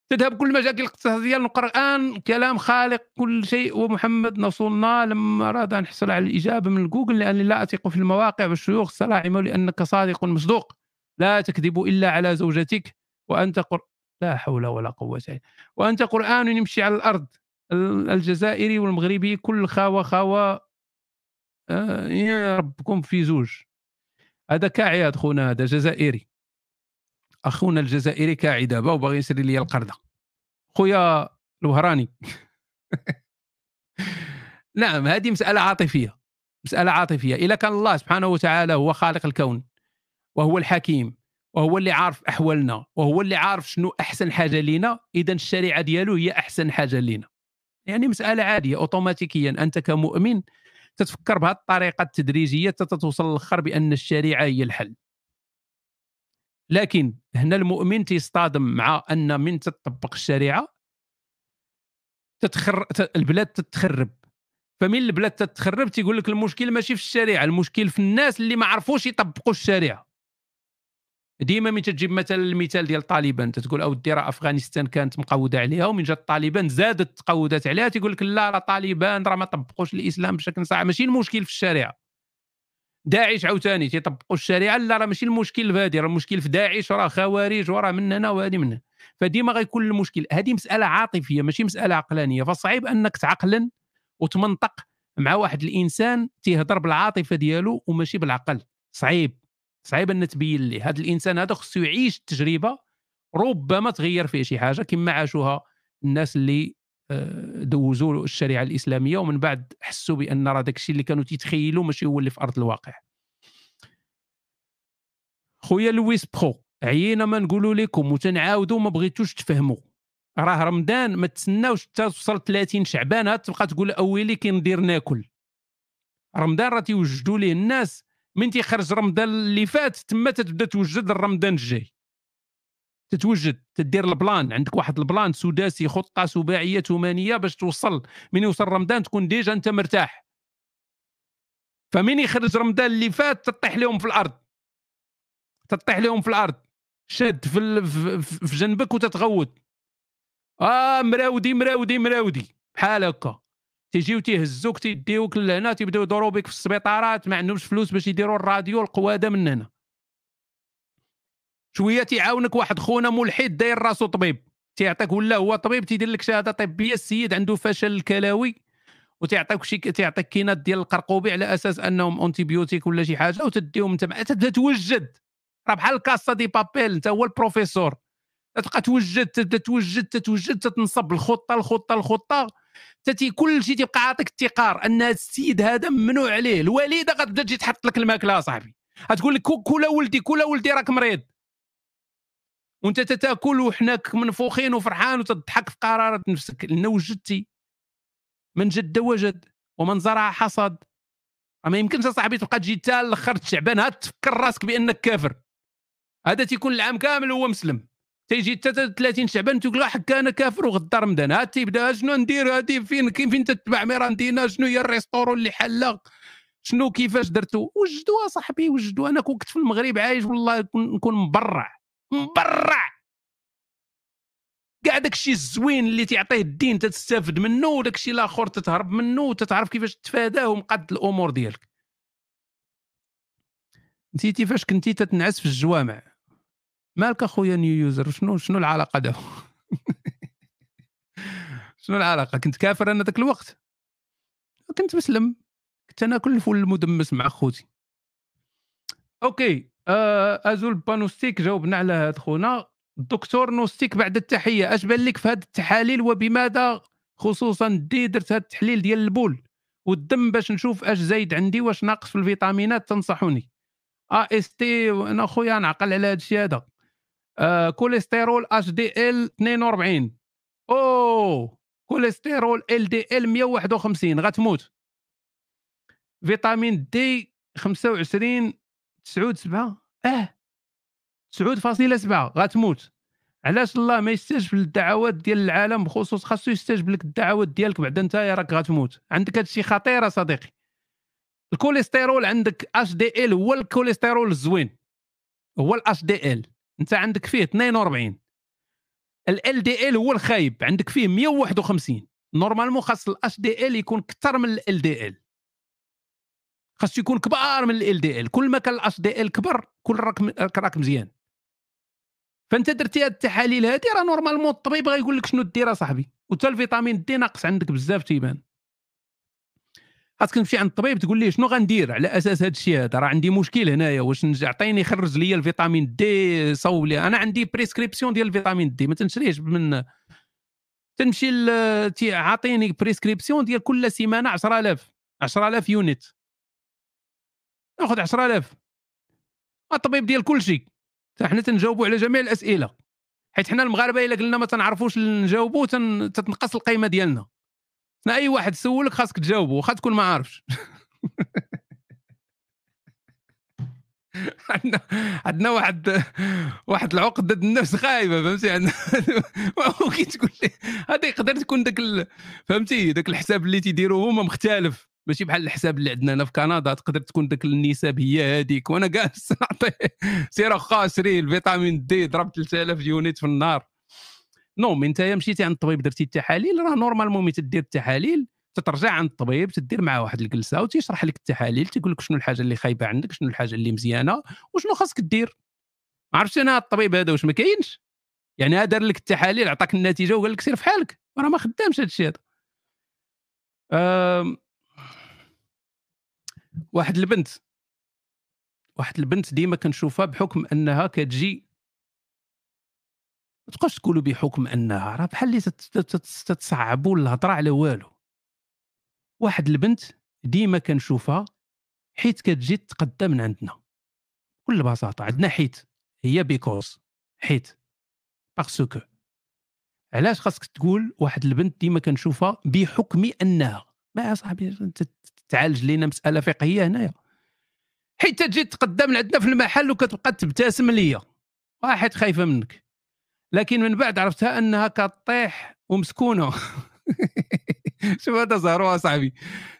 تذهب كل المشاكل الاقتصادية القران كلام خالق كل شيء ومحمد رسولنا لما أراد أن يحصل على الإجابة من جوجل لأني لا أثق في المواقع والشيوخ. الصلاعمه لانك صادق مصدوق. لا تكذب إلا على زوجتك. وأنت قر... لا حول ولا قوة إلا وأنت قرآن يمشي على الأرض الجزائري والمغربي كل خاوة خاوة آه ربكم في زوج. هذا كاعي خونا هذا جزائري. أخونا الجزائري كاعي دابا وباغي يسري لي القرده خويا الوهراني. نعم هذه مسألة عاطفية. مسألة عاطفية. اذا كان الله سبحانه وتعالى هو خالق الكون وهو الحكيم. وهو اللي عارف أحوالنا وهو اللي عارف شنو أحسن حاجة لينا. إذا الشريعة ديالو هي أحسن حاجة لينا. يعني مسألة عادية اوتوماتيكيا. أنت كمؤمن تتفكر بهذه الطريقة التدريجية تتوصل للأخر بأن الشريعة هي الحل. لكن هنا المؤمن تيصطدم مع أن من تطبق الشريعة تتخر البلاد تتخرب. فمن البلاد تتخرب تيقول لك المشكل ماشي في الشريعة المشكل في الناس اللي ما عرفوش يطبقوا الشريعة. ديما من تجيب مثلا المثال ديال طالبان تتقول اودي راه أفغانستان كانت مقودة عليها ومن جات طالبان زادت تقودات عليها تيقول لك لا راه طالبان راه ما طبقوش الإسلام بشكل صحيح ماشي المشكل في الشريعة. داعش عاوتاني تيطبقوا الشريعة؟ لا راه ماشي المشكل في هذه راه المشكل في داعش راه خوارج وراه من هنا وهذه من هنا. فديما غيكون المشكل. هذه مسألة عاطفية ماشي مسألة عقلانية. فصعيب أنك تعقلن وتمنطق مع واحد الإنسان تيهضر بالعاطفة ديالو وماشي بالعقل. صعيب. صعيب أن تبين ليه هذا الإنسان هذا خصو يعيش التجربة ربما تغير فيه شي حاجة كما عاشوها الناس اللي آه، دوزوا الشريعة الإسلامية ومن بعد حسوا بأن راه داك الشيء اللي كانوا تيتخيلوا ماشي هو اللي في أرض الواقع. خويا لويس bro عيينا ما نقولوا لكم وتنعاودوا ما بغيتوش تفهموا راه رمضان ما تسناوش حتى توصل 30 شعبان تبقى تقول أويلي كندير ناكل. رمضان راه تيوجدوا ليه الناس من تيخرج رمضان اللي فات تما تبدا توجد الرمضان الجاي. تتوجد تدير ال plan. عندك واحد ال plan سداسي خطة سباعية ثمانية باش توصل. من يوصل رمضان تكون déjà انت مرتاح. فمن يخرج رمضان اللي فات تطيح لهم في الأرض. تطيح لهم في الأرض. شاد في, في جنبك وتتغوت. آه مراودي مراودي مراودي. بحال هكا. تيجيو تيهزوك تيديوك لهنا تيبداو يدوروا بك في السبيطارات ما عندهمش فلوس باش يديروا الراديو القوادة من هنا. شوية تيعاونك واحد خونا ملحد داير راسو طبيب. تيعطيك ولا هو طبيب تيدير لك شهادة طبية السيد عنده فشل كلوي وتيعطيك شي تيعطيك كينات ديال القرقوبي على أساس أنهم antibiotiques ولا شي حاجة وتديهم أنت تبدأ توجد. راه بحال La Casa de Papel أنت هو البروفيسور. تبقى توجد تبدأ توجد تتوجد تتنصب الخطة الخطة الخطة تتي كل شيء تيبقى عاطيك التقرير أن السيد هذا ممنوع عليه. الوالده غتبدا تجي تحط لك الماكلة صاحبي. غتقول لك كولا ولدي كولا ولدي راك مريض. وانت تتاكل وحناك منفوخين وفرحان وتضحك في قرارات نفسك. لأن وجدتي. من جد وجد ومن زرع حصد. ما يمكنش صاحبي تبقى تجي حتى الأخر تعبان تفكر راسك بأنك كافر. هذا تيكون العام كامل هو مسلم. تيجي حتى 30 شعبان تقول حق أنا كافر وغدا رمضان هاد تيبدا شنو ندير؟ هادي فين؟ فين تتبع؟ ميراندينا شنو هي الريستورون اللي حلا شنو كيفاش درتو؟ وجدوا صاحبي وجدوا أنا كنت في المغرب عايش والله نكون مبرع. مبرع! كاع داك الشيء الزوين اللي تعطيه الدين تستافد منه وداك الشيء الآخر تتهرب منه وتتعرف كيفاش تتفاداه ومقاد الأمور ديالك. نسيتي فاش كنتي تتنعس في الجوامع. مالك أخويا new user شنو شنو العلاقة دابا شنو العلاقة؟ كنت كافر أنا ذاك الوقت. كنت مسلم. كنت ناكل الفول المدمس مع خوتي. OK آه أزول بانوستيك جاوبنا على هذا خونا. الدكتور نوستيك بعد التحية أش بان لك في هذه التحاليل؟ وبماذا خصوصا دي درت هذا التحليل ديال البول؟ والدم باش نشوف أش زايد عندي واش ناقص في الفيتامينات تنصحوني. AST أنا خويا نعقل على هذا الشيء هذا. آه كوليسترول HDL 42 أوه! كوليسترول LDL 151 غتموت. vitamine D 25 9 7 آه! 9.7 غتموت. علاش الله ما يستجب للدعوات ديال العالم بخصوص خاصو يستجب لك الدعوات ديالك بعد انت راك غتموت. عندك هادشي خطير صديقي الكوليسترول عندك HDL هو الكوليسترول الزوين. هو ال HDL انت عندك فيه 42 LDL هو الخايب عندك فيه 151 normalement خاص ال HDL يكون أكثر من LDL. خاص يكون كبار من LDL. كل ما كان ال HDL كبر كل راك راك مزيان. فانت درتي هاد التحاليل هادي راه normalement الطبيب غيقول لك شنو دير اصاحبي وتا ال vitamine D ناقص عندك بزاف تيبان. خاصك تمشي عند الطبيب تقول ليه شنو غندير؟ على أساس هذا الشيء هذا؟ راه عندي مشكل هنايا واش عطيني خرج لي ال vitamine D صوب لي. أنا عندي prescription ديال ال vitamine D ما تنشريش من تمشي عاطيني prescription ديال كل سيمانة 10000 10000 unit ناخذ 10000 الطبيب ديال كل شيء. حنا تنجاوبوا على جميع الأسئلة. حيت حنا المغاربة إلا قلنا ما تنعرفوش نجاوبوا تتنقص القيمة ديالنا. اي واحد سولك خاصك تجاوبه واخا تكون ما عارفش. عندنا عندنا واحد واحد العقد ضد النفس خايبة فهمتي؟ عندنا كي تقول لي هذا يقدر تكون داك فهمتي؟ داك الحساب اللي تيديروه هما مختلف. ماشي بحال الحساب اللي عندنا هنا في كندا تقدر تكون داك النسب هي هذيك وأنا جالس نعطي سير اخويا شري ال vitamine D ضرب 3000 unités في النهار. non mais انت مشيتي عند الطبيب درتي التحاليل راه normalement ملي تدير التحاليل تترجع عند الطبيب تدير معاه واحد الجلسة وتيشرح لك التحاليل تيقول لك شنو الحاجة اللي خايبة عندك شنو الحاجة اللي مزيانة وشنو خاصك دير ما عرفتش أنا الطبيب هذا واش ما كاينش. يعني دار لك التحاليل عطاك النتيجة وقال لك سير في حالك راه ما خدامش هذا الشيء هذا. واحد البنت واحد البنت ديما كنشوفها بحكم أنها كتجي ما تبقاش تقولوا بحكم أنها راه بحال اللي تتصعبوا الهضره على والو. واحد البنت ديما كنشوفها حيت كتجي تقدم من عندنا. بكل بساطة عندنا حيت هي because حيت. parce que علاش خاصك تقول واحد البنت ديما كنشوفها بحكم أنها؟ ما صاحبي تعالج لينا مسألة فقهية هنايا. حيت تجي تقدم عندنا في المحل وكتبقى تبتسم ليا. واحد خايفة منك. لكن من بعد عرفتها أنها كطيح ومسكونة. شوف هذا زهرو صاحبي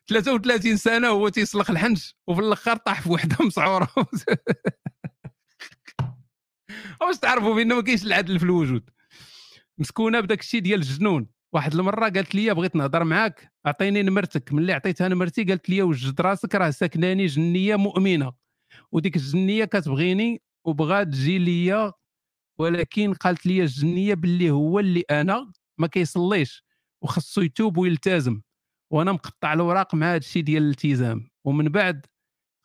33 سنة وهو تيسلخ الحنش وفي الآخر طاح في وحدة مسعورة. واش تعرفوا بان ما كاينش العدل في الوجود؟ مسكونة بداك الشيء ديال الجنون. واحد المرة قالت لي بغيت نهضر معاك أعطيني نمرتك. ملي عطيتها نمرتي قالت لي وجد راسك راه ساكناني جنية مؤمنة. وديك الجنية كتبغيني وبغات تجي ليا ولكن قالت لي الجنية باللي هو اللي أنا ما كيصليش وخصو يتوب ويلتزم وأنا مقطع الوراق مع هذا الشيء ديال الالتزام. ومن بعد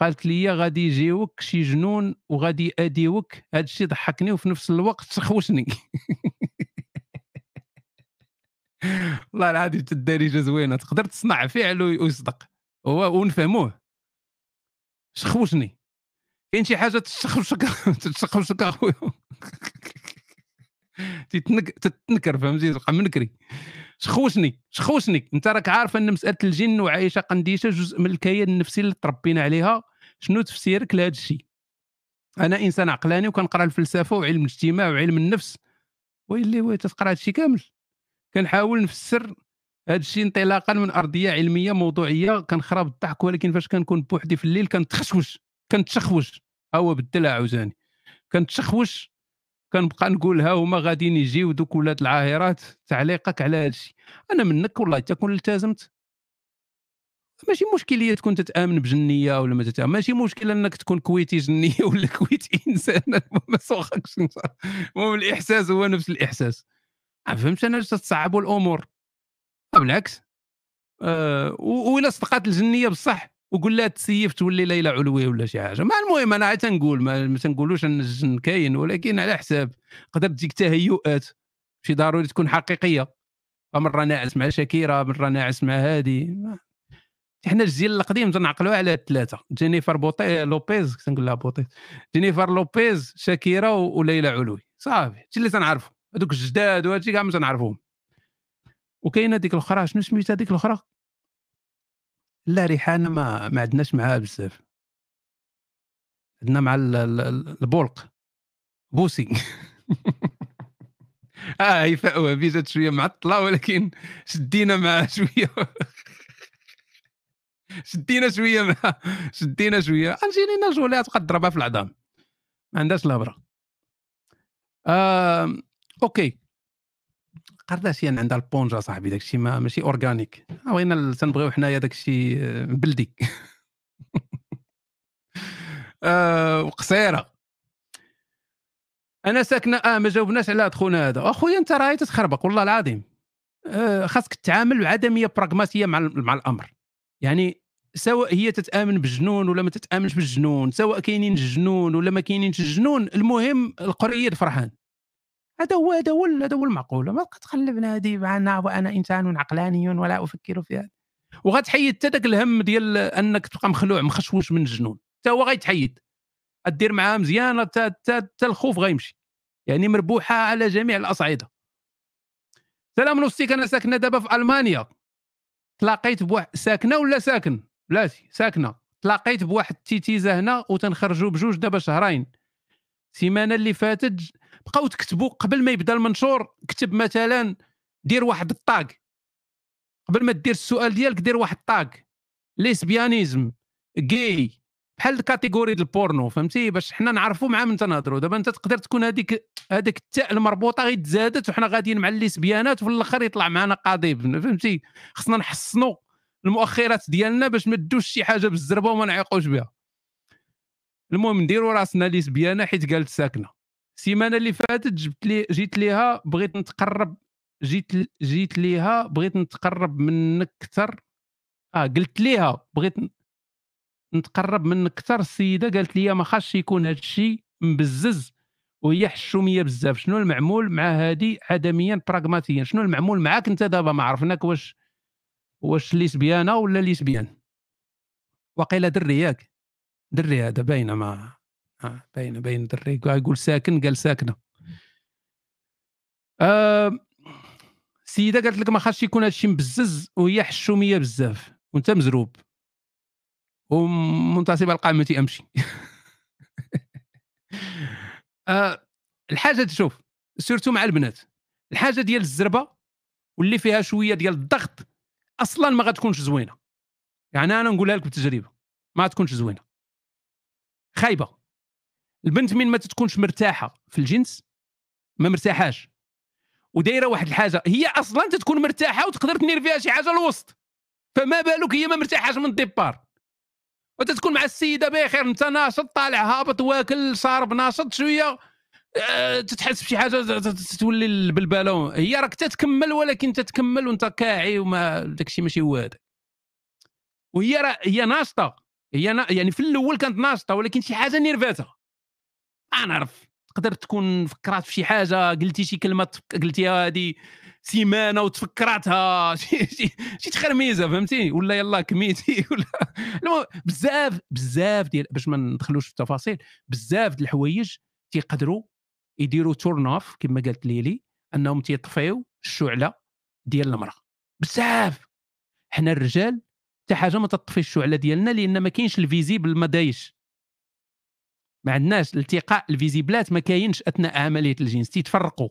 قالت لي غادي يجيوك شي جنون وغادي اديوك هذا الشيء ضحكني وفي نفس الوقت تخوشني والله العظيم الدارجة زوينة. تقدر تصنع فعل ويصدق. ونفهموه. شخوشني كاين شي حاجة تشخوشك تشخوشك اخويا تتنكر فهمتي؟ تبقى منكري. شخوشني شخوشني. انت راك عارف أن مسألة الجن وعايشه قنديشة جزء من الكيان النفسي اللي تربينا عليها. شنو تفسيرك لهذا الشيء؟ أنا إنسان عقلاني وكنقرأ الفلسفة وعلم الاجتماع وعلم النفس. ويلي وي تقرأ هذا الشيء كامل. كنحاول نفسر هذا الشيء انطلاقا من أرضية علمية موضوعية. كنخرب الضحك ولكن فاش كنكون بوحدي في الليل كنتخشوش. كنتشخوش. هو بالدلع عاوزاني. كنتشخوش كنبقى نقول ها هما غاديين يجيو دوك ولاد العاهرات تعليقك على هذا الشيء أنا منك والله تكون التزمت. ماشي مشكل تكون تتآمن بجنية ولا ما تتآمن. ماشي مشكل أنك تكون كويتي جنية ولا كويتي إنسان. ما سوخكش المهم الإحساس هو نفس الإحساس. فهمت أنا تصعبوا الأمور. بالعكس. أه ولا صدقات الجنية بصح. وقول لها تسيف تولي ليلى علوي ولا شي حاجة. ما المهم أنا عاد تنقول ما تنقولوش إن الجن كاين ولكن على حساب تقدر تجيك تهيؤات ماشي ضروري تكون حقيقية. مره ناعس مع شاكيرة مره ناعس مع هادي. حنا الجيل القديم تنعقلوا على ثلاثة. جينيفر booty لوبيز تنقول لها booty. جينيفر لوبيز شاكيرة وليلى علوي. صافي. هادشي اللي تنعرفوا هذوك الجداد وهادشي كاع ما تنعرفوهم. وكاينة ديك الأخرى؟ شنو سميتها ديك الأخرى؟ لا ريحانه ما ما عندناش معاها بزاف. عندنا مع البولق. بوسي. آه هيفاء وهبي جات شوية معطلة ولكن شدينا معها شوية. شدينا شوية مع شدينا شوية. انجلينا جولي تبقى تضربها في العظام. ما عندهاش الهبره آه... أوكي. قرداشيان عندها البونجا صاحبي داك الشيء ما ماشي أورغانيك. بغينا تنبغيو حنايا داك الشيء بلدي آه وقصيرة. أنا ساكنة آه ما جاوبناش على خونا هذا. أخويا أنت راهي تتخربق والله العظيم. آه خاصك تتعامل بعدميه براغماتيه مع مع الأمر. يعني سواء هي تتآمن بالجنون ولا ما تتآمنش بالجنون سواء كاينين الجنون ولا ما كاينينش الجنون المهم القرير فرحان هذا هو هذا هو هذا هو المعقول ما تخلبنا هذه معنا وأنا إنسان عقلاني ولا أفكر في هذا. وغتحيد حتى ذاك الهم ديال أنك تبقى مخلوع مخشوش من الجنون. حتى هو غيتحيد. دير معاه مزيانه حتى الخوف غيمشي. يعني مربوحة على جميع الأصعدة. سلام نوستيك أنا ساكنة دابا في ألمانيا. تلاقيت بواحد ساكنة ولا ساكن؟ بلاتي ساكنة. تلاقيت بواحد التيتيزه هنا وتنخرجوا بجوج دابا شهرين. السيمانه اللي فاتت بقاو تكتبوا قبل ما يبدا المنشور كتب مثلا دير واحد ال tag. قبل ما دير السؤال ديالك دير واحد ال tag. lesbianisme جاي بحال ال catégorie ديال البورنو فهمتي؟ باش حنا نعرفوا مع من تنهضروا دابا انت تقدر تكون هذيك هذيك التاء المربوطة غير تزادت وحنا غاديين مع ال lesbianات وفي الآخر يطلع معنا قضيب فهمتي؟ خصنا نحسنوا المؤخرات ديالنا باش ما تدوش شي حاجة بالزربة وما نعيقوش بها. المهم نديروا راسنا lesbianة حيت قالت ساكنة. السيمانة اللي فاتت جبت لي جيت ليها بغيت نتقرب جيت جيت ليها بغيت نتقرب منك أكثر. آه قلت ليها بغيت نتقرب منك أكثر. السيدة قالت لي ما خاصش يكون هذا الشيء مبزز وهي حشومية بزاف. شنو المعمول مع هذه عدميا براغماتيا. شنو المعمول معاك أنت دابا؟ ما عرفناك واش واش ليسبيانة ولا ليسبيان. وقيل دري ياك دري هذا باينه ما آه باينه باين دري يقول ساكن قال ساكنة. آه سيدة قالت لك ما خاصش يكون هادشي مبزز وهي حشوميه بزاف وانت مزروب. ومنتصب القامة امشي آه الحاجة شوف سيرتو مع البنات. الحاجة ديال الزربة واللي فيها شوية ديال الضغط أصلا ما غتكونش زوينة. يعني أنا نقولها لك بالتجربة ما تكونش زوينة. خايبة. البنت من ما تكونش مرتاحة في الجنس ما مرتاحاش. ودايرة واحد الحاجة هي أصلا تكون مرتاحة وتقدر تنير فيها شي حاجة الوسط فما بالك هي ما مرتاحاش من الديبار. وتتكون مع السيدة بخير أنت ناشط طالع هابط واكل شارب ناشط شوية. أه تتحس بشي حاجة تولي البلباله هي راك تتكمل ولكن تتكمل وأنت كاعي وما داكشي ماشي هو هذا وهي هي ناشطة. هي نا... يعني في الأول كانت ناشطة ولكن شي حاجة نيرفاتها نعرف تقدر تكون فكرات في شي حاجة قلتي شي كلمة قلتيها هذه سيمانة وتفكراتها. شي شي, شي تخرميزة فهمتي؟ ولا يلا كميتي. ولا بزاف بزاف ديال باش ما ندخلوش في التفاصيل بزاف ديال الحوايج تيقدروا يديروا تورن اوف كما قالت ليلي أنهم تيطفيو الشعلة ديال المرأة. بزاف! حنا الرجال حتى حاجة ما تطفي الشعلة ديالنا لأن ما كاينش الفيزيبل ما دايش. ما عندناش الالتقاء الفيزيبلات ما كاينش أثناء عملية الجنس. تيتفرقوا.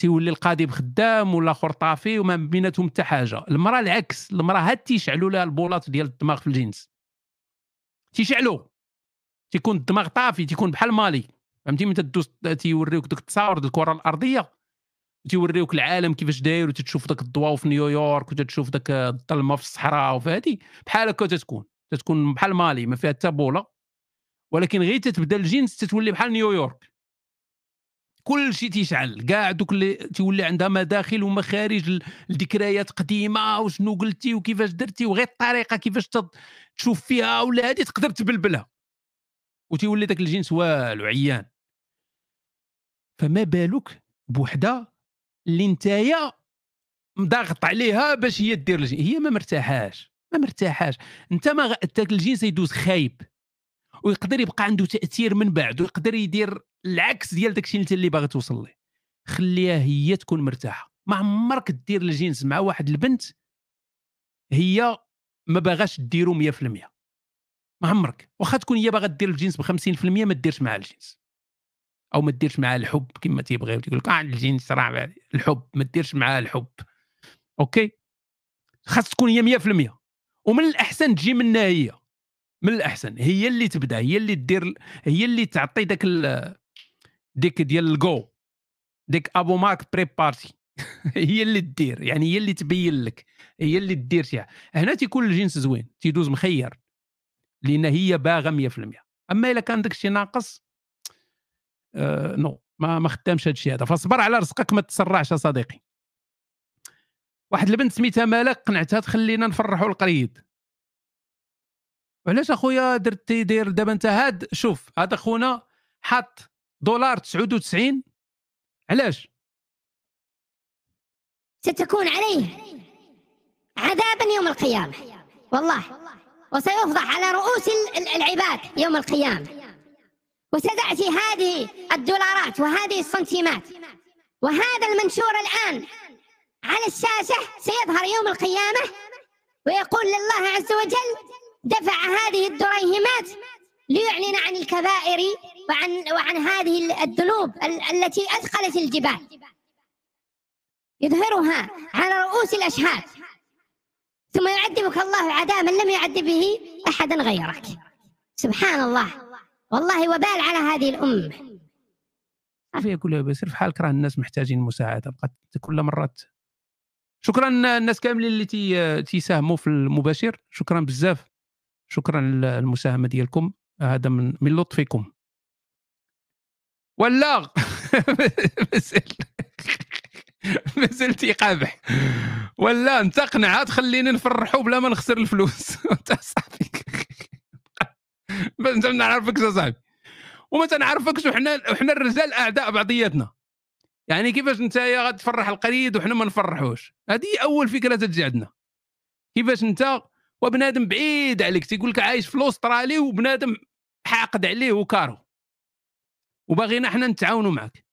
تيولي القاضي خدام ولا اخر طافي وما بيناتهم حتى حاجة. المرأة العكس المرأة هاد تيشعلوا لها البولات ديال الدماغ في الجنس. تيشعلوا. تيكون الدماغ طافي تيكون بحال مالي. فهمتي؟ ملي تدوز تيوريوك دوك التصاور ديال الكرة الأرضية تيوريوك العالم كيفاش داير وتتشوف داك الضواو في نيويورك وتتشوف داك الظلمة في الصحراء وفي هذه بحال هكا تتكون. تتكون بحال مالي ما فيها حتى بولة. ولكن غير تتبدا الجنس تتولي بحال نيويورك كل شيء تيشعل كاع دوك اللي تيولي عندها مداخل ومخارج الذكريات قديمة وشنو قلتي وكيفاش درتي وغير الطريقة كيفاش تشوف فيها ولا هذه تقدر تبلبلها. وتيولي داك الجنس والو عيان. فما بالك بوحدة اللي نتايا مضاغط عليها باش هي دير الجنس هي ما مرتاحاش ما مرتاحاش. انت ما داك الجنس يدوز خايب. ويقدر يبقى عنده تأثير من بعد ويقدر يدير العكس ديال داكشي اللي انت اللي باغي توصل ليه. خليها هي تكون مرتاحة. ما عمرك دير الجنس مع واحد البنت هي ما باغاش ديرو 100% ما عمرك. واخا تكون هي باغا دير الجنس ب 50% ما ديرش معها الجنس أو ما ديرش معها الحب كما تيبغيو تيقول لك آه الجنس راه الحب. ما ديرش معها الحب. أوكي؟ خاص تكون هي 100% ومن الأحسن تجي منها هي. من الأحسن. هي اللي تبدأ هي اللي دير هي اللي تعطي داك ديك ديال الجو. ديك أبو ماك بري بارتي. هي اللي دير يعني هي اللي تبين لك هي اللي دير شي هنا تيكون الجنس زوين تيدوز مخير لأن هي باغه 100% أما إلا كان داك الشيء ناقص آه non ما ما خدامش هذا الشيء هذا. فاصبر على رزقك ما تسرعش صديقي. واحد البنت سميتها مالك قنعتها تخلينا نفرحوا القريد علاش اخويا درتي دير دابا انت هاد؟ شوف هذا خونا حط دولار 99 علاش؟ ستكون عليه عذابا يوم القيامة. والله. وسيفضح على رؤوس العباد يوم القيامة. وستأتي هذه الدولارات وهذه السنتيمات. وهذا المنشور الآن على الشاشة سيظهر يوم القيامة ويقول لله عز وجل دفع هذه الدريهمات ليعلن عن الكبائر وعن وعن هذه الذنوب التي أثقلت الجبال. يظهرها على رؤوس الأشهاد. ثم يعذبك الله عذابا لم يعذب به احدا غيرك. سبحان الله. والله وبال على هذه الأمة. عافيه كلها بس في حالك راه الناس محتاجين مساعدة بقات كل مرات. شكرا الناس كاملين اللي تي تيساهموا في المباشر. شكرا بزاف. شكرا للمساهمه ديالكم. هذا من من لطفكم. ولا مازال تيقابح ولا انت قنعها تخليني نفرحوا بلا ما نخسر الفلوس. انت صاحبي. انت ما نعرفكش صاحبي. وما تنعرفكش وحنا وحنا الرجال أعداء بعضياتنا. يعني كيفاش انت غتفرح القريد وحنا ما نفرحوش؟ هذه أول فكرة تجي عندنا. كيفاش انت وبنادم بعيد عليك تيقول لك عايش في الأسترالي وبنادم حاقد عليه وكارو وباغينا حنا نتعاونوا معك.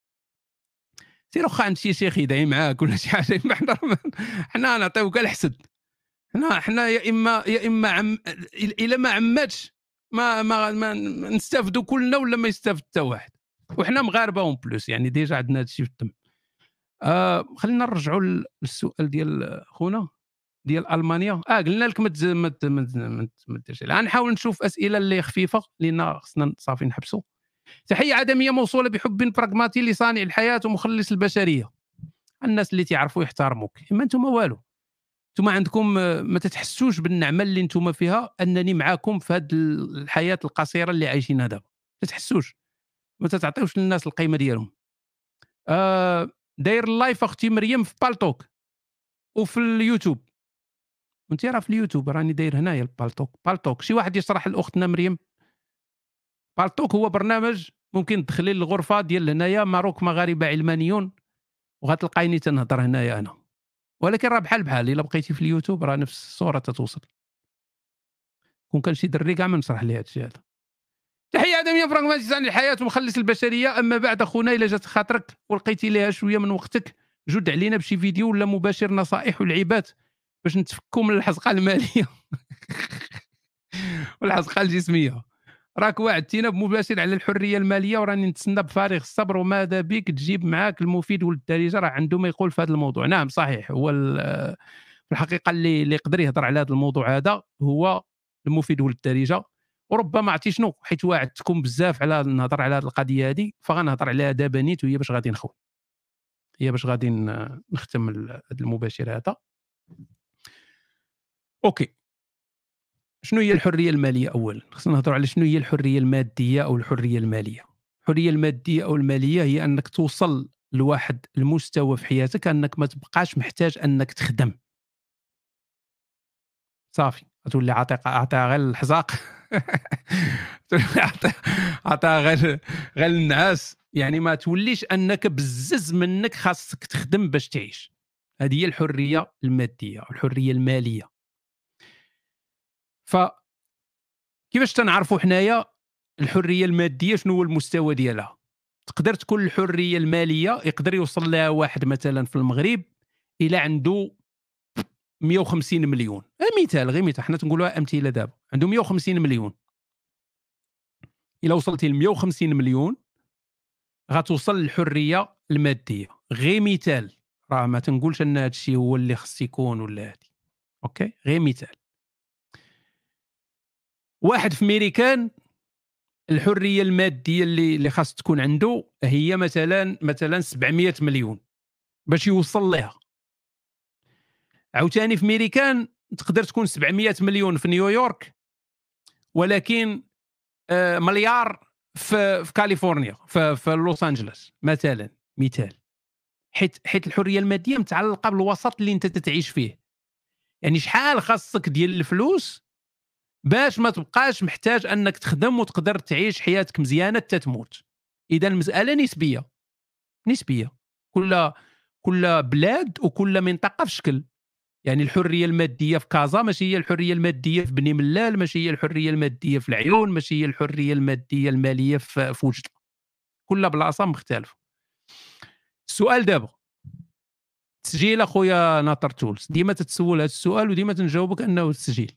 سير واخا عند شي شيخ يدعي معاك ولا شي حاجة حنا حنا نعطيوك الحسد حنا حنا يا اما يا إما عم الا ما عماتش ما ما, ما نستافدوا كلنا ولا ما يستافد حتى واحد. وحنا مغاربة en plus يعني déjà عندنا هذا الشيء في الدم آه خلينا نرجعوا للسؤال ديال خونا. ديال ألمانيا. آه قلنا لك ما ديرش الآن نحاول نشوف أسئلة اللي خفيفة لأن خصنا صافي نحبسوا تحية عدمية موصولة بحب براغماتي لصانع الحياة ومخلص البشرية. الناس اللي تعرفوا يحترموك. إما أنتم والو. أنتم عندكم ما تتحسوش بالنعمة اللي أنتم فيها أنني معاكم في هذه الحياة القصيرة اللي عايشينها دابا. ما تتحسوش. ما تتعطيوش للناس القيمة ديالهم. آه داير ال live أختي مريم في بالتوك وفي اليوتيوب. وانت راه في اليوتيوب راني داير هنايا البالتوك بالتوك شي واحد يشرح لاختنا مريم بالتوك هو برنامج ممكن تدخلي للغرفة ديال هنايا ماروك مغاربة علمانيون. وغتلقايني تنهضر هنايا أنا. ولكن راه بحال بحال إلا بقيتي في اليوتيوب راه نفس الصورة تتوصل. كون كان شي دري كاع ما نشرح ليه هادشي هذا. تحية آدمية براغماتيزان الحياة ومخلص البشرية. أما بعد أخونا إلا جات خاطرك ولقيتي ليها شوية من وقتك جد علينا بشي فيديو ولا مباشر نصائح والعبات باش نتفكوا من الحزقه المالية. والحزقه الجسمية. راك وعدتينا بمباشر على الحرية المالية وراني نتسنى بفارغ الصبر وماذا بك تجيب معاك المفيد والدارجة. راه عنده ما يقول في هذا الموضوع. نعم صحيح. هو في الحقيقة اللي اللي يقدر يهضر على هذا الموضوع هذا هو المفيد والدارجة. وربما عرفتي شنو؟ حيت واعدتكم بزاف على نهضر على هذه القضية هذه فغنهضر عليها دابا نيت وهي باش غادي نخوي هي باش غادي نختم المباشر هذا. أوكي. شنو هي الحرية المالية اولا خصنا نهضروا على شنو هي الحرية المادية أو الحرية المالية. الحرية المادية أو المالية هي أنك توصل لواحد المستوى في حياتك أنك ما تبقاش محتاج أنك تخدم. صافي. تولي عطي عطيها غير الحزاق. عطيها غير غير النعاس يعني ما توليش أنك بزز منك خاصك تخدم باش تعيش. هذه هي الحرية المادية الحرية المالية. ف كيفاش تنعرفوا حنايا الحرية المادية شنو هو المستوى ديالها؟ تقدر تكون الحرية المالية يقدر يوصل لها واحد مثلا في المغرب إلى عنده 150 مليون. مثال غير مثال حنا تنقولوا أمثلة دابا. عنده 150 مليون. إلا وصلتي ل 150 مليون غتوصل للحرية المادية. غير مثال راه ما تنقولش أن هذا الشيء هو اللي خص يكون ولا هادي. أوكي؟ غير مثال. واحد في ميريكان الحرية المادية اللي اللي خاص تكون عنده هي مثلا مثلا 700 مليون باش يوصل لها. عاوتاني في ميريكان تقدر تكون 700 مليون في نيويورك ولكن آه، مليار في في كاليفورنيا في, في لوس أنجلوس مثلا مثال. حيت حيت الحرية المادية متعلقة بالوسط اللي انت تتعيش فيه. يعني شحال خاصك ديال الفلوس باش ما تبقاش محتاج أنك تخدم وتقدر تعيش حياتك مزيانة حتى تموت. إذا المسألة نسبية. نسبية. كل كل بلاد وكل منطقة في شكل. يعني الحرية المادية في كازا ماشي هي الحرية المادية في بني ملال ماشي هي الحرية المادية في العيون ماشي هي الحرية المادية المالية في وجده كل بلاصة مختلفة. السؤال دابا. تسجيل أخويا ناطر تولز ديما تتسول هذا السؤال وديما تنجاوبك أنه تسجيل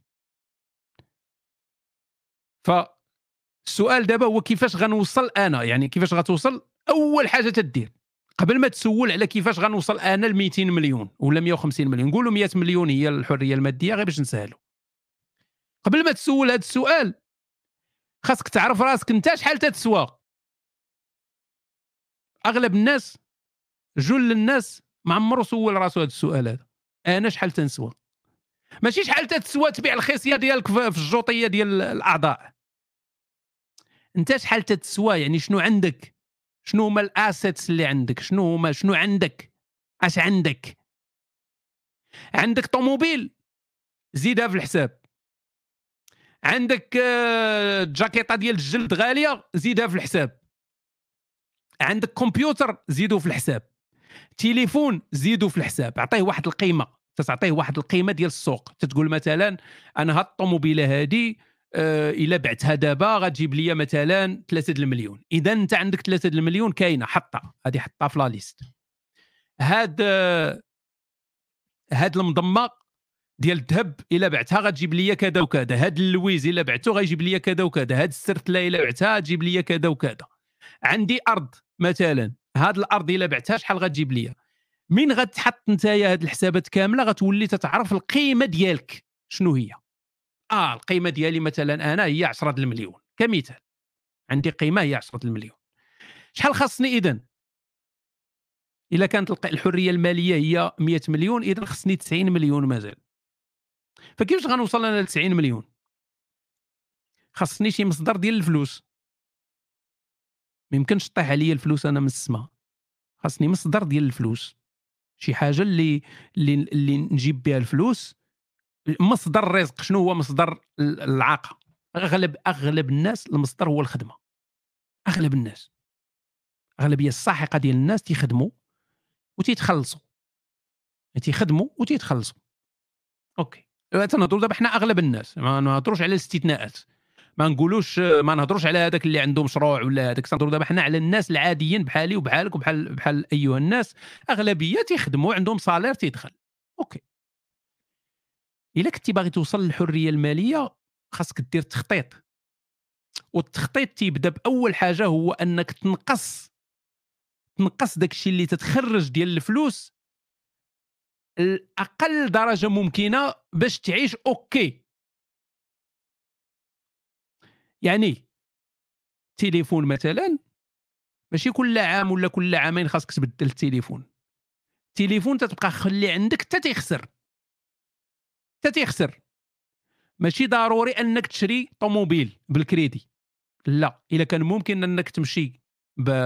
فالسؤال دابا هو كيفاش غنوصل أنا؟ يعني كيفاش غتوصل؟ أول حاجة تدير قبل ما تسول على كيفاش غنوصل أنا ل 200 مليون ولا 150 مليون نقولوا 100 مليون هي الحرية المادية غير باش نسهلوا. قبل ما تسول هذا السؤال خاصك تعرف راسك أنت شحال تتسوى. أغلب الناس جل الناس ما عمرو سول راسو هذا السؤال هذا. أنا شحال تنسوى؟ ماشي شحال تتسوى تبيع الخصيه ديالك في الجوطية ديال الأعضاء. أنت شحال تتسوى؟ يعني شنو عندك؟ شنو هما الأسيتس اللي عندك؟ شنو هما؟ شنو عندك؟ أش عندك؟ عندك طوموبيل؟ زيدها في الحساب. عندك آه، جاكيطة ديال الجلد غالية؟ زيدها في الحساب. عندك كمبيوتر؟ زيدو في الحساب. تليفون؟ زيدو في الحساب. عطيه واحد القيمة. تعطيه واحد القيمة ديال السوق. تتقول مثلا أنا هاد الطوموبيله هذه إلا بعتها دابا غتجيب لي مثلا 3 المليون. إذا أنت عندك 3 المليون كاينة حطها. هذه حطها في la liste. هاد هاد المضمه ديال الذهب إلا بعتها غتجيب لي كذا وكذا. هاد اللويز إلا بعته غيجيب لي كذا وكذا. هاد السرتله إلا بعتها تجيب لي كذا وكذا. عندي أرض مثلا. هاد الأرض إلا بعتها شحال غتجيب لي من غتحط نتايا هاد الحسابات كاملة؟ غتولي تتعرف القيمة ديالك. شنو هي؟ آه القيمة ديالي مثلا أنا هي 10 المليون كمثال. عندي قيمة هي 10 المليون. شحال خاصني اذا إلا كانت الحرية المالية هي 100 مليون اذا خصني 90 مليون مازال. فكيفاش غنوصل أنا ل 90 مليون؟ خاصني شي مصدر ديال الفلوس. ما يمكنش طيح عليا الفلوس أنا من السماء خاصني مصدر ديال الفلوس. شي حاجة اللي اللي, اللي نجيب بها الفلوس. مصدر الرزق شنو هو مصدر العاقة؟ أغلب أغلب الناس المصدر هو الخدمة. أغلب الناس. أغلبية الساحقة ديال الناس تيخدموا وتيتخلصوا. تيخدموا وتيتخلصوا. أوكي. تنهضروا دابا حنا أغلب الناس ما نهضروش على الاستثناءات. ما نقولوش ما نهضروش على هذاك اللي عنده مشروع ولا هذاك تنهضروا دابا حنا على الناس العاديين بحالي وبحالك وبحال بحال أيها الناس أغلبية تيخدموا عندهم salaire تيدخل. أوكي. إلا كنتي باغي توصل للحرية المالية خاصك دير تخطيط. والتخطيط تيبدا بأول حاجة هو أنك تنقص تنقص داك الشيء اللي تتخرج ديال الفلوس الاقل درجة ممكنة باش تعيش أوكي. يعني تليفون مثلا ماشي كل عام ولا كل عامين خاصك تبدل التليفون. التليفون تتبقى خلي عندك حتى تيخسر. حتى تيخسر. ماشي ضروري أنك تشري طوموبيل بالكريدي. لا إلا كان ممكن أنك تمشي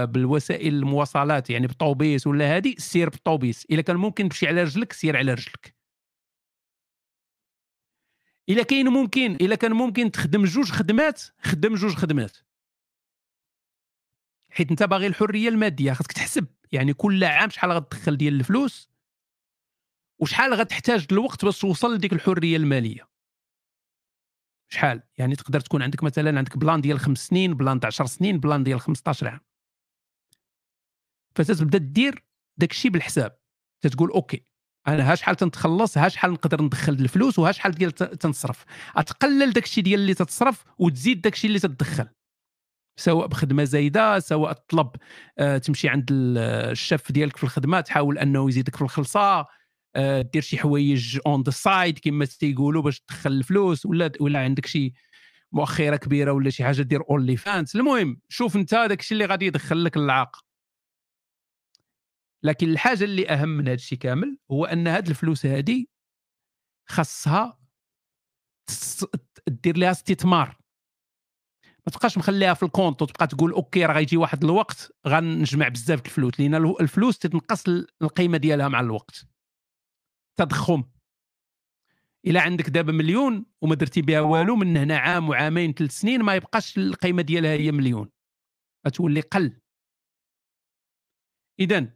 بالوسائل المواصلات يعني بالطوبيس ولا هادي سير بالطوبيس إلا كان ممكن تمشي على رجلك سير على رجلك. إلا كاين ممكن إلا كان ممكن تخدم جوج خدمات خدم جوج خدمات. حيت أنت باغي الحرية المادية خاصك تحسب. يعني كل عام شحال غتدخل ديال الفلوس وشحال غتحتاج الوقت باش توصل لديك الحرية المالية. شحال؟ يعني تقدر تكون عندك مثلا عندك plan ديال خمس سنين plan ديال 10 سنين plan ديال 15 عام. فتتبدا دير داك الشيء بالحساب. تتقول أوكي أنا ها شحال تنتخلص ها شحال نقدر ندخل الفلوس وها شحال ديال تنصرف. أتقلل داك الشيء ديال اللي تتصرف وتزيد داك الشيء اللي تدخل. سواء بخدمة زايدة سواء تطلب آه تمشي عند الشيف ديالك في الخدمة تحاول أنه يزيدك في الخلصة آه دير شي حوايج on the side كما تيقولوا باش تدخل الفلوس ولا ولا عندك شي مؤخرة كبيرة ولا شي حاجة دير OnlyFans المهم شوف أنت داك الشيء اللي غادي يدخل لك العاقة لكن الحاجة اللي أهم من هذا الشيء كامل هو أن هذه الفلوس هذه خاصها دير لها استثمار. ما تبقاش مخليها في ال compte وتبقى تقول أوكي راه غيجي واحد الوقت غنجمع بزاف الفلوس لأن الفلوس تتنقص القيمة ديالها مع الوقت. تضخم. إلا عندك دابا مليون وما درتي بها والو من هنا عام وعامين ثلاث سنين ما يبقاش القيمة ديالها هي مليون. غتولي قل. اذا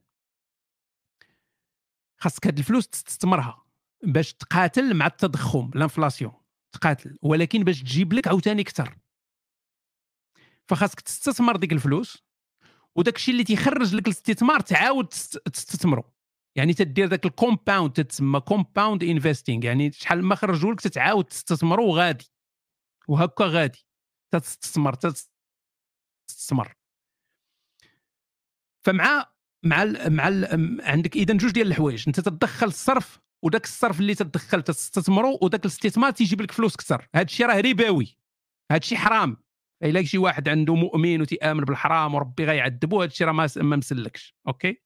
خاصك هاد الفلوس تستثمرها باش تقاتل مع التضخم ال inflation تقاتل ولكن باش تجيب لك عاوتاني أكثر. فخاصك تستثمر ديك الفلوس وداك الشيء اللي تيخرج لك الاستثمار تعاود تستثمرو. يعني تدير ذاك ال compound تتسمى compound investing يعني شحال ما خرجوا لك تتعاود تستثمروا غادي وهكا غادي. تستثمر تستثمر فمع مع ال مع ال عندك إذا جوج ديال الحوايج أنت تدخل الصرف وداك الصرف اللي تدخل تستثمرو وداك الاستثمار تيجيب لك فلوس أكثر. هذا الشيء راه ربوي هذا الشيء حرام. إلا شي واحد عنده مؤمن وتيآمن بالحرام وربي غيعذبو هذا الشيء راه ما مسلكش. أوكي؟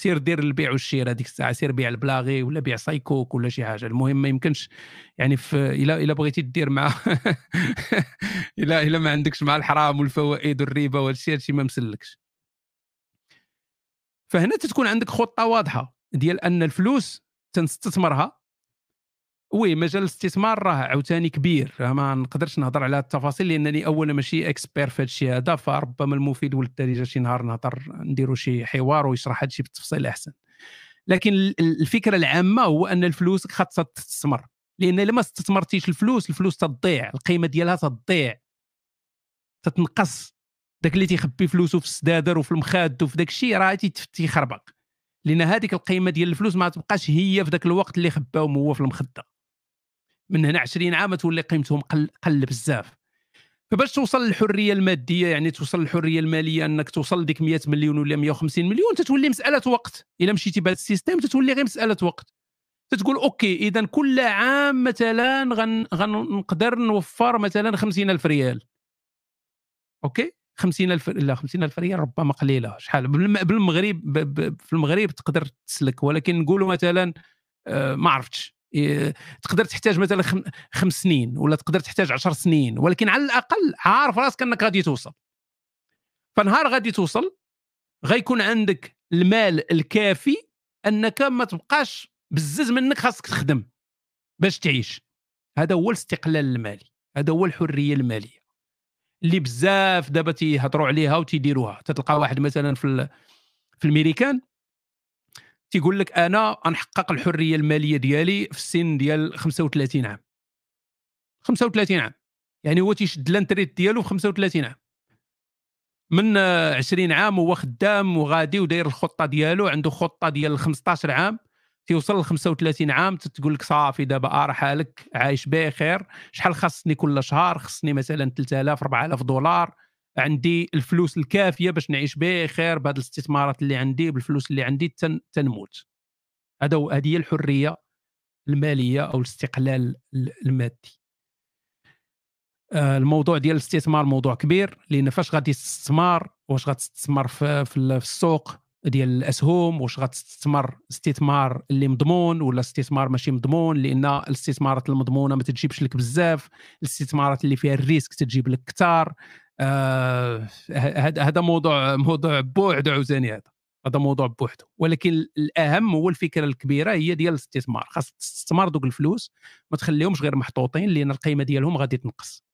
سير دير البيع والشراء هذيك الساعة سير بيع البلاغي ولا بيع سايكوك ولا شي حاجة. المهم ما يمكنش يعني في الا إلا بغيتي دير مع الا إلا ما عندكش مع الحرام والفوائد والربا والشيء هادشي ما مسلكش. فهنا تتكون عندك خطة واضحة ديال أن الفلوس تنستثمرها. و مجال الاستثمار راه عاوتاني كبير ما نقدرش نهضر على التفاصيل لأنني أولا ماشي expert في هذا الشيء هذا فربما المفيد والدارجه شي نهار نهضر نديروا شي حوار ويشرح هذا الشيء بالتفصيل أحسن. لكن الفكرة العامة هو أن الفلوس خاصها تستثمر لأن إلا ما استثمرتيش الفلوس الفلوس تضيع القيمة ديالها تضيع. تتنقص. داك اللي تيخبي فلوسه في السدادر وفي المخاد وفي داك الشيء راه تيخربق. لأن هذيك القيمة ديال الفلوس ما تبقاش هي في ذاك الوقت اللي خباهم هو في المخدة. من هنا 20 عام تولي قيمتهم قل, قل بزاف. فباش توصل للحرية المادية يعني توصل للحرية المالية أنك توصل لديك 100 مليون ولا 150 مليون تتولي مسألة وقت. إلا مشيتي بهذا السيستم تتولي غير مسألة وقت. تتقول أوكي إذا كل عام مثلا غن غنقدر نوفر مثلا 50000 ريال. أوكي؟ 50000 لا 50000 ريال ربما قليلة. شحال؟ بالمغرب في المغرب تقدر تسلك. ولكن نقولوا مثلا آه، ما عرفتش. تقدر تحتاج مثلا خمس سنين ولا تقدر تحتاج عشر سنين. ولكن على الأقل عارف راسك أنك غادي توصل. فنهار غادي توصل غيكون عندك المال الكافي أنك ما تبقاش بزز منك خاصك تخدم باش تعيش. هذا هو الاستقلال المالي. هذا هو الحرية المالية. اللي بزاف دابا تيهضروا عليها وتيديروها. تتلقى واحد مثلا في في الميريكان تيقول لك أنا غنحقق الحرية المالية ديالي في السن ديال 35 عام. 35 عام. يعني هو تيشد لانتريت ديالو في 35 عام. من 20 عام هو خدام وغادي وداير الخطة ديالو عنده خطة ديال 15 عام. تيوصل ل 35 عام تقول لك صافي دابا آه حالك عايش بخير شحال خاصني كل شهر؟ خصني مثلا 3000 4000 دولار. عندي الفلوس الكافية باش نعيش بخير بهذه الاستثمارات اللي عندي بالفلوس اللي عندي تن تنموت. هذا هذه هي الحرية المالية أو الاستقلال المادي. آه، الموضوع ديال الاستثمار موضوع كبير. لأن فاش غادي تستثمر؟ واش غتستثمر في السوق؟ ديال الأسهم واش غتستثمر استثمار اللي مضمون ولا استثمار ماشي مضمون؟ لأن الاستثمارات المضمونة ما تجيبش لك بزاف الاستثمارات اللي فيها الريسك تجيب لك كثار آه هذا موضوع موضوع بوحده عاوتاني هذا. هذا موضوع بوحده ولكن الأهم هو الفكرة الكبيرة هي ديال الاستثمار. خاص تستثمر دوك الفلوس ما تخليهمش غير محطوطين لأن القيمة ديالهم غادي تنقص.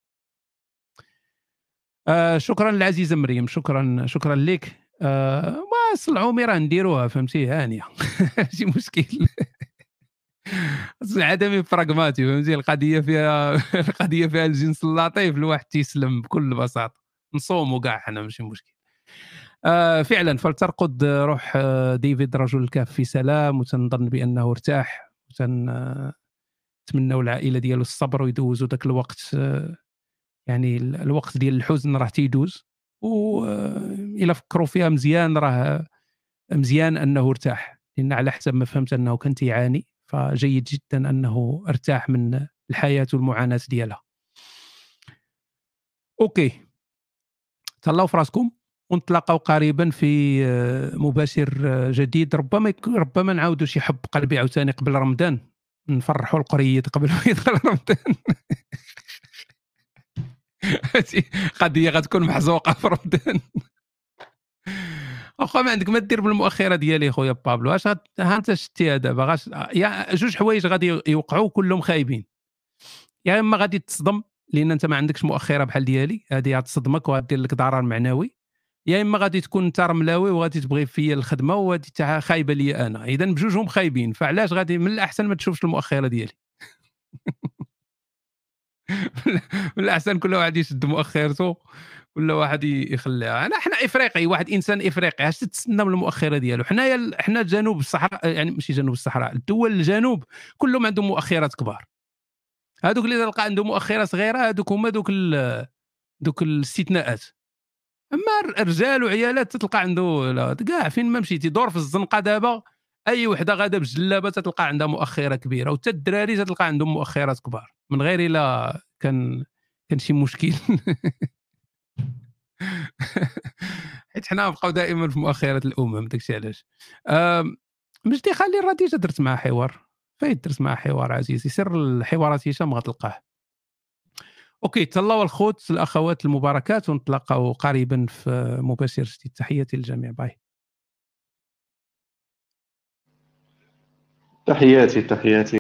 آه شكرا للعزيزه مريم شكرا شكرا لك. آه ما صلعومي راه نديروها فهمتي؟ هانيه ماشي مشكل. عدمي براغماتي فهمتي؟ القضية فيها القضية فيها الجنس اللطيف الواحد تيسلم بكل بساطة. نصوموا كاع حنا ماشي مشكل. آه فعلا فلترقد روح آه، ديفيد رجل الكهف في سلام وتنظن بأنه ارتاح وتنتمنوا العائلة ديالو الصبر ويدوزوا ذاك الوقت آه يعني الوقت ديال الحزن راه تيدوز. وإلى آه، فكروا فيها مزيان راه مزيان أنه ارتاح. لأن على حسب ما فهمت أنه كان تيعاني فجيد جدا أنه ارتاح من الحياة والمعاناة ديالها. OK. تهلاو في راسكم ونتلاقاو قريبا في آه، مباشر آه، جديد. ربما ربما نعاودوا شي حب قلبي عاوتاني قبل رمضان. نفرحوا القريد قبل ما يدخل رمضان. قضية غتكون محزوقة في رمضان. واخا ما عندك؟ ما دير بالمؤخرة ديالي خويا بابلو. اش ها أنت شتيها دابا غاش يا جوج حوايج غادي يوقعوا كلهم خايبين. يا إما غادي تصدم لأن أنت ما عندكش مؤخرة بحال ديالي هذه غتصدمك وغادير لك ضرر معنوي. يا إما غادي تكون أنت رملاوي وغادي تبغي فيا الخدمة وغادي خايبة لي أنا. اذا بجوجهم خايبين فعلاش غادي من الأحسن ما تشوفش المؤخرة ديالي. من الاحسن كل واحد يشد مؤخرته ولا واحد يخليها أنا إحنا إفريقي واحد إنسان إفريقي اش تتسنى من المؤخرة ديالو؟ حنايا حنا جنوب الصحراء يعني ماشي جنوب الصحراء الدول الجنوب كلهم عندهم مؤخرات كبار. هذوك اللي تلقى عندهم مؤخرة صغيرة هذوك هما دوك دوك الاستثناءات. أما الرجال وعيالات تلقى عنده كاع فين ما مشيتي دور في الزنقة دابا أي وحدة غادة بجلابة تلقى عندها مؤخرة كبيرة وحتى الدراري تلقى عندهم مؤخرات كبار. من غير إلا كان كان شي مشكل. حيت حنا نبقاو دائما في مؤخرة الأمم داكشي علاش. مجدي خلي الراديجه درت معها حوار. فايت درت معها حوار عزيزي سر الحوارات هشام غتلقاه OK تهلاو الخوت الأخوات المباركات ونتلاقاو قريبا في مباشر جديد. تحياتي للجميع. bye. تحياتي تحياتي.